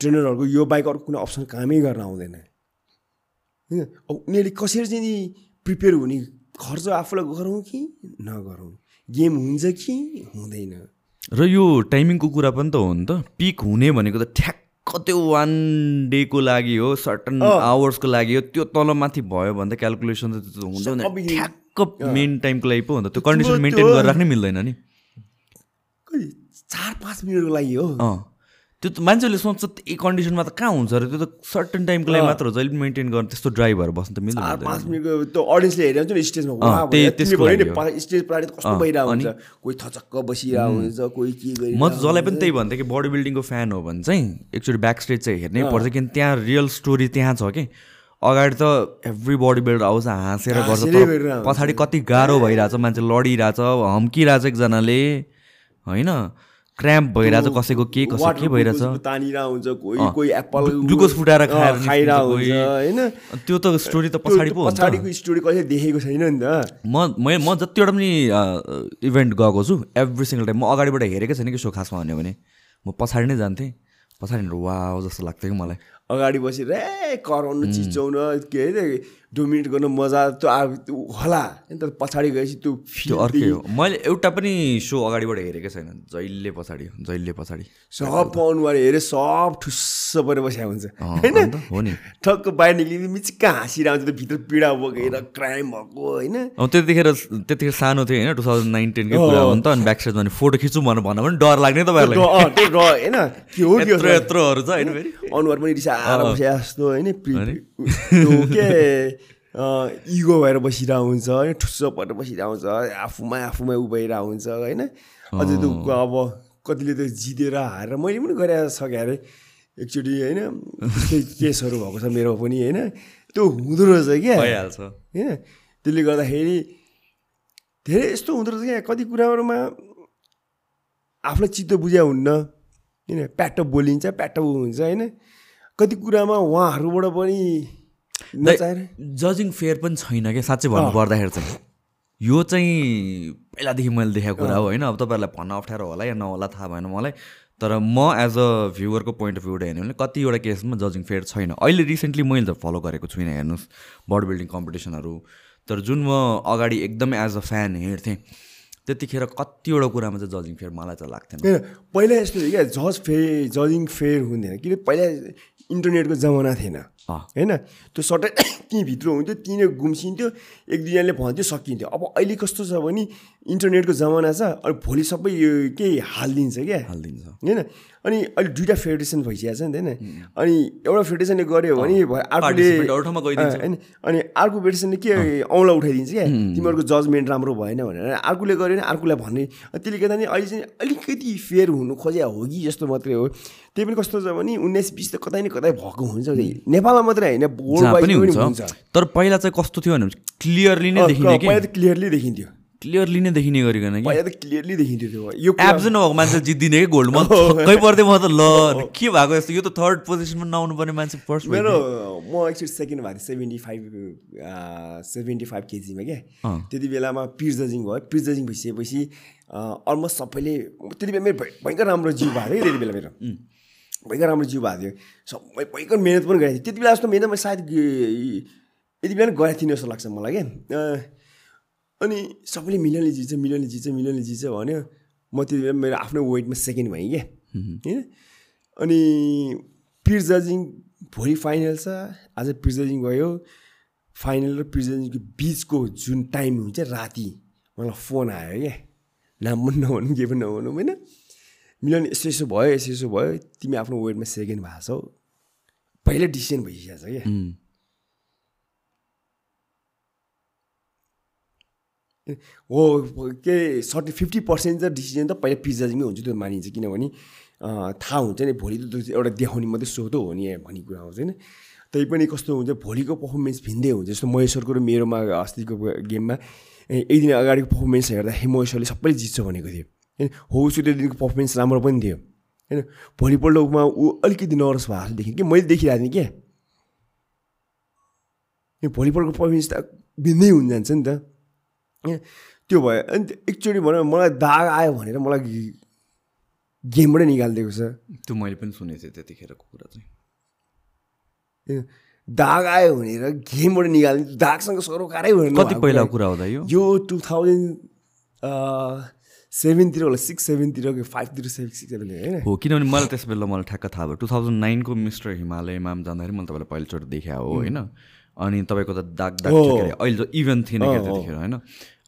ट्रेनरहरूको यो बाइक अर्को कुनै अप्सन कामै गर्न आउँदैन। होइन? अब उनीहरूले कसरी चाहिँ नि प्रिपेयर हुने? खर्च आफूलाई गरौँ कि नगरौँ? गेम हुन्छ कि हुँदैन? र यो टाइमिङको कुरा पनि त हो नि त। पिक हुने भनेको त ठ्याक्क त्यो वान डेको लागि हो सर्टन आवर्सको लागि हो। त्यो तलमाथि भयो भने त क्यालकुलेसन त त्यो यो- ठ्याक्क मेन टाइमको लागि पो हो नि त। त्यो कन्डिसन मेन्टेन गरेर राख्नै मिल्दैन नि। चार पाँच मिनटको लागि हो। अँ। त्यो त मान्छेले सोच्छ त्यही कन्डिसनमा त कहाँ हुन्छ र त्यो त सर्टन टाइमको लागि मात्र हो जहिले पनि मेन्टेन गर्न त्यस्तो ड्राइभ भएर बस्नु त मिल्दैन पाँच मिनटको त्यो अडियन्सले हेरेर हुन्छ नि स्टेजमा स्टेज पछाडि कस्तो भइरहेको? हुन्छ। कोही थचक्क बसिरहेको हुन्छ कोही के गरि म त जसलाई पनि त्यही भन्थेँ कि बडी बिल्डिङको फ्यान हो भने चाहिँ एकचोटि ब्याक स्टेज चाहिँ हेर्नै पर्छ किन त्यहाँ रियल स्टोरी त्यहाँ छ कि। अगाडि त एभ्री बडी बिल्डर आउँछ हाँसेर गर्छ। पछाडि कति गाह्रो भइरहेछ मान्छे लडिरहेछ हम्किरहेछ एकजनाले होइन? क्र्याम्प भइरहेछ कसैको के कसै के भइरहेछ। तानिरहेको हुन्छ कोही कोही एप्पल ग्लुकोज फुटाएर खाएर खाइरहेको हुन्छ होइन? त्यो त स्टोरी त पछाडि पो पछाडिको स्टोरी कहिले देखेको छैन नि त। म म म जतिवटा पनि इभेन्ट गएको छु एभ्री सिङ्गल टाइम म अगाडिबाट हेरेकै छैन कि सो खासमा भन्यो भने। म पछाडि नै जान्थेँ। पछाडि वा जस्तो लाग्थ्यो कि मलाई। अगाडि बसेर ए कराउनु चिच्याउन के अरे डोमिनेट गर्न मजा त्यो त्यो होला। नि त पछाडि गएपछि त्यो अर्कै हो। मैले एउटा पनि सो अगाडिबाट हेरेकै छैन। जहिले पछाडि जहिले पछाडि। सब अनुहार हेरे सब ठुस्स परेर बसेको हुन्छ। होइन? हो नि। ठक्क बाहिर निक्लिँदा मिचिक्क हाँसिरहेको हुन्छ त्यो भित्र पीडा बोकेर क्राइम भएको होइन? त्यतिखेर त्यतिखेर सानो थियो होइन? टु थाउजन्ड नाइन्टिनकै कुरा हो नि त। अनि ब्याक साइड भने फोटो खिच्नु भनेर भन्दा पनि डर लाग्ने तपाईँहरूलाई। होइन? के हो यत्रोहरू छ होइन अनुहार पनि रिसाएर बसे जस्तो होइन? के? इगो भएर बसिरहेको हुन्छ होइन? ठुस्स परेर बसिरहेको हुन्छ आफूमा आफूमा उ भइरहेको हुन्छ होइन? अझै त्यो अब कतिले त जितेर हारेर मैले पनि गरे छ अरे। एकचोटि होइन त्यस्तै केसहरू भएको छ मेरो पनि होइन? त्यो हुँदो रहेछ क्या। भइहाल्छ। होइन? त्यसले गर्दाखेरि धेरै यस्तो हुँदो रहेछ क्या। कति कुराहरूमा आफूलाई चित्त बुझ्या हुन्न होइन? प्याट्ट बोलिन्छ प्याट्ट उ हुन्छ होइन? कति कुरामा उहाँहरूबाट पनि जजिङ फेयर पनि छैन क्या साँच्चै भन्नु पर्दाखेरि चाहिँ। यो चाहिँ पहिलादेखि मैले देखेको कुरा हो होइन? अब तपाईँहरूलाई भन्न अप्ठ्यारो होला या नहोला थाहा भएन मलाई। तर म एज अ भ्युवरको पोइन्ट अफ भ्यूबाट हेर्नु भने कतिवटा केसमा जजिङ फेयर छैन। अहिले रिसेन्टली मैले त फलो गरेको छुइनँ हेर्नुहोस्। बडी बिल्डिङ कम्पिटिसनहरू तर जुन म अगाडि एकदमै एज अ फ्यान हेर्थेँ त्यतिखेर कतिवटा कुरामा चाहिँ जजिङ फेयर मलाई चाहिँ लाग्थेन। होइन पहिला यस्तो थियो क्या जज फे जजिङ फेयर हुन्थेन किन? पहिला इन्टरनेटको जमाना थिएन। होइन त्यो सट्टै त्यहीँभित्र हुन्थ्यो त्यहीँ नै गुम्सिन्थ्यो एक दुईजनाले भन्थ्यो सकिन्थ्यो। अब अहिले कस्तो छ भने इन्टरनेटको जमाना छ अनि भोलि सबै यो केही हालिदिन्छ क्या? हालिदिन्छ। होइन अनि अहिले दुइटा फेडरेसन भइसकेको छ नि त होइन? अनि एउटा फेडरेसनले गर्यो भने अर्कोले होइन। अनि अर्को फेडरेसनले के औँला उठाइदिन्छ क्या? तिमीहरूको जजमेन्ट राम्रो भएन भनेर। अर्कोले गर्यो भने अर्कोलाई भन्ने। त्यसले गर्दा नि अहिले चाहिँ अलिकति फेयर हुनु खोजे हो कि जस्तो मात्रै हो। त्यही पनि कस्तो छ भने उन्नाइस बिस त कतै न कतै भएको हुन्छ नेपालमा मात्रै होइन जहाँ पनि हुन्छ। तर पहिला चाहिँ कस्तो थियो भने क्लियरली नै अँ, देखिने कि? पहिला त क्लियरली देखिन्थ्यो। क्लियरली नै देखिने गरिकन कि? पहिला त क्लियरली देखिन्थ्यो त्यो यो एब्स नभएको मान्छे जित्दिने कि गोल्ड म पर्थ्यो म त ल के भएको यस्तो? यो त थर्ड पोजिसनमा नआउनु पर्ने मान्छे फर्स्ट मेरो म एकचोटि सेकेन्ड भएको थिएँ सेभेन्टी फाइभ सेभेन्टी फाइभ केजीमा क्या। त्यति बेलामा पिर जजिङ भयो। पिर जजिङ भइसकेपछि अलमोस्ट सबैले त्यति बेला मेरो भय- भयङ्कर राम्रो जिउ भएको थियो कि त्यति बेला मेरो। भयङ्कर राम्रो जिउ भएको थियो। सबै भयङ्कर मिहिनेत पनि गरेको थिएँ। त्यति बेला जस्तो मिहिनेत मैले सायद यति बेला गरेको थिइनँ जस्तो लाग्छ मलाई क्या अनि सबैले मिलियनले जित्छ मिलियनले जित्छ मिलियनले जित्छ भन्यो म त्यति बेला मेरो आफ्नो वेटमा सेकेन्ड भएँ क्या। होइन? अनि पिर जजिङ भोलि फाइनल छ। आज पिर जजिङ भयो फाइनल र पिर जजिङको बिचको जुन टाइम हुन्छ राति मलाई फोन आयो क्या। नाम पनि नभनौँ के पनि नभनौँ होइन? मिलन यसो यसो भयो यसो यसो भयो। तिमी आफ्नो वेटमा सेकेन्ड भएको छौ। पहिल्यै डिसिसन भइसकेको छ क्या। हो के सर्टी फिफ्टी पर्सेन्ट त डिसिजन त पहिला पिज्जाजिङमै हुन्छ त्यो मानिन्छ किनभने थाहा हुन्छ नि भोलि त एउटा देखाउने मात्रै सो हो नि भन्ने कुरा आउँछ होइन। तै पनि कस्तो हुन्छ भोलिको पर्फर्मेन्स भिन्दै हुन्छ। जस्तो महेश्वरको र मेरोमा अस्तिको गेममा एक दिन अगाडिको पर्फर्मेन्स हेर्दाखेरि महेश्वरले सबैले जित्छ भनेको थियो होइन हो उसको त्यो दिनको पर्फर्मेन्स राम्रो पनि थियो। होइन भोलिपल्टमा ऊ अलिकति नर्भस भएको जस्तो देखेँ कि मैले देखिरहेको थिएँ क्या? भोलिपल्टको पर्फर्मेन्स त भिन्दै हुन जान्छ नि त। त्यो भयो। अनि एकचोटि भनौँ मलाई दाग आयो भनेर मलाई गेमबाटै निकालिदिएको छ। त्यो मैले पनि सुनेको थिएँ त्यतिखेरको कुरा चाहिँ। दाग आयो भनेर गेमबाट निकालिदिनु दागसँग सरोकारै भएन कति पहिलाको कुरा हो यो? यो टु थाउजन्ड सेभेनतिर होला सिक्स सेभेनतिर फाइभतिर सेभेन सिक्स सेभेन होइन? हो किनभने मलाई त्यस बेला मलाई ठ्याक्क थाहा भयो। टु थाउजन्ड नाइनको मिस्टर हिमालयमा जाँदाखेरि मैले तपाईँलाई पहिलोचोटि देखा हो होइन? अनि तपाईँको त दाग दाग अहिले त इभेन्ट थिएन क्या त्यतिखेर होइन?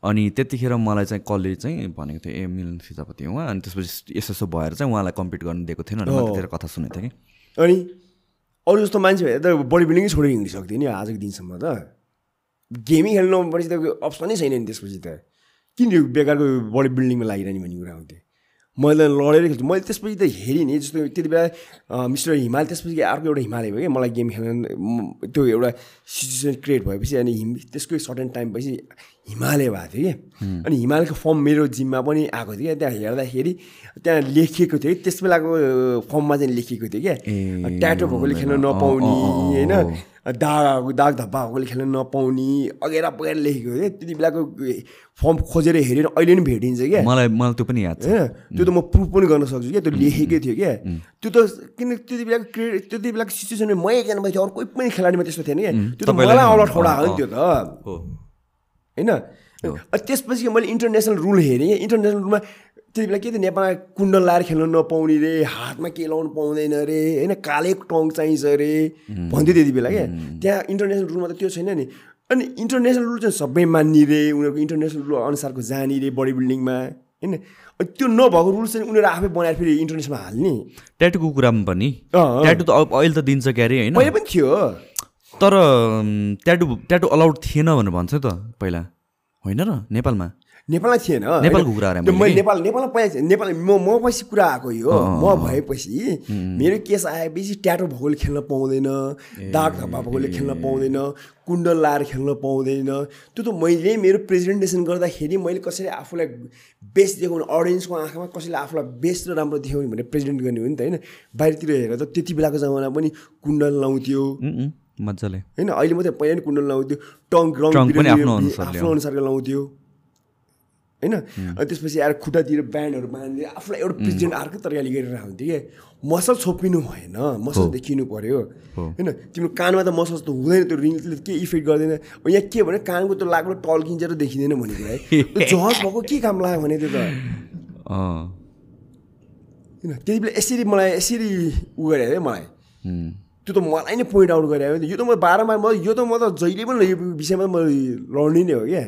अनि त्यतिखेर मलाई चाहिँ कलेज चाहिँ भनेको थियो ए मिलन फिजापति उहाँ अनि त्यसपछि यसो यसो भएर चाहिँ उहाँलाई कम्पिट गर्नु दिएको थिएन त्यतिखेर कथा सुनेको थिएँ कि। अनि अरू जस्तो मान्छे भए त बडी बिल्डिङै छोडेर हिँड्नु सक्थ्यो नि आजको दिनसम्म त। गेमिङ खेल्नु नपर्छ त अप्सनै छैन नि त्यसपछि त। किन यो बेकारको बडी बिल्डिङमा लागिरहने भन्ने कुरा आउँथ्यो मैले लडेर खेल्छु। मैले त्यसपछि त हेरेँ नि जस्तो त्यति बेला मिस्टर हिमाल त्यसपछि अर्को एउटा हिमालय भयो क्या। मलाई गेम खेल्न त्यो एउटा सिचुएसन क्रिएट भएपछि अनि हिम त्यसकै सर्टेन टाइम भएपछि हिमालय भएको थियो कि अनि हिमालयको फर्म मेरो जिममा पनि आएको थियो क्या। त्यहाँ हेर्दाखेरि त्यहाँ लेखिएको थियो। कि त्यस बेलाको फर्ममा चाहिँ लेखिएको थियो क्या। ट्याटो भएकोले खेल्न नपाउने होइन। दाग दाग धब्बा भएकोले खेल्न नपाउने अगेरा बगेर लेखेको थियो त्यति बेलाको फर्म खोजेर हेरेर अहिले पनि भेटिन्छ क्या मलाई मलाई त्यो पनि याद छ त्यो त म प्रुफ पनि गर्न सक्छु क्या त्यो लेखेकै थियो क्या त्यो त किन त्यति बेलाको क्रिएट त्यति बेलाको सिचुएसनमा मै एकजना मान्छे अरू कोही पनि खेलाडीमा त्यस्तो थिएन क्या त्यो त मलाई औला ठोडा हो नि त्यो त होइन त्यसपछि मैले इन्टरनेसनल रुल हेरेँ इन्टरनेसनल रुलमा त्यति बेला के थियो नेपालमा कुण्डल लाएर खेल्न नपाउने रे? हातमा के लाउनु पाउँदैन रे? होइन काले टङ चाहिन्छ रे? भन्थ्यो त्यति बेला क्या। त्यहाँ इन्टरनेसनल रुलमा त त्यो छैन नि। अनि इन्टरनेसनल रुल चाहिँ सबै मान्ने रे। उनीहरूको इन्टरनेसनल रुल अनुसारको जाने रे बडी बिल्डिङमा। होइन? अनि त्यो नभएको रुल चाहिँ उनीहरू आफै बनाएर फेरि इन्टरनेसनलमा हाल्ने। ट्याटुको कुरामा पनि। ट्याटु त अब अहिले त दिन्छ क्यारे होइन? पहिला पनि थियो। तर ट्याटु ट्याटु अलाउड थिएन भनेर भन्छ त पहिला। होइन र? नेपालमा। नेपालमा थिएन। नेपालको कुरा मैले नेपाल नेपालमा पहिला नेपाल म म पछि कुरा आएको यो। म भएपछि मेरो केस आएपछि ट्याटो भएकोले खेल्न पाउँदैन दाग धब्बा भएकोले खेल्न पाउँदैन कुण्डल लाएर खेल्न पाउँदैन। त्यो त मैले मेरो प्रेजेन्टेसन गर्दाखेरि मैले कसरी आफूलाई बेस्ट देखाउने अडियन्सको आँखामा कसैले आफूलाई बेस्ट र राम्रो देखाउने भनेर प्रेजेन्ट गर्ने हो नि त होइन? बाहिरतिर हेरेर त त्यति बेलाको जमाना पनि कुण्डल लाउँथ्यो। मजाले। होइन? अहिले मात्रै पहिला नि कुण्डल लाउँथ्यो। टङ रङ टङ पनि बिरङ्गी आफ्नो अनुसारले आफ्नो अनुसारको लाउँथ्यो। होइन? अनि त्यसपछि आएर खुट्टातिर ब्यान्डहरू बाँधेर आफूलाई एउटा प्रेजेन्ट अर्कै तरिकाले गरेर हुन्थ्यो क्या मसल छोपिनु भएन मसल देखिनु पर्यो। होइन? तिम्रो कानमा त मसल त हुँदैन त्यो रिङ्सले के इफेक्ट गर्दैन। यहाँ के भने कानको त्यो लाग्लो टल्किन्छ र देखिँदैन भनेको है। जहज भएको के काम लाग्यो भने त्यो त। होइन? त्यति बेला यसरी मलाई यसरी उ गरे है मलाई। त्यो त मलाई नै पोइन्ट आउट गरे यो त म बाह्रमा म यो त म त जहिले पनि यो विषयमा म लड्ने नै हो क्या।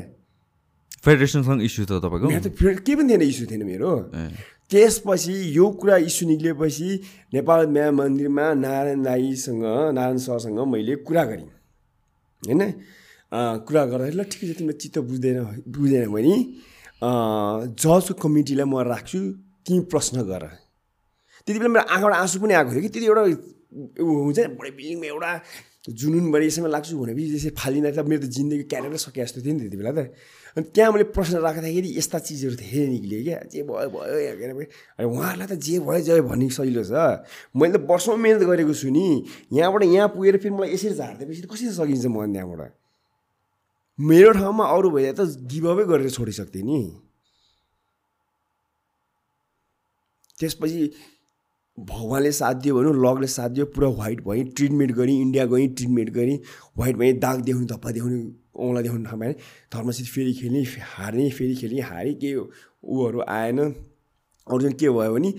फेडरेसनसँग इस्यु त तपाईँको मेरो त फेरि केही पनि थिएन इस्यु थिएन मेरो त्यसपछि यो कुरा इस्यु निक्लेपछि नेपाल म्या मन्दिरमा नारायण दाईसँग नारायण सरसँग मैले कुरा गरेँ होइन कुरा गर्दाखेरि ल ठिकै छ तिमीलाई चित्त बुझ्दैन बुझेन भने जजको कमिटीलाई म राख्छु तिमी प्रश्न गर त्यति बेला मेरो आँखाबाट आँसु पनि आएको थियो कि त्यति एउटा हुन्छ नि बढी बिल्डिङमा एउटा जुनुन बढी यसैमा लाग्छु भनेपछि त्यसरी फालिँदा त मेरो त जिन्दगी क्यारेक्टर सके जस्तो थियो नि त्यति बेला त अनि त्यहाँ मैले प्रश्न राख्दाखेरि यस्ता चिजहरू धेरै निक्लियो क्या। जे भयो भयो अरे उहाँहरूलाई त जे भयो जे भन्ने सजिलो छ। मैले त वर्षौँ मिहिनेत गरेको छु नि। यहाँबाट यहाँ पुगेर फेरि मलाई यसरी झारिदिएपछि त कसरी सकिन्छ म त्यहाँबाट? मेरो ठाउँमा अरू भइदिए त गिभअपै गरेर छोडिसक्थेँ नि। त्यसपछि भगवान्ले साथ दियो भनौँ लगले साथ दियो पुरा व्हाइट भएँ ट्रिटमेन्ट गरेँ इन्डिया गएँ ट्रिटमेन्ट गरेँ व्हाइट भएँ दाग देखाउने धप्पा देखाउने औँला देखाउने ठाउँमा भएँ धर्मसित फेरि खेल्ने हार्ने फेरि खेल्ने हारेँ के ऊहरू आएन। अरू चाहिँ के भयो भने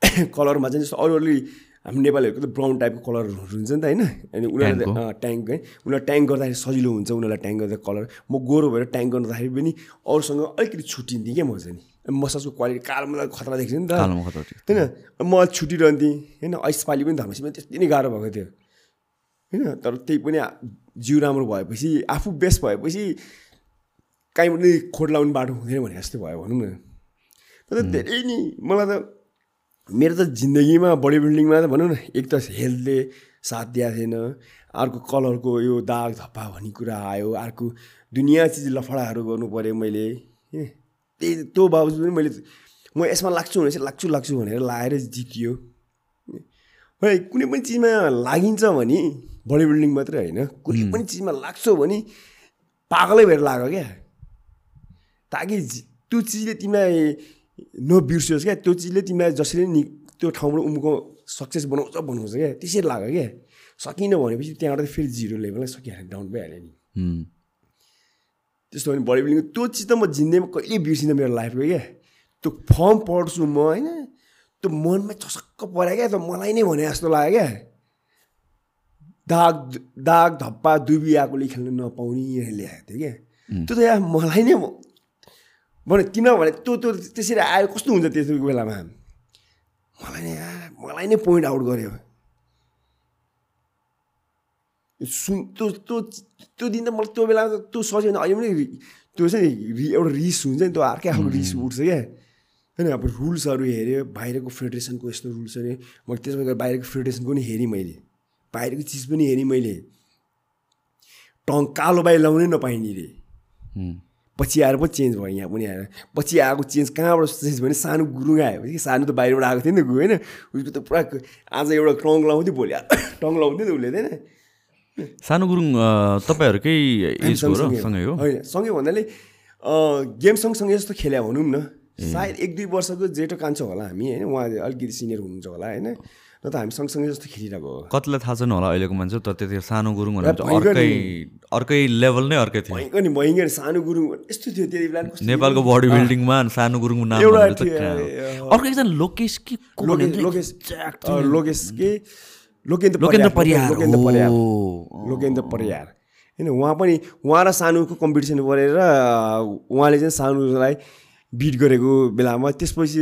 कलरमा चाहिँ जस्तो अरू अरू हाम्रो नेपालीहरूको त ब्राउन टाइपको कलरहरू हुन्छ नि त होइन? अनि उनीहरूले ट्याङ्क है। उनीहरू ट्याङ्क गर्दाखेरि सजिलो हुन्छ उनीहरूलाई ट्याङ्क गर्दा कलर। म गोरो भएर ट्याङ्क गर्दाखेरि पनि अरूसँग अलिकति छुट्टिन्थेँ क्या म चाहिँ नि। मसाजको क्वालिटी कालोमा खतरा देख्छु नि त। होइन? म छुटिरहन्थेँ। होइन? यसपालि पनि धर्मसीमा त्यति नै गाह्रो भएको थियो। होइन तर त्यही पनि जिउ राम्रो भएपछि आफू बेस्ट भएपछि काहीँ पनि खोट लाउने बाटो हुँदैन भने जस्तो भयो भनौँ न। तर धेरै नि मलाई त मेरो त जिन्दगीमा बडी बिल्डिङमा त भनौँ न एक त हेल्थले साथ दिएको थिएन। अर्को कलरको यो दाग धप्पा भन्ने कुरा आयो अर्को दुनियाँ चिज लफडाहरू गर्नु पऱ्यो मैले त्यही त्यो बावजुद पनि मैले म यसमा लाग्छु भने चाहिँ लाग्छु लाग्छु भनेर लाएर जितियो। है कुनै पनि चिजमा लागिन्छ भने बडी बिल्डिङ मात्रै होइन। कुनै पनि चिजमा लाग्छौ भने पागलै भएर लाग्यो क्या। ताकि त्यो चिजले तिमीलाई नबिर्सियोस् क्या। त्यो चिजले तिमीलाई जसरी नि त्यो ठाउँबाट उम्को सक्सेस बनाउँछ बनाउँछ क्या। त्यसरी लाग्यो क्या। सकिनँ भनेपछि त्यहाँबाट फेरि जिरो लेभलमै सकिहाल्यो डाउन भइहाल्यो नि। त्यस्तो भने बडी बिल्डिङ। त्यो चिज त म जिन्दगीमा कहिले बिर्सिनँ मेरो लाइफको क्या। त्यो फर्म पढ्छु म होइन। त्यो मनमा चसक्क पऱ्यो क्या। त मलाई नै भने जस्तो लाग्यो क्या। दाग दाग धप्पा दुबी आएकोले खेल्नु नपाउने ल्याएको थियो क्या। त्यो त यहाँ मलाई नै भने किनभने त्यो त्यो त्यसरी आयो कस्तो हुन्छ त्यस्तो बेलामा? मलाई नै मलाई नै पोइन्ट आउट गर्यो। सुन त्यो त्यो त्यो दिन त मलाई त्यो बेलामा त्यो सजियो भने अहिले पनि त्यो चाहिँ रि एउटा रिस हुन्छ नि त्यो अर्कै खालको रिस उठ्छ क्या। होइन अब रुल्सहरू हेऱ्यो बाहिरको फेडरेसनको यस्तो रुल्स अरे मैले त्यसमा गएर बाहिरको फेडरेसनको पनि हेरेँ मैले। बाहिरको चिज पनि हेरेँ मैले। टङ कालो बाहिर लाउनै नपाइने रे। पछि आएर पो चेन्ज भयो यहाँ पनि आएर। पछि आएको चेन्ज कहाँबाट चेन्ज भयो भने सानो गुरुङ आयो कि सानो त बाहिरबाट आएको थियो नि त गु होइन? उसको त पुरा आज एउटा टङ लाउँथ्यो भोलि। टङ लाउँथ्यो नि त उसले होइन? सानो गुरुङ तपाईँहरूकै सँगै हो। होइन सँगै भन्नाले गेम सँगसँगै जस्तो खेल्या भनौँ न। सायद एक दुई वर्षको जेठो कान्छ होला हामी होइन? उहाँ अलिकति सिनियर हुनुहुन्छ होला होइन? न त हामी सँगसँगै जस्तो खेलिरहेको हो। कतिलाई थाहा छैन होला अहिलेको मान्छे? तर त्यतिखेर सानो गुरुङ अर्कै अर्कै लेभल नै अर्कै थियो। भयङ्कर नि भयङ्कर सानो गुरुङ यस्तो थियो त्यति बेला नेपालको बडी बिल्डिङमा सानो गुरुङको नाम अर्को एकजना लोकेश के लोकेश लोकेश के? लोकेन्द्र लोकेन्द्र परियार लोकेन्द्र परियार लोकेन्द्र परियार। होइन उहाँ पनि उहाँ र सानोको कम्पिटिसन गरेर उहाँले चाहिँ सानोलाई बिट गरेको बेलामा त्यसपछि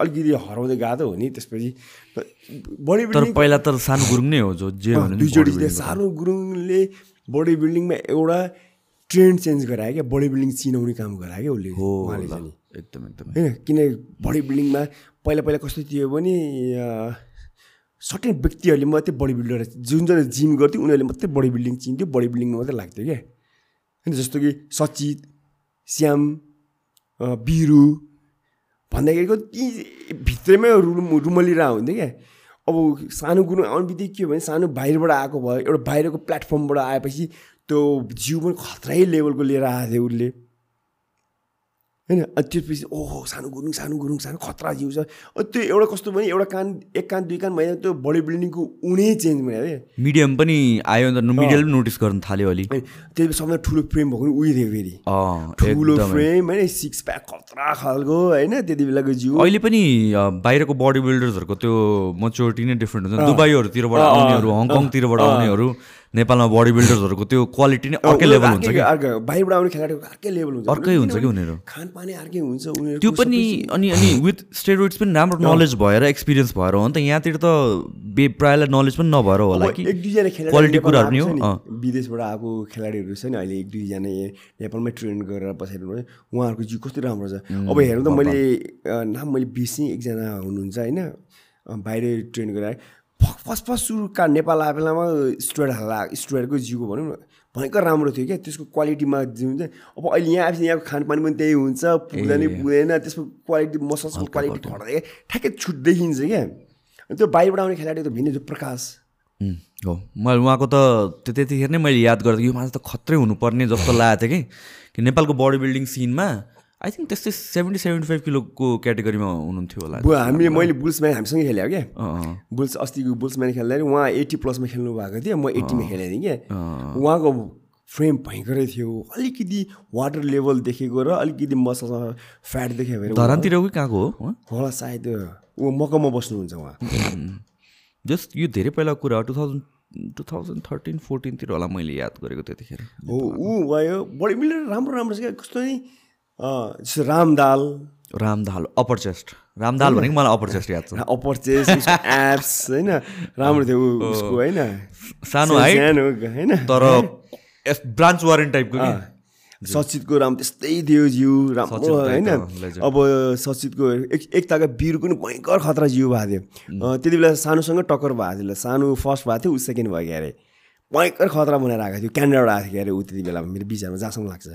अलिकति हराउँदै गएको हो नि त्यसपछि बडी बिल्डिङ पहिला त सानो गुरुङ नै हो जो जे दुईचोटि सानो गुरुङले बडी बिल्डिङमा एउटा ट्रेन्ड चेन्ज गरायो क्या बडी बिल्डिङ चिनाउने काम गरायो क्या उसले चाहिँ। एकदम एकदम। होइन किन बडी बिल्डिङमा पहिला पहिला कस्तो थियो भने सर्टेन व्यक्तिहरूले मात्रै बडी बिल्डर जुन चाहिँ जिम गर्थ्यो उनीहरूले मात्रै बडी बिल्डिङ चिन्थ्यो बडी बिल्डिङमा मात्रै लाग्थ्यो क्या। होइन जस्तो कि सचित श्याम बिरु भन्दाखेरि ती भित्रैमै रुम रुमलिएर हुन्थ्यो क्या। अब सानो गुरु आउने बित्तिकै के हो भने सानो बाहिरबाट आएको भयो एउटा बाहिरको प्लेटफर्मबाट आएपछि त्यो जिउ पनि खतरै लेभलको लिएर आएको थियो उसले। होइन? त्यसपछि ओहो सानो गुरुङ सानो गुरुङ सानो खतरा जिउ छ। त्यो एउटा कस्तो भने एउटा कान एक कान दुई कान मैले त्यो बडी बिल्डिङको उनै चेन्ज भयो है मिडियम पनि आयो अन्त मिडियल पनि नोटिस गर्नु थाल्यो अलि। त्यसपछि सबभन्दा ठुलो फ्रेम भएको उयो थियो फेरि। ठुलो। फ्रेम होइन? सिक्स प्याक खतरा खालको होइन? त्यति बेलाको जिउ। अहिले पनि बाहिरको बडी बिल्डर्सहरूको त्यो मेच्योरिटी नै डिफ्रेन्ट हुन्छ दुबईहरूतिरबाट आउनेहरू हङकङतिरबाट आउनेहरू नेपालमा बडी बिल्डर्सहरूको त्यो क्वालिटी नै अर्कै लेभल हुन्छ कि? अर्कै बाहिरबाट आउने खेलाडीको अर्कै लेभल हुन्छ। अर्कै हुन्छ कि उनीहरू? खानपानै अर्कै हुन्छ उनीहरू त्यो पनि अनि अनि विथ स्टेरोइड्स पनि राम्रो नलेज भएर एक्सपिरियन्स भएर हो नि त। यहाँतिर त बे प्रायःलाई नलेज पनि नभएर होला कि? एक दुईजना खेलाडी क्वालिटी कुराहरू नि आएको हो विदेशबाट आएको खेलाडीहरू छ नि अहिले एक दुईजना नेपालमै ट्रेन गरेर बसेर उहाँहरूको जिउ कस्तो राम्रो छ? अब हेर्नु त मैले नाम मैले बिर्सेँ एकजना हुनुहुन्छ होइन? बाहिर ट्रेन गरेर फर्स्ट फर्स्ट सुरुका नेपाल आए बेलामा स्टुडेन्ट हाल्दा स्टुडेन्टको जिउको भनौँ न भयङ्कर राम्रो थियो क्या त्यसको क्वालिटीमा जिउ अब अहिले यहाँ आएपछि यहाँको खानपान पनि त्यही हुन्छ पुग्दैन पुग्दैन त्यसको क्वालिटी मसल्सको क्वालिटी घट्दै ठ्याक्कै छुट देखिन्छ क्या। त्यो बाहिरबाट आउने खेलाडी त भिन्नै थियो प्रकाश। हो। मैले उहाँको त त्यो त्यतिखेर नै मैले याद गर्दा यो मान्छे त खत्रै हुनुपर्ने जस्तो लागेको थियो कि नेपालको बडी बिल्डिङ सिनमा आई थिङ्क त्यस्तै सेभेन्टी सेभेन्टी फाइभ किलोको क्याटेगोरीमा हुनुहुन्थ्यो होला। हामीले मैले बुल्स म्यान हामीसँगै खेलेँ क्या। बुल्स अस्तिको बुल्स म्यान खेल्दाखेरि उहाँ एट्टी प्लसमा खेल्नु भएको थियो म एट्टीमा खेलेको थिएँ क्या। उहाँको फ्रेम भयङ्करै थियो अलिकति वाटर लेभल देखेको र अलिकति मसलमा फ्याट देख्यो भने धरानतिर कि कहाँको हो? होला सायद ऊ मकममा बस्नुहुन्छ उहाँ। जस्ट यो धेरै पहिलाको कुरा हो two thousand two thousand thirteen फोर्टिनतिर होला मैले याद गरेको त्यतिखेर। हो ऊ भयो बडी बिल्डर राम्रो राम्रो छ क्या कस्तो नि जस्तो रामदाल रामदाल अप्पर चेस्ट रामदाल भनेको मलाई अप्पर चेस्ट याद छ। अप्पर चेस्ट एप्स होइन? राम्रो थियो उसको होइन? सानो सानो होइन? तर ब्रान्च वारेन्ट टाइपको सचितको राम त्यस्तै थियो जिउ राम्रो होइन। अब सचितको एक एकताका वीरको पनि भयङ्कर खतरा जिउ भएको थियो। त्यति बेला सानोसँग टक्कर भएको थियो सानो फर्स्ट भएको थियो ऊ सेकेन्ड भयो क्यारे। भयङ्कर खतरा बनाएर आएको थियो। क्यानाडाबाट आएको थियो क्यारे ऊ त्यति बेला मेरो विचारमा जहाँसम्म लाग्छ।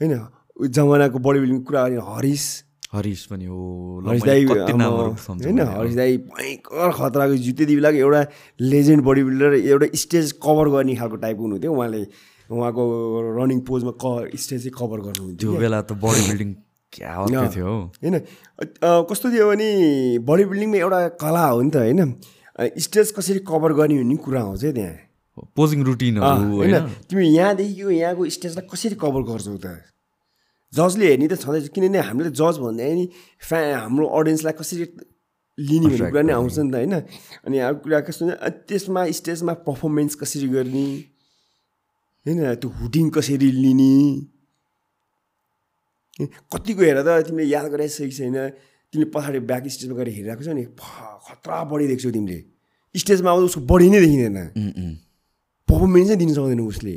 होइन? जमानाको बडी बिल्डिङ कुरा गर्ने हरिस। हरिस पनि हो। हरिस दाई होइन। हरिस दाई भयङ्कर खतराको त्यति बेलाको एउटा लेजेन्ड बडी बिल्डर एउटा स्टेज कभर गर्ने खालको टाइपको हुनुहुन्थ्यो। उहाँले उहाँको रनिङ पोजमा क स्टेज चाहिँ कभर गर्नुहुन्थ्यो त्यो बेला त बडी बिल्डिङ थियो हौ। होइन कस्तो थियो भने बडी बिल्डिङमा एउटा कला हो नि त होइन। स्टेज कसरी कभर गर्ने भन्ने कुरा आउँछ है त्यहाँ। पोजिङ अँ, रुटिनहरू होइन। तिमी यहाँदेखिको यहाँको स्टेजलाई कसरी कभर गर्छौ त? जजले हेर्ने त छँदैछ किनभने हामीले जज भन्दा नि फ्या हाम्रो अडियन्सलाई कसरी लिने भन्ने कुरा नै आउँछ नि त होइन। अनि अर्को कुरा कस्तो त्यसमा स्टेजमा पर्फर्मेन्स कसरी गर्ने? होइन त्यो हुटिङ कसरी लिने? कतिको हेर त तिमीले याद गराइसकेको छैन तिमीले पछाडि ब्याक स्टेजमा गएर हेरिरहेको छ नि। खतरा बढी देख्छौ तिमीले। स्टेजमा आउँदा उसको बढी नै देखिँदैन। पर्फर्मेन्सै दिन सक्दैन उसले।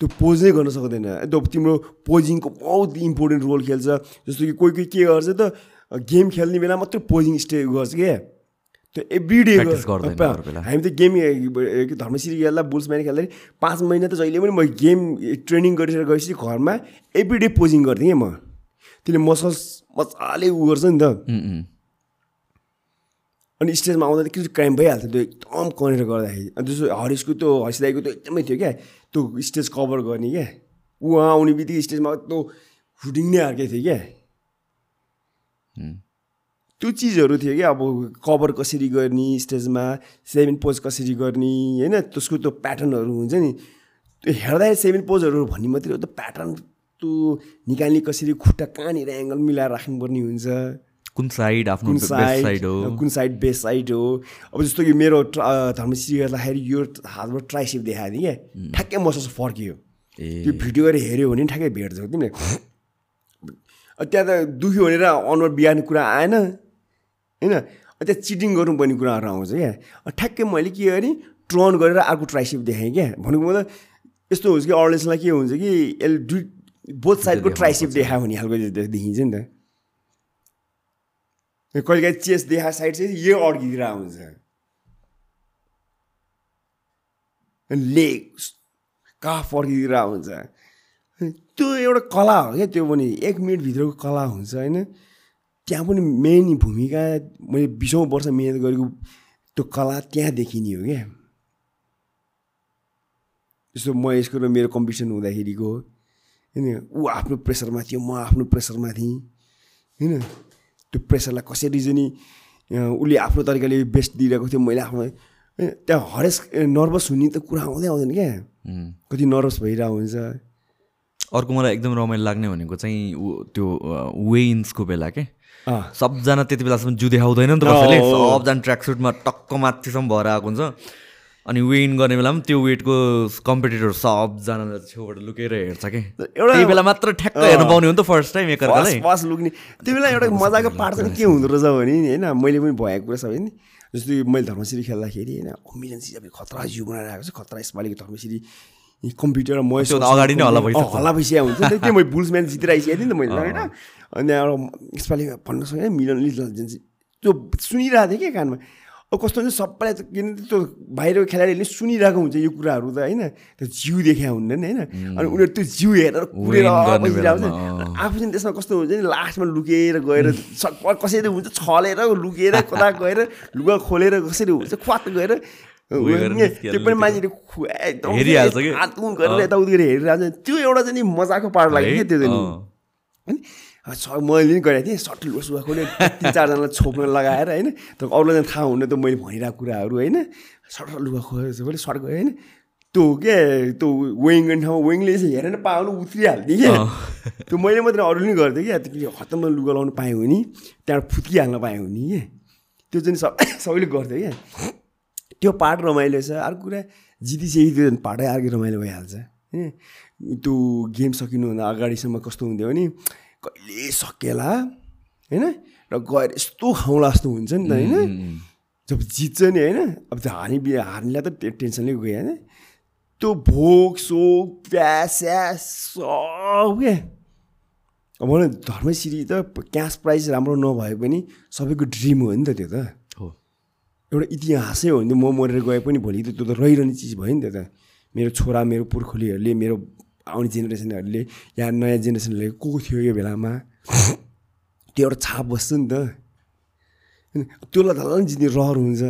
त्यो पोज नै गर्न सक्दैन। त्यो तिम्रो पोजिङको बहुत इम्पोर्टेन्ट रोल खेल्छ जस्तो कि कोही कोही के गर्छ त गेम खेल्ने बेला मात्रै पोजिङ स्टे गर्छ क्या त्यो एभ्री डे। हामी त गेम धर्मश्री खेल्दा बुल्स म्यान खेल्दाखेरि पाँच महिना त जहिले पनि म गेम ट्रेनिङ गरिसकेर गएपछि घरमा एभ्री डे पोजिङ गर्थेँ क्या म? त्यसले मसल्स मजाले उ गर्छ नि त। अनि स्टेजमा आउँदा त किन क्राइम भइहाल्थ्यो त्यो एकदम कनेर गर्दाखेरि। अनि त्यसो हरिसको त्यो हर्षदाईको त्यो एकदमै थियो क्या। त्यो स्टेज कभर गर्ने क्या उहाँ आउने बित्तिकै स्टेजमा त्यो हुटिङ नै अर्कै थियो क्या त्यो चिजहरू थियो क्या अब कभर कसरी गर्ने स्टेजमा सेभेन पोज कसरी गर्ने होइन? त्यसको त्यो प्याटर्नहरू हुन्छ नि। त्यो हेर्दाखेरि सेभेन पोजहरू भन्ने मात्रै हो त्यो प्याटर्न त्यो निकाल्ने कसरी खुट्टा कहाँनिर एङ्गल मिलाएर राख्नुपर्ने हुन्छ? कुन साइड आफ्नो साइड साइड हो? कुन साइड बेस्ट साइड हो? अब जस्तो कि मेरो धर्मश्री गर्दाखेरि यो हातबाट ट्राइसेप देखाएको थिएँ क्या। ठ्याक्कै मसल्स फर्कियो। त्यो भिडियो गरेर हेऱ्यो भने ठ्याक्कै भेट्छौ। तिमीले त्यहाँ त दुख्यो भनेर अनुहार बिहान कुरा आएन। होइन? त्यहाँ चिटिङ गर्नुपर्ने कुराहरू आउँछ क्या। ठ्याक्कै मैले के गरेँ? ट्रन गरेर अर्को ट्राइसेप देखाएँ क्या। भनेको मतलब यस्तो हुन्छ कि अडियन्सलाई के हुन्छ कि यसले दुई बोथ साइडको ट्राइसेप देखायो भने खालको देखिन्छ नि त। कहिले काहीँ चेस्ट देखाएको साइड चाहिँ यो अड्किदिएर हुन्छ लेग कहाँ फर्किदिएर हुन्छ त्यो एउटा कला हो क्या त्यो पनि एक मिनटभित्रको कला हुन्छ होइन? त्यहाँ पनि मेन भूमिका मैले बिसौँ वर्ष मिहिनेत गरेको त्यो कला त्यहाँ देखिने हो क्या। जस्तो महेशको र मेरो कम्पिटिसन हुँदाखेरिको होइन? ऊ आफ्नो प्रेसरमा थियो म आफ्नो प्रेसरमा थिएँ होइन? त्यो प्रेसरलाई कसरी चाहिँ नि उसले आफ्नो तरिकाले बेस्ट दिइरहेको थियो मैले आफ्नो त्यहाँ हरेस नर्भस हुने त कुरा आउँदै आउँदैन क्या. कति नर्भस भइरहेको हुन्छ। अर्को मलाई एकदम रमाइलो लाग्ने भनेको चाहिँ त्यो वेइन्सको बेला के? सबजना त्यति बेलासम्म जिउ देखाउँदैन नि त सबजना ट्र्याक सुटमा टक्क माथिसम्म भएर आएको हुन्छ। अनि वेइन गर्ने बेला पनि त्यो वेटको कम्पिटिटर सबजनालाई छेउबाट लुकेर हेर्छ कि? एउटा- त्यही बेला मात्र ठ्याक्क हेर्नु पाउने हो नि त फर्स्ट टाइम एकअर्कालाई। फर्स्ट लुक्ने। त्यो बेला एउटा मजाको पार्ट चाहिँ के हुँदो रहेछ भने नि होइन मैले पनि भएको कुरा सबै नि जस्तो मैले धर्मश्री खेल्दाखेरि होइन मिलन अब खतरा जिउ बनाएर आएको छ खतरा यसपालिको धर्मश्री कम्प्युटर म त अगाडि नै हल्ला भइसक्छ। हल्ला भइसकेको हुन्छ नि त्यो मैले बुल्स म्याच जितेर आइसकेको थिएँ नि त मैले होइन। अनि एउटा यसपालि भन्न मिलन लिटल त्यो सुनिरहेको थिएँ क्या कानमा? अब कस्तो हुन्छ सबैलाई त किन त्यो बाहिरको खेलाडीहरूले सुनिरहेको हुन्छ यो कुराहरू त होइन त्यो जिउ देखा हुँदैन होइन अनि उनीहरू त्यो जिउ हेरेर कुरेर बसिरहेको हुन्छ। आफू चाहिँ त्यसमा कस्तो हुन्छ नि लास्टमा लुकेर गएर कसरी हुन्छ छलेर लुकेर कता गएर लुगा खोलेर कसरी हुन्छ ख्वात गएर त्यो पनि मान्छेले एकदम? हातुन गरेर यताउति गरेर हेरिरहेको हुन्छ त्यो एउटा चाहिँ नि मजाको पार्ट लाग्यो क्या त्यो चाहिँ नि। मैले पनि गरेको थिएँ सुगा खोलेर तिन चारजनालाई छोप्न लगाएर होइन तर अरूलाई थाहा हुन्न त मैले भनिरहेको कुराहरू होइन सट्ट लुगा खोलेर मैले सर्ट गएँ होइन त्यो के त्यो वेङ गर्ने ठाउँमा वेङले चाहिँ हेरेर पाउनु उत्रिहाल्थेँ क्या। त्यो मैले मात्रै अरूले पनि गर्थेँ क्या त्यो कि खत्तममा लुगा लाउनु पाएँ भने त्यहाँबाट फुत्किहाल्न पाएँ भने क्या त्यो चाहिँ सब सबैले गर्थ्यो क्या। त्यो पार्ट रमाइलो छ अर्को कुरा जितिसकेपछि त्यो पार्टै अर्कै रमाइलो भइहाल्छ। होइन त्यो गेम सकिनुभन्दा अगाडिसम्म कस्तो हुन्थ्यो भने कहिले सकेला होइन? र गएर यस्तो खाउँला जस्तो हुन्छ नि त होइन? जब जित्छ नि होइन? अब त्यो हार्ने हार्नेलाई त टेन्सनले गयो होइन? त्यो भोक सोक प्यास स्यास सब क्या अब न धर्मश्री त क्यास प्राइज राम्रो नभए पनि सबैको ड्रिम हो नि त त्यो त। हो। एउटा इतिहासै हो नि त म मरेर गए पनि भोलि त त्यो त रहिरहने चिज भयो नि त। मेरो छोरा मेरो पुर्खोलीहरूले मेरो आउने जेनेरेसनहरूले या नयाँ जेनेरेसनहरूले को थियो यो बेलामा त्यो एउटा छाप बस्छ नि त त्यसलाई झन् जित्ने रहर हुन्छ.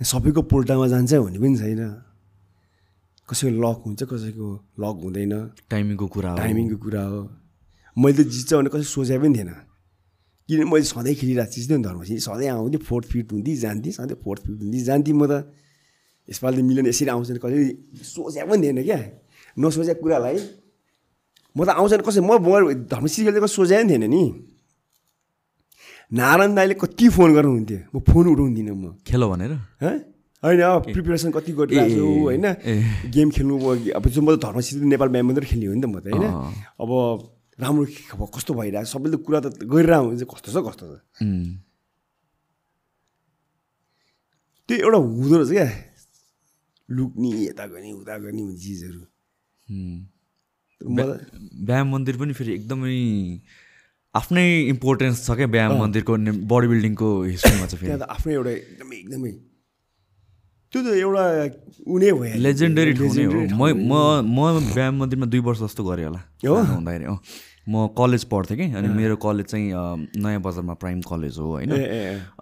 सबैको पोल्टामा जान्छ भन्ने पनि छैन कसैको लक हुन्छ कसैको लक हुँदैन टाइमिङको कुरा हो टाइमिङको कुरा हो मैले त जित्छ भने कसै सोचे पनि थिएन किनभने मैले सधैँ खेलिरहेको थियो नि धर्मसी सधैँ आउँथेँ फोर्थ फिट हुन्थेँ जान्थेँ सधैँ फोर्थ फिट हुन्थेँ जान्थेँ म त यसपालि त मिलन यसरी आउँछ कहिले सोचे पनि थिएन क्या नसोचेको कुरालाई म त आउँछ भने कसै म म धर्मसी खेल्दा कसै सोचे पनि थिएन नि नारायण दाईले कति फोन गर्नुहुन्थ्यो म फोन उठाउँदिनँ म खेल भनेर? होइन अब प्रिपेरेसन कति गरिरहेको छु होइन। गेम खेल्नु अब जो म त धर्मसित नेपाल म्याम मात्रै खेल्ने हो नि त म त होइन। अब राम्रो अब कस्तो भइरहेको छ सबैले कुरा त गरिरहेको हुन्छ कस्तो छ कस्तो छ. त्यो एउटा हुँदो रहेछ क्या लुक्ने यता गर्ने उता गर्ने चिजहरू व्यायाम मन्दिर पनि फेरि एकदमै आफ्नै इम्पोर्टेन्स छ क्या व्यायाम मन्दिरको बडी बिल्डिङको हिस्ट्रीमा चाहिँ फेरि। आफ्नै एउटा एकदमै एकदमै। त्यो त एउटा उ नै भयो लेजेन्डरी म म म व्यायाम मन्दिरमा दुई वर्ष जस्तो गरेँ होला हुँदाखेरि अँ। म कलेज पढ्थेँ कि अनि मेरो कलेज चाहिँ नयाँ बजारमा प्राइम कलेज हो होइन।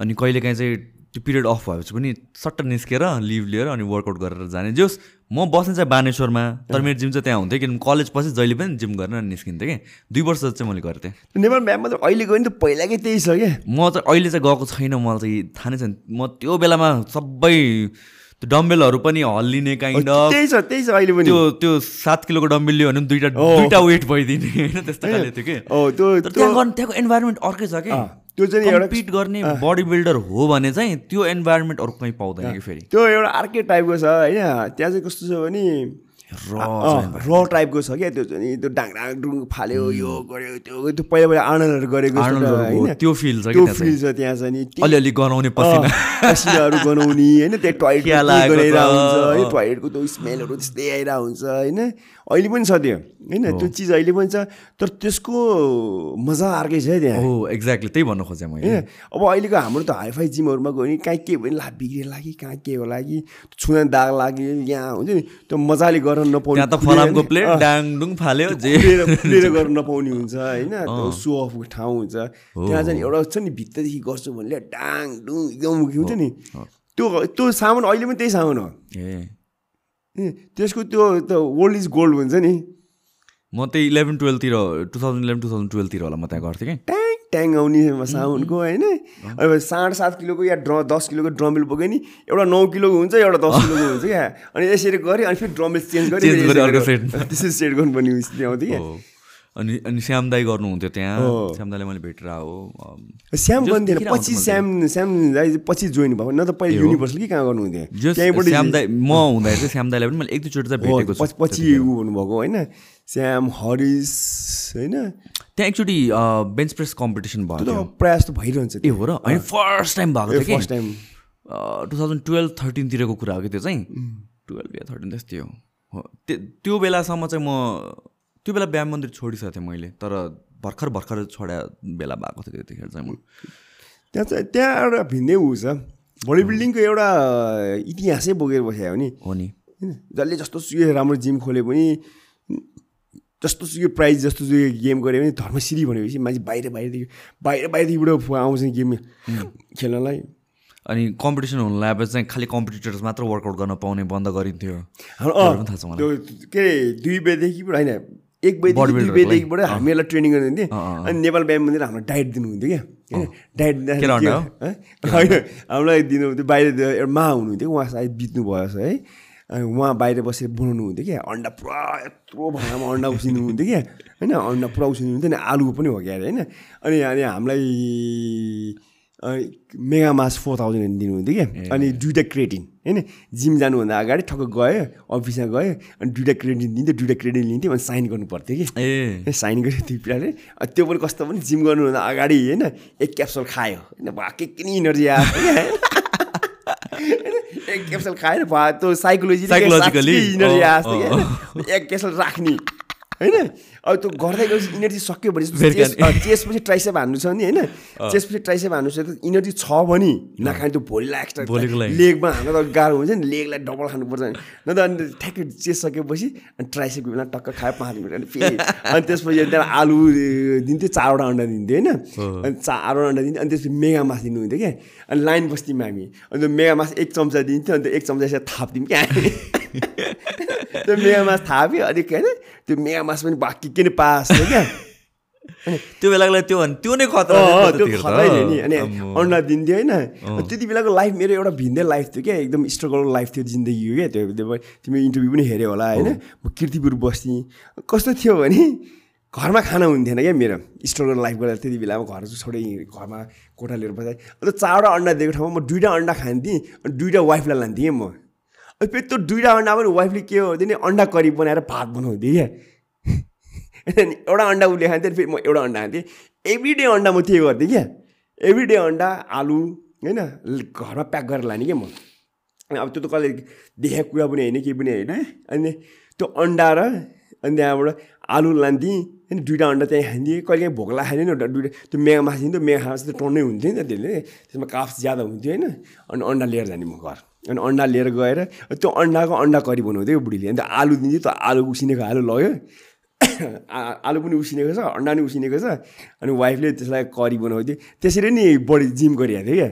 अनि कहिलेकाहीँ चाहिँ त्यो पिरियड अफ भएपछि पनि सट्ट निस्केर लिभ लिएर अनि वर्कआउट गरेर जाने। जोस् म बस्ने चाहिँ बानेश्वरमा तर मेरो जिम चाहिँ त्यहाँ हुन्थ्यो किनभने कलेज पछि जहिले पनि जिम गरेर निस्किन्थेँ कि। दुई वर्ष चाहिँ मैले गर्थेँ नेपाल म्याम मात्र अहिले गयो नि त पहिलाकै त्यही छ क्या। म चाहिँ अहिले चाहिँ गएको छैन मलाई चाहिँ थाहा नै छैन। म त्यो बेलामा सबै त्यो डम्बेलहरू पनि हल्लिने काइन्ड अफ त्यही छ त्यही छ अहिले पनि। त्यो त्यो सात किलोको डम्बेल लियो भने पनि दुइटा। दुइटा वेट भइदिने होइन त्यस्तो खाले थियो कि। हो त्यो तर त्यो त्यहाँ गर्ने त्यहाँको इन्भाइरोमेन्ट अर्कै छ कि। त्यो चाहिँ एउटा कम्पिट गर्ने बडी बिल्डर हो भने चाहिँ त्यो इन्भाइरोमेन्ट अरू कहीँ पाउँदैन कि फेरि। त्यो एउटा अर्कै टाइपको छ होइन? त्यहाँ चाहिँ कस्तो छ भने र टाइपको छ क्या त्यो चाहिँ। त्यो डाङ डुङ फाल्यो यो गर्यो त्यो त्यो पहिला पहिला आर्नलहरू गरेको? त्यो feel छ कि त्यो त्यहाँ फिल छ त्यहाँ चाहिँ नि। त्यही- अलिअलि गनाउने पसिनाहरू गनाउने होइन? त्यो टोयलेट क्या लागेको गराइरहेको छ, हुन्छ है अँ। टोयलेटको त्यो स्मेलहरू त्यस्तै आइरहेको हुन्छ होइन? अहिले पनि छ त्यो। होइन त्यो चिज अहिले पनि छ तर त्यसको मजा अर्कै छ है त्यहाँ। हो एक्ज्याक्टली त्यही भन्नु खोजेँ मैले। अब अहिलेको हाम्रो त हाइफाई जिमहरूमा गयो भने कहीँ के भयो ला बिग्रिएर लागि कहाँ के होला कि छुँदा दाग लाग्यो यहाँ हुन्छ नि त्यो मजाले गर्न नपाउने त फलामको प्लेट डाङडुङ फाल्यो खुलेर गर्न नपाउने हुन्छ होइन त्यो सो अफको ठाउँ हुन्छ। त्यहाँ चाहिँ एउटा छ नि भित्रदेखि गर्छु भने डाङ डुङ एकदम हुन्छ नि त्यो त्यो सामान अहिले पनि त्यही सामान हो। ए, त्यसको त्यो त्यो ओल्ड इज गोल्ड भन्छ नि। म त्यही eleven टुवेल्भतिर two thousand eleven two thousand टुवेल्भतिर होला म त्यहाँ गर्थेँ कि। ट्याङ ट्याङ आउने साउन्डको होइन। अब साढे सात किलोको या ड्र दस किलोको ड्रमिल बोक्यो नि एउटा नौ किलोको हुन्छ एउटा दस किलोको हुन्छ क्या। अनि यसरी गरेँ अनि फेरि ड्रमिल चेन्ज गरेँ। त्यसरी सेट गर्नुपर्ने स्थिति आउँथ्यो क्या। अनि अनि श्याम दाई गर्नुहुन्थ्यो त्यहाँ। श्याम दाईले मैले भेटेर हो श्याम देखिरहेको पछि श्याम श्याम चाहिँ पछि जोइन भएको न त पहिला युनिभर्सल कि कहाँ गर्नुहुन्थ्यो? त्यहीँबाट श्याम दाई म हुँदाखेरि चाहिँ श्याम दाईलाई पनि मैले एक दुईचोटि चाहिँ भेटेको छु। पछि ऊ हुनुभएको होइन? श्याम हरिस होइन? त्यहाँ एकचोटि बेन्च प्रेस कम्पिटिसन भएको त्यो थियो। त प्रयास त भइरहन्छ ए हो र? होइन फर्स्ट टाइम भएको थियो कि? First time. Two thousand twelve थर्टिनतिरको कुरा हो कि त्यो चाहिँ? टुवेल्भ या थर्टिन त्यस्तै हो। त्यो बेलासम्म चाहिँ म त्यो बेला व्यायाम मन्दिर छोडिसकेको थिएँ मैले तर भर्खर भर्खर छोडा बेला भएको थियो त्यतिखेर चाहिँ म। त्यहाँ चाहिँ त्यहाँ एउटा भिन्दै ऊ छ। बडी बिल्डिङको एउटा इतिहासै बोकेर बसेको नि। हो नि। होइन जसले जस्तो सुकै राम्रो जिम खोले पनि जस्तो सुकै प्राइज जस्तो सुकै गेम गरे पनि धर्मश्री भनेपछि मान्छे बाहिर बाहिरदेखि बाहिर बाहिरदेखिबाट आउँछ गेम खेल्नलाई। अनि कम्पिटिसन हुनु लागेपछि चाहिँ खालि कम्पिटिटर्स मात्र वर्कआउट गर्न पाउने बन्द गरिन्थ्यो। थाहा छ के अरे दुई बजीदेखिबाट होइन एक बजीदेखि दुई। बजीदेखिबाट हामीहरूलाई ट्रेनिङ अँ, अनि नेपाल व्यायाम मन्दिर हाम्रो डाइट दिनुहुन्थ्यो क्या। होइन डाइट दिँदाखेरि? होइन हामीलाई दिनुहुन्थ्यो बाहिर एउटा मा हुनुहुन्थ्यो उहाँ सायद बित्नु भएछ है। अनि उहाँ बाहिर बसेर बनाउनु हुन्थ्यो क्या। अन्डा पुरा यत्रो भाँडामा अन्डा उसिन्नुहुन्थ्यो क्या। होइन अन्डा पुरा उसिन्नुहुन्थ्यो नि आलु पनि हो क्या अरे होइन। अनि अनि हामीलाई मेगा मास फोर थाउजन्ड दिनुहुन्थ्यो क्या। अनि दुइटा क्रेटिन होइन? जिम जानुभन्दा अगाडि ठक्क गयो अफिसमा गयो अनि दुइटा क्रेटिन दिन्थ्यो दुइटा क्रेटिन लिन्थ्यो अनि साइन गर्नु पर्थ्यो कि। ए। साइन गरेँ त्यो अनि त्यो पनि कस्तो पनि जिम गर्नुभन्दा अगाडि होइन? एक क्याप्सुल खायो होइन? भा के के नि इनर्जी क्या एक क्याप्सुल खाएर भा त्यो साइकोलोजी Psychologically, इनर्जी आएको एक क्याप्सुल राख्ने। होइन? अब त्यो गर्दै गएपछि इनर्जी सक्यो भने फेरि चेस्ट पछि ट्राइसेप हान्नु छ नि होइन? चेस्ट पछि ट्राइसेप हान्नु छ इनर्जी छ भने नखाने त्यो भोलिलाई एक्स्ट्रा। लेगमा हाल्न त गाह्रो हुन्छ नि लेगलाई डबल खानुपर्छ नि। न त अनि ठ्याक्कै चेस्ट सकेपछि अनि ट्राइसेपको बेला टक्क खायो पाँच मिनट अनि फेरि अनि त्यसपछि अनि त्यहाँ आलु दिन्थ्यो चारवटा अन्डा दिन्थ्यो होइन? अनि चारवटा अन्डा दिन्थ्यो अनि त्यसपछि मेगा मास दिनुहुन्थ्यो क्या? अनि लाइन बस्थ्यौँ हामी। अनि त्यो मेगा मास एक चम्चा दिन्थ्यो अनि त्यो एक चम्चा यसरी थाप्थ्यौँ क्या त्यो मेगा मास थाप्यो अनि के अरे त्यो मेगा मास पनि बाँकी के नै पास थियो क्या त्यो बेलाको लागि त्यो त्यो नै खतरा त्यो नि अनि। अन्डा दिन्थ्यो होइन त्यति बेलाको लाइफ मेरो एउटा भिन्दै लाइफ थियो क्या एकदम स्ट्रगल लाइफ थियो जिन्दगी हो क्या त्यो तिमी इन्टरभ्यू पनि हेऱ्यो होला होइन म किर्तिपुर बस्थेँ कस्तो थियो भने घरमा खाना हुन्थेन क्या मेरो स्ट्रगल लाइफ गर्दा त्यति बेलामा घर छोडै घरमा कोठा लिएर बस्दा अन्त चारवटा अन्डा दिएको ठाउँमा म दुइटा अन्डा खान्थेँ अनि दुइटा वाइफलाई लान्थेँ क्या म त्यो दुइटा अन्डा पनि वाइफले के हो भने अन्डा करी बनाएर भात बनाउँथेँ क्या। एउटा अन्डा उसले खान्थ्यो अनि फेरि म एउटा अन्डा खान्थेँ। एभ्री डे अन्डा म त्यही गर्थेँ क्या? एभ्री डे अन्डा आलु होइन घरमा प्याक गरेर लाने क्या म। अब त्यो त कसले देखेको कुरा पनि होइन केही पनि होइन। अनि त्यो अन्डा र अनि त्यहाँबाट आलु लान्थेँ। होइन दुइटा अन्डा त्यहीँ खान्थेँ कहिले काहीँ भोक लाग्यो नि दुइटा त्यो मेगा मास दिन्थ्यो मेगा खास त टन्नै हुन्थ्यो नि त त्यसले। त्यसमा काप्स ज्यादा हुन्थ्यो होइन। अनि अन्डा लिएर जाने म घर। अनि अन्डा लिएर गएर त्यो अन्डाको अन्डा करी बनाउँथ्यो बुढीले। अन्त आलु दिन्थ्यो त्यो आलु उसिनेको आलु लग्यो। आलु पनि उसिनेको छ अन्डा पनि उसिनेको छ। अनि वाइफले त्यसलाई करी बनाउँथ्यो। त्यसरी नि बढी जिम गरिरहेको थियो क्या।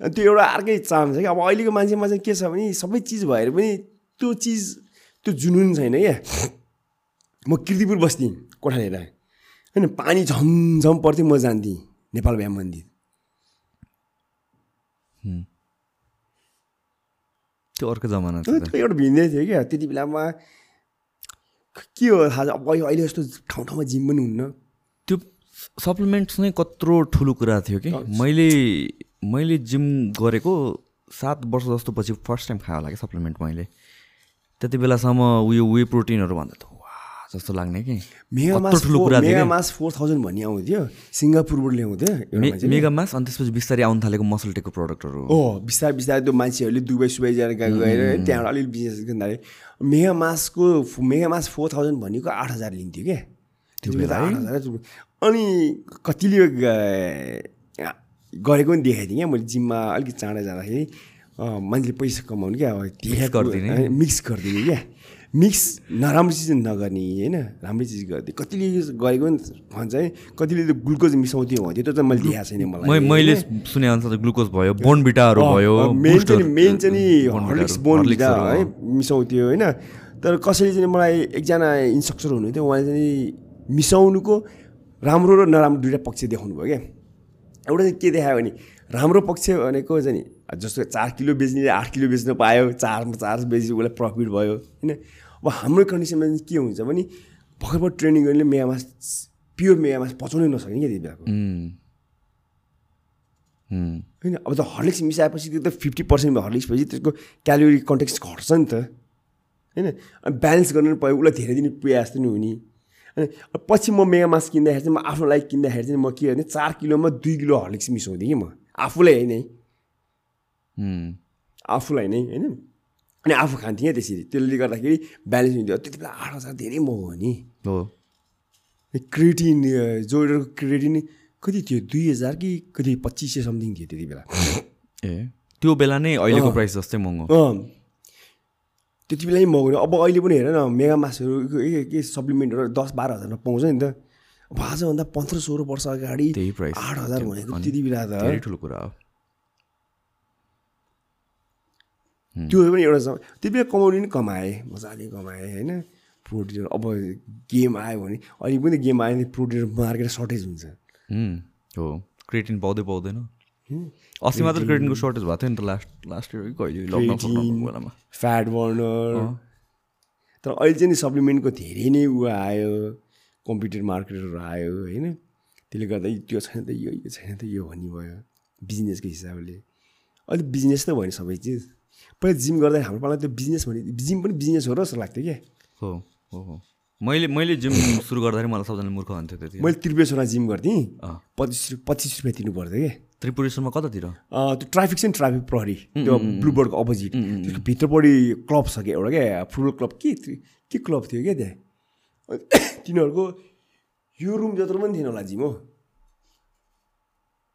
अनि त्यो एउटा अर्कै चाम छ क्या। अब अहिलेको मान्छेमा चाहिँ के छ भने सबै चिज भएर पनि त्यो चिज त्यो जुनुन छैन क्या। म किर्तिपुर बस्थेँ कोठा लिएर होइन पानी झमझम पर्थ्यो म जान्थेँ नेपाल व्यायाम मन्दिर। त्यो अर्को जमाना एउटा भिन्दै थियो क्या। त्यति बेलामा के हो थाहा छ अब अहिले जस्तो ठाउँ ठाउँमा जिम पनि हुन्न। त्यो सप्लिमेन्ट्स नै कत्रो ठुलो कुरा थियो कि। मैले मैले जिम गरेको सात वर्ष जस्तो पछि फर्स्ट टाइम खायो होला कि सप्लिमेन्ट मैले। त्यति बेलासम्म उयो वे प्रोटिनहरू भन्दा त जस्तो लाग्ने कि? मेगा कत्रो मास ठुलो कुरा थियो मेगा कि। मास फोर थाउजन्ड भन्ने आउँथ्यो। सिङ्गापुरबाट ल्याउँथ्यो। एउटा मे- मान्छेले। मेगा मास अनि त्यसपछि बिस्तारै आउनु थालेको मसल टेकको प्रडक्टहरू ओ बिस्तारै बिस्तारै त्यो मान्छेहरूले दुबई सुबई जाएर गएको गएर है, त्यहाँबाट अलिअलि बिजनेस गर्दाखेरि मेगा मासको मेगा मास फोर थाउजन्ड भनेको आठ हजार लिन्थ्यो क्या त्यो बेला आठ हजार अनि कतिले गरेको पनि देखाएको थिएँ क्या मैले जिममा अलिकति चाँडै जाँदाखेरि। मान्छेले पैसा कमाउनु क्या। मिक्स गरिदिने क्या। मिक्स नराम्रो चिज नगर्ने होइन? राम्रै चिज गरिदिए कतिले गरेको पनि भन्छ है? कतिले त ग्लुकोज मिसाउँथ्यो भन्थ्यो त्यो चाहिँ मैले देखाएको छैन मलाई। मैले सुने अनुसार ग्लुकोज भयो बोनबिटाहरू भयो मेन चाहिँ नि मेन चाहिँ नि हर्लिक्स बोन हर्लिक्सहरू, है? मिसाउँथ्यो होइन? तर कसैले चाहिँ मलाई एकजना इन्स्ट्रक्टर हुनुहुन्थ्यो उहाँले चाहिँ मिसाउनुको राम्रो र नराम्रो दुइटा पक्ष देखाउनु भयो क्या। एउटा चाहिँ के देखायो भने राम्रो पक्ष भनेको चाहिँ नि जस्तो चार किलो बेच्नेले आठ किलो बेच्न पायो चारमा चार बेची उसलाई प्रफिट भयो होइन? अब हाम्रो कन्डिसनमा चाहिँ के हुन्छ भने भर्खर भर्खर ट्रेनिङ गर्नेले मेगामास प्योर मेगामास पचाउनै नसक्ने क्या त्यति बेलाको. होइन? अब त हर्लिक्स मिसाएपछि त्यो त फिफ्टी पर्सेन्ट हर्लिक्स पछि त्यसको क्यालोरी कन्टेक्स घट्छ नि त। होइन? अनि ब्यालेन्स गर्न पायो उसलाई धेरै दिन पुगे जस्तो नि हुने। अनि अब पछि म मेगा मास किन्दाखेरि चाहिँ म आफ्नो लागि किन्दाखेरि चाहिँ म के भने चार किलोमा दुई किलो हर्लिक्स मिसाउँथेँ कि म। आफूलाई होइन है. आफूलाई नै होइन अनि आफू खान्थेँ क्या त्यसरी त्यसले गर्दाखेरि ब्यालेन्स हुन्थ्यो त्यति बेला आठ हजार धेरै महँगो हो नि हो क्रेटिन जोइडरको क्रेटिन कति थियो दुई हजार कि कति पच्चिस सय समथिङ थियो त्यति बेला ए त्यो बेला नै अहिलेको प्राइस जस्तै महँगो त्यति बेला नै महँगो अब अहिले पनि हेर न मेगा मासहरू के के सप्लिमेन्टहरू दस बाह्र हजारमा पाउँछ नि त अब आजभन्दा पन्ध्र सोह्र वर्ष अगाडि। आठ हजार भनेको त्यति बेला त। धेरै ठुलो कुरा हो। त्यो पनि एउटा सम- त्यति बेला कमाउने नि कमाएँ मजाले कमाएँ होइन? प्रोटिन अब गेम आयो भने अहिले पनि गेम आयो भने प्रोटिन मार्केट सर्टेज हुन्छ. हो क्रेटिन पाउँदै पाउँदैन। अस्ति मात्र क्रेटिनको सर्टेज भएको थियो नि त लास्ट लास्ट इयर कहिले? बेलामा। फ्याट बर्नर तर अहिले चाहिँ नि सप्लिमेन्टको धेरै नै ऊ आयो। कम्प्युटर मार्केटहरू आयो होइन? त्यसले गर्दा त्यो छैन त यो यो छैन त यो भन्ने भयो बिजनेसको हिसाबले। अहिले बिजनेस त भयो नि सबै चिज। पहिला जिम गर्दा हाम्रो पाला त्यो बिजनेस भने जिम पनि बिजनेस हो र जस्तो लाग्थ्यो क्या। हो हो हो। मैले मैले जिम सुरु गर्दाखेरि मलाई सबजना मूर्ख भन्थ्यो त्यति। मैले त्रिपेश्वरमा जिम गर्थेँ। पच्चिस पच्चिस रुपियाँ तिर्नु पर्थ्यो क्या। त्रिपुरेश्वरमा कतातिर? त्यो ट्राफिक छ नि ट्राफिक प्रहरी त्यो ब्लुबर्डको अपोजिट। भित्रपट्टि क्लब छ क्या एउटा क्या फुटबल क्लब के के क्लब थियो क्या त्यहाँ? तिनीहरूको यो रुम जत्रो पनि थिएन होला जिम हो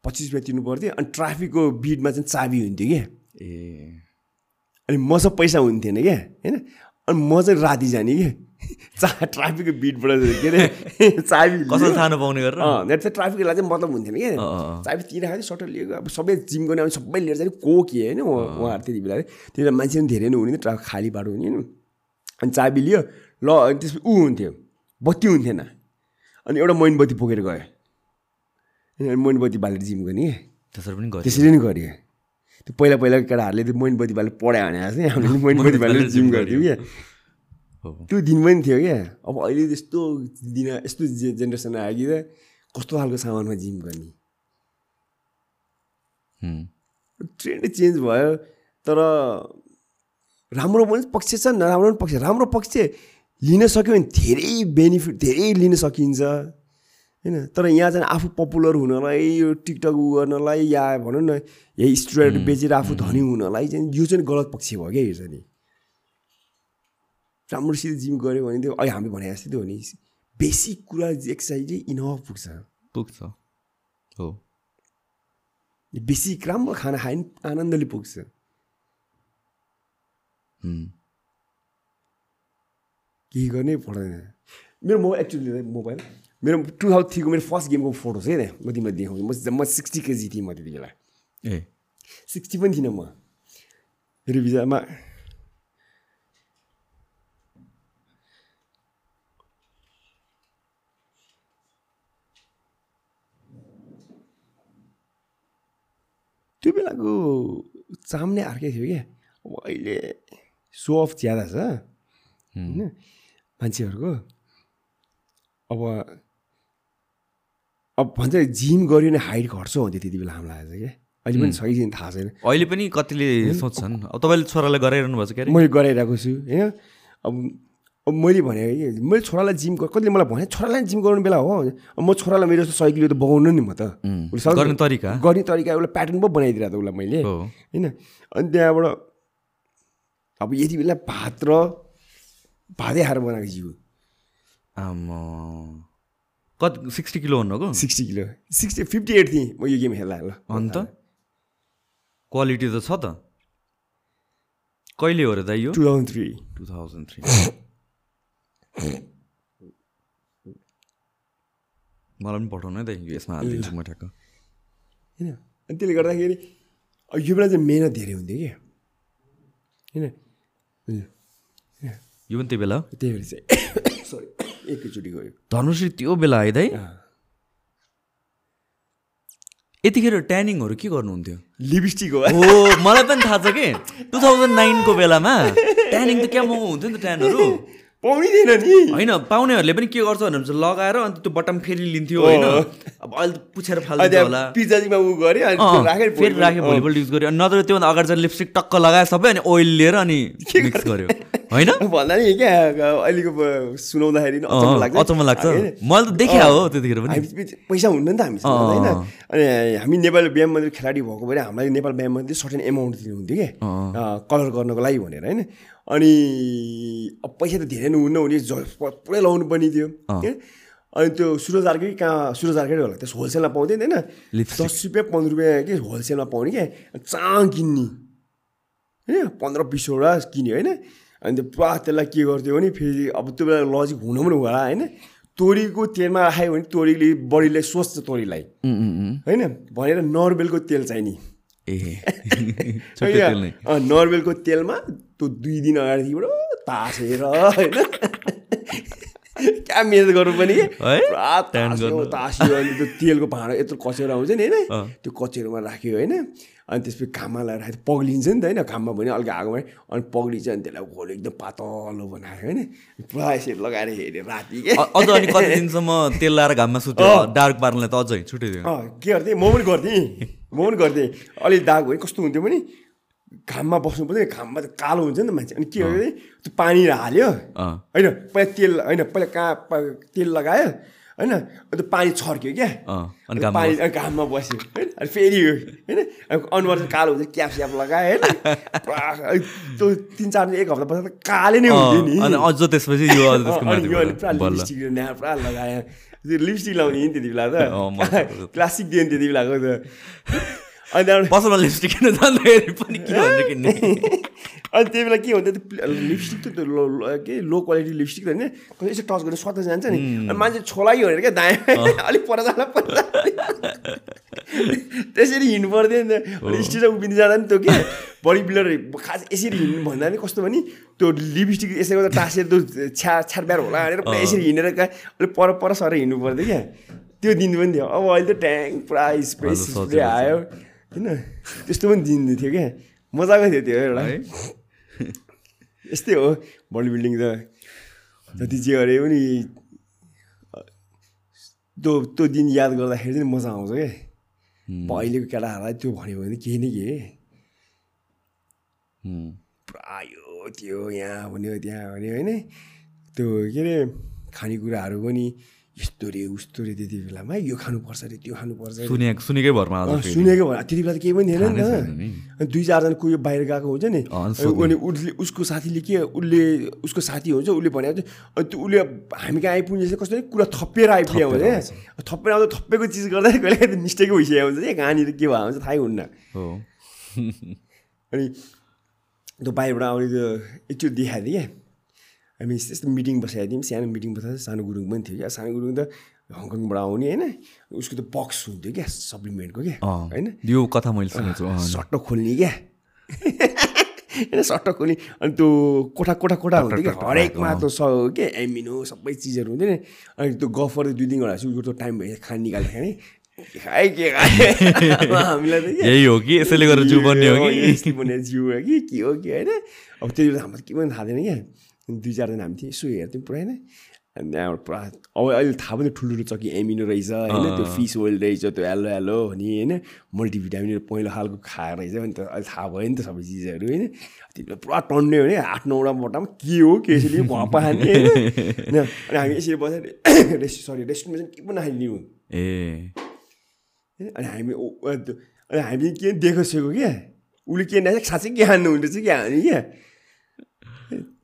पच्चिस रुपियाँ तिर्नु पर्थ्यो अनि ट्राफिकको बिडमा चाहिँ चाबी हुन्थ्यो क्या। ए। अनि मसँग पैसा हुन्थेन क्या होइन? अनि म चाहिँ राति जाने क्या। चा ट्राफिकको बिटबाट के अरे। चाबी। कसैले थाहा नपाउने गरेर? अँ मेरो चाहिँ ट्राफिकलाई चाहिँ मतलब हुन्थेन अँ। चाबी तिरेको थियो सटर लिएको अब सबै जिम गर्ने अब सबै लिएर चाहिँ को के होइन? उहाँ उहाँहरू त्यति बेला। त्यति बेला मान्छे पनि धेरै नै हुने ट्राफिक खाली बाटो हुने होइन? अनि चाबी लियो ल अनि त्यसपछि ऊ हुन्थ्यो। बत्ती हुन्थेन। अनि एउटा मैनबत्ती बोकेर गयो। अनि मैनबत्ती बालेर जिम गर्ने। त्यसरी पनि गरेँ त्यसरी नै गरियो त्यो पहिला पहिलाको केटाहरूले त्यो मैनबत्ती बालेर पढायो भने चाहिँ हामीले मैनबत्ती बालेर जिम गर्थ्यौँ क्या। त्यो दिन पनि थियो क्या। अब अहिले त्यस्तो दिन यस्तो जे जेनेरेसन आयो कि त कस्तो खालको सामानमा जिम गर्ने. ट्रेन्ड चेन्ज भयो तर राम्रो पनि पक्ष छ नराम्रो पनि पक्ष। राम्रो पक्ष लिन सक्यो भने धेरै बेनिफिट धेरै लिन सकिन्छ। होइन? तर यहाँ चाहिँ आफू पपुलर हुनलाई यो टिकटक उ गर्नलाई या भनौँ न यही स्टुडेन्ट बेचेर आफू धनी हुनलाई चाहिँ यो चाहिँ गलत पक्ष भयो क्या यो चाहिँ नि राम्रोसित जिम गऱ्यो भने त्यो अहिले हामीले भने जस्तै त्यो हो नि बेसिक कुरा एक्सर्साइज चाहिँ इनफ पुग्छ। पुग्छ। हो। बेसिक राम्रो खाना खायो भने आनन्दले पुग्छ. केही गर्नै पर्दैन मेरो म एक्चुली मोबाइल। मेरो टु थाउजन्ड थ्रीको मेरो फर्स्ट गेमको फोटो छ क्या म तिमीलाई देखाउँछु म म सिक्सटी केजी थिएँ म त्यति बेला ए। सिक्सटी पनि थिइनँ म। मेरो भिजामा त्यो बेलाको चाम नै अर्कै थियो क्या। अब अहिले सो अफ ज्यादा छ। होइन? मान्छेहरूको अब अब भन्छ जिम गऱ्यो भने हाइट घट्छ भन्थ्यो त्यति बेला हामीलाई आज क्या अहिले पनि छ कि थाहा छैन। अहिले पनि कतिले सोध्छन् अब तपाईँले छोरालाई गराइरहनु भएको छ क्यारे? मैले गराइरहेको छु होइन? अब अब मैले भने मैले छोरालाई जिम कतिले मलाई भने छोरालाई जिम गर्नु बेला हो। म छोरालाई मेरो जस्तो सय किलो त बगाउनु नि म त। गर्ने तरिका। गर्ने तरिका उसलाई प्याटर्न पो बनाइदिरहेको उसलाई मैले। होइन? अनि त्यहाँबाट अब यति बेला भात र भातै खाएर बनाएको जिउ कति सिक्सटी किलो भन्नुको sixty kilo. Sixty fifty eight थिएँ। म यो गेम खेल्दा ल अन्त? क्वालिटी त छ त। कहिले हो र दाइ यो? Two thousand three. Two thousand three. मलाई पनि पठाउनु है दाइ यसमा हालिदिन्छु म ठ्याक्क। होइन। अनि त्यसले गर्दाखेरि यो बेला चाहिँ मेहनत धेरै हुन्थ्यो कि। होइन। यो पनि त्यही बेला? हो त्यही भएर चाहिँ सरी एकैचोटि गयो। धनुश्री त्यो बेला अँ। यतिखेर ट्यानिङहरू के गर्नुहुन्थ्यो? लिपस्टिक हो हो मलाई पनि थाहा छ कि? टु थाउजन्ड नाइनको बेलामा ट्यानिङ त क्या महँगो हुन्थ्यो नि त ट्यानहरू? पाउँदैन नि। होइन पाउनेहरूले पनि के गर्छ भने लगाएर अन्त त्यो बटम फेरि लिन्थ्यो होइन। अब अहिले त पुछेर फाल्दिन्छ होला। पिज्जाजीमा उ गऱ्यो फेरि राख्यो भोलिपल्ट युज गर्यो नत्र त्योभन्दा अगाडि चाहिँ लिपस्टिक टक्क लगायो सबै अनि ओइल लिएर अनि मिक्स गर्यो होइन? भन्दा नि क्या अहिलेको सुनाउँदाखेरि अचम्म लाग्छ? मैले त देखिया हो त्यतिखेर पनि। पैसा हुन्न नि त हामीसँग होइन। अनि हामी नेपाल व्यायाम मन्दिर खेलाडी भएको भएर हामीलाई नेपाल व्यायाम मन्दिर सर्टेन एमाउन्ट दिनुहुन्थ्यो कि कलर गर्नको लागि भनेर होइन? अनि अब पैसा त धेरै नै हुन्न हुने पुरै लाउनु पनि थियो? अनि त्यो सुरज अर्कै कहाँ सुरज अर्कै होला त्यस होलसेलमा पाउँदैन होइन। दस रुपियाँ पन्ध्र रुपियाँ कि? होलसेलमा पाउने क्या चाँ किन्ने। होइन? पन्ध्र बिसवटा किन्यो होइन? अनि त्यो पुरा त्यसलाई के गर्थ्यो भने फेरि अब त्यो बेला लजिक हुनु पनि होला होइन? तोरीको तेलमा राख्यो भने तोरीले बडीलाई सोच्छ तोरीलाई। होइन? भनेर नर्बेलको तेल चाहिने। ए। नर्बेलको तेलमा त्यो दुई दिन अगाडिबाट तासेर होइन? क्या मेहनत गर्नु पनि? पुरा तास्यो। तास्यो अनि त्यो तेलको भाँडा यत्रो कचेरो आउँछ नि होइन। त्यो कचेरोमा राख्यो होइन? अनि त्यसपछि घाममा लगाएर राख्यो। पग्लिन्छ नि त होइन? घाममा भने अलिक आगोमा अनि पग्लिन्छ अनि त्यसलाई घोलो एकदम पातलो बनायो होइन? पुरा यसरी लगाएर हेऱ्यो राति के? अझ अनि कति दिनसम्म तेल लाएर घाममा सुत्यो? डार्क पार्नलाई त अझै अँ के गर्थेँ? म पनि गर्थेँ। म पनि गर्थेँ। अलिक दाग भयो कस्तो हुन्थ्यो भने? घाममा बस्नु पर्दैन घाममा त कालो हुन्छ नि त मान्छे। अनि के गर्थेँ त्यो पानी हाल्यो। होइन पहिला तेल होइन पहिला कहाँ तेल लगायो होइन अनि त्यो पानी छर्क्यो क्या। पानी घाममा बस्यो होइन अनि फेरि होइन अनुहार कालो हुन्छ क्याप स्याप लगायो होइन। त्यो तिन चार दिन एक हप्ता त काले नै हुन्थ्यो नि। अझ त्यसपछि यो पुरा पुरा लगायो। लिपस्टिक लाउने नि त्यति बेला त। क्लासिक दियो नि त्यति बेलाको त। अनि त्यहाँबाट पसलमा लिपस्टिक किन्न जाँदाखेरि पनि किन किन्ने? अनि त्यही बेला के हुन्थ्यो त्यो लिपस्टिक त त्यो लो के लो क्वालिटी लिपस्टिक त होइन। यसो टच गरेर स्वतः जान्छ नि। अनि मान्छे छोलायो भनेर क्या दायाँ अलिक पर जाला पर। त्यसरी हिँड्नु पर्दैन नि त। अनि स्टेजमा उभिँदै जाँदा नि त्यो के बडी बिल्डर खास यसरी हिँड्नु भन्दा नि कस्तो भने त्यो लिपस्टिक यसरी गर्दा टाँसेर त्यो छ्या छ्यारब्यार होला भनेर यसरी हिँडेर कहाँ अलिक पर पर सर हिँड्नु पर्थ्यो क्या। त्यो दिन पनि थियो। अब अहिले त ट्याङ पुरा स्पेस स्प्रे आयो होइन? त्यस्तो पनि दिन थियो क्या मजाको थियो त्यो एउटा। है? यस्तै हो बडी बिल्डिङ त। जति जे गरे पनि त्यो त्यो दिन याद गर्दाखेरि चाहिँ मजा आउँछ क्या अहिलेको केटाहरूलाई त्यो भन्यो भने केही नै के? पुरा यो त्यो यहाँ भन्यो त्यहाँ भन्यो होइन? त्यो के अरे खानेकुराहरू पनि यस्तो रे उस्तो रे त्यति बेलामा यो खानुपर्छ अरे त्यो खानुपर्छ सुनेको सुनेकै भरमा। सुनेको भएर त्यति बेला त केही पनि थिएन नि त। अनि दुई चारजना कोही बाहिर गएको हुन्छ नि। अनि उसले उसको साथीले के उसले उसको साथी हुन्छ उसले चाहिँ अनि त्यो उसले हामी कहाँ आइपुगेपछि कस्तो कुरा थप्पिएर आइपुग्यो हुन्छ थप्पेर आउँदा थप्पेको चिज गर्दा कहिले कहिले मिस्टेकै भइसकेको हुन्छ कि कहाँनिर के भयो हुन्छ थाहै हुन्न। अनि त्यो बाहिरबाट आउने त्यो एकचोटि देखाएको थिएँ क्या। हामी त्यस्तो मिटिङ बसेका थियौँ सानो मिटिङ बसेको सानो गुरुङ पनि थियो क्या? सानो गुरुङ त हङकङबाट आउने होइन उसको त बक्स हुन्थ्यो क्या? सप्लिमेन्टको क्या? होइन यो कथा मैले सुनेको सट्ट खोल्ने क्या? होइन सट्ट खोल्ने। अनि त्यो कोठा कोठा कोठा हुन्थ्यो क्या? हरेकमा त्यो स के एमिनो सबै चिजहरू हुन्थ्यो नि। अनि त्यो गफर दुई दिन गएर उसको त्यो टाइम भयो खान निकाल्दा खाने खाए के हामीलाई त यही हो कि यसैले गर्दा जिउ बन्ने हो कि यस्तै बन्ने जिउ हो कि के हो कि होइन अब त्यति बेला हामीलाई के पनि थाहा थिएन क्या? दुई चारजना हामी थियौँ यसो हेर्थ्यौँ पुरा होइन अनि त्यहाँबाट पुरा अब अहिले थाहा पनि ठुल्ठुलो चक्की एमिनो रहेछ होइन? त्यो फिस ओइल रहेछ त्यो एलो एलो अनि होइन मल्टिभिटामिन पहिलो खालको खाएर रहेछ अनि त अहिले थाहा भयो नि त सबै चिजहरू होइन? बेला पुरा टन्ने हो नि आठ नौवटा मोटामा के हो के यसरी भप खाने होइन? अनि हामी यसरी बसेर रेस्ट सरी रेस्टुरेन्टमा चाहिँ के पनि नखाइदिनु ए? अनि हामी त्यो- अनि हामी के देखो सेको क्या? उसले के नाच्छ साँच्चै के खानु हुँदैछ क्या हामी क्या?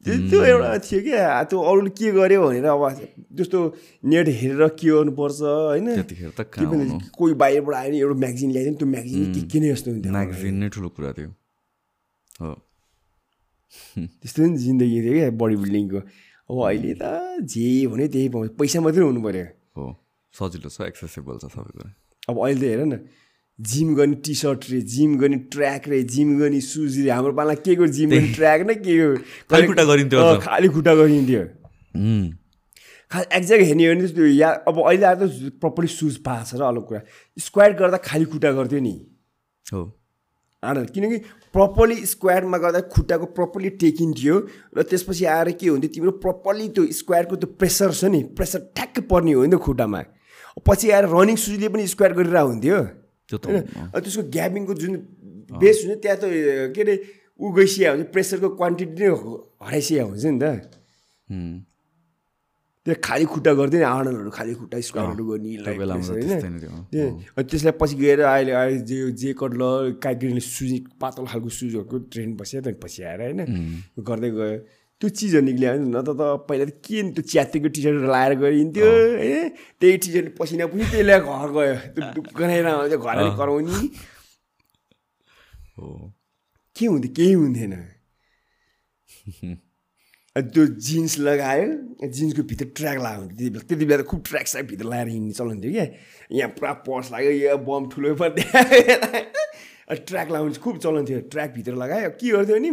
त्यो एउटा थियो क्या। त्यो अरूले के गर्यो भनेर अब जस्तो नेट हेरेर के गर्नुपर्छ होइन? कहाँ बाहिरबाट आयो भने एउटा म्यागजिन ल्याइदियो नि त्यो म्यागजिन के के नै जस्तो हुन्थ्यो। म्यागजिन नै ठुलो कुरा थियो। हो। त्यस्तो नि जिन्दगी थियो क्या बडी बिल्डिङको अब अहिले त जे भन्यो त्यही पाउँछ। पैसा मात्रै हुनु पऱ्यो। हो। सजिलो छ एक्सेसिबल छ सबै कुरा अब अहिले त हेर न जिम गर्ने टी सर्ट रे जिम गर्ने ट्र्याक रे जिम गर्ने सुज रे हाम्रो पाला के को जिम गर्ने ट्र्याक न के को? खाली खुट्टा गरिन्थ्यो। खाली खुट्टा गरिन्थ्यो। खास एक्ज्याक्ट हेर्ने हो भने त्यो या अब अहिले आएर त प्रपरली सुज पाएको छ र अलग कुरा। स्क्वाड गर्दा खाली खुट्टा गर्थ्यो नि। हो। आडल किनकि प्रपरली स्क्वाडमा गर्दा खुट्टाको प्रपरली टेकिन्थ्यो र त्यसपछि आएर के हुन्थ्यो तिम्रो प्रपरली त्यो स्क्वाडको त्यो प्रेसर छ नि प्रेसर ठ्याक्कै पर्ने हो नि त खुट्टामा। पछि आएर रनिङ सुजले पनि स्क्वाड गरेर हुन्थ्यो। त्यो त त्यसको ग्याबिङको जुन बेस हुन्छ त्यहाँ त के अरे ऊ गइसिया हुन्छ प्रेसरको क्वान्टिटी नै हराइसिया हुन्छ नि त। त्यो खाली खुट्टा गर्थ्यो नि आर्नलहरू खाली खुट्टा स्क्वाडहरू गर्ने होइन? त्यसलाई पछि गएर अहिले अहिले जे जे कटलर काइग्रिनले सुज पातलो खालको सुजहरूको ट्रेन्ड बस्यो त पछि आएर होइन गर्दै गयो। त्यो चिजहरू निक्लियो भने न त त पहिला त के नि त्यो च्यातेको टी लाएर गइन्थ्यो होइन त्यही टी सर्ट पसिना पनि त्यही ल्याएर घर गयो। त्यो गराएर आउँथ्यो घर कराउने। हो। के हुन्थ्यो केही हुन्थेन। त्यो जिन्स लगायो जिन्सको भित्र ट्र्याक लगाएको हुन्थ्यो त्यति बेला त्यति बेला त खुब ट्र्याक स्याक भित्र लगाएर हिँड्ने चलन थियो क्या। यहाँ पुरा पर्स लाग्यो यहाँ बम ठुलो पर्थ्यो ट्र्याक लगाउनु खुब चलन थियो। ट्र्याकभित्र लगायो। के गर्थ्यो भने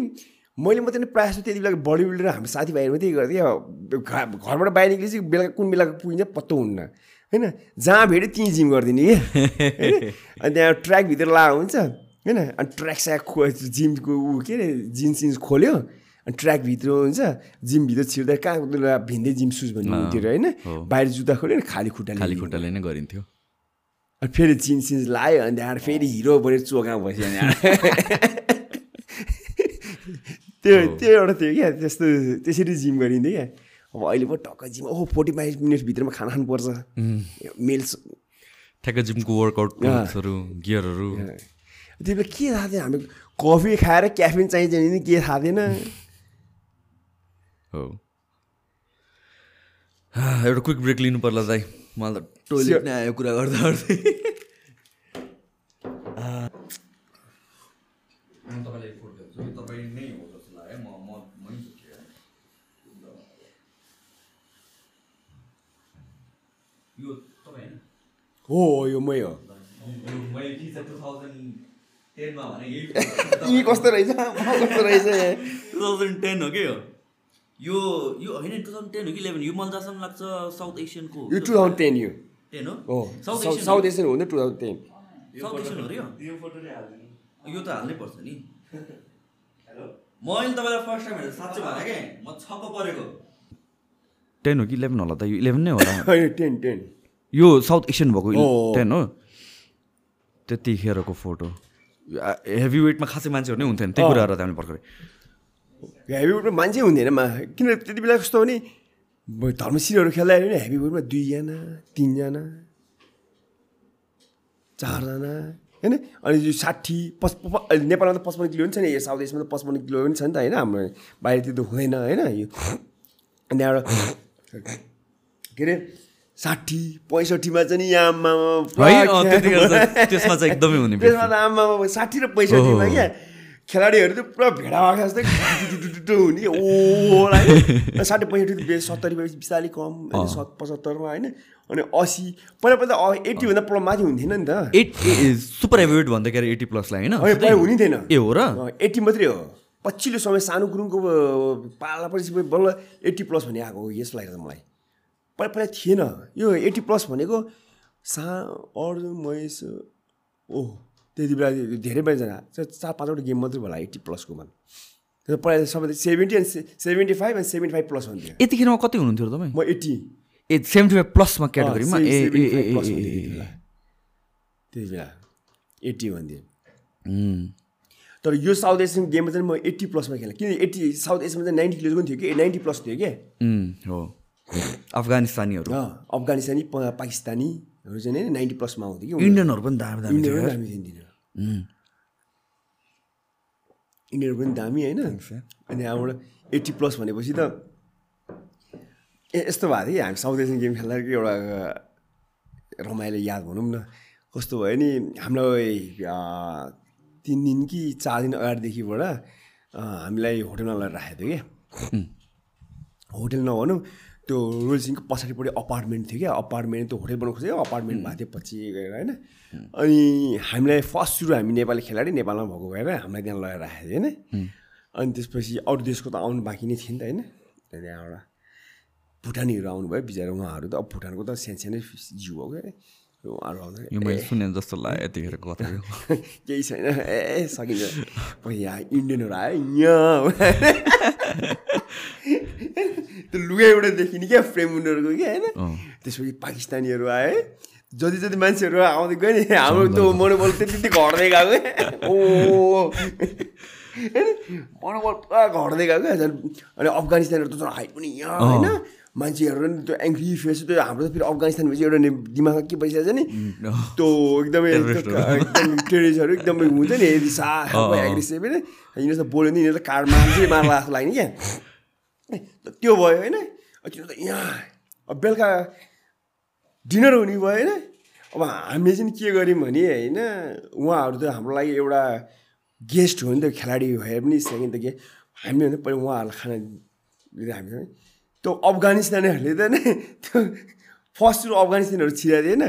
मैले मात्रै नै प्रायः जस्तो त्यति बेला बडी बिल्डर हाम्रो साथीभाइहरू गर्थ्यो घ- घरबाट बाहिर निक्लेपछि बेलुका कुन बेला पुगिन्छ पत्तो हुन्न। होइन? जहाँ भेट्यो त्यहीँ जिम गरिदिने कि? अनि त्यहाँ ट्र्याकभित्र लगाएको हुन्छ। होइन? अनि ट्र्याक स्याक खो जिमको ऊ के अरे जिन्स सिन्स खोल्यो। अनि ट्र्याकभित्र हुन्छ। जिमभित्र छिर्दा कहाँ भिन्दै जिम सुज भन्ने हुन्थ्यो होइन। बाहिर जुत्ता खोल्यो नि खाली खुट्टा खाली खुट्टाले नै गरिन्थ्यो। अनि फेरि जिन्स सिन्स लायो। अनि त्यहाँबाट फेरि हिरो बढेर चोका बस्यो त्यो त्यो एउटा थियो क्या त्यस्तो त्यसरी जिम गरिन्थ्यो क्या। अब अहिले पो टक्क जिम ओहो फोर्टी फाइभ मिनट्सभित्रमा खाना खानुपर्छ। मेल्स ठ्याक्क जिमको वर्कआउट क्लोथ्सहरू गियरहरू। त्यो बेला के थाहा थियो हामी कफी खाएर क्याफिन चाहिन्छ भने के थाहा थिएन। हो। हा, एउटा क्विक ब्रेक लिनु पर्ला दाइ। मलाई त टोइलेट नै आयो कुरा गर्दा गर्दै तपाईँलाई फोटो देखाउँछु तपाईँ नै हो जस्तो लाग्यो म म मै यो तपाईँ हो यो मै हो यी कस्तो रहेछ म कस्तो रहेछ टु थाउजन्ड टेन हो कि यो? यो यो होइन टु थाउजन्ड टेन हो कि इलेभेन यो मलाई जहाँसम्म लाग्छ साउथ एसियनको यो टु थाउजन्ड टेन यो। टेन हो? हो साउथ साउथ एसियन हो? नि two thousand ten South Asian हो रे यो यो त हाल्नै पर्छ नि। मैले तपाईँलाई फर्स्ट टाइम हेरेर साँच्चै भएन क्या? म छक्क परेको। टेन हो कि इलेभेन होला त? यो इलेभेन नै होला। होइन टेन टेन यो साउथ एसियन भएको। टेन हो त्यतिखेरको फोटो। हेभी वेटमा खासै मान्छेहरू नै हुन्थेन त्यही कुराहरू त हामीले भर्खरै। हेभी वेटमा मान्छे हुँदैन मा। किन त्यति बेला कस्तो भने धर्मशिरहरू खेल्दाखेरि पनि हेभी वेटमा दुईजना तिनजना चारजना होइन? अनि यो साठी पच नेपालमा त पचपन्न किलो पनि नि यो साउथ एसियामा त पचपन्न किलो पनि छ नि त होइन? हाम्रो बाहिर त्यो त हुँदैन होइन? यो अनि त्यहाँबाट के अरे साठी पैँसठीमा चाहिँ यहाँ त्यसमा चाहिँ एकदमै हुने। त्यसमा त आम्मामा साठी र पैँसठीमा क्या खेलाडीहरू चाहिँ पुरा भेडा भएको जस्तै हुने। कि ओ साठी पैँसठी सत्तरी भएपछि बिस्तारै कम सत पचहत्तरमा होइन। अनि असी। पहिला पहिला एट्टीभन्दा प्लस माथि हुन्थेन नि त। एट सुपर हेभी वेट भन्दाखेरि एटी प्लसलाई होइन? पहिला हुने थिएन ए हो र? एट्टी मात्रै हो। पछिल्लो समय सानो गुरुङको पाला पछि बल्ल एट्टी प्लस भन्ने आएको हो यस्तो छ मलाई। पहिला पहिला थिएन। यो एट्टी प्लस भनेको सा अर्जुन महेश ओह त्यति बेला धेरै बेलाजना चार पाँचवटा गेम मात्रै होला एट्टी प्लसकोमा त्यो पहिला सबै seventy and seventy five and seventy five plus हुन्थ्यो यतिखेरमा कति हुनुहुन्थ्यो तपाईँ? म एट्टी। ए सेभेन्टी फाइभ प्लसमा क्याटेगोरीमा? ए त्यति बेला। एट्टी भन्थ्यो। उम्, तर यो साउथ एसियन गेममा चाहिँ म एट्टी प्लसमा खेलेँ किन एट्टी साउथ एसियनमा चाहिँ नाइन्टी किलोको पनि थियो कि? नाइन्टी प्लस थियो कि? उम्, हो। अफगानिस्तानीहरू। अफगानिस्तानी पाकिस्तानीहरू चाहिँ नि नाइन्टी प्लसमा आउँथ्यो कि। इन्डियनहरू पनि दामी दामी इन्डियनहरू दामी थियो इन्डियनहरू। पनि दामी होइन। अनि यहाँबाट एट्टी प्लस भनेपछि त ए यस्तो भएको थियो कि हामी साउथ एसियन गेम खेल्दाखेरि एउटा रमाइलो याद भनौँ न। कस्तो भयो नि हामीलाई तिन दिन कि चार दिन अगाडिदेखिबाट हामीलाई होटलमा लगेर राखेको थियो कि। होटेल नभनौँ त्यो रोयल सिङको पछाडिपट्टि अपार्टमेन्ट थियो क्या। अपार्टमेन्ट त्यो होटेल बनाउनु खोजेको अपार्टमेन्ट भएको थियो पछि गएर होइन। अनि हामीलाई फर्स्ट सुरु हामी नेपाली खेलाडी नेपालमा भएको भएर हामीलाई त्यहाँ लगेर राखेको थियो होइन। अनि त्यसपछि अरू देशको त आउनु बाँकी नै थियो नि त होइन। त्यहाँबाट भुटानीहरू आउनुभयो बिचरा। उहाँहरू त अब भुटानको त सानो सानै जिउ हो क्या उहाँहरू आउँदा सुने जस्तो लाग्यो यतिखेर कथा केही छैन। ए सकिन्छ। यहाँ इन्डियनहरू आयो। यहाँ। त्यो लुगाबाट देखिने क्या फ्रेम उनीहरूको क्या होइन। त्यसपछि पाकिस्तानीहरू आए। जति जति मान्छेहरू आउँदै गयो नि हाम्रो त्यो मनोबल त्यति त्यति घट्दै गएको क्या। ओ मनोबल पुरा घट्दै गएको क्या झन्। अनि अफगानिस्तानहरू त झन् हाइट पनि यहाँ होइन? मान्छेहरू नि त्यो एङ्ग्री फेस त्यो हाम्रो त फेरि अफगानिस्तान भएपछि एउटा दिमागमा के भइसकेको छ नि? त्यो एकदमै त्यो एकदम टेरिसहरू एकदमै हुन्छ नि रिसा एग्रेसिभ होइन? यिनीहरू त बोल्यो नि यिनीहरू त कार्ड मान्छे मार्ला जस्तो लाग्ने क्या। त्यो भयो होइन? तिनीहरू त यहाँ अब बेलुका डिनर हुने भयो होइन? अब हामीले चाहिँ के गर्यौँ भने होइन उहाँहरू त हाम्रो लागि एउटा गेस्ट हो नि त खेलाडी भए पनि सेकेन्ड त के हामी भने पहिला उहाँहरूलाई खाना हामी त्यो अफगानिस्तानीहरूले त नि त्यो फर्स्ट सुरु अफगानिस्तानहरू छिराएको थिएन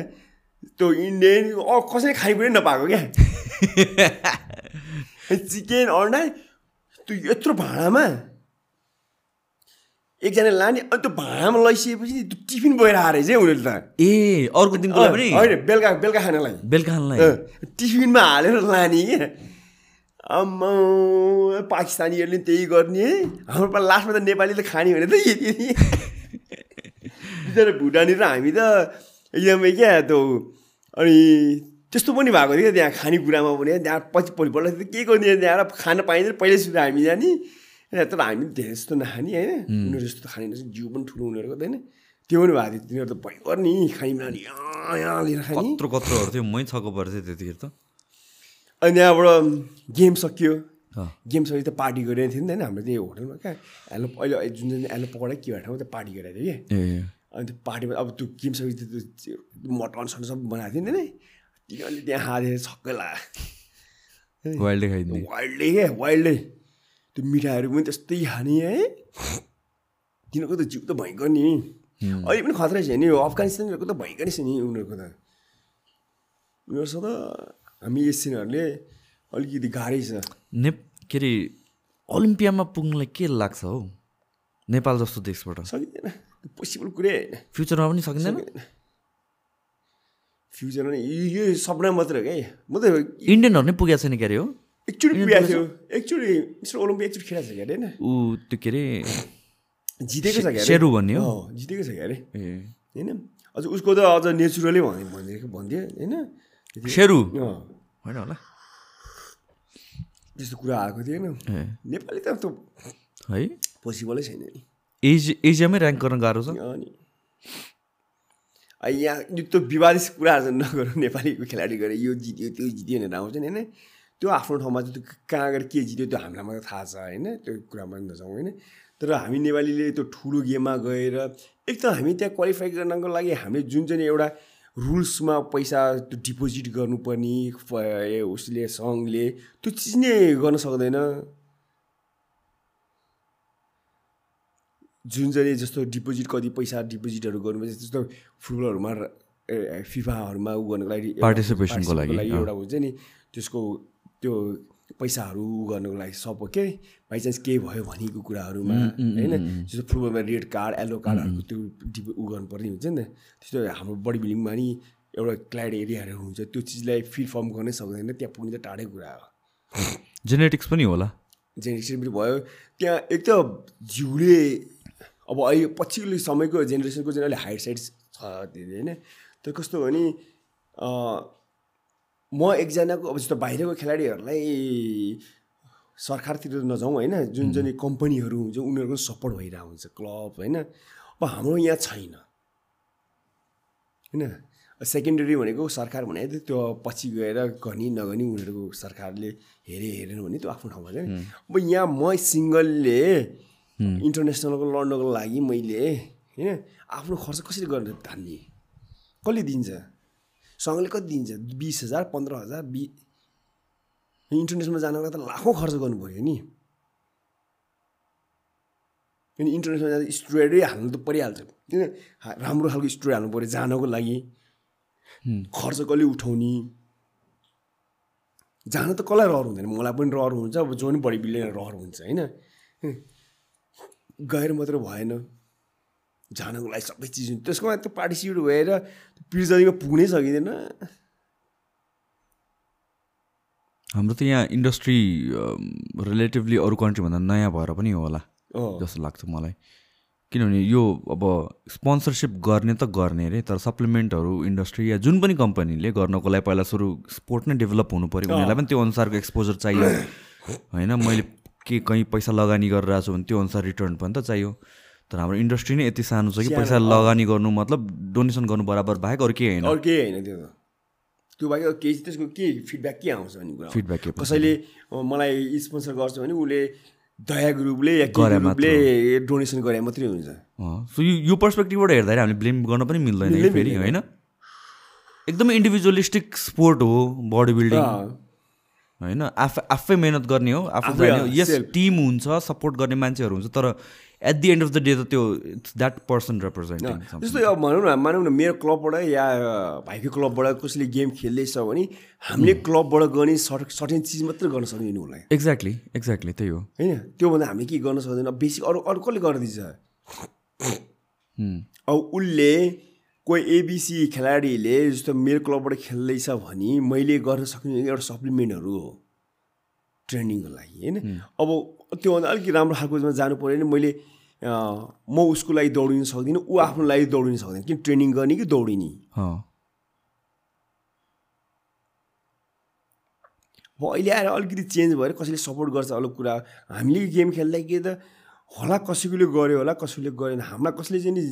त्यो इन्डियन अ कसैले खानेकुरै नपाएको क्या? चिकन अन्डा त्यो यत्रो भाँडामा एकजना लाने अनि त्यो भाँडामा लैसिएपछि त्यो टिफिन बोएर आएर चाहिँ उनीहरूले त। ए अर्को दिनको लागि पनि? होइन बेलुका बेलुका खानालाई। बेलुका खानलाई? टिफिनमा हालेर लाने क्या। आम्मा पाकिस्तानीहरूले त्यही गर्ने। है हाम्रो लास्टमा त नेपाली त खाने भने त यति। बिचरा भुटानी र हामी त एकदमै क्या त्यो। अनि त्यस्तो पनि भएको थियो क्या त्यहाँ खानेकुरामा पनि। त्यहाँ पछि भोलिपल्ट के गर्ने त्यहाँ खान पाइँदैन। पहिल्यै सुरु हामी जाने। तर हामी धेरै जस्तो नखाने होइन? उनीहरू जस्तो त खाने रहेछ, जिउ पनि ठुलो त होइन? त्यो पनि भएको थियो। तिनीहरू त भयङ्कर नि खाइमा यहाँ यहाँ लिएर खाने। कत्रो कत्रोहरू थियो। मै छक्क पर्थेँ त्यतिखेर त। अनि त्यहाँबाट गेम सकियो। गेम सकेपछि त पार्टी गरिरहेको थियो नि त होइन? हाम्रो त्यही होटलमा क्या। एलो अहिले जुन जुन एलो पकौडा के ठाउँमा त्यो पार्टी गरिरहेको थियो कि? अनि त्यो पार्टीमा अब त्यो गेम सकेपछि त्यो त्यो मटन सन सब बनाएको थियो नि त तिनीहरूले त्यहाँ हालेर छक्कै लाग्यो वाइल्डै खाइदिने। वाइल्डै क्या वाइल्डै त्यो मिठाईहरू पनि त्यस्तै खाने है तिनीहरूको त जिउ त भयङ्कर नि अहिले पनि खतरा छ नि अफगानिस्तानहरूको त भयङ्करै छ नि उनीहरूको त उनीहरूसँग त हामी एसियनहरूले अलिकति गाह्रै छ ने के अरे ओलम्पियामा पुग्नलाई के लाग्छ हौ नेपाल जस्तो देशबाट सकिँदैन पोसिबल कुरै होइन फ्युचरमा पनि सकिँदैन फ्युचरमा यो यो सपना मात्र हो क्या म त इन्डियनहरू नै पुगेको छैन के अरे हो एकचोटि पुगेको थियो एकचोटि मिस्टर ओलम्पिया एकचोटि खेलाएको छ क्या अरे होइन ऊ त्यो के अरे जितेको छ क्या। सेरु भन्ने हो? अँ, जितेको छ क्या अरे होइन अझ उसको त अझ नेचुरलै भन्ने भनिदिएको भन्थ्यो होइन सेरु होइन होला त्यस्तो कुरा आएको थिएन नेपाली त त्यो है पोसिबलै छैन नि एज एजियामै ऱ्याङ्क गर्न गाह्रो छ अनि आ, यहाँ त्यो विवादित कुराहरू नगरौँ नेपालीको खेलाडी गरे यो जित्यो त्यो जित्यो भनेर आउँछ नि होइन त्यो आफ्नो ठाउँमा चाहिँ त्यो कहाँ गएर के जित्यो त्यो हामीलाई मात्रै थाहा छ होइन? त्यो कुरामा नजाउँ होइन? तर हामी नेपालीले त्यो ठुलो गेममा गएर एक त हामी त्यहाँ क्वालिफाई गर्नको लागि हामीले जुन चाहिँ एउटा रुल्समा पैसा त्यो डिपोजिट गर्नुपर्ने उसले सङ्घले त्यो चिज नै गर्न सक्दैन। जुन चाहिँ जस्तो डिपोजिट कति पैसा डिपोजिटहरू गर्नुपर्छ त्यस्तो फुटबलहरूमा फिफाहरूमा उ गर्नको लागि Participation-को लागि। एउटा हुन्छ नि त्यसको त्यो पैसाहरू उ गर्नको लागि सब के? बाइचान्स केही भयो भनेको कुराहरूमा होइन? जस्तो फुटबलमा रेड कार्ड येल्लो कार्डहरूको त्यो डिपो उ गर्नुपर्ने हुन्छ नि त। त्यस्तो हाम्रो बडी बिल्डिङमा नि एउटा क्ल्याड एरियाहरू हुन्छ त्यो चिजलाई फिल फर्म गर्नै सक्दैन त्यहाँ पुग्ने त टाढै कुरा हो। जेनेटिक्स पनि होला। जेनेरेसन पनि भयो। त्यहाँ एक त जिउले अब अहिले पछिल्लो समयको जेनेरेसनको चाहिँ अहिले हाइट साइड छ होइन? तर कस्तो भने म एकजनाको अब जस्तो बाहिरको खेलाडीहरूलाई सरकारतिर नजाउँ होइन। जुन चाहिँ कम्पनीहरू हुन्छ उनीहरूको सपोर्ट भइरहेको हुन्छ क्लब होइन। अब हाम्रो यहाँ छैन। होइन? सेकेन्डरी भनेको सरकार भने त्यो पछि गएर गर्ने नगर्ने उनीहरूको सरकारले हेरे हेरेन भने त्यो आफ्नो ठाउँमा छ नि अब यहाँ म सिङ्गलले इन्टरनेसनलको लड्नको लागि मैले होइन आफ्नो खर्च कसरी गर्न थाल्ने कसले दिन्छ? सँगले कति दिन्छ? बिस हजार पन्ध्र हजार बि इन्टरनेसनलमा जानको लागि त लाखौँ खर्च गर्नु पऱ्यो नि। किन इन्टरनेसनल जाँदा स्टुडेन्टै हाल्नु त परिहाल्छ। किन? राम्रो खालको स्टुडेन्ट हाल्नु पऱ्यो जानको लागि। खर्च कसले उठाउने? जान त कसलाई रहर हुँदैन? मलाई पनि रहर हुन्छ अब जो पनि बडी बिल्डर रहर हुन्छ होइन? गएर मात्र भएन। जानको लागि सबै चिज हुन्छ। त्यसको त्यो पार्टिसिपेट भएर प्रिजनिङमा पुग्नै सकिँदैन। हाम्रो त यहाँ इन्डस्ट्री रिलेटिभली अरू कन्ट्रीभन्दा नयाँ भएर पनि होला अँ। जस्तो लाग्छ मलाई। किनभने यो अब स्पोन्सरसिप गर्ने त गर्ने अरे तर सप्लिमेन्टहरू इन्डस्ट्री या जुन पनि कम्पनीले गर्नको लागि पहिला सुरु स्पोर्ट नै डेभलप हुनु पऱ्यो उनीहरूलाई पनि त्यो अनुसारको एक्सपोजर चाहियो। होइन मैले के कहीँ पैसा लगानी गरिरहेको छु भने त्यो अनुसार रिटर्न पनि त चाहियो। तर हाम्रो इन्डस्ट्री नै यति सानो छ कि पैसा लगानी गर्नु मतलब डोनेसन गर्नु बराबर बाहेक अरू केही होइन। अरू केही होइन त्यो त। त्यो बाहेक केही त्यसको के फिडब्याक के आउँछ भन्ने कुरा। फिडब्याक के कसैले मलाई स्पोन्सर गर्छ भने उसले दया ग्रुपले या ग्रुपले डोनेसन गरे मात्रै हुन्छ। सो यो पर्सपेक्टिभबाट हेर्दाखेरि हामीले ब्लेम गर्न पनि मिल्दैन फेरि होइन? एकदमै इन्डिभिजुअलिस्टिक स्पोर्ट हो बडी बिल्डिङ होइन? आफै आफै मेहनत गर्ने हो आफै यस टिम हुन्छ सपोर्ट गर्ने मान्छेहरू हुन्छ तर at the end of the day त त्यो इट्स द्याट पर्सन रिप्रेजेन्टिङ जस्तो अब भनौँ न मानौँ न मेरो क्लबबाट या भाइको क्लबबाट कसैले गेम खेल्दैछ भने हामीले क्लबबाट गर्ने सर्ट सर्टेन चिज मात्रै गर्न सक्दैन उसलाई। एक्ज्याक्टली एक्ज्याक्टली त्यही हो। होइन? त्योभन्दा हामीले के गर्न सक्दैन? बेसिक अरू अरू कसले गरिदिन्छ हुँ, अब उसले कोही एबिसी खेलाडीले जस्तो मेरो क्लबबाट खेल्दैछ भने मैले गर्न सक्ने एउटा सप्लिमेन्टहरू हो। ट्रेनिङको लागि होइन? अब त्योभन्दा अलिकति राम्रो खालकोमा जानु पऱ्यो भने मैले म उसको लागि दौडिन सक्दिनँ ऊ आफ्नो लागि दौडिन सक्दैन। किन ट्रेनिङ गर्ने कि दौडिने? अब अहिले आएर अलिकति चेन्ज भएर कसैले सपोर्ट गर्छ अलग कुरा हामीले गेम खेल्दा के त होला कसैकोले गर्यो होला कसैले गरेन। हामीलाई कसले चाहिँ नि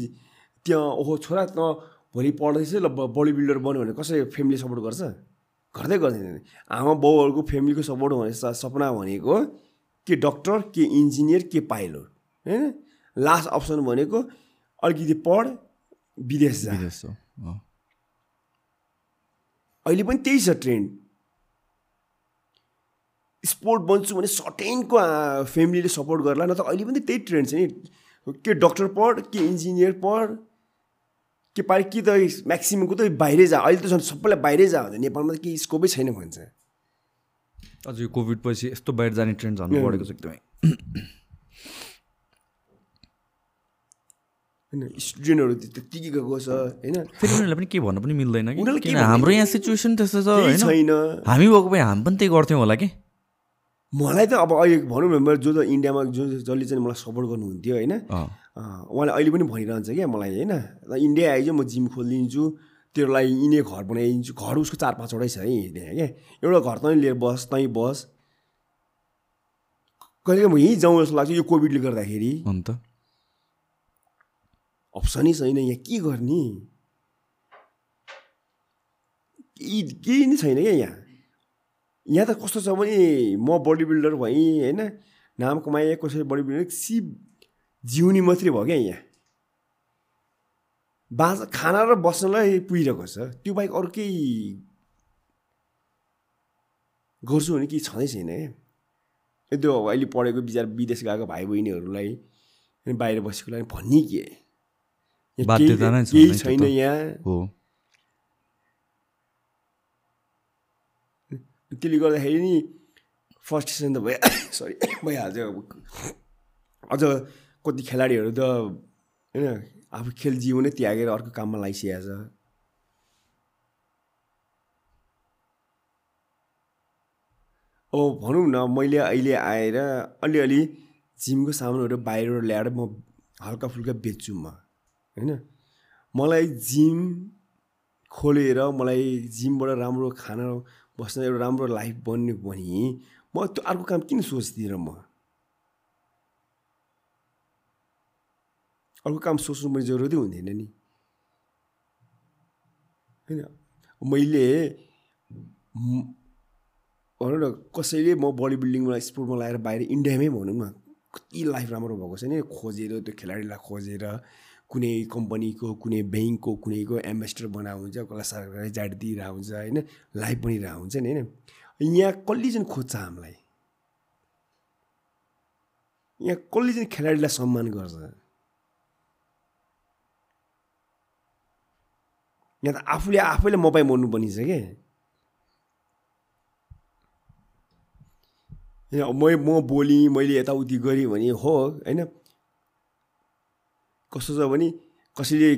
त्यहाँ ओहो छोरा त भोलि पढ्दैछ ल बडी बिल्डर बन्यो भने कसैले फ्यामिली सपोर्ट गर्छ? गर्दै गर्दैन। आमा बाउहरूको फ्यामिलीको सपोर्ट भने सपना भनेको के डक्टर के इन्जिनियर के पाइलट होइन? लास्ट अप्सन भनेको अलिकति पढ विदेश जा। विदेश हो। अँ, अहिले पनि त्यही छ ट्रेन्ड स्पोर्ट बन्छु भने सर्टेनको फ्यामिलीले सपोर्ट गर्ला न त अहिले पनि त्यही ट्रेन्ड छ नि। के डक्टर पढ के इन्जिनियर पढ के पारि कि त म्याक्सिममको त बाहिरै जा। अहिले त झन् सबैलाई बाहिरै जा भन्छ नेपालमा त केही स्कोपै छैन भन्छ। अझ यो कोभिड पछि यस्तो बाहिर जाने ट्रेन्ड झन् बढेको छ एकदमै। होइन स्टुडेन्टहरू त्यत्तिकै गएको छ होइन? फेरि उनीहरूलाई पनि के भन्नु पनि मिल्दैन कि? हाम्रो यहाँ सिचुएसन त्यस्तो छ छैन। हामी भएको भए हामी पनि त्यही गर्थ्यौँ होला कि? मलाई त अब अहिले भनौँ न मेरो जो जो इन्डियामा जो जसले चाहिँ मलाई सपोर्ट गर्नुहुन्थ्यो होइन? उहाँले अहिले पनि भनिरहन्छ क्या मलाई होइन? इन्डिया आइज म जिम खोलिदिन्छु। तेरो लागि यिनै घर बनाइदिन्छु। घर उसको चार पाँचवटै छ है त्यहाँ क्या? एउटा घर तँ लिएर बस तैँ बस। कहिले म यहीँ जाउँ जस्तो लाग्छ यो कोभिडले गर्दाखेरि। अन्त? अप्सनै छैन यहाँ के गर्ने? केही केही नै छैन क्या यहाँ। यहाँ त कस्तो छ भने म बडी बिल्डर भएँ होइन? नाम कमाएँ कसरी बडी बिल्डर सिप जिउनी मात्रै भयो क्या यहाँ। बाँच खाना र बस्नलाई पुगिरहेको छ। त्यो बाहेक अरू केही गर्छु भने केही छँदै छैन क्या त्यो अहिले पढेको विचार विदेश गएको भाइ बहिनीहरूलाई बाहिर बसेको लागि भन्ने के? केही छैन। यहाँ। हो। त्यसले गर्दाखेरि नि फ्रस्ट्रेसन त भयो सरी भइहाल्छ अब। अझ कति खेलाडीहरू त होइन आफू खेल जीवनै त्यागेर अर्को काममा लागिसकेको छ। अब भनौँ न मैले अहिले आएर अलिअलि जिमको सामानहरू बाहिर ल्याएर म हल्का फुल्का बेच्छु म होइन? मलाई जिम खोलेर मलाई जिमबाट राम्रो खाना बस्न एउटा राम्रो लाइफ बन्ने भने म त्यो अर्को काम किन सोच्दिनँ म? अर्को काम सोच्नु पनि जरुरतै हुँदैन नि। होइन? मैले भनौँ न कसैले म बडी बिल्डिङमा स्पोर्टमा लगाएर बाहिर इन्डियामै भनौँ न कति लाइफ राम्रो भएको छ नि। खोजेर त्यो खेलाडीलाई खोजेर कुनै कम्पनीको कुनै ब्याङ्कको कुनैको एम्बेसडर बनाएको हुन्छ कसलाई सरकारले जाट दिइरहेको हुन्छ होइन? लाइफ बनिरहेको हुन्छ नि होइन? यहाँ कसले चाहिँ खोज्छ हामीलाई? यहाँ कसले चाहिँ खेलाडीलाई सम्मान गर्छ? यहाँ त आफूले आफैले मर्नु पर्ने छ कि? होइन, म म बोलेँ मैले यताउति गरेँ भने हो होइन? कस्तो छ भने कसैले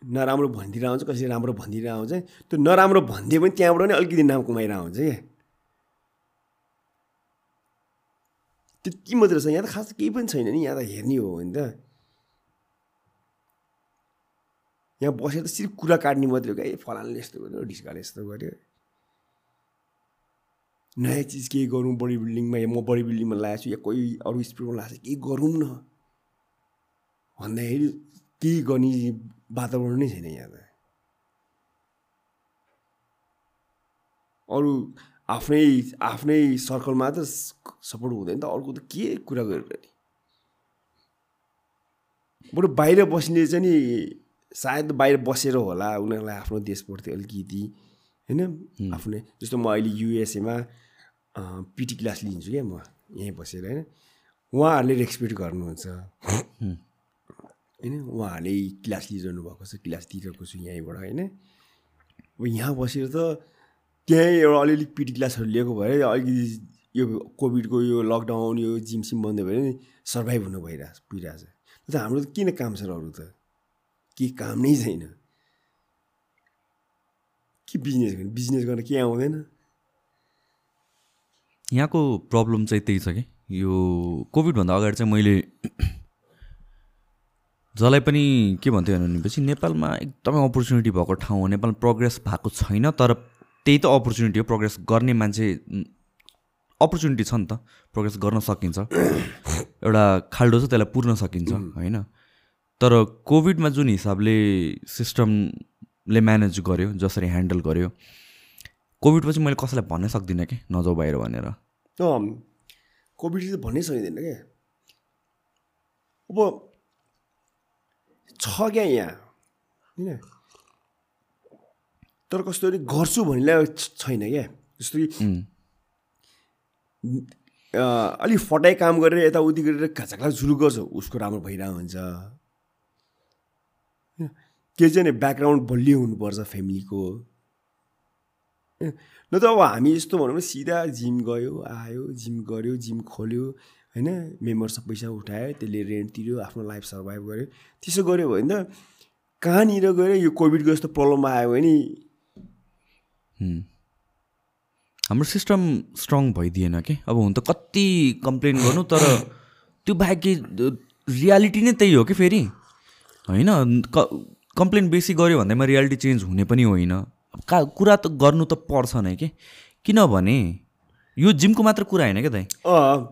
नराम्रो भनिदिएर आउँछ कसैले राम्रो भनिदिएर आउँछ। त्यो नराम्रो भनिदियो भने त्यहाँबाट पनि अलिकति नाम कमाइरहेको हुन्छ क्या त्यति मात्रै छ। यहाँ त खास केही पनि छैन नि। यहाँ त हेर्ने हो भने त। यहाँ बसेर त सिर्फ कुरा काट्ने मात्रै हो क्या। फलानले यस्तो गर्यो ढिस्काले यस्तो गर्यो। नयाँ चिज केही गरौँ बडी बिल्डिङमा म बडी बिल्डिङमा लागेको छु या कोही अरू स्पिडमा लागेको छ केही गरौँ न। भन्दाखेरि केही गर्ने वातावरण नै छैन यहाँ त। अरू आफ्नै आफ्नै सर्कलमा त सपोर्ट हुँदैन त अर्को त के कुरा गरेर नि बरु बाहिर बस्ने चाहिँ नि सायद बाहिर बसेर होला उनीहरूलाई आफ्नो देशप्रति अलिकति होइन? आफ्नै जस्तो म अहिले युएसएमा पिटी क्लास लिन्छु क्या म यहीँ बसेर होइन? उहाँहरूले रेस्पेक्ट गर्नुहुन्छ। होइन? उहाँहरूले क्लास लिइरहनु भएको छ क्लास दिइरहेको छु यहीँबाट होइन? अब यहाँ बसेर त त्यहीँ एउटा अलिअलि पिटी क्लासहरू लिएको भएर अलिकति यो कोभिडको यो लकडाउन यो जिम सिम बन्द भयो भने सर्भाइभ हुनु भइरहेछ पुगिरहेछ। त हाम्रो त किन काम छ र अरू त? केही काम नै छैन। के बिजनेस गर्ने? बिजनेस गर्न के आउँदैन। यहाँको प्रब्लम चाहिँ त्यही छ कि? यो कोभिडभन्दा अगाडि चाहिँ मैले जसलाई पनि के भन्थ्यो भनेपछि नेपालमा एकदमै अपर्च्युनिटी भएको ठाउँ हो। नेपालमा प्रोग्रेस भएको छैन तर त्यही त अपर्च्युनिटी हो। प्रोग्रेस गर्ने मान्छे अपर्च्युनिटी छ नि त। प्रोग्रेस गर्न सकिन्छ। एउटा खाल्डो छ त्यसलाई पुर्न सकिन्छ होइन? तर कोभिडमा जुन हिसाबले सिस्टमले म्यानेज गर्यो जसरी ह्यान्डल गर्यो कोभिडपछि मैले कसैलाई भन्नै सक्दिनँ कि? नजाऊ बाहिर भनेर। कोभिड चाहिँ भन्नै सकिँदैन क्या अब छ क्या यहाँ? होइन? तर कस्तो भने गर्छु भन्नेलाई छैन क्या? जस्तो कि अलिक फटाइ काम गरेर यताउति गरेर घाचाक्ला झुलु गर्छ। उसको राम्रो भइरहेको हुन्छ? केही चाहिँ ब्याकग्राउन्ड बलियो हुनुपर्छ फ्यामिलीको? न त अब हामी यस्तो भनौँ सिधा जिम गयो आयो जिम गऱ्यो जिम खोल्यो होइन? मेम्बरसिप पैसा उठायो त्यसले रेन्ट तिर्यो आफ्नो लाइफ सर्भाइभ गर्यो। त्यसो गऱ्यो भने त कहाँनिर गएर यो कोभिडको जस्तो प्रब्लम आयो भने। हाम्रो सिस्टम स्ट्रङ भइदिएन कि? अब हुन त कति कम्प्लेन गर्नु तर त्यो बाहेक रियालिटी नै त्यही हो कि फेरि? होइन? क कम्प्लेन बेसी गऱ्यो भन्दैमा रियालिटी चेन्ज हुने पनि होइन। का कुरा त गर्नु त पर्छ नै कि? किनभने यो जिमको मात्र कुरा होइन क्या दाइ?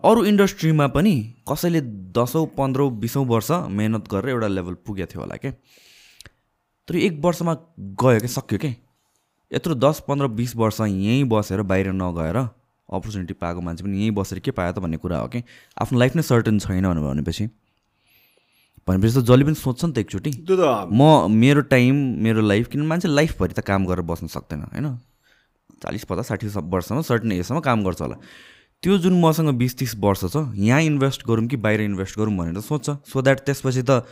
अरू इन्डस्ट्रीमा पनि कसैले दसौँ पन्ध्रौँ बिसौँ वर्ष मेहनत गरेर एउटा लेभल पुगेको थियो होला क्या तर एक वर्षमा गयो क्या सक्यो क्या यत्रो दस पन्ध्र बिस वर्ष यहीँ बसेर बाहिर नगएर अपर्च्युनिटी पाएको मान्छे पनि यहीँ बसेर के पायो त भन्ने कुरा हो कि? आफ्नो लाइफ नै सर्टन छैन भनेर भनेपछि। भनेपछि त जसले पनि सोध्छ नि त एकचोटि। म मेरो टाइम मेरो लाइफ किन मान्छे लाइफभरि त काम गरेर बस्न सक्दैन होइन? चालिस पचास साठी सब वर्षसम्म सर्टन एजसम्म काम गर्छ होला। त्यो जुन मसँग बिस तिस वर्ष छ यहाँ इन्भेस्ट गरौँ कि बाहिर इन्भेस्ट गरौँ भनेर सोध्छ। सो द्याट त्यसपछि त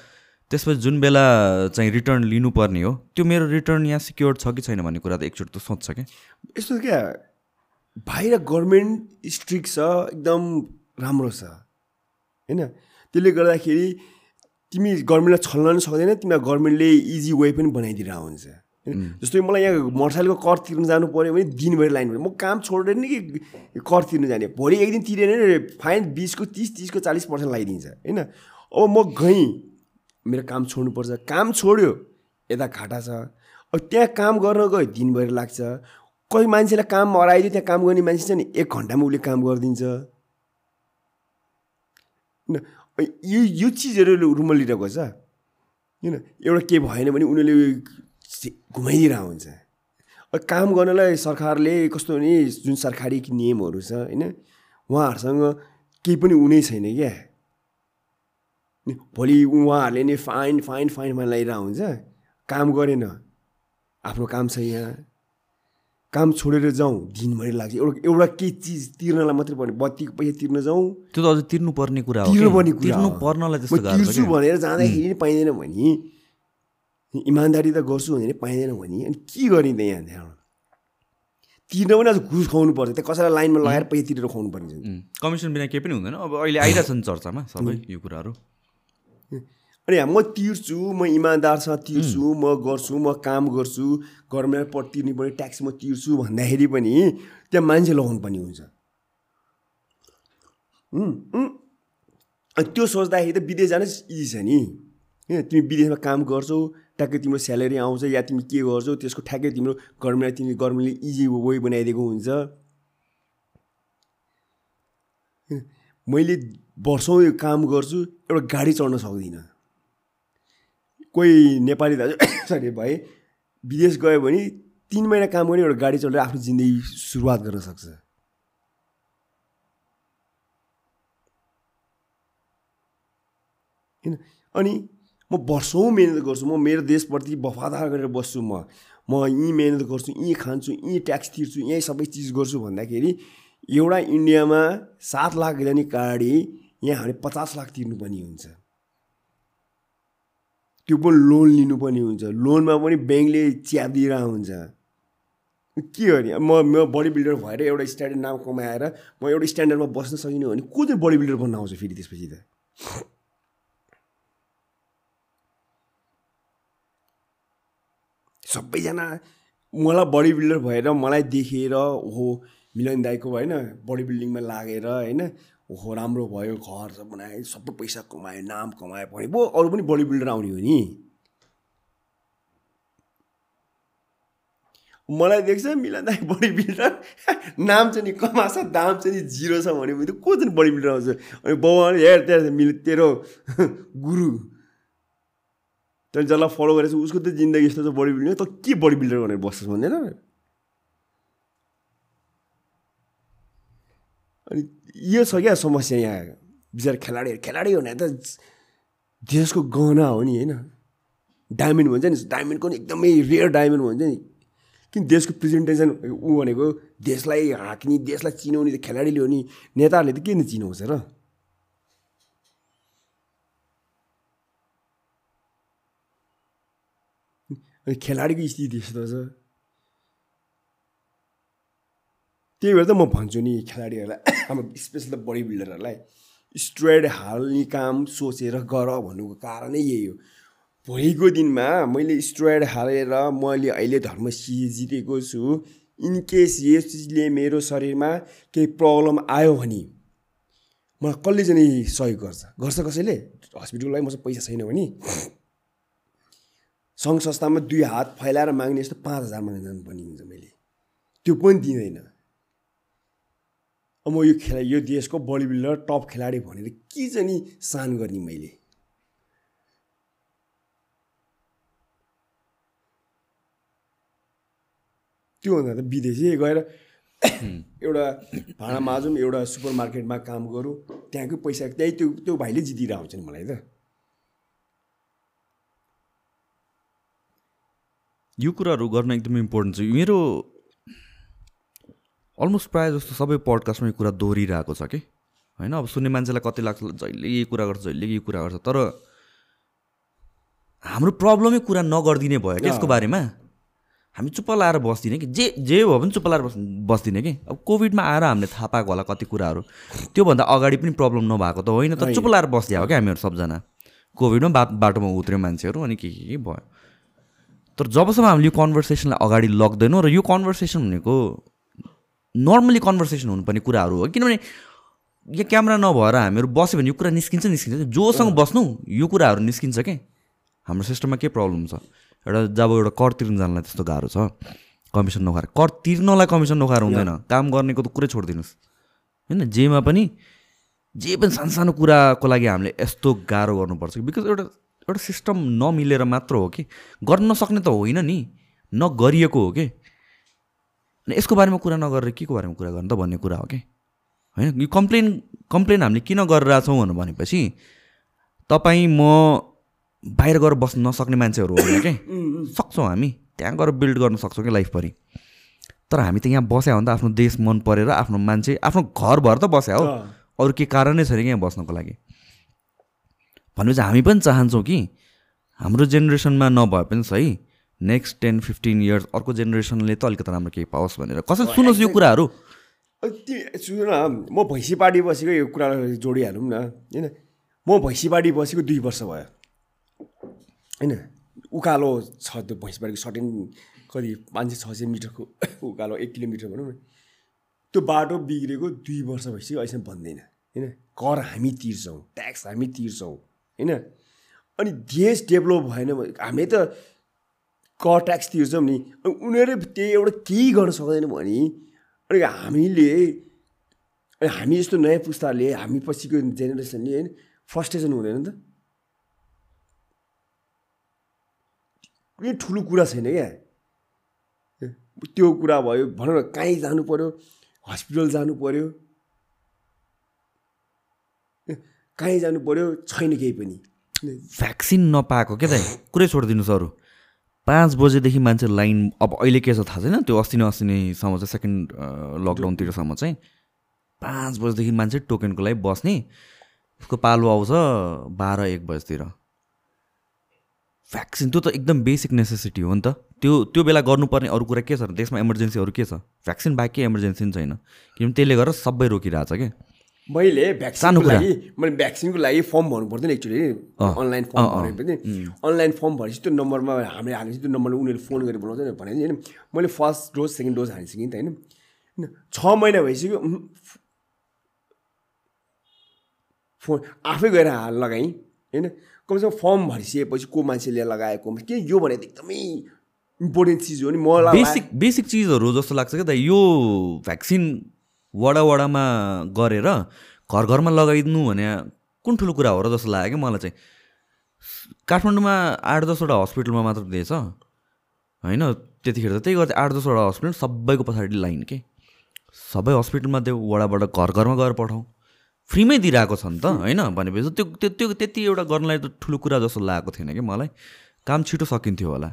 त्यसपछि जुन बेला चाहिँ रिटर्न लिनुपर्ने हो त्यो मेरो रिटर्न यहाँ सिक्योर छ कि छैन भन्ने कुरा त एकचोटि त सोध्छ क्या। यस्तो क्या बाहिर गभर्मेन्ट स्ट्रिक्ट छ एकदम राम्रो छ होइन? त्यसले गर्दाखेरि तिमी गभर्मेन्टलाई छल्न पनि सक्दैन तिमीलाई गभर्मेन्टले इजी वे पनि बनाइदिएर हुन्छ? जस्तो मलाई यहाँ मोटरसाइकलको कर तिर्न जानु पऱ्यो भने दिनभरि लाइन पऱ्यो म काम छोडेर नि कि कर तिर्न जाने। भोलि एक दिन तिरेन फाइन बिसको तिस तिसको चालिस पर्सेन्ट लगाइदिन्छ होइन? अब म गएँ मेरो काम छोड्नुपर्छ। काम छोड्यो यता घाटा छ। अब त्यहाँ काम गर्न गयो दिनभरि लाग्छ। कोही मान्छेलाई काम हराइदियो त्यहाँ काम गर्ने मान्छे छ नि एक घन्टामा उसले काम गरिदिन्छ। यो यो चिजहरू रुममा लिइरहेको छ होइन एउटा के भएन भने उनीहरूले घुमाइदिरहेको हुन्छ। काम गर्नलाई सरकारले कस्तो भने जुन सरकारी नियमहरू छ होइन? उहाँहरूसँग केही पनि हुनै छैन क्या। भोलि उहाँहरूले नि फाइन फाइन फाइन फाइन लगाइरहेको हुन्छ। काम गरेन। आफ्नो काम छ यहाँ। काम छोडेर जाउँ दिनभरि लाग्छ। एउटा एउटा केही चिज तिर्नलाई मात्रै पर्ने बत्तीको पैसा तिर्न जाउँ। त्यो त अझै तिर्नु पर्ने कुरा हो। तिर्नु के? पर्ने कुरा तिर्नु। पर्नलाई त्यस्तो तिर्छु। भनेर जाँदाखेरि पाइँदैन भने इमान्दारी त गर्छु भने पाइँदैन भने अनि के गर्ने त यहाँ त्यहाँबाट? तिर्न पनि अझ घुस खुवाउनु पर्छ। त्यहाँ कसैलाई लाइनमा लगाएर पैसा तिरेर खुवाउनु पर्ने कमिसन बिना केही पनि हुँदैन। अब अहिले आइरहेछ नि चर्चामा सबै यो कुराहरू। अनि म तिर्छु म इमान्दारसँग तिर्छु म गर्छु म काम गर्छु गभर्मेन्ट पर तिर्नु पर्ने ट्याक्स म तिर्छु भन्दाखेरि पनि त्यहाँ मान्छे लगाउनु पर्ने हुन्छ। अनि त्यो सोच्दाखेरि त विदेश जानै इजी छ नि। होइन तिमी विदेशमा काम गर्छौ ट्याक्कै तिम्रो स्यालेरी आउँछ या तिमी के गर्छौ त्यसको ठ्याक्कै तिम्रो गभर्मेन्ट तिमी गभर्मेन्टले इजी वे बनाइदिएको हुन्छ। मैले वर्षौँ यो काम गर्छु एउटा गाडी चढ्न सक्दिनँ। कोही नेपाली दाजु सरी भए विदेश गयो भने तिन महिना काम गर्ने एउटा गाडी चढेर आफ्नो जिन्दगी सुरुवात गर्न सक्छ। होइन अनि म वर्षौँ मिहिनेत गर्छु म मेरो देशप्रति वफादार गरेर बस्छु म। म यहीँ मिहिनेत गर्छु यहीँ खान्छु यहीँ ट्याक्स तिर्छु यहीँ सबै चिज गर्छु भन्दाखेरि एउटा इन्डियामा सात लाख लिने गाडी यहाँ हामीले पचास लाख तिर्नुपर्ने हुन्छ। त्यो पनि लोन लिनुपर्ने हुन्छ। लोनमा पनि ब्याङ्कले च्याप दिइरहेको हुन्छ के गर्ने? अब म म बडी बिल्डर भएर एउटा स्ट्यान्डर्ड नाम कमाएर म एउटा स्ट्यान्डर्डमा बस्न सकिनँ भने को चाहिँ बडी बिल्डर बन्न आउँछ फेरि त्यसपछि त? सबैजना मलाई बडी बिल्डर भएर मलाई देखेर ओहो मिलन दाईको होइन बडी बिल्डिङमा लागेर होइन? ओहो राम्रो भयो घर बनायो सबै पैसा कमायो नाम कमायो भने पो अरू पनि बडी बिल्डर आउने हो नि। मलाई देख्छ मिलन दाई बडी बिल्डर नाम चाहिँ नि कमाछ दाम चाहिँ नि जिरो छ भने पनि को चाहिँ बडी बिल्डर आउँछ? अनि बाउ हेर त्यहाँ मिल तेरो गुरु। तैँले जसलाई फलो गरेछ उसको त जिन्दगी यस्तो छ बडी बिल्डर। त के बडी बिल्डर भनेर बस्छस् भन्दैन अनि यो छ क्या समस्या यहाँ? बिचरा खेलाडीहरू खेलाडी भने त। देशको गहना हो नि होइन? डायमन्ड भन्छ नि डायमन्डको नि एकदमै रेयर डायमन्ड भन्छ नि। किन देशको प्रेजेन्टेसन ऊ भनेको देशलाई हाँक्ने देशलाई चिनाउने त खेलाडीले हो नि। नेताहरूले त किन चिनाउँछ र? खेलाडीको स्थिति यस्तो छ। त्यही भएर त म भन्छु नि खेलाडीहरूलाई हाम्रो स्पेसली त बडी बिल्डरहरूलाई स्ट्रेड हाल्ने काम सोचेर गर भन्नुको कारणै यही हो। भोलिको दिनमा मैले स्ट्रेड हालेर मैले अहिले धर्म जितेको छु। इनकेस यस चिजले मेरो शरीरमा केही प्रब्लम आयो भने मलाई कसले चाहिँ सहयोग गर्छ? गर्छ कसैले? हस्पिटललाई मसँग पैसा छैन भने। सङ्घ संस्थामा दुई हात फैलाएर माग्ने जस्तो पाँच हजार माग्न जानुपर्ने हुन्छ मैले। त्यो पनि दिँदैन। अब म यो खेला यो देशको बडी बिल्डर टप खेलाडी भनेर के चाहिँ नि सान गर्ने मैले? त्योभन्दा त विदेशी गएर एउटा भाँडा माझौँ एउटा सुपर मार्केटमा काम गरौँ त्यहाँकै पैसा त्यही त्यो त्यो भाइले जितिरहेको हुन्छ नि मलाई त। यो कुराहरू गर्न एकदमै इम्पोर्टेन्ट छ। मेरो अलमोस्ट प्रायः जस्तो सबै पडकास्टमा यो कुरा दोहोरिरहेको छ कि? होइन अब सुन्ने मान्छेलाई कति लाग्छ जहिले यही कुरा गर्छ जहिले यही कुरा गर्छ तर हाम्रो प्रब्लमै कुरा नगरिदिने भयो कि यसको बारेमा। हामी चुप्प लाएर बस्दिने कि? जे जे भयो भने चुप्प लाएर बस् बस्दिने कि? अब कोभिडमा आएर हामीले थाहा पाएको होला कति कुराहरू। त्योभन्दा अगाडि पनि प्रब्लम नभएको त होइन त चुप्प लाएर बसिदियो हो क्या हामीहरू सबजना। कोभिडमा बा बाटोमा उत्र्यो मान्छेहरू अनि के के के भयो। तर जबसम्म हामीले यो कन्भर्सेसनलाई अगाडि लग्दैनौँ र यो कन्भर्सेसन भनेको नर्मली कन्भर्सेसन हुनुपर्ने कुराहरू हो। किनभने यहाँ क्यामेरा नभएर हामीहरू बस्यो भने यो कुरा निस्किन्छ निस्किन्छ। जोसँग बस्नु यो कुराहरू निस्किन्छ के? हाम्रो सिस्टममा के प्रब्लम छ? एउटा जब एउटा कर तिर्न जानलाई त्यस्तो गाह्रो छ कमिसन नखाएर। कर तिर्नलाई कमिसन नखाएर हुँदैन। काम गर्नेको त कुरै छोडिदिनुहोस्। होइन? जेमा पनि जे पनि सानो सानो कुराको लागि हामीले यस्तो गाह्रो गर्नुपर्छ। बिकज एउटा एउटा सिस्टम नमिलेर मात्र हो कि? गर्न नसक्ने त होइन नि। नगरिएको हो कि? अनि यसको बारेमा कुरा नगरेर के को बारेमा कुरा गर्नु त भन्ने कुरा हो कि? होइन यो कम्प्लेन कम्प्लेन हामीले किन गरिरहेछौँ भनेर भनेपछि तपाईँ म बाहिर गएर बस्न नसक्ने मान्छेहरू होइन कि सक्छौँ हामी। त्यहाँ गएर बिल्ड गर्न सक्छौँ कि लाइफभरि। तर हामी त यहाँ बस्या हो नि त आफ्नो देश मन परेर आफ्नो मान्छे आफ्नो घरभर त बस्या हो। अरू के कारणै छैन कि यहाँ बस्नको लागि। भनेपछि हामी पनि चाहन्छौँ कि हाम्रो जेनेरेसनमा नभए पनि सही नेक्स्ट टेन फिफ्टिन इयर्स अर्को जेनेरेसनले त अलिकति राम्रो केही पाओस् भनेर। कसैले सुनोस् यो कुराहरू? सुन म भैँसी बाडी बसेको यो कुरालाई जोडिहालौँ न होइन? म भैँसी बाडी बसेको दुई वर्ष भयो। होइन? उकालो छ त्यो भैँसी बारीको सर्टेन कति पाँच सय छ सय मिटरको उकालो एक किलोमिटर भनौँ न। त्यो बाटो बिग्रेको दुई वर्ष भइसक्यो अहिलेसम्म बन्दैन होइन? कर हामी तिर्छौँ ट्याक्स हामी तिर्छौँ होइन? अनि देश डेभलप भएन हामी त कर ट्याक्स तिर्छौँ नि अनि उनीहरूले त्यही एउटा केही गर्न सक्दैन भने अनि हामीले हामी जस्तो नयाँ पुस्ताले हामी पछिको जेनेरेसनले होइन फ्रस्ट्रेसन हुँदैन नि त। कुनै ठुलो कुरा छैन क्या। त्यो कुरा भयो भनौँ न काहीँ जानु पऱ्यो हस्पिटल जानु पऱ्यो काहीँ जानु पऱ्यो छैन केही पनि। भ्याक्सिन नपाएको क्या दाइ? कुरै छोडिदिनुहोस् अरू। पाँच बजेदेखि मान्छे लाइन अब अहिले के छ थाहा छैन त्यो अस्ति न अस्ति नैसम्म चाहिँ सेकेन्ड लकडाउनतिरसम्म चाहिँ पाँच बजेदेखि मान्छे टोकनको लागि बस्ने। उसको पालो आउँछ बाह्र एक बजीतिर। भ्याक्सिन त्यो त एकदम बेसिक नेसेसिटी हो नि त। त्यो त्यो बेला गर्नुपर्ने अरू कुरा के छ देशमा इमर्जेन्सीहरू के छ? भ्याक्सिन बाहेक केही इमर्जेन्सी छैन। किनभने त्यसले गर्दा सबै रोकिरहेछ क्या मैले सानो भ्याक्सिनको। लागि मैले भ्याक्सिनको लागि फर्म भर्नु पर्दैन एक्चुली अनलाइन फर्म भरे पनि अनलाइन फर्म भरेपछि त्यो नम्बरमा हामीले हालेपछि त्यो नम्बरमा उनीहरूले फोन गरेर बोलाउँछ नि भने होइन। मैले फर्स्ट डोज सेकेन्ड डोज हालिसकेँ नि त होइन। छ महिना भइसक्यो फोन आफै गएर हाल लगाएँ होइन। कमसेकम फर्म भरिसकेपछि को मान्छेले लगाएको किन यो भने त एकदमै इम्पोर्टेन्ट चिज हो नि। मलाई बेसिक बेसिक चिजहरू जस्तो लाग्छ क्या त। यो भ्याक्सिन वडामा गरेर घर घरमा लगाइदिनु भने कुन ठुलो कुरा हो र जस्तो लाग्यो क्या मलाई चाहिँ? काठमाडौँमा आठ दसवटा हस्पिटलमा मात्र दिएछ होइन त्यतिखेर त त्यही गर्थ्यो आठ दसवटा हस्पिटल सबैको पछाडि लाइन के? सबै हस्पिटलमा त्यो वडाबाट घर घरमा गएर पठाउँ। फ्रीमै दिइरहेको छ नि त होइन? भनेपछि त्यो त्यो त्यो त्यति एउटा गर्नलाई त ठुलो कुरा जस्तो लागेको थिएन कि मलाई? काम छिटो सकिन्थ्यो होला।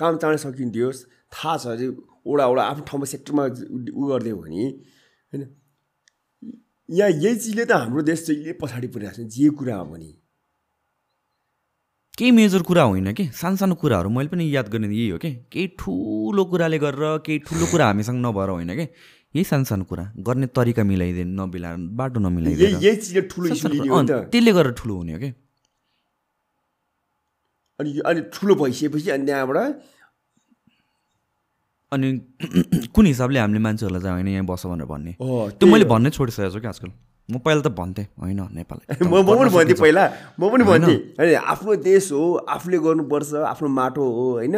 काम चाँडै सकिन्थ्यो। थाहा छ वडा वडा आफ्नो ठाउँमा सेक्टरमा उ गरिदियो भने होइन? यहाँ यही चिजले त हाम्रो देश यही पछाडि परिरहेको छ जे कुरा हो भने। केही मेजर कुरा होइन कि? सानो सानो कुराहरू मैले पनि याद गर्ने यही हो कि? केही ठुलो कुराले गरेर केही ठुलो कुरा हामीसँग नभएर होइन कि? यही सानो सानो कुरा। गर्ने तरिका मिलाइदिए नमिलाएर बाटो यही नमिलाइदिएर यही चिजले ठुलो इस्यु लिने हो नि अँ, त। त्यसले गरेर ठुलो हुने हो कि? अनि अनि ठुलो भइसकेपछि अनि त्यहाँबाट अनि कुन हिसाबले हामीले मान्छेहरूलाई चाहिँ होइन यहाँ बस भनेर भन्ने? त्यो मैले भन्नै छोडिसकेको छु कि आजकल। म पहिला त भन्थेँ होइन नेपाल। म म पनि भन्थेँ पहिला। म पनि भन्थेँ होइन आफ्नो देश हो आफूले गर्नुपर्छ आफ्नो माटो हो होइन?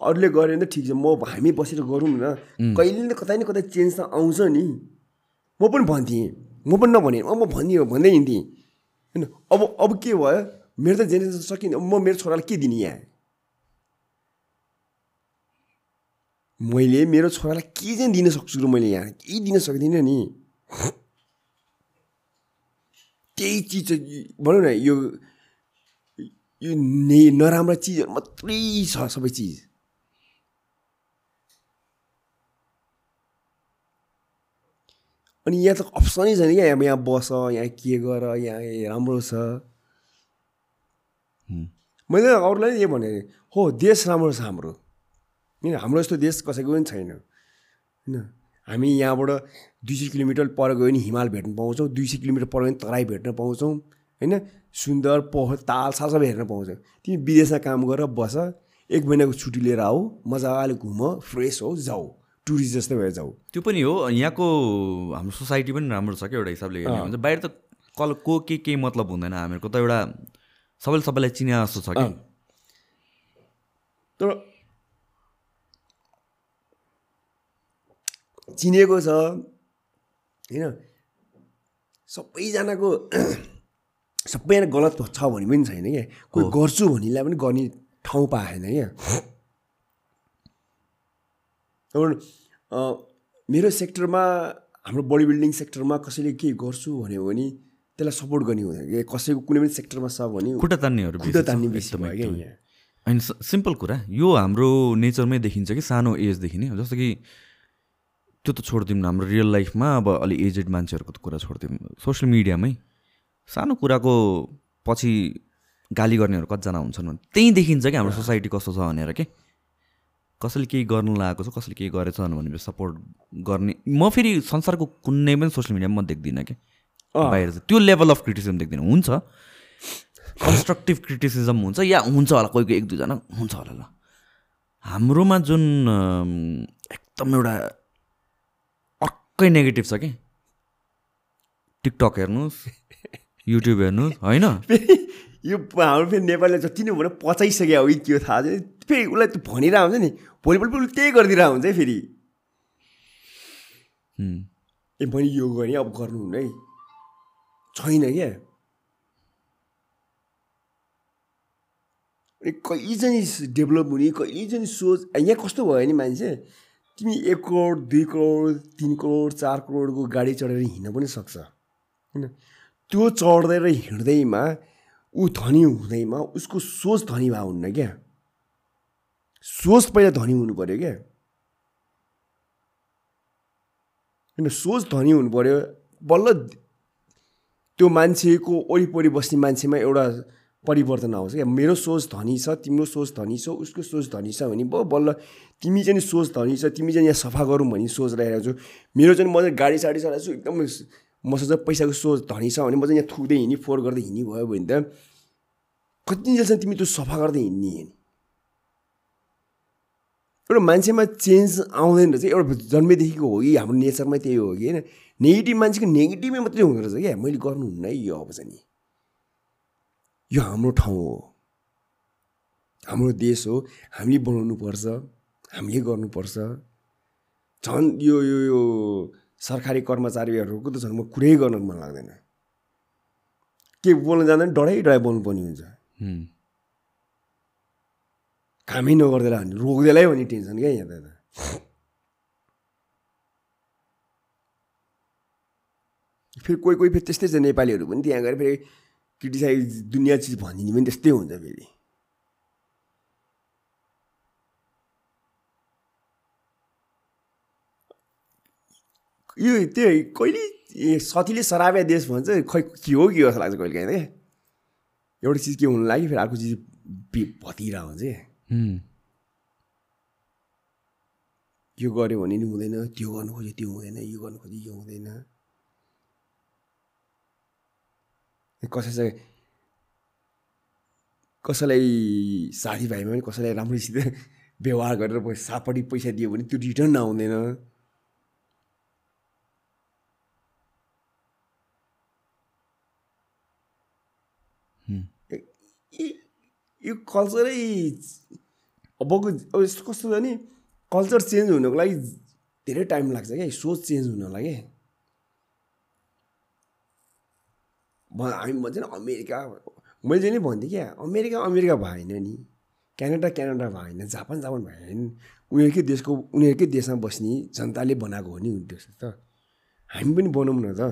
अरूले गऱ्यो भने त ठिक छ म हामी बसेर गरौँ न। कहिले न कतै न कतै चेन्ज त आउँछ नि। म पनि भन्थेँ म पनि नभने म भनिदिएँ भन्दै हिँड्थेँ। होइन? अब अब के भयो? मेरो त जेनेरेसन सकिन म मेरो छोरालाई के दिने यहाँ? मैले मेरो छोरालाई के चाहिँ दिन सक्छु र मैले यहाँ? केही दिन सक्दिनँ नि? त्यही चिज भनौँ न यो यो ने नराम्रा चिजहरू मात्रै छ सबै चिज। अनि यहाँ त अप्सनै छैन क्या यहाँ यहाँ बस यहाँ के गर यहाँ राम्रो छ। मैले अरूलाई यो भने हो देश राम्रो छ हाम्रो। होइन हाम्रो जस्तो देश कसैको पनि छैन। होइन? हामी यहाँबाट दुई सय किलोमिटर पर गयो भने हिमाल भेट्न पाउँछौँ दुई सय किलोमिटर पर गयो भने तराई भेट्न पाउँछौँ होइन? सुन्दर पह ताल साल सबै हेर्न पाउँछौँ। तिमी विदेशमा काम गरेर बस एक महिनाको छुट्टी लिएर आऊ मजाले घुम फ्रेस हो जाऊ। टुरिस्ट जस्तै भएर जाऊ। त्यो पनि हो यहाँको हाम्रो सोसाइटी पनि राम्रो छ क्या एउटा हिसाबले हेर्ने हो भने चाहिँ। बाहिर त कल को के केही मतलब हुँदैन हामीहरूको त एउटा सबैले सबैलाई चिने जस्तो छ कि। तर चिनेको छ होइन सबैजनाको सबैजना गलत छ भने पनि छैन क्या कोही गर्छु भन्नेलाई पनि गर्ने ठाउँ पाएन क्या मेरो सेक्टरमा हाम्रो बडी बिल्डिङ सेक्टरमा कसैले के गर्छु भन्यो भने त्यसलाई सपोर्ट गर्ने हुँदैन कि कसैको कुनै पनि सेक्टरमा छ भने खुट्टा तान्नेहरू खुट्टा तान्ने बेसी भयो क्या। यहाँ होइन सिम्पल कुरा यो हाम्रो नेचरमै देखिन्छ कि सानो एजदेखि नै जस्तो कि त्यो त छोडिदिउँ न हाम्रो रियल लाइफमा अब अलि एजेड मान्छेहरूको त कुरा छोडिदिउँ। सोसियल मिडियामै सानो कुराको पछि गाली गर्नेहरू कतिजना हुन्छन् भने त्यहीँ देखिन्छ कि हाम्रो सोसाइटी कस्तो छ भनेर के? कसैले केही गर्नु लागेको छ कसैले केही गरेछन् भनेपछि सपोर्ट गर्ने। म फेरि संसारको कुनै पनि सोसियल मिडियामा म देख्दिनँ कि? बाहिर त्यो लेभल अफ क्रिटिसिजम देख्दिनँ। हुन्छ। कन्स्ट्रक्टिभ क्रिटिसिजम हुन्छ या हुन्छ होला कोही कोही एक दुईजना हुन्छ होला ल। हाम्रोमा जुन एकदम एउटा अर्कै नेगेटिभ छ कि? टिकटक हेर्नुहोस् युट्युब हेर्नुहोस् होइन? यो हाम्रो फेरि नेपालले जति नै भने पचाइसक्यो हो हो थाहा छैन। फेरि उसलाई त्यो भनिरहेको हुन्छ नि भोलिपल्ट उसले त्यही गरिदिरहेको हुन्छ है फेरि। हुँ। ए मैले यो गरेँ अब गर्नुहुन्न है। छैन क्या। कहिले चाहिँ डेभलप हुने कहिले चाहिँ सोच यहाँ कस्तो भयो नि मान्छे? तिमी एक करोड दुई करोड तिन करोड चार करोडको गाडी चढेर हिँड्न पनि सक्छ। होइन? त्यो चढ्दै र हिँड्दैमा ऊ धनी हुँदैमा उसको सोच धनी भए हुन्न क्या। सोच पहिला धनी हुनु पऱ्यो क्या। होइन? सोच धनी हुनु पऱ्यो बल्ल त्यो मान्छेको वरिपरि बस्ने मान्छेमा एउटा परिवर्तन आउँछ क्या। मेरो सोच धनी छ तिम्रो सोच धनी छ उसको सोच धनी छ भने भयो बल्ल तिमी चाहिँ सोच धनी छ तिमी चाहिँ यहाँ सफा गरौँ भन्ने सोच राखेको छु। मेरो चाहिँ म चाहिँ गाडी साडी चलाएको छु एकदम मसँग पैसाको सोच धनी छ भने म चाहिँ यहाँ थुक्दै हिँड्ने फोहोर गर्दै हिँड्ने भयो भने त कति जेलसम्म तिमी त्यो सफा गर्दै हिँड्ने एउटा मान्छेमा चेन्ज आउँदैन रहेछ एउटा जन्मेदेखिको हो कि हाम्रो नेचरमै त्यही हो कि होइन? नेगेटिभ मान्छेको नेगेटिभै मात्रै हुँदो रहेछ क्या। मैले गर्नुहुन्न है यो अब चाहिँ नि। यो हाम्रो ठाउँ हो। हाम्रो देश हो। हामीले बनाउनु पर्छ। हामीले गर्नुपर्छ। झन् यो यो यो सरकारी कर्मचारीहरूको त झन् म कुरै गर्न मन लाग्दैन। के बोल्न जाँदैन डराइ डराइ बोल्नुपर्ने हुन्छ। कामै नगरिदिएर भने रोक्दैलाई भने टेन्सन क्या यहाँ त फेरि कोही कोही फेरि त्यस्तै छ नेपालीहरू पनि। त्यहाँ गएर फेरि क्रिटिसाइज दुनियाँ चिज भनिदिने पनि त्यस्तै हुन्छ फेरि। यो त्यो कहिले सतीले सराबे देश भन्छ खै के हो के हो जस्तो लाग्छ कहिले काहीँ क्या एउटा चिज के हुनु लाग्यो फेरि अर्को चिज भतिरहेको हुन्छ क्या। यो गऱ्यो भने नि हुँदैन त्यो गर्नु खोज्यो त्यो हुँदैन यो गर्नु खोज्यो यो हुँदैन। कसैसँग कसैलाई साथीभाइमा पनि कसैलाई राम्रोसित व्यवहार गरेर सापट्टि पैसा दियो भने त्यो रिटर्न आउँदैन यो कल्चरै अबको अब यस्तो कस्तो छ नि कल्चर चेन्ज हुनको लागि धेरै टाइम लाग्छ क्या सोच चेन्ज हुनलाई क्या म हामी भन्छ नि अमेरिका मैले नि भन्थेँ क्या अमेरिका अमेरिका भएन नि। क्यानाडा क्यानाडा भएन जापान जापान भएन। उनीहरूकै देशको उनीहरूकै देशमा बस्ने जनताले बनाएको हो नि देश त। हामी पनि बनाउँ न त।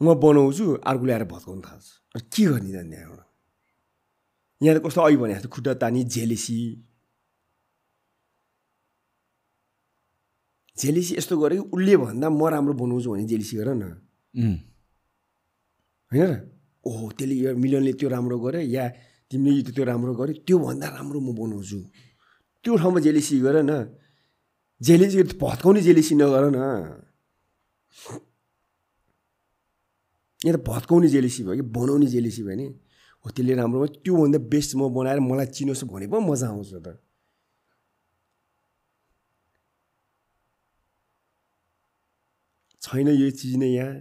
म बनाउँछु अर्कोले आएर भत्काउनु थाल्छ। के गर्ने त त्यहाँबाट? यहाँ त कस्तो अहिले भने खुट्टा तानी झेलेसी झेलेसी यस्तो गरेँ कि उसले भन्दा म राम्रो बनाउँछु भने जेलेसी गर न। होइन र? ओहो त्यसले यो मिलनले त्यो राम्रो गर्यो या तिमीले यो त्यो राम्रो गर्यो त्योभन्दा राम्रो म बनाउँछु। त्यो ठाउँमा जेलेसी गर न। जेलेसी भत्काउने जेलेसी नगर न। यहाँ त भत्काउने जेलेसी भयो कि बनाउने जेलेसी भयो नि। हो त्यसले राम्रो भयो। त्योभन्दा बेस्ट म बनाएर मलाई चिनोस् भने पो मजा आउँछ त। छैन यो चिज नै यहाँ।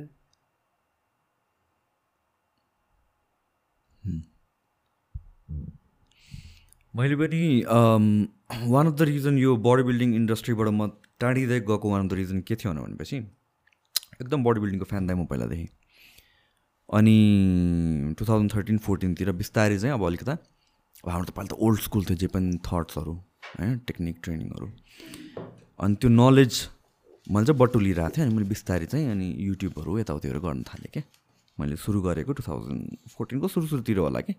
मैले पनि वान अफ द रिजन यो बडी बिल्डिङ इन्डस्ट्रीबाट म टाढिँदै गएको वान अफ द रिजन के थियो भनेपछि एकदम बडी बिल्डिङको फ्यान थिएँ म पहिलादेखि। अनि टु थाउजन्ड थर्टिन फोर्टिनतिर बिस्तारै चाहिँ अब अलिकता अब हाम्रो त पहिला त ओल्ड स्कुल थियो जे पनि थट्सहरू होइन टेक्निक ट्रेनिङहरू अनि त्यो नलेज मैले चाहिँ बटुलिरहेको थिएँ अनि मैले बिस्तारै चाहिँ अनि युट्युबहरू यताउतिहरू गर्न थालेँ क्या मैले सुरु गरेको टु थाउजन्ड फोर्टिनको सुरु सुरुतिर होला कि।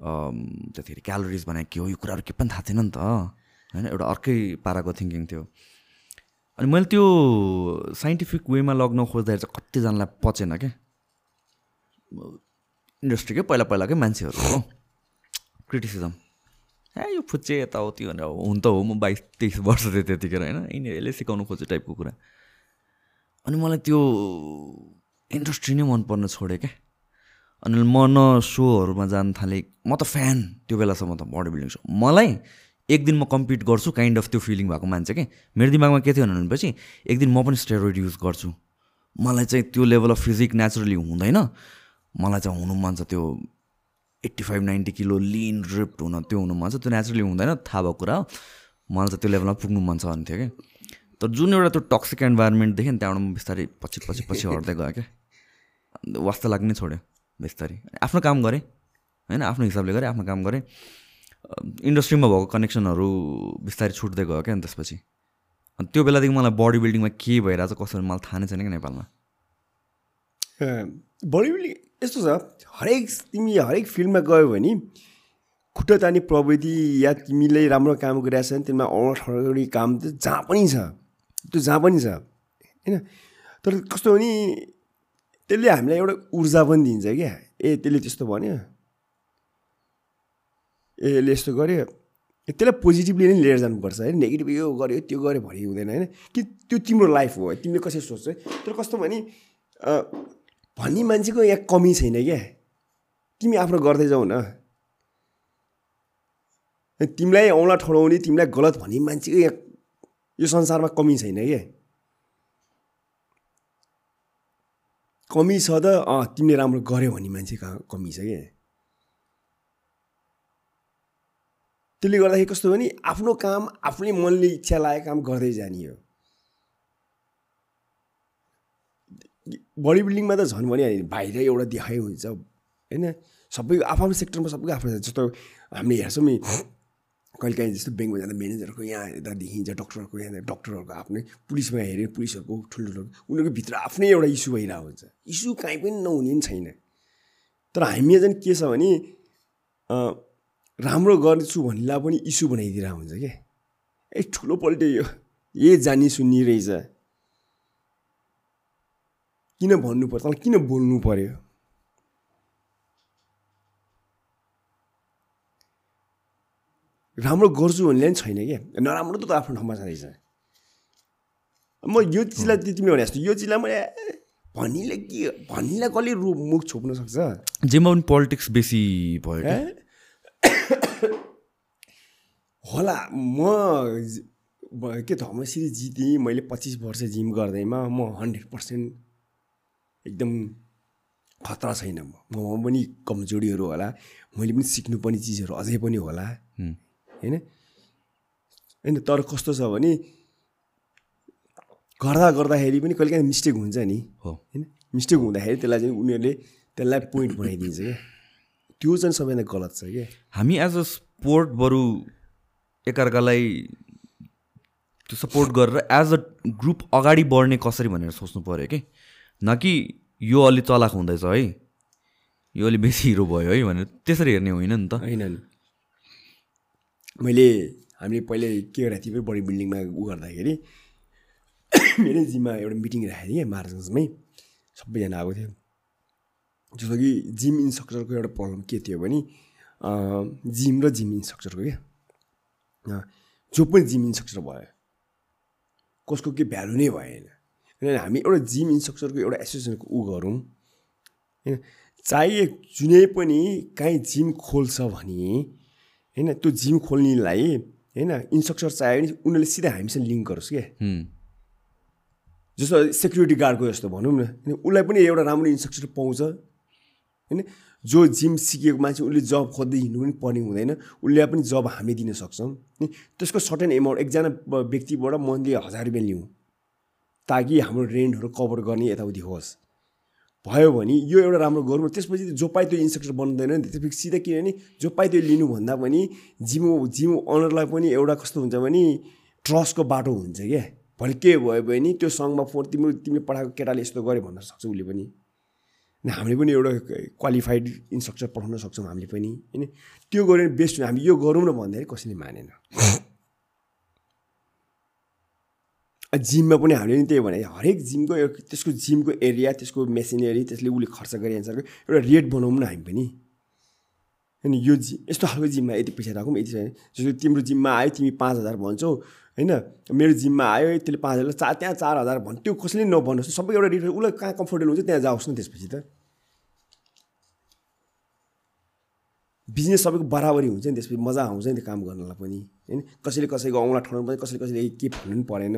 त्यतिखेर क्यालोरिज बनाए के हो यो कुराहरू के पनि थाहा थिएन नि त। होइन एउटा अर्कै पाराको थिङ्किङ थियो। अनि मैले त्यो साइन्टिफिक वेमा लग्न खोज्दाखेरि चाहिँ कतिजनालाई पचेन क्या इन्डस्ट्रीकै पहिला पहिलाकै मान्छेहरू हो। क्रिटिसिजम। ए यो फुच्चे यताउति भनेर हुन त हो म बाइस तेइस वर्ष थिएँ त्यतिखेर होइन यिनीहरू यसले सिकाउनु खोज्यो टाइपको कुरा। अनि मलाई त्यो इन्डस्ट्री नै मन पर्न छोड्यो क्या। अनि म न सोहरूमा जान थालेँ म त फ्यान त्यो बेलासम्म त बडी बिल्डिङ सो। मलाई एक दिन म कम्पिट गर्छु काइन्ड अफ त्यो फिलिङ भएको मान्छे कि। मेरो दिमागमा के थियो भनेपछि एक दिन म पनि स्टेरोइड युज गर्छु। मलाई चाहिँ त्यो लेभल अफ फिजिक नेचुरली हुँदैन। मलाई चाहिँ हुनु मन छ त्यो eighty five ninety kilo lean ripped हुन त्यो हुनु मन छ त्यो नेचुरली हुँदैन थाहा भएको कुरा हो। मलाई चाहिँ त्यो लेभलमा पुग्नु मन छ भन्थ्यो कि। तर जुन एउटा त्यो टक्सिक इन्भाइरोमेन्ट देखेँ नि त्यहाँबाट म बिस्तारै पछि पछि पछि हट्दै गएँ क्या वास्ता लाग्नै छोड्यो बिस्तारै। आफ्नो काम गरेँ होइन आफ्नो हिसाबले गरेँ आफ्नो काम गरेँ। इन्डस्ट्रीमा भएको कनेक्सनहरू बिस्तारै छुट्दै गयो क्या अनि त्यसपछि। अनि त्यो बेलादेखि मलाई बडी बिल्डिङमा के भइरहेछ कसरी मलाई थाहा नै छैन क्या नेपालमा। बडी बिल्डिङ यस्तो छ हरेक तिमी हरेक फिल्डमा गयो भने खुट्टा तानी प्रविधि या तिमीले राम्रो काम गरिरहेको छ भने तिमीमा अडठडी काम त जहाँ पनि छ त्यो जहाँ पनि छ होइन? तर कस्तो भने त्यसले हामीलाई एउटा ऊर्जा पनि दिन्छ क्या। ए त्यसले त्यस्तो भन्यो। ए यसले यस्तो गर्यो। त्यसलाई पोजिटिभली नै लिएर जानुपर्छ है नेगेटिभ यो गर्यो त्यो गर्यो भने हुँदैन होइन? कि त्यो तिम्रो लाइफ हो तिमीले कसरी सोच्छ? तर कस्तो भने भन्ने मान्छेको यहाँ कमी छैन क्या। तिमी आफ्नो गर्दै जाऊ न। तिमीलाई औँला ठडाउने तिमीलाई गलत भन्ने मान्छेको यहाँ यो संसारमा कमी छैन क्या। कमी छ त अँ तिमीले राम्रो गर्यो भन्ने मान्छे कहाँ कमी छ क्या। त्यसले गर्दाखेरि कस्तो भने आफ्नो काम आफ्नै मनले इच्छा लागेको काम गर्दै जाने हो। बडी बिल्डिङमा त झन् भनिहाल्यो बाहिर एउटा देखाइ हुन्छ। होइन? सबैको आफ्नो सेक्टरमा सबैको आफ्नो जस्तो हामीले हेर्छौँ नि कहिले काहीँ जस्तो ब्याङ्कमा जाँदा म्यानेजरको यहाँ यता देखिन्छ डक्टरहरूको यहाँ डक्टरहरूको आफ्नै पुलिसमा हेऱ्यो पुलिसहरूको ठुल्ठुलो उनीहरूको भित्र आफ्नै एउटा इस्यु भइरहेको हुन्छ। इस्यु काहीँ पनि नहुने पनि छैन। तर हामी चाहिँ के छ भने राम्रो गर्छु भन्नेलाई पनि इस्यु बनाइदिरहेको हुन्छ क्या ए ठुलो पल्टे यो ए जानी सुन्ने रहेछ। किन भन्नु पर्यो तँलाई किन बोल्नु पर्यो? राम्रो गर्छु भन्ने पनि छैन क्या। नराम्रो त आफ्नो ठाउँमा छँदैछ म यो चिजलाई तिमीले भने जस्तो यो चिजलाई मैले ए, भन्नेले के भन्नेलाई कसले रु मुख छोप्न सक्छ? जेमा पनि पोलिटिक्स बेसी भयो होला म के यसरी जितेँ मैले पच्चिस वर्ष जिम गर्दैमा म हन्ड्रेड पर्सेन्ट एकदम खतरा छैन म। ममा पनि कमजोरीहरू होला। मैले पनि सिक्नुपर्ने चिजहरू अझै पनि होला। होइन? होइन तर कस्तो छ भने गर्दा गर्दाखेरि पनि कहिले काहीँ मिस्टेक हुन्छ नि। हो। होइन? मिस्टेक हुँदाखेरि त्यसलाई चाहिँ उनीहरूले त्यसलाई पोइन्ट बनाइदिन्छ क्या। त्यो चाहिँ सबैभन्दा गलत छ क्या। हामी एज अ स्पोर्ट बरु एकअर्कालाई त्यो सपोर्ट गरेर एज अ ग्रुप अगाडि बढ्ने कसरी भनेर सोच्नु पऱ्यो कि? न कि यो अलि चलाक हुँदैछ है। यो अलि बेसी हिरो भयो है भनेर त्यसरी हेर्ने होइन नि त। होइन नि। मैले हामीले पहिले के गरेको थियौँ बडी बिल्डिङमा उ गर्दाखेरि मेरै जिममा एउटा मिटिङ राखेको थिएँ मार्चमै। सबैजना आएको थियो। जस्तो कि जिम इन्स्ट्रक्टरको एउटा प्रब्लम के थियो भने जिम र जिम इन्स्ट्रक्टरको क्या। जो पनि जिम इन्स्ट्रक्टर भयो कसको के भ्यालु नै भएन। किनभने हामी एउटा जिम इन्स्ट्रक्टरको एउटा एसोसिएसनको ऊ गरौँ होइन चाहे जुनै पनि काहीँ जिम खोल्छ भने होइन त्यो जिम खोल्नेलाई होइन इन्स्ट्रक्टर चाहियो भने उनीहरूले सिधै हामीसँग लिङ्क गरोस् क्या जस्तो सेक्युरिटी गार्डको जस्तो भनौँ न होइन उसलाई पनि एउटा राम्रो इन्स्ट्रक्टर पाउँछ होइन जो जिम सिकेको मान्छे उसले जब खोज्दै हिँड्नु पनि पर्ने हुँदैन उसले पनि जब हामीले दिन सक्छौँ त्यसको सर्टेन एमाउन्ट एकजना व्यक्तिबाट मन्थली हजार रुपियाँ लिउँ ताकि हाम्रो रेन्टहरू कभर गर्ने यताउति होस्। भयो भने यो एउटा राम्रो गरौँ त्यसपछि जो पाइ त्यो इन्स्ट्रक्टर बन्दैन नि त्यसपछि सिधै किनभने जो पाइ त्यो लिनुभन्दा पनि जिम जिम अनरलाई पनि एउटा कस्तो हुन्छ भने ट्रस्टको बाटो हुन्छ क्या भोलि के भयो भने त्यो सङ्घमा फोन तिम्रो तिमीले पठाएको केटाले यस्तो गर्यो भन्न सक्छ उसले पनि। हामीले पनि एउटा क्वालिफाइड इन्स्ट्रक्चर पठाउन सक्छौँ हामीले पनि। होइन? त्यो गऱ्यो भने बेस्ट हामी यो गरौँ न भन्दाखेरि कसैले मानेन। जिममा पनि हामीले नि त्यही भने हरेक जिमको त्यसको जिमको एरिया त्यसको मेसिनरी त्यसले उसले खर्च गरे अनुसारको एउटा रेट बनाउँ न हामी पनि। अनि यो जिम यस्तो खालको जिममा यति पैसा राखौँ यति जस्तो तिम्रो जिममा आयो तिमी पाँच हजार भन्छौ होइन? मेरो जिममा आयो त्यसले पाँच हजार चार त्यहाँ चार हजार भन् त्यो कसैले नभन्नुहोस् सबै एउटा रेट उसलाई कहाँ कम्फोर्टेबल हुन्छ त्यहाँ जाओस् न त्यसपछि त। बिजनेस सबैको बराबरी हुन्छ नि त्यसपछि मजा आउँछ नि त्यो काम गर्नलाई पनि होइन? कसैले कसैको औँला ठडाउनु पर्दैन कसैले कसैले के भन्नु पनि परेन।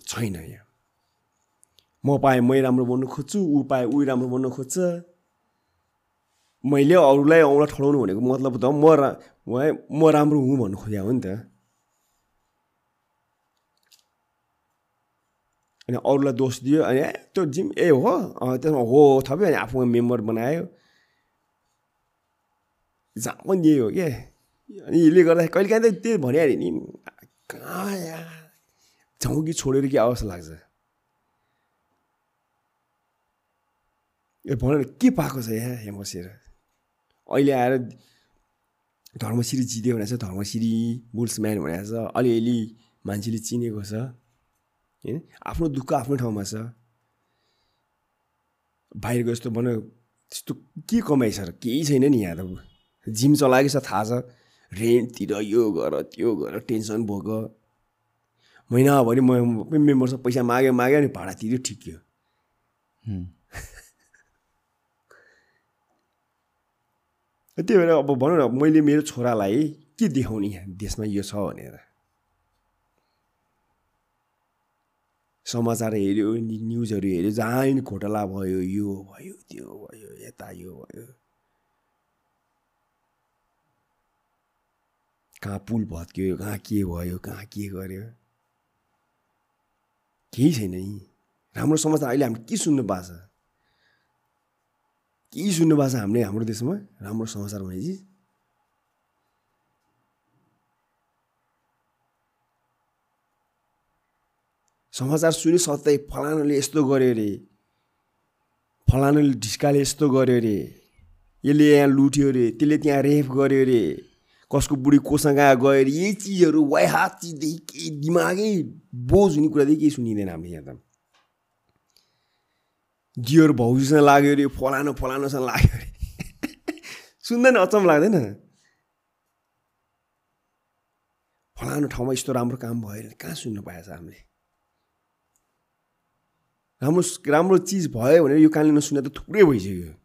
छैन यहाँ। म पाएँ मै राम्रो बन्नु खोज्छु ऊ पाएँ ऊ राम्रो बन्नु खोज्छ। मैले अरूलाई औँला ठडाउनु भनेको मतलब त म रा म राम्रो हुँ भन्नु खोजेको हो नि त। अनि अरूलाई दोष दियो अनि त्यो जिम ए हो त्यसमा हो थप्यो अनि आफूमा मेम्बर बनायो। जहाँ पनि दियो हो क्या अनि यसले गर्दा कहिले काहीँ त त्यही भनिहाल्यो नि कहाँ कि छोडेर के अवस्था लाग्छ ए भन के पाएको छ यहाँ यहाँ बसेर अहिले आएर धर्मश्री जित्यो भनेको छ धर्मश्री बुल्सम्यान भनेको छ अलिअलि मान्छेले चिनेको छ होइन आफ्नो दुःख आफ्नो ठाउँमा छ बाहिरको जस्तो भन त्यस्तो के कमाइ छ र केही छैन नि यहाँ त जिम चलाएको छ थाहा छ रेन्टतिर यो गर त्यो गर टेन्सन भोग महिनाभरि म मेम्बरसँग पैसा माग्यो माग्यो अनि भाडा तिर्यो ठिक्यो त्यही भएर अब भनौँ न मैले मेरो छोरालाई के देखाउने यहाँ देशमा यो छ भनेर। समाचार हेऱ्यो न्युजहरू हेऱ्यो जहाँ नि घोटाला भयो यो भयो त्यो भयो यता यो भयो। कहाँ पुल भत्क्यो कहाँ के भयो कहाँ के गर्यो। केही छैन नि राम्रो समाचार अहिले हामीले के सुन्नु पाएको छ केही सुन्नु भएको छ हामीले हाम्रो देशमा राम्रो समाचार भने चिज समाचार सुन्यो सत्तै फलानुले यस्तो गर्यो अरे फलानुले ढिस्काले यस्तो गर्यो अरे यसले यहाँ लुट्यो अरे त्यसले त्यहाँ रेप गर्यो अरे। कसको बुढी कोसँग गयो अरे यही चिजहरू वाइ हात चिजदेखि केही दिमागै बोझ हुने कुरादेखि केही सुनिँदैन हामीले यहाँ त। दियोर भाउजूसँग लाग्यो अरे फलानु फलानुसँग लाग्यो अरे। सुन्दैन अचम्म लाग्दैन। फलानु ठाउँमा यस्तो राम्रो काम भयो अरे कहाँ सुन्नु पाएछ हामीले? राम्रो राम्रो चिज भयो भनेर यो कहानी नसुने त थुप्रै भइसक्यो।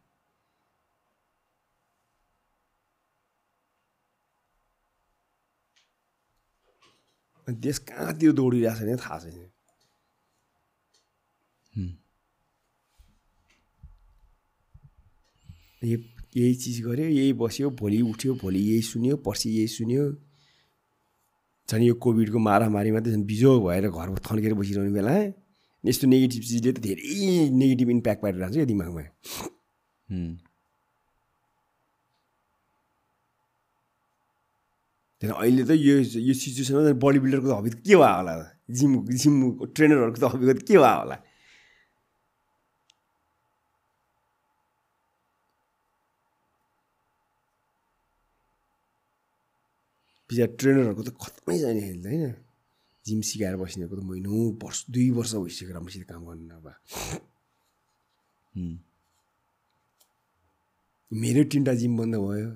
देश कहाँतिर दौडिरहेको छ भने थाहा छैन यही यही चिज गऱ्यो यही बस्यो भोलि उठ्यो भोलि यही सुन्यो पर्सि यही सुन्यो झन् यो कोभिडको मारामारीमा त झन् बिजोग भएर घरमा थन्केर बसिरहने बेला यस्तो नेगेटिभ चिजले त धेरै नेगेटिभ इम्प्याक्ट पारिरहेको छ यो दिमागमा त्यहाँदेखि अहिले त यो यो सिचुएसनमा बडी बिल्डरको त हबी के भयो होला? जिम जिम ट्रेनरहरूको त हबीको के भयो होला? बिचरा ट्रेनरहरूको त खत्तमै छैन अहिले त होइन? जिम सिकाएर बस्नेको त महिनौ वर्ष दुई वर्ष भइसक्यो राम्रोसित काम गर्नु नभए मेरो तिनवटा जिम बन्द भयो।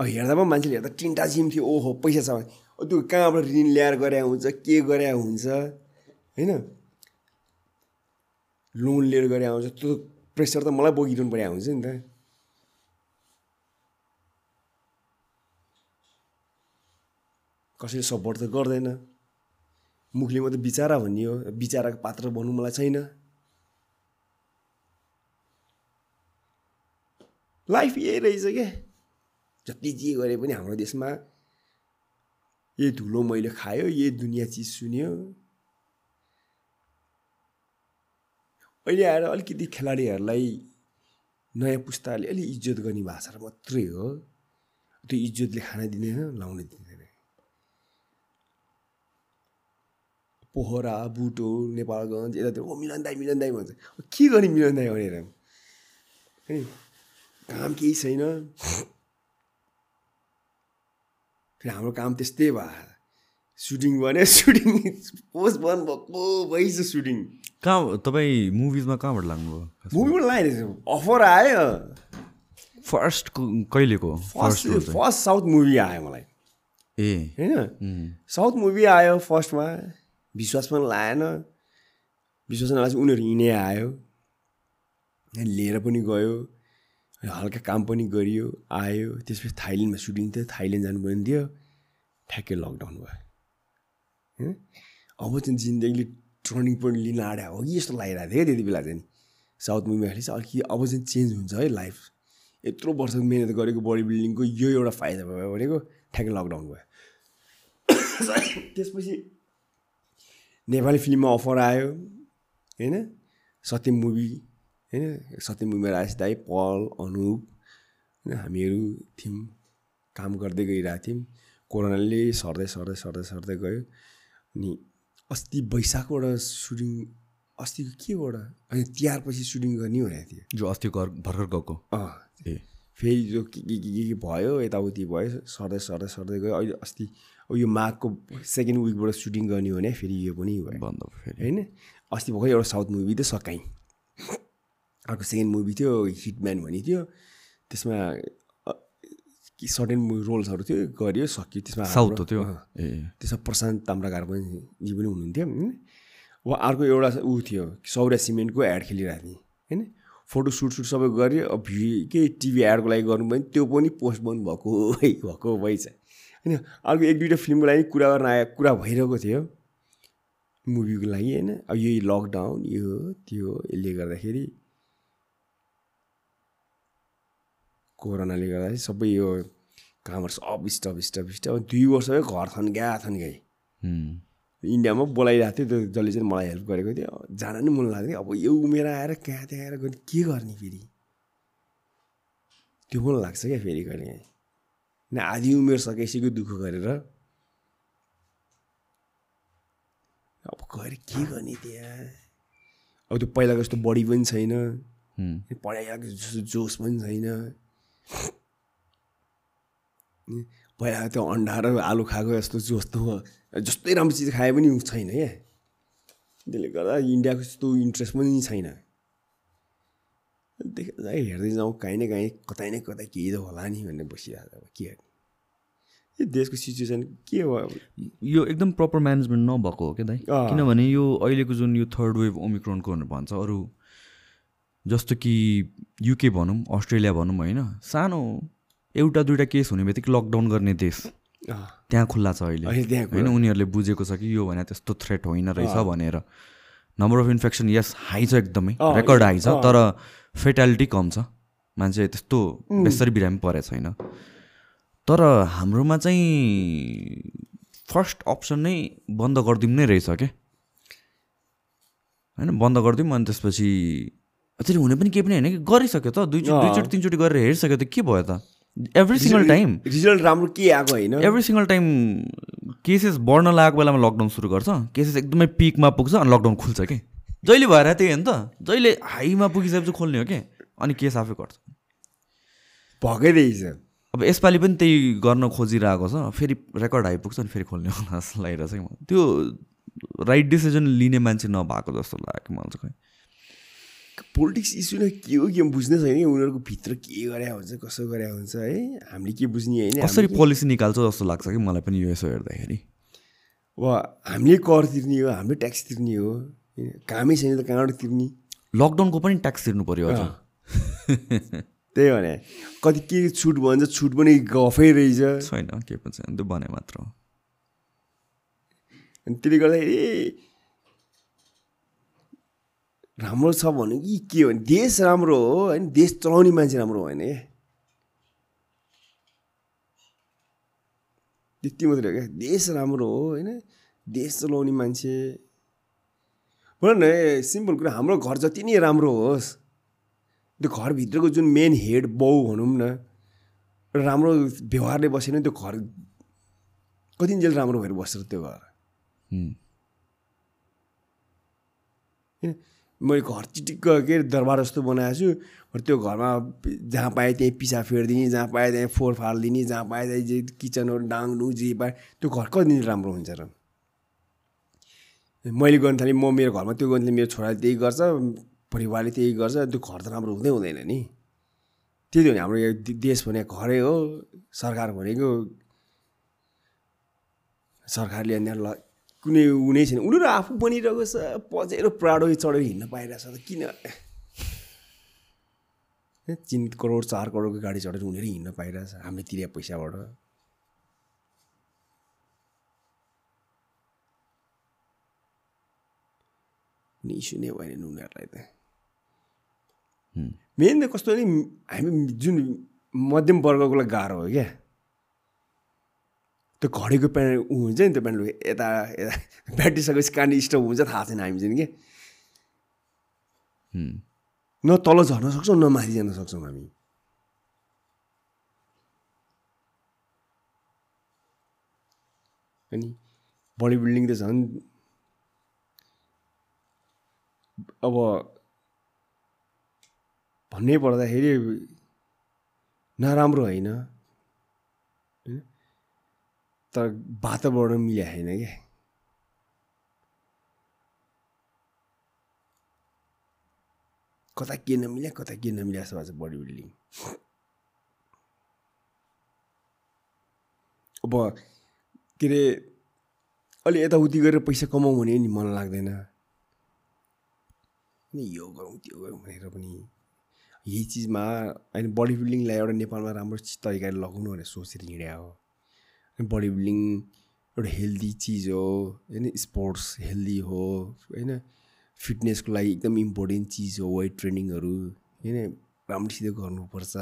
हेर्दा पनि मान्छेले हेर्दा तिनवटा जिम थियो ओहो पैसा छ त्यो कहाँबाट ऋण ल्याएर गरे हुन्छ के गरे हुन्छ होइन? लोन लिएर गरे आउँछ त्यो प्रेसर त मलाई बोकिरहनु पर्ने हुन्छ नि त। कसैले सपोर्ट त गर्दैन। मुखले मात्रै बिचारा भन्ने हो बिचाराको पात्र बन्नु मलाई छैन। लाइफ यही रहेछ क्या जति जे गरे पनि हाम्रो देशमा यही धुलो मैले खायो यही दुनियाँ चिज सुन्यो। अहिले आएर अलिकति खेलाडीहरूलाई नयाँ पुस्ताले अलिक इज्जत गर्ने भाषा मात्रै हो। त्यो इज्जतले खाना दिँदैन लाउन दिँदैन। पोखरा बुटो नेपालगञ्ज यतातिर ओ मिलन दाई मिलन दाई भन्छ। के गर्ने मिलन दाई भनेर? है काम केही छैन। फेरि हाम्रो काम त्यस्तै भयो। सुटिङ भने सुटिङ पोस्ट बन्द भएको भइसक्यो सुटिङ। कहाँ तपाईँ मुभिजमा कहाँबाट लाग्नुभयो? मुभीबाट लगाइरहेछ अफर आयो। फर्स्ट कहिलेको? फर्स्ट फर्स्ट साउथ मुभी आयो मलाई। ए। होइन? साउथ मुभी आयो फर्स्टमा विश्वास पनि लागेन। विश्वास नलाएपछि उनीहरू हिँडे आयो। लिएर पनि गयो। हल्का काम पनि गरियो आयो। त्यसपछि थाइल्यान्डमा सुटिङ थियो थाइल्यान्ड जानु पनि थियो। ठ्याक्कै लकडाउन भयो? अब चाहिँ जिन्दगीले टर्निङ पोइन्ट लिन आँट्या हो कि यस्तो लागिरहेको थियो क्या त्यति बेला चाहिँ। साउथ मुभी अहिले चाहिँ अलिकति अब चाहिँ चेन्ज हुन्छ है लाइफ यत्रो वर्ष मिहिनेत गरेको बडी बिल्डिङको यो एउटा फाइदा भयो भनेको ठ्याक्कै लकडाउन भयो। त्यसपछि नेपाली फिल्ममा अफर आयो होइन? सत्यम मुभी होइन सत्यम राजेश दाई पल अनुप होइन हामीहरू थियौँ काम गर्दै गइरहेको थियौँ। कोरोनाले सर्दै सर्दै सर्दै सर्दै गयो। अनि अस्ति वैशाखबाट सुटिङ अस्तिको केबाट? अनि तिहारपछि सुटिङ गर्ने भनेको थियो जो अस्ति घर भर्खर गएको। अँ। ए। फेरि जो के के के के भयो यताउति भयो सर्दै सर्दै सर्दै गयो। अहिले अस्ति अब यो माघको सेकेन्ड विकबाट सुटिङ गर्ने हो भने फेरि यो पनि भयो। बन्द भयो फेरि। होइन? अस्ति भर्खर एउटा साउथ मुभी त सकाइ अर्को सेकेन्ड मुभी थियो हिटम्यान भन्ने थियो। त्यसमा सर्टेन रोल्सहरू थियो गरियो सकियो। त्यसमा साउथ अँ, ए त्यसमा प्रशान्त ताम्राकार पनि जी पनि हुनुहुन्थ्यो होइन। वा अर्को एउटा ऊ थियो सौर्य सिमेन्टको एड खेलिरहेको थिएँ होइन। फोटो सुट सुट सबै गऱ्यो अब के टिभी एडको लागि गर्नु पनि त्यो पनि पोस्ट बन्द भएको भएको भएछ होइन। अर्को एक दुइटा फिल्मको लागि कुरा गर्न आयो कुरा भइरहेको थियो मुभीको लागि होइन। अब यही लकडाउन यो त्यो यसले गर्दाखेरि कोरोनाले गर्दाखेरि सबै यो कामहरू सब स्टप स्टप स्टप दुई वर्ष भयो घर थन गया थन गए हुँ। इन्डियामा बोलाइरहेको थियो त्यो जसले चाहिँ मलाई हेल्प गरेको थियो। जान नि मन लाग्थ्यो अब यो उमेर आएर कहाँ त्यहाँ आएर गर्ने के गर्ने फेरि? त्यो पनि लाग्छ क्या फेरि कहिले काहीँ न आधी उमेर सकेपछि दुःख गरेर। अब गएर के गर्ने त्यहाँ? अब त्यो पहिलाको जस्तो बडी पनि छैन। हुँ। पढाइको जस्तो जोस पनि छैन। पहिला त्यो अन्डा र आलु खाएको जस्तो जोस त जस्तै राम्रो चिज खाए पनि छैन क्या। त्यसले गर्दा इन्डियाको जस्तो इन्ट्रेस्ट पनि छैन। देख्दा हेर्दै जाउँ काहीँ न काहीँ कतै न कतै केही त होला नि भनेर बसिरहेको अब के गर्ने? यो देशको सिचुएसन के हो अब? यो एकदम प्रपर म्यानेजमेन्ट नभएको हो क्या दाइ। किनभने यो अहिलेको जुन यो थर्ड वेभ ओमिक्रोनको भनेर भन्छ अरू जस्तो कि युके भनौँ अस्ट्रेलिया भनौँ होइन सानो एउटा दुइटा केस हुने बित्तिकै लकडाउन गर्ने देश। त्यहाँ खुल्ला छ अहिले। होइन उनीहरूले बुझेको छ कि यो भने त्यस्तो थ्रेट होइन रहेछ भनेर। Number of infection is high छ एकदमै। रेकर्ड हाई छ। तर फेटालिटी कम छ। मान्छे त्यस्तो बेसरी बिरामी परेको छैन। तर हाम्रोमा चाहिँ फर्स्ट अप्सन नै बन्द गरिदिउँ नै रहेछ क्या होइन बन्द गरिदिउँ अनि त्यसपछि त्यसरी हुने पनि केही पनि होइन कि? गरिसक्यो त। दुईचोटि। दुईचोटि तिनचोटि गरेर हेरिसक्यो त के भयो त? एभ्री सिङ्गल टाइम रिजल्ट राम्रो के आएको होइन? एभ्री सिङ्गल टाइम केसेस बढ्न लागेको बेलामा लकडाउन सुरु गर्छ। केसेस एकदमै पिकमा पुग्छ अनि लकडाउन खुल्छ कि? जहिले भएर त्यही हो नि त। जहिले हाईमा पुगिसकेपछि खोल्ने हो कि? अनि केस आफै घट्छ भएकै रहेछ अब यसपालि पनि त्यही गर्न खोजिरहेको छ। फेरि रेकर्ड हाई पुग्छ अनि फेरि खोल्ने होला जस्तो लागिरहेछ कि मलाई। त्यो राइट डिसिजन लिने मान्छे नभएको जस्तो लाग्यो मलाई चाहिँ खै। पोलिटिक्स इस्यु नै के हो के बुझ्नै छैन कि उनीहरूको भित्र के गरे हुन्छ कसो गरे हुन्छ है? हामीले के बुझ्ने होइन? कसरी पोलिसी निकाल्छ जस्तो लाग्छ कि मलाई पनि यो यसो हेर्दाखेरि? वा हामीले कर तिर्ने हो हामीले ट्याक्स तिर्ने हो कामै छैन त कहाँबाट तिर्ने? लकडाउनको पनि ट्याक्स तिर्नु पऱ्यो त्यही भने कति के छुट भन्छ छुट पनि गफै रहेछ। छैन के पनि छैन त्यो भने मात्र हो। अनि त्यसले गर्दाखेरि राम्रो छ भने कि के हो? भने देश राम्रो हो होइन? देश चलाउने मान्छे राम्रो भएन क्या त्यति मात्रै हो क्या। देश राम्रो हो होइन? देश चलाउने मान्छे। भन न सिम्पल कुरा हाम्रो घर जति नै राम्रो होस् त्यो घरभित्रको जुन मेन हेड बाउ भनौँ न राम्रो व्यवहारले बसेन त्यो घर कतिन्जेल राम्रो भएर बस्छ त्यो घर? हुँ। मैले घर चिटिक्क के अरे दरबार जस्तो बनाएको छु। त्यो घरमा जहाँ पाएँ त्यहीँ पिसा फेरिदिने जहाँ पाएँ त्यहीँ फोहोर फालिदिने जहाँ पाएँ त्यहीँ जे किचनहरू डाङ्नु जे पाएँ त्यो घर कति राम्रो हुन्छ र? मैले गर्नु थालेँ म मेरो घरमा त्यो गर्नु मेरो छोराले त्यही गर्छ परिवारले त्यही गर्छ त्यो घर त राम्रो हुँदै हुँदैन नि। त्यही हो नि हाम्रो यो देश भनेको घरै हो सरकार भनेको सरकारले ल कुनै ऊ नै छैन। उनीहरू आफू बनिरहेको छ पचेर प्राडो चढेर हिँड्न पाइरहेछ त किन? तिन करोड चार करोडको गाडी चढेर उनीहरू हिँड्न पाइरहेछ हामीले तिरे पैसाबाट। इस्यु नै भएन उनीहरूलाई त। मेन त कस्तो नि हामी जुन मध्यम वर्गकोलाई गाह्रो हो क्या। त्यो घडीको प्यान्ट ऊ हुन्छ नि त्यो प्यान्ट यता यता ब्याटिसकेपछि कहाँनिर स्टप हुन्छ थाहा छैन हामी चाहिँ कि न तल झर्न सक्छौँ न माथि जान सक्छौँ हामी। अनि बडी बिल्डिङ त झन् अब भन्नै पर्दाखेरि नराम्रो होइन? तर वातावरण मिल्या छैन क्या कता के नमिल्या कता के नमिल्या जस्तो भएको छ बडी बिल्डिङ अब के अरे अलि यताउति गरेर पैसा कमाउँ भने नि मन लाग्दैन। यो गरौँ त्यो गरौँ भनेर पनि यही चिजमा होइन बडी बिल्डिङलाई एउटा नेपालमा राम्रो तरिकाले लगाउनु भनेर सोचेर हिँड्या हो। बडी बिल्डिङ एउटा हेल्दी चिज हो होइन स्पोर्ट्स हेल्दी हो होइन फिटनेसको लागि एकदम इम्पोर्टेन्ट चिज हो वेट ट्रेनिङहरू होइन राम्रोसित गर्नुपर्छ।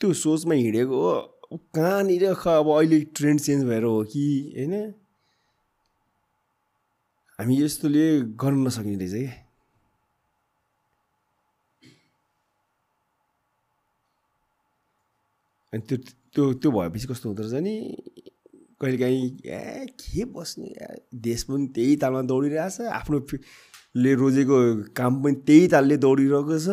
त्यो सोचमा हिँडेको हो कहाँनिर ख अब अहिले ट्रेन्ड चेन्ज भएर हो कि होइन? हामी यस्तोले गर्न नसक्ने रहेछ क्या अनि त्यो त्यो त्यो भएपछि कस्तो हुँदो रहेछ नि कहिलेकाहीँ ए के बस्ने? देश पनि त्यही तालमा दौडिरहेछ आफ्नो ले रोजेको काम पनि त्यही तालले दौडिरहेको छ।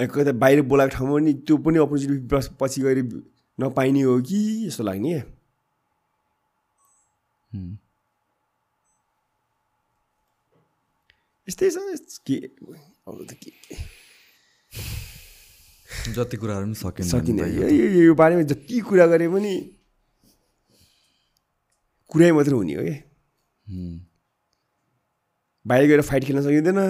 कतै बाहिर बोलाएको ठाउँमा पनि त्यो पनि अपर्च्युनिटी पछि गएर नपाइने हो कि? जस्तो लाग्ने। क्या यस्तै छ। के अरू त के? जति कुराहरू पनि सकिन्छ सकिँदैन। यो बारेमा जति कुरा गरे पनि कुरै मात्रै हुने हो क्या बाहिर गएर फाइट खेल्न सकिँदैन?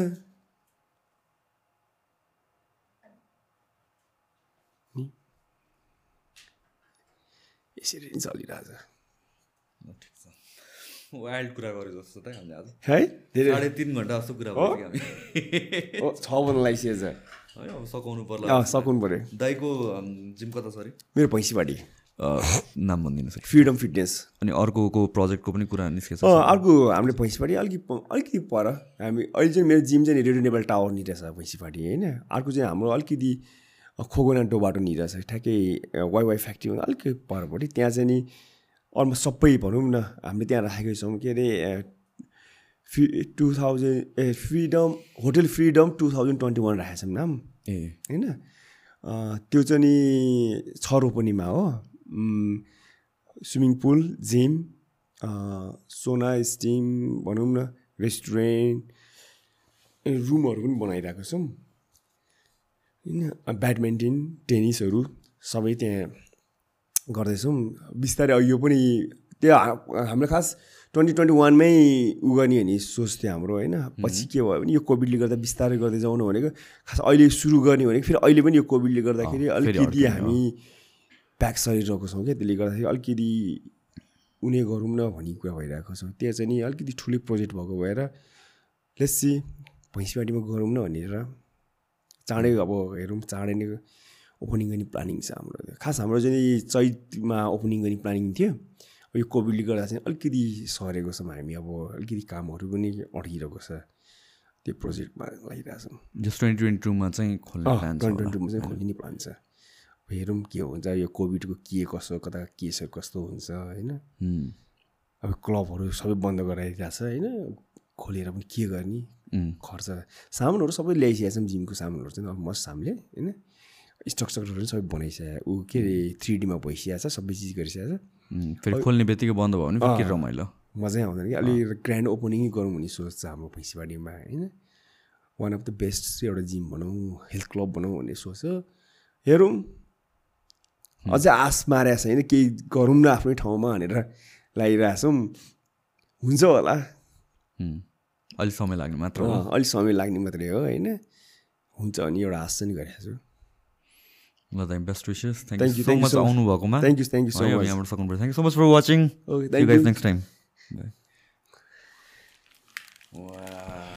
यसरी नै चलिरहेछ। वाइल्ड कुरा गरे जस्तो त हामीले आज। है? साढे तिन घन्टा जस्तो कुरा हामी। ओ, छ बन्न लागिसकेछ है अब सघाउनु पर्ला अँ सकुन पऱ्यो दाइको जिम कता छ अरे? मेरो भैँसीपाटी नाम भनिदिनु सर फ्रिडम फिटनेस। अनि अर्कोको प्रोजेक्टको पनि कुरा निस्केछ। अँ अर्को हामीले भैँसीपाटी अलिकति अलिकति पर। हामी अहिले चाहिँ मेरो जिम चाहिँ रेडियो नेबल टावर नि रहेछ भैँसीपाटी होइन? अर्को चाहिँ हाम्रो अलिकति खोगोनाटो बाटो नि रहेछ ठ्याक्कै वाइवाई फ्याक्ट्रीमा अलिकति परपट्टि। त्यहाँ चाहिँ नि अलमोस्ट सबै भनौँ न हामीले त्यहाँ राखेको छौँ। के अरे टु थाउजन्ड ए freedom hotel freedom two thousand twenty one राखेको छौँ नाम। ए। होइन? त्यो चाहिँ नि छ रोपनीमा हो। Swimming pool gym sauna steam भनौँ न रेस्टुरेन्ट रुमहरू पनि बनाइरहेको छौँ। होइन? ब्याडमिन्टन टेनिसहरू सबै त्यहाँ गर्दैछौँ। बिस्तारै यो पनि त्यो हाम्रो खास ट्वेन्टी ट्वेन्टी वानमै उ गर्ने भन्ने सोच थियो हाम्रो होइन। पछि के भयो भने यो कोभिडले गर्दा बिस्तारै गर्दै जाउँ भनेको खास अहिले सुरु गर्ने भनेको फेरि अहिले पनि यो कोभिडले गर्दाखेरि अलिकति हामी प्याक सरिरहेको छौँ क्या त्यसले गर्दाखेरि अलिकति उनी गरौँ न भन्ने कुरा भइरहेको छ। त्यहाँ चाहिँ नि अलिकति ठुलै प्रोजेक्ट भएको भएर लेसी भैँसीपाटीमा गरौँ न भनेर चाँडै अब हेरौँ चाँडै नै ओपनिङ गर्ने प्लानिङ छ हाम्रो। खास हाम्रो चाहिँ चैतमा ओपनिङ गर्ने प्लानिङ थियो। यो कोभिडले गर्दा चाहिँ अलिकति सरेको छौँ हामी अब अलिकति कामहरू पनि अड्किरहेको छ त्यो प्रोजेक्टमा लागिरहेछौँ। जस्ट ट्वेन्टी ट्वेन्टी टूमा चाहिँ खोल्ने प्लान छ ट्वेन्टी ट्वेन्टीमा चाहिँ खोलिने प्लान छ। हेरौँ के हुन्छ यो कोभिडको के कसो कता केसहरू कस्तो हुन्छ होइन। अब क्लबहरू सबै बन्द गराइरहेको छ होइन? खोलेर पनि के गर्ने खर्च? सामानहरू सबै ल्याइसकेको छौँ जिमको सामानहरू चाहिँ अलमोस्ट हामीले होइन? स्ट्रक्चरहरू पनि सबै बनाइसकेको ऊ के अरे थ्री डिमा भइसकेको छ सबै चिज गरिसकेको छ। फेरि खोल्ने बित्तिकै बन्द भयो भने फेरि के रमाइलो? मजै आउँदैन कि? अलि ग्रान्ड ओपनिङै गरौँ भन्ने सोच छ हाम्रो भैँसीबारीमा होइन? वान अफ द बेस्ट चाहिँ एउटा जिम भनौँ हेल्थ क्लब भनौँ भन्ने सोच छ। हेरौँ। अझै आस मारेको छैन केही गरौँ न आफ्नै ठाउँमा भनेर लागिरहेको छौँ हुन्छ होला। अलिक समय लाग्ने मात्र हो। अलिक समय लाग्ने मात्रै हो होइन? हुन्छ भने एउटा आश चाहिँ गरेको छु Well, best wishes. Thank, you, so much, you so Thank you, thank you so much. For watching. You guys next time. Wow.